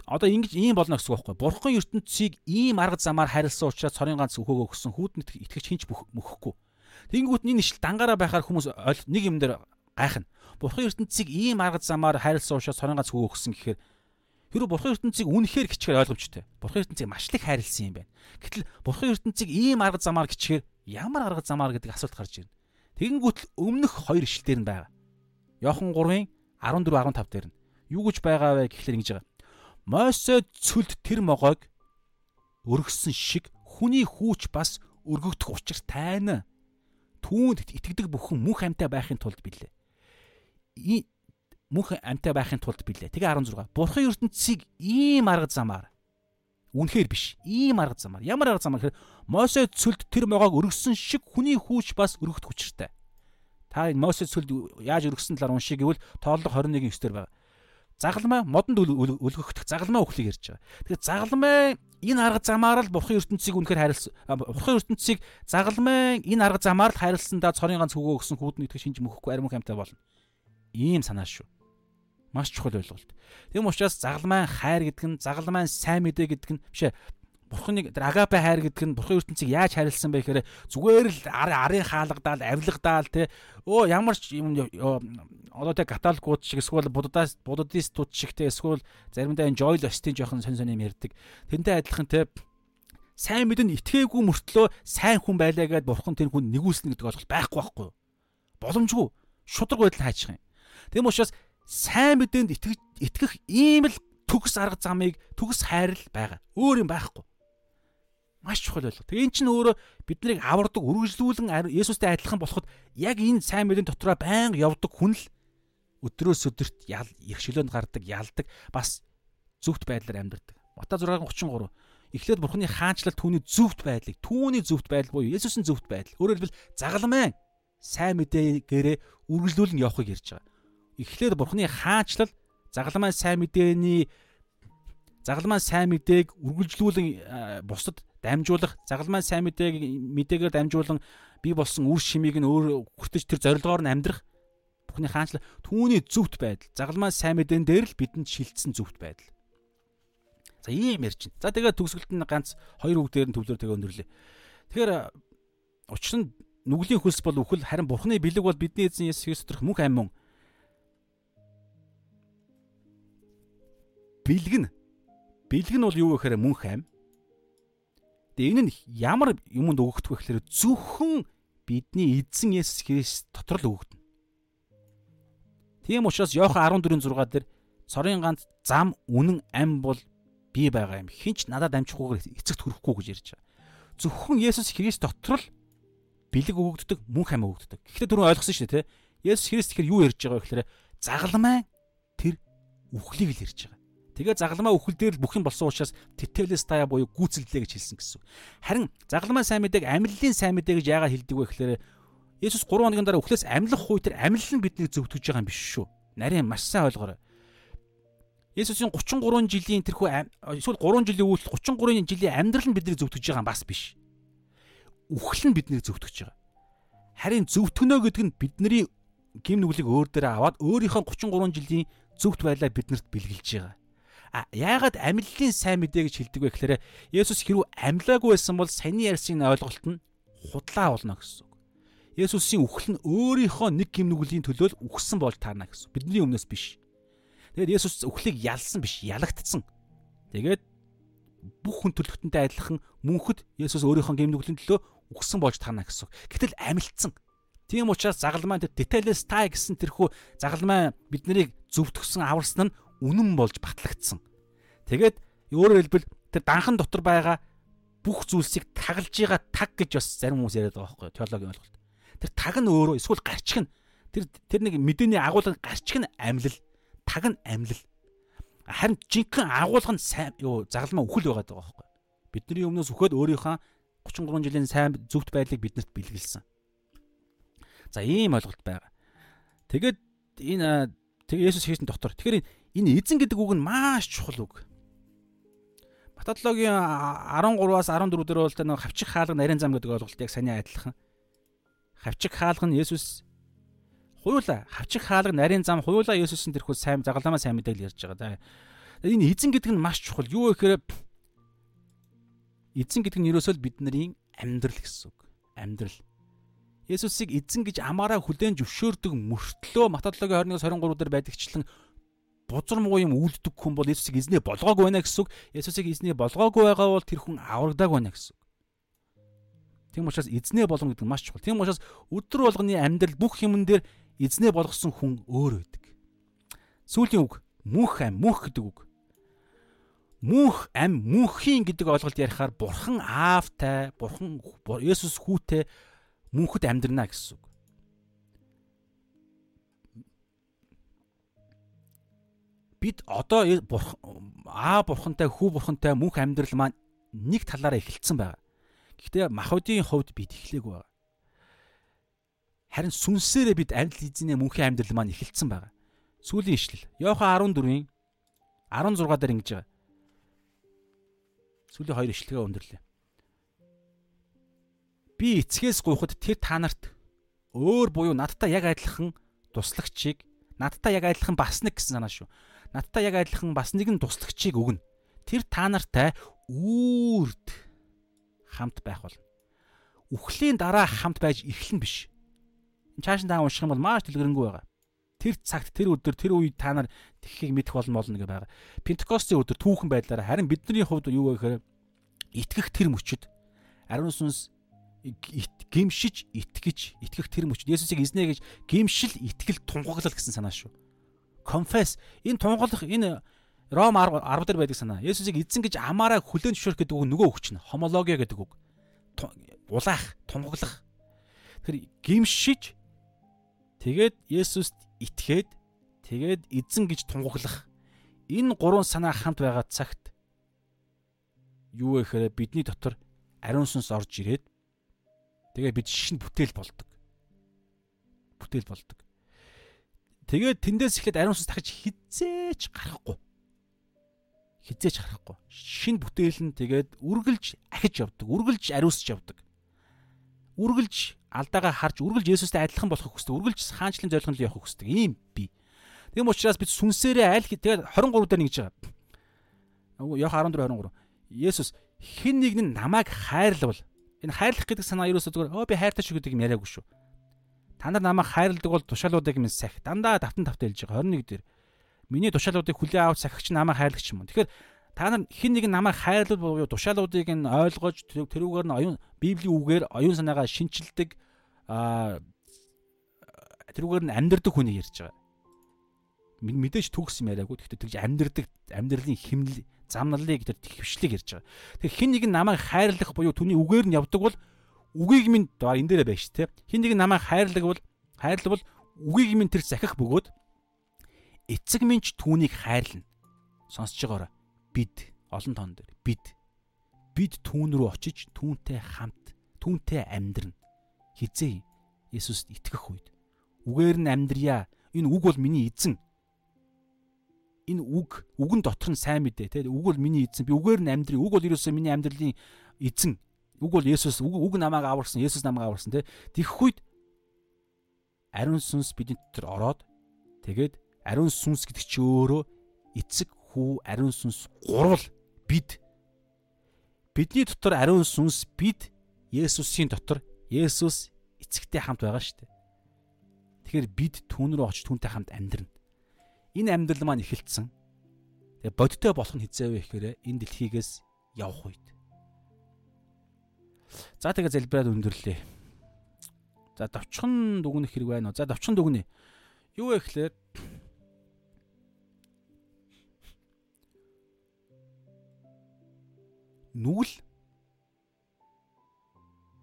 одоо ингэж ийм болно гэсэн үг байхгүй. Бурхан ертөнцийг ийм арга замаар харилсан учраас цорын ганц өхөөгөө өгсөн хүүднэт итгэж хинч мөхөхгүй. Тэнгүүт энэ ишл дангаараа байхаар хүмүүс нэг юм дээр гайхна. Бурхан ертөнцийг ийм арга замаар харилсан учраас цорын ганц өхөөгөө өгсөн гэхээр хэрвээ бурхан ертөнцийг үнэхээр гिचгээр ойлгомжтой. Бурхан ертөнцийг маш их хайрлсан юм байна. Гэтэл бурхан ертөнцийг ийм арга замаар гिचгээр ямар арга замаар гэдэг асуулт гарч ирнэ. Тэгэнгүүт л өмнөх хоёр ишлэл дээр нь байгаа. Йохан 3-ын 14 15 дээр нь юу гэж байгаа вэ гэхлээр ингэж байгаа. Мойсе цөлд тэр могойг өргөсөн шиг хүний хүүч бас өргөгдөх учир тайна. Түүнд итгэдэг бүхэн мөнх амьтаа байхын тулд билээ. Мөнх амьтаа байхын тулд билээ. Тэгээ 16. Бурхан ертөнцийг ийм арга замаар үнэхээр биш. Ийм арга замаар. Ямар арга замаар гэхээр Мосе цөлд тэр могойг өргөсөн шиг хүний хүүч бас өргөгдөх учиртай. Та Мосе цөлд яаж өргөсөн талаар уншия гэвэл тооллого 21-ийн 9 дээр байгаа загалмай модонд өлгөгдөх загалмай өхлийг ярьж байгаа. Тэгэхээр загалмай энэ арга замаар л бурхан ертөнцийг үнэхээр хайрлсан. Бурхан ертөнцийг загалмай энэ арга замаар л хайрласандаа цорын ганц хөгөө өгсөн хүүдний итгэж шинж мөхгүй ариун хамтай болно. Ийм санаа шүү. Маш чухал ойлголт. Тэм учраас загалмай хайр гэдэг нь загалмай сайн мэдээ гэдэг нь бишээ бурханыг тэр агапе хайр гэдэг нь бурхан ертөнцийг яаж хайрлсан бэ гэхээр зүгээр л арын хаалгадаал авилгадаал те өө ямар ч юм одоо тэг католикууд шиг эсвэл буддаас буддистууд шиг те эсвэл заримдаа энэ joy остын жоохон сонь сонь юм ярьдаг. Тэнтэй адилхан те сайн мэдэн итгээгүй мөртлөө сайн хүн байлаа гэд бурхан тэр хүн нэгүүлсэн гэдэг ойлголт байхгүй байхгүй боломжгүй. Шудраг байдал хайчих юм. Тийм учраас сайн мэдээнд итгэх итгэх ийм л төгс арга замыг төгс хайрл байгаа өөр юм байхгүй Маш чухал ойлголт. Тэгээ эн чинь өөрөө биднийг авардаг, үргэлжлүүлэн Есүстэй адилхан болоход яг энэ сайн мэдээний дотроо байнга явдаг хүн л өдрөөс өдөрт их шилөөнд гардаг, ялдаг, бас зөвхт байдлаар амьдардаг. Матай 6:33 Эхлээд Бурхны хаанчлалт түүний зөвхт байдлыг, түүний зөвхт байдал буюу Есүсийн зөвхт байдал. Өөрөөр хэлбэл загалмайн сайн мэдээгээрээ үргэлжлүүлэн явахыг ярьж байгаа. Эхлээд Бурхны хаанчлал загалмайн сайн мэдээний загалмайн сайн мэдээг үргэлжлүүлэн бусдад дамжуулах загалмай сайн мэдээг мэдээгээр дамжуулан би болсон үр шимийг нь өөр хүртэж тэр зорилгоор нь амьдрах Бурхны хаанчлал түүний зөвхт байдал загалмай сайн мэдэн дээр л бидэнд шилжсэн зөвхт байдал. За ийм ярьж байна. За тэгээд төгсгөлт нь ганц хоёр үг дээр нь төвлөр тэгээ өндөрлөө. Тэгэхээр учир нь нүглийн хөлс бол үхэл харин бурхны бэлэг бол бидний эзэн Есүс Христ төрх мөнх амин. Бэлэг нь бол юу гэхээр мөнх ам. Тэгээ энэ нь ямар юмд өгөгдөх вэ гэхээр зөвхөн бидний эзэн Есүс Христ дотор л өгөгдөнө. Тийм учраас Иохан 14:6 дээр цорын ганц зам үнэн ам бол би байгаа юм. Хинч надад амжихгүйгээр эцэгт хүрэхгүй гэж ярьж байгаа. Зөвхөн Есүс Христ дотор л бэлэг өгөгддөг, мөн хам өгөгддөг. Гэхдээ түрүүн ойлгосон шүү дээ, тэ? Есүс Христ тэгэхээр юу ярьж байгаа вэ гэхээр загалмай тэр үхлийг л ярьж байгаа. Тэгээ загалмай үхэл дээр бүх юм болсон учраас тетелестая буюу гүйцэлдлээ гэж хэлсэн гэсэн. Харин загалмай сайн мэдээг амьллын сайн мэдээ гэж яагаад хэлдэг вэ гэхээр Есүс 3 хоногийн дараа үхлээс амьлах үе тэр амьлал нь биднийг зөвтгөж байгаа юм биш шүү. Нарийн маш сайн ойлгоорой. Есүсийн 33 жилийн тэрхүү эсвэл 3 жилийн үйлс 33 жилийн амьдрал нь биднийг зөвтгөж байгаа бас биш. Үхэл нь биднийг зөвтгөж байгаа. Харин зөвтгөнө гэдэг нь бидний гим нүглийг өөр дээр аваад өөрийнхөө 33 жилийн зөвхт байлаа биднэрт бэлгэлж байгаа. Яагаад амьдлын сайн мэдээ гэж хэлдэг вэ гэхээр Есүс хэрүү амьлаагүй байсан бол саяны ярьсан ойлголт нь худлаа болно гэсэн үг. Есүсийн үхэл нь өөрийнхөө нэг гим нүглийн төлөө үхсэн болж таарна гэсэн. Бидний өмнөөс биш. Тэгээд Есүс үхлийг ялсан биш, ялагдсан. Тэгээд бүх хүн төлөвтөнтэй адилхан мөнхөд Есүс өөрийнхөө гэмнүглийн төлөө үгсэн болж тана гэсэн. Гэтэл амилцсан. Тийм учраас загалмай тэр деталээс та гэсэн тэрхүү загалмай биднийг зөвтгсөн аварсан нь үнэн болж батлагдсан. Тэгээд өөрөөр хэлбэл тэр данхан дотор байгаа бүх зүйлсийг тагалж байгаа таг гэж бас зарим хүмүүс яриад байгаа байхгүй теологийн ойлголт. Тэр таг нь өөрөө эсвэл гарчиг нь тэр тэр нэг мэдээний агуулга гарчиг нь амьлал таг нь амьлал. Харин жинхэнэ агуулга нь сайн юу загалмаа үхэл байгаа байхгүй. Бидний өмнөөс үхээд өөрийнхөө 33 жилийн сайн зөвхт байдлыг биднэрт бэлгэлсэн. За ийм ойлголт байгаа. Тэгээд энэ тэг Есүс Христийн дотор. Тэгэхээр энэ эзэн гэдэг үг нь маш чухал үг. Баталогийн 13-аас 14 дээр бол нэг хавчих хаалга нарийн зам гэдэг ойлголт яг саний адилхан. Хавчих хаалга нь Есүс Хуйлаа хавчих хаалга нарийн зам хуйлаа Есүсийн тэрхүү сайн загалмаа сайн мэдээлэл ярьж байгаа. Энэ эзэн гэдэг нь маш чухал. Юу гэхээр эзэн гэдэг нь ерөөсөө бидний амьдрал гэсэн үг. Амьдрал. Есүсийг эзэн гэж амаараа хүлээн зөвшөөрдөг мөртлөө Матадлогийн 21-23 дээр байдагчлан бузар муу юм үлддэг хүн бол Есүсийг эзнээ болгоогүй байна гэсэн үг. Есүсийг эзнээ болгоогүй байгаа бол тэр хүн аврагдааг байна гэсэн үг. Тийм учраас эзнээ болгоно гэдэг маш чухал. Тийм учраас өдөр болгоны амьдрал бүх юмн дээр эзнээ болгосон хүн өөр байдаг. Сүүлийн үг мөнх ам мөнх гэдэг үг. Мөнх ам мөнхийн гэдэг ойлголт ярихаар бурхан аавтай, бурхан Есүс хүүтэй мөнхөд амьдрна гэсэн үг. Бид одоо аа бурхантай, хүү бурхантай мөнх амьдрал маань нэг талаараа эхэлсэн байгаа. Гэхдээ махбодийн хувьд бид эхлэегүй байгаа. Харин сүнсээрээ бид амьд эзний мөнхийн амьдрал маань эхэлсэн байгаа. Сүүлийн ишлэл. Йохан 14-ийн 16 дээр ингэж байгаа. Сүүлийн хоёр ишлэгээ өндөрлөө. Би эцгээс гуйхад тэр та нарт өөр буюу надтай яг адилхан туслагчийг надтай яг адилхан бас нэг гэсэн санаа шүү. Надтай яг адилхан бас нэгэн туслагчийг өгнө. Тэр та нартай үрд хамт байх болно. Үхлийн дараа хамт байж эхлэн биш Чааш та унших юм бол маш дэлгэрэнгүй байгаа. Тэр цагт тэр өдөр тэр үед та нар тэгхийг мэдэх болно болно гэж байгаа. Пентекостийн өдөр түүхэн байдлаараа харин бидний хувьд юу вэ гэхээр итгэх тэр мөчөд ариун сүнс гимшиж итгэж итгэх тэр мөчөд Есүсийг эзнэ гэж гимшил итгэл тунгаглал гэсэн санаа шүү. Confess энэ тунгаглах энэ Ром 10 10 дээр байдаг санаа. Есүсийг эзэн гэж амаараа хүлээн зөвшөөрөх гэдэг үг нөгөө үг чинь. Хомология гэдэг үг. Улаах, тунгаглах. Тэгэхээр гимшиж Тэгээд Есүст итгээд тэгээд эзэн гэж тунгаглах энэ гурван санаа хамт байгаа цагт юу гэхээр бидний дотор ариун сүнс орж ирээд тэгээ бид шинэ бүтээл болдог. Бүтээл болдог. Тэгээд тэндээс ихэд ариун сүнс дахиж хизээч гарахгүй. Хизээч гарахгүй. Шинэ бүтээл нь тэгээд үргэлж ахиж явдаг. Үргэлж ариусж явдаг. Үргэлж алдаагаа харж үргэлж Есүстэй адилхан болохыг хүсдэг. Үргэлж хаанчлын зорилгон руу явахыг хүсдэг. Ийм би. Тийм учраас бид сүнсээрээ аль тэгээд 23 дээр нэгж байгаа. Йох 14:23. Есүс хэн нэг нь намайг хайрлавал энэ хайрлах гэдэг санаа ерөөсөө зүгээр өө би хайртай шүү гэдэг юм яриаггүй шүү. Та нар намайг хайрладаг бол тушаалуудыг минь сах. Дандаа давтан давтан хэлж байгаа 21 дээр. Миний тушаалуудыг хүлээн авч сахигч намайг хайрлагч юм. Тэгэхээр та нар хэн нэг нь намайг хайрлал буюу тушаалуудыг нь ойлгож тэрүүгээр нь оюун библийн үгээр оюун санаагаа шинчилдэг аа тэрүүгээр нь амьдрдаг хүний ярьж байгаа. Мэдээж төгс юм яриаггүй. Гэхдээ тэгж амьдрдаг амьдралын химнэл замналыг тэр хвшлийг ярьж байгаа. Тэгэхээр хин нэг нь намайг хайрлах буюу түүний үгээр нь явдаг бол үгийг минь доор энэ дээрээ байж тээ. Хин нэг намайг хайрладаг бол хайрлал бол үгийг минь тэр захих бөгөөд эцэг минь ч түүнийг хайрлна. Сонсож байгаараа бид олон тоон дээр бид бид түүн рүү очиж түүнтэй хамт түүнтэй амьдрна. Хизээ Есүст итгэх үед үгээр нь амьдрья. Энэ үг бол миний эзэн. Энэ үг үгэн дотор нь сайн мэдээ те. Үг бол миний эзэн. Би үгээр нь амьдрий. Үг бол ерөөсөө миний амьдралын эзэн. Үг бол Есүс үг үг намайг аварсан. Есүс намайг аварсан те. Тэгэх үед ариун сүнс бидний дотор ороод тэгээд ариун сүнс гэдэг чи өөрөө эцэг хүү ариун сүнс гурвал бид бидний дотор ариун сүнс бид Есүсийн дотор Есүс эцэгтэй хамт байгаа шүү дээ. Тэгэхээр бид түүн рүү очиж түүнтэй хамт амьдрна. Энэ амьдрал маань эхэлсэн. Тэгээ бодиттой болох нь хизээ вэ гэхээр энэ дэлхийгээс явах үед. За тэгээ залбираад өндөрлөө. За давчхан дүгнэх хэрэг байна уу? За давчхан дүгнэ. Юу вэ гэхээр нүгэл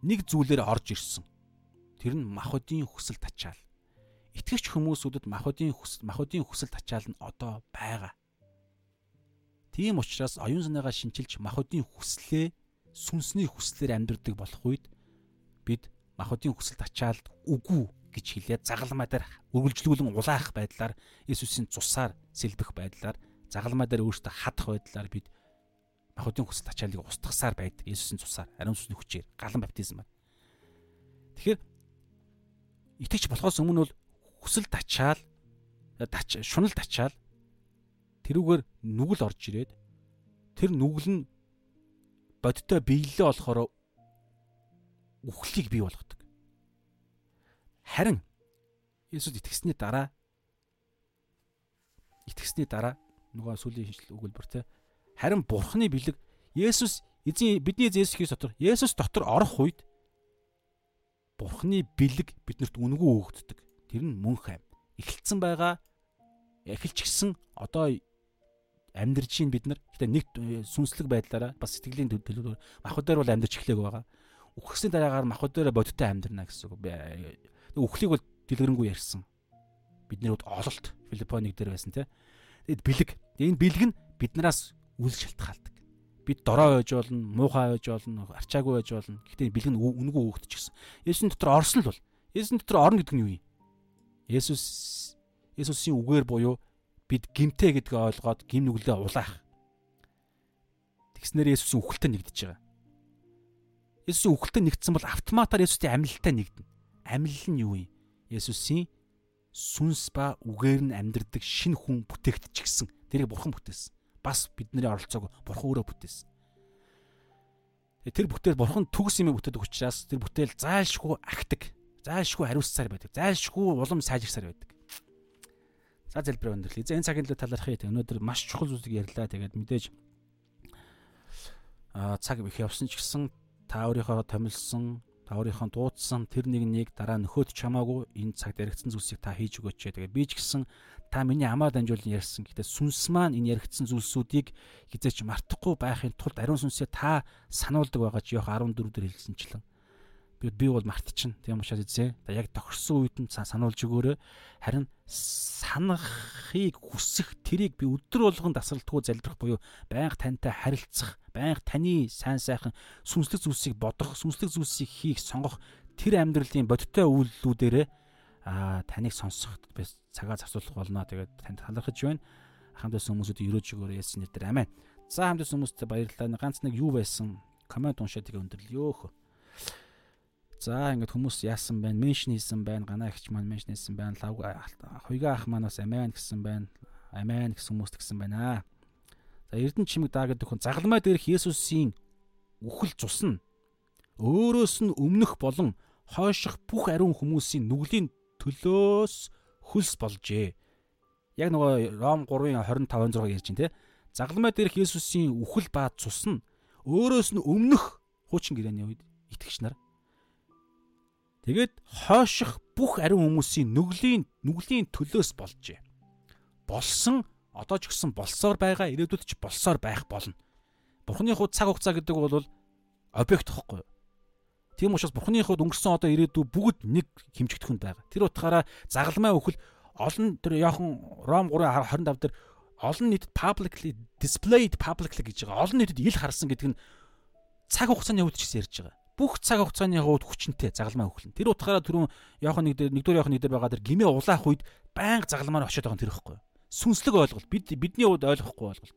нэг зүйлээр орж ирсэн. Тэр нь махуудын хүсэл тачаал. Итгэгч хүмүүсүүдэд махуудын хүсэл махуудын хүсэл тачаал нь одоо байгаа. Тийм учраас оюун санаагаа шинчилж махуудын хүслээ сүнсний хүслээр амьдрдаг болох үед бид махуудын хүсэл тачаалд үгүй гэж хэлээд загалмаа дээр үргэлжлүүлэн улаах байдлаар Иесусийн цусаар сэлбэх байдлаар загалмаа дээр өөртөө хадах байдлаар бид махуудын хүсэл тачаалыг устгасаар байдаг Иесусийн цусаар ариун сүнсний хүчээр галан баптизм байна. Тэгэхээр итгэж болохоос өмнө бол хүсэл тачаал тач шунал тачаал тэрүүгээр нүгэл орж ирээд тэр нүгэл нь бодтой биелэлээ болохоор үхлийг бий болгодог. Харин Есүс итгэсний дараа итгэсний дараа нөгөө сүлийн шинжлэл өгүүлбэр те харин бурхны бэлэг Есүс эзэн бидний Есүс Христ дотор Есүс дотор орох үед бурхны бэлэг биднэрт үнгүү өгөгддөг. Тэр нь мөнх аим. Эхэлсэн байгаа эхэлч гисэн одоо амьдарч ийн бид нар гэтээ нэг сүнслэг байдлаараа бас сэтгэлийн төлөвлөөр махбод дээр бол амьдарч эхлэх байгаа. Үхсний дараагаар махбод дээр бодиттой амьдрна гэсэн үг. Үхлийг бол дэлгэрэнгүй ярьсан. Бид нэр ололт Филиппо нэг дээр байсан тий. Тэгэд бэлэг. Энэ бэлэг нь биднээс үл шалтгаалдаг. Бид дорой байж болно, муухай байж болно, арчаагүй байж болно. Гэхдээ бэлэг нь үнгүү хөөгдөж гисэн. Есүс дотор орсон л бол. Есүс дотор орно гэдэг нь юу юм? Есүс Есүсийн үгээр буюу бид гимтэй гэдгээ ойлгоод гим нүглээ улаах. Тэгснээр Есүсийн үхэлтэд нэгдэж байгаа. Есүсийн үхэлтэд нэгдсэн бол автоматар Есүсийн амьлалтай нэгдэнэ. Амьлал нь юу юм? Есүсийн сүнс ба үгээр нь амьдрдаг шин хүн бүтээгдчихсэн. Тэрийг бурхан бүтээсэн. Бас бидний оролцоог бурхан өөрөө бүтээсэн. Тэр бүтээл бурхан төгс юм бүтээдэг учраас тэр бүтээл зайлшгүй агтдаг. Зайлшгүй хариуцсаар байдаг. Зайлшгүй улам сайжирсаар байдаг. За залбираа өндөрлөе. За энэ цагийн төлөө талархъя. Тэг өнөөдөр маш чухал зүйлийг ярьлаа. Тэгээд мэдээж аа цаг их явсан ч гэсэн та өөрийнхөө томилсон, та өөрийнхөө дуудсан тэр нэг нэг дараа нөхөд чамаагүй энэ цагт яригдсан зүйлсийг та хийж өгөөч. Тэгээд би ч гэсэн та миний амаар дамжуулан ярьсан. Гэтэ сүнс маань энэ яригдсан зүйлсүүдийг хизээч мартахгүй байхын тулд ариун сүнсээ та сануулдаг байгаа ч Йох 14 дээр хэлсэнчлэн би би бол мартчихна. Тийм учраас эзээ яг тохирсон үед нь сануулж өгөөрэй. Харин санахыг хүсэх тэрийг би өдөр болгон тасралтгүй залбирах буюу байнга тантай харилцах, байнга таны сайн сайхан сүнслэг зүйлсийг бодох, сүнслэг зүйлсийг хийх, сонгох тэр амьдралын бодиттой үйлдэлүүдээрээ аа таныг сонсоход би цагаа зарцуулах болно. Тэгээд танд талархаж байна. Хамт байсан хүмүүсүүд өрөөж өгөөрэй Есүс нэрээр амин. За хамт байсан хүмүүстээ баярлалаа. Ганц нэг юу байсан? Коммент уншаад тэгээ өндөрлөё. За ингээд хүмүүс яасан байна? Меншн хийсэн байна. Ганаа ихч маань меншн хийсэн байна. Лав хоёга ах маань бас амиан гэсэн байна. Амиан гэсэн хүмүүст гэсэн байна. За Эрдэнэ чимэг даа гэдэг хүн загалмай дээрх Есүсийн үхэл цусна өөрөөс нь өмнөх болон хойших бүх ариун хүмүүсийн нүглийн төлөөс хөлс болжээ. Яг нөгөө Ром 3-ын 25-26 ярьж байна те. Загалмай дээрх Есүсийн үхэл ба цус нь өөрөөс нь өмнөх хуучин гэрээний үед итгэгч нар Тэгээд хойших бүх ариун хүмүүсийн нүглийн нүглийн төлөөс болжээ. Болсон одоо ч гэсэн болсоор байгаа ирээдүйд ч болсоор байх болно. Бурхны хувьд цаг хугацаа гэдэг бол объект тохгүй. Тийм учраас Бурхны хувьд өнгөрсөн одоо ирээдүй бүгд нэг хэмжигдэхүнд байгаа. Тэр утгаараа загалмай өхөл олон тэр яохон Ром 3:25 дээр олон нийтэд publicly displayed publicly гэж байгаа. Олон нийтэд ил харсан гэдэг нь цаг хугацааны хувьд ч гэсэн ярьж байгаа бүх цаг хугацааны хувьд хүчнтэй загалмай хөхлөн. Тэр утгаараа түрүүн яохон нэг дээр нэгдүгээр яохон нэг дээр байгаа тэр гимээ улаах үед байнга загалмаар очиод байгаа нь тэр ихгүй. Сүнслэг ойлголт бид бидний хувьд ойлгохгүй ойлголт.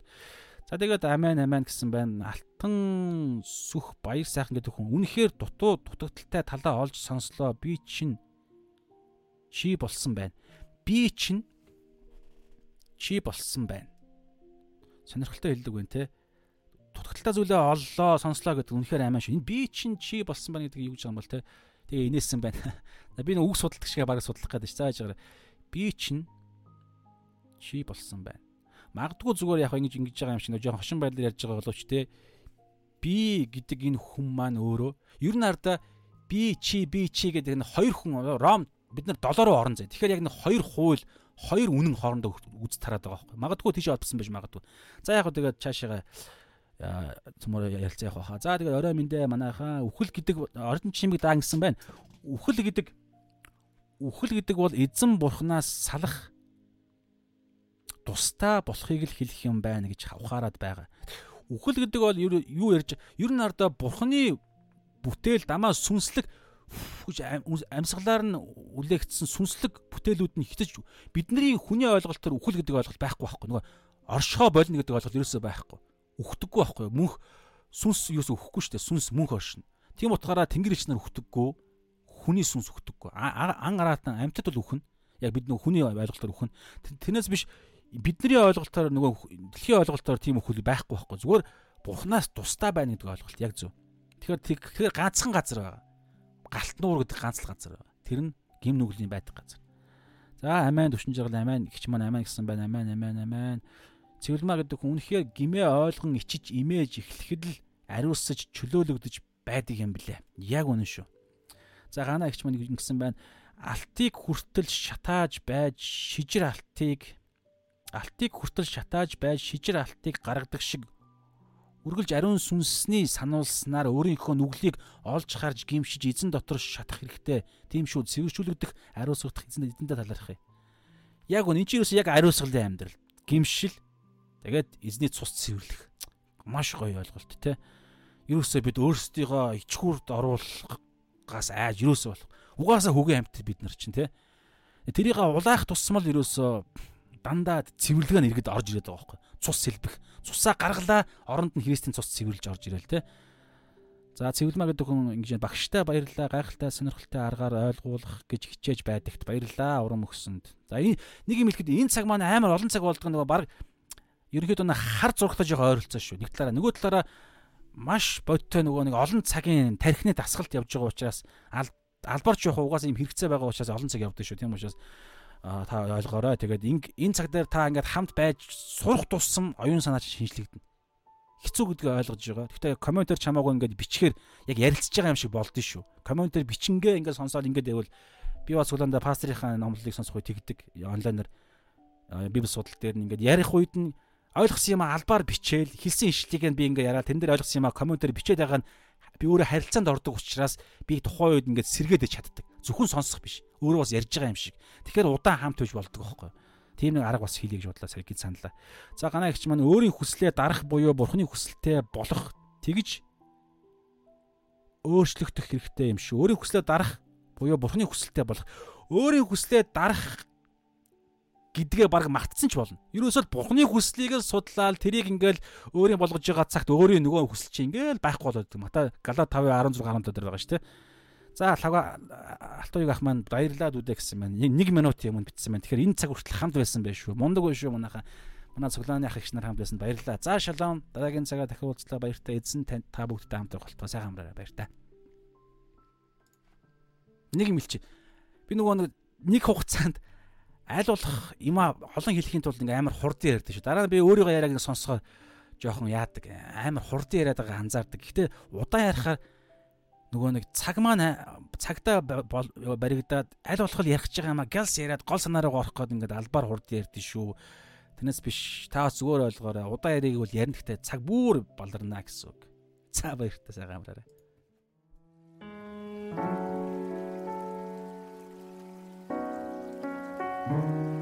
За тэгээд амен амен гэсэн байна. Алтан сүх баяр сайхан гэдэг хүн үнэхээр дутуу дутагдaltaй талаа олж сонслоо. Би чинь чи болсон байна. Би чинь чи болсон байна. Сонирхолтой хэлдэг байна те дутагдaltaй зүйлээ оллоо, сонслоо гэдэг үнэхээр аймаа шүү. Энэ би чинь чи болсон байна гэдэг юу гэж байгаа юм бол те. Тэгээ инээсэн байна. Би нэг үг судалдаг шиг бараг судлах гэдэг чинь зааж байгаа. Би чинь чи болсон байна. Магадгүй зүгээр яг ингэж ингэж байгаа юм шиг жоохон хошин байдлаар ярьж байгаа боловч те. Би гэдэг энэ хүн маань өөрөө ер нь ардаа би чи би чи гэдэг энэ хоёр хүн ром бид нар долоороо орон зэ. Тэгэхээр яг нэг хоёр хууль хоёр үнэн хоорондоо үз тараад байгаа байхгүй. Магадгүй тийш олдсон байж магадгүй. За яг хөө тэгээд цаашаа цөмөр ярилцаа явах хаа. За тэгээд орой мэндэ манайхаа үхэл гэдэг ордон чимэг даа гэсэн байна. Үхэл гэдэг үхэл гэдэг бол эзэн бурхнаас салах тустай болохыг л хэлэх юм байна гэж ухаарад байгаа. Үхэл гэдэг бол юу ярьж ер нь ардаа бурхны бүтээл дамаа сүнслэг гэж амьсгалаар нь үлээгдсэн сүнслэг бүтээлүүд нь хитэж бидний хүний ойлголтоор үхэл гэдэг ойлголт байхгүй байхгүй нөгөө оршихоо болно гэдэг ойлголт ерөөсөө байхгүй үхдэггүй байхгүй мөнх сүнс юус өхгүй шүү дээ. Сүнс мөнх оршин. Тийм утгаараа тэнгэр ич нар үхдэггүй хүний сүнс үхдэггүй ан араатан амьтад бол үхэн. Яг бид нөгөө хүний ойлголтоор үхэн. Тэрнээс биш бидний ойлголтоор нөгөө дэлхийн ойлголтоор тийм үхэл байхгүй байхгүй. Зүгээр бурхнаас тустай байна гэдэг ойлголт. Яг зөв. Тэгэхээр тэгэхээр ганцхан газар байгаа. Галт нуур гэдэг ганц л газар байгаа. Тэр нь гим нүглийн байдаг газар. За амин төвшин жаргал амин гिच маань амин гэсэн байна. Амин амин амин Цэвэрлмаа гэдэг хүн үнэхээр гимээ ойлгон ичиж имэж эхлэхэд л ариусаж чөлөөлөгдөж байдаг юм блэ. Яг үнэн шүү. За гана ихч мань ингэсэн байна. Алтыг хүртэл шатааж байж шижир алтыг алтыг хүртэл шатааж байж шижир алтыг гаргадаг шиг үргэлж ариун сүнсний сануулснаар өөрийнхөө нүглийг олж харж гимшиж эзэн дотор шатах хэрэгтэй. Тийм шүү. Цэвэршүүлэгдэх ариусгах эзэн эзэндээ талархах юм. Яг үнэ энэ чинь яг ариусгалын амьдрал. Гимшил Тэгээд эзний цус цэвэрлэх. Маш гоё ойлголт те. Ерөөсөө бид өөрсдийгөө ичгүүрд оруулахгаас айж ерөөсөө болох. Угаасаа хөгийн амьт бид нар чинь те. Тэрийг улаах тусмал ерөөсөө дандаа цэвэрлэгээ нэргэд орж ирээд байгаа байхгүй. Цус сэлбэх. Цусаа гаргалаа оронд нь Христийн цус цэвэрлж орж ирээл те. За цэвэрлмаа гэдэг хүн ингэж багштай баярлалаа, гайхалтай, сонирхолтой аргаар ойлгуулах гэж хичээж байдагт баярлалаа урам өгсөнд. За нэг юм хэлэхэд энэ цаг маань амар олон цаг болдог нөгөө баг ерөнхийдөө хар зургатаж байгаа ойролцоо шүү. Нэг талаараа нөгөө талаараа маш бодтой нөгөө нэг олон цагийн тархины дасгалт явж байгаа учраас албарч явах угаасаа юм хэрэгцээ байгаа учраас олон цаг явдаг шүү. Тийм учраас та ойлгоорой. Тэгээд энэ цаг дээр та ингээд хамт байж сурах тусам оюун санаач шинжлэгдэнэ. Хэцүү гэдгийг ойлгож байгаа. Гэхдээ комментэр чамаагүй ингээд бичгээр яг ярилцж байгаа юм шиг болдсон шүү. Комментэр бичингээ ингээд сонсоод ингээд байвал би бас улаанда пастрийнхаа номлолыг сонсох үе тэгдэг онлайнаар библи судал дээр нь ингээд ярих үед нь ойлгосон юм албаар бичээл хэлсэн ишлэгийг нь би ингээ яриад тэн дээр ойлгосон юм комментээр бичээд байгаа нь би өөрөө харилцаанд ордог учраас би тухайн үед ингээд сэргээд чаддаг. Зөвхөн сонсох биш. Өөрөө бас ярьж байгаа юм шиг. Тэгэхээр удаан хамт байж болдог байхгүй юу? Тийм нэг арга бас гэж бодлоо сая гэж саналаа. За ганаа ихч маань өөрийн хүслээ дарах буюу бурхны хүсэлтэй болох тэгж өөрчлөгдөх хэрэгтэй юм шүү. Өөрийн хүслээ дарах буюу бурхны хүсэлтэй болох. Өөрийн хүслээ дарах гэдгээ баг мартсан ч болно. Ерөөсөө бурхны хүслийг л судлаад тэрийг ингээл өөрийн болгож байгаа цагт өөрийн нөгөө хүсэл чинь ингээл байхгүй болоод Мата Галат 5:16 15 дээр байгаа шүү дээ. За алтууг ах маань баярлаад үдэ гэсэн маань 1 минут юм бичсэн байна. Тэгэхээр энэ цаг хүртэл хамт байсан байх шүү. Мундаг байх шүү манайхаа. Манай цоглооны ах их нар хамт байсан баярлалаа. За шалом. Дараагийн цагаа дахин уулзлаа баяртай. Эзэн та бүгдтэй хамт байх болтугай сайхан амраарай баяртай. Нэг юм хэлчих. Би нөгөө нэг хугацаанд аль болох юм олон хэлэхийн тулд ингээм амар хурдан ярьдаг шүү. Дараа нь би өөрийгөө яриаг сонсохоор жоохон яадаг. Амар хурдан яриад байгаа анзаардаг. Гэхдээ удаан ярихаар нөгөө нэг цаг маань цагтаа баригдаад аль болох ярих гэж байгаа юм а гэлс яриад гол санаараа орох гээд ингээд албаар хурдан ярьдэн шүү. Тэрнээс биш та зүгээр ойлгоорой. Удаан яриг бол ярина гэхдээ цаг бүр баларна гэсэн үг. За баяртай сайхан амраарай. thank you Mm-hmm.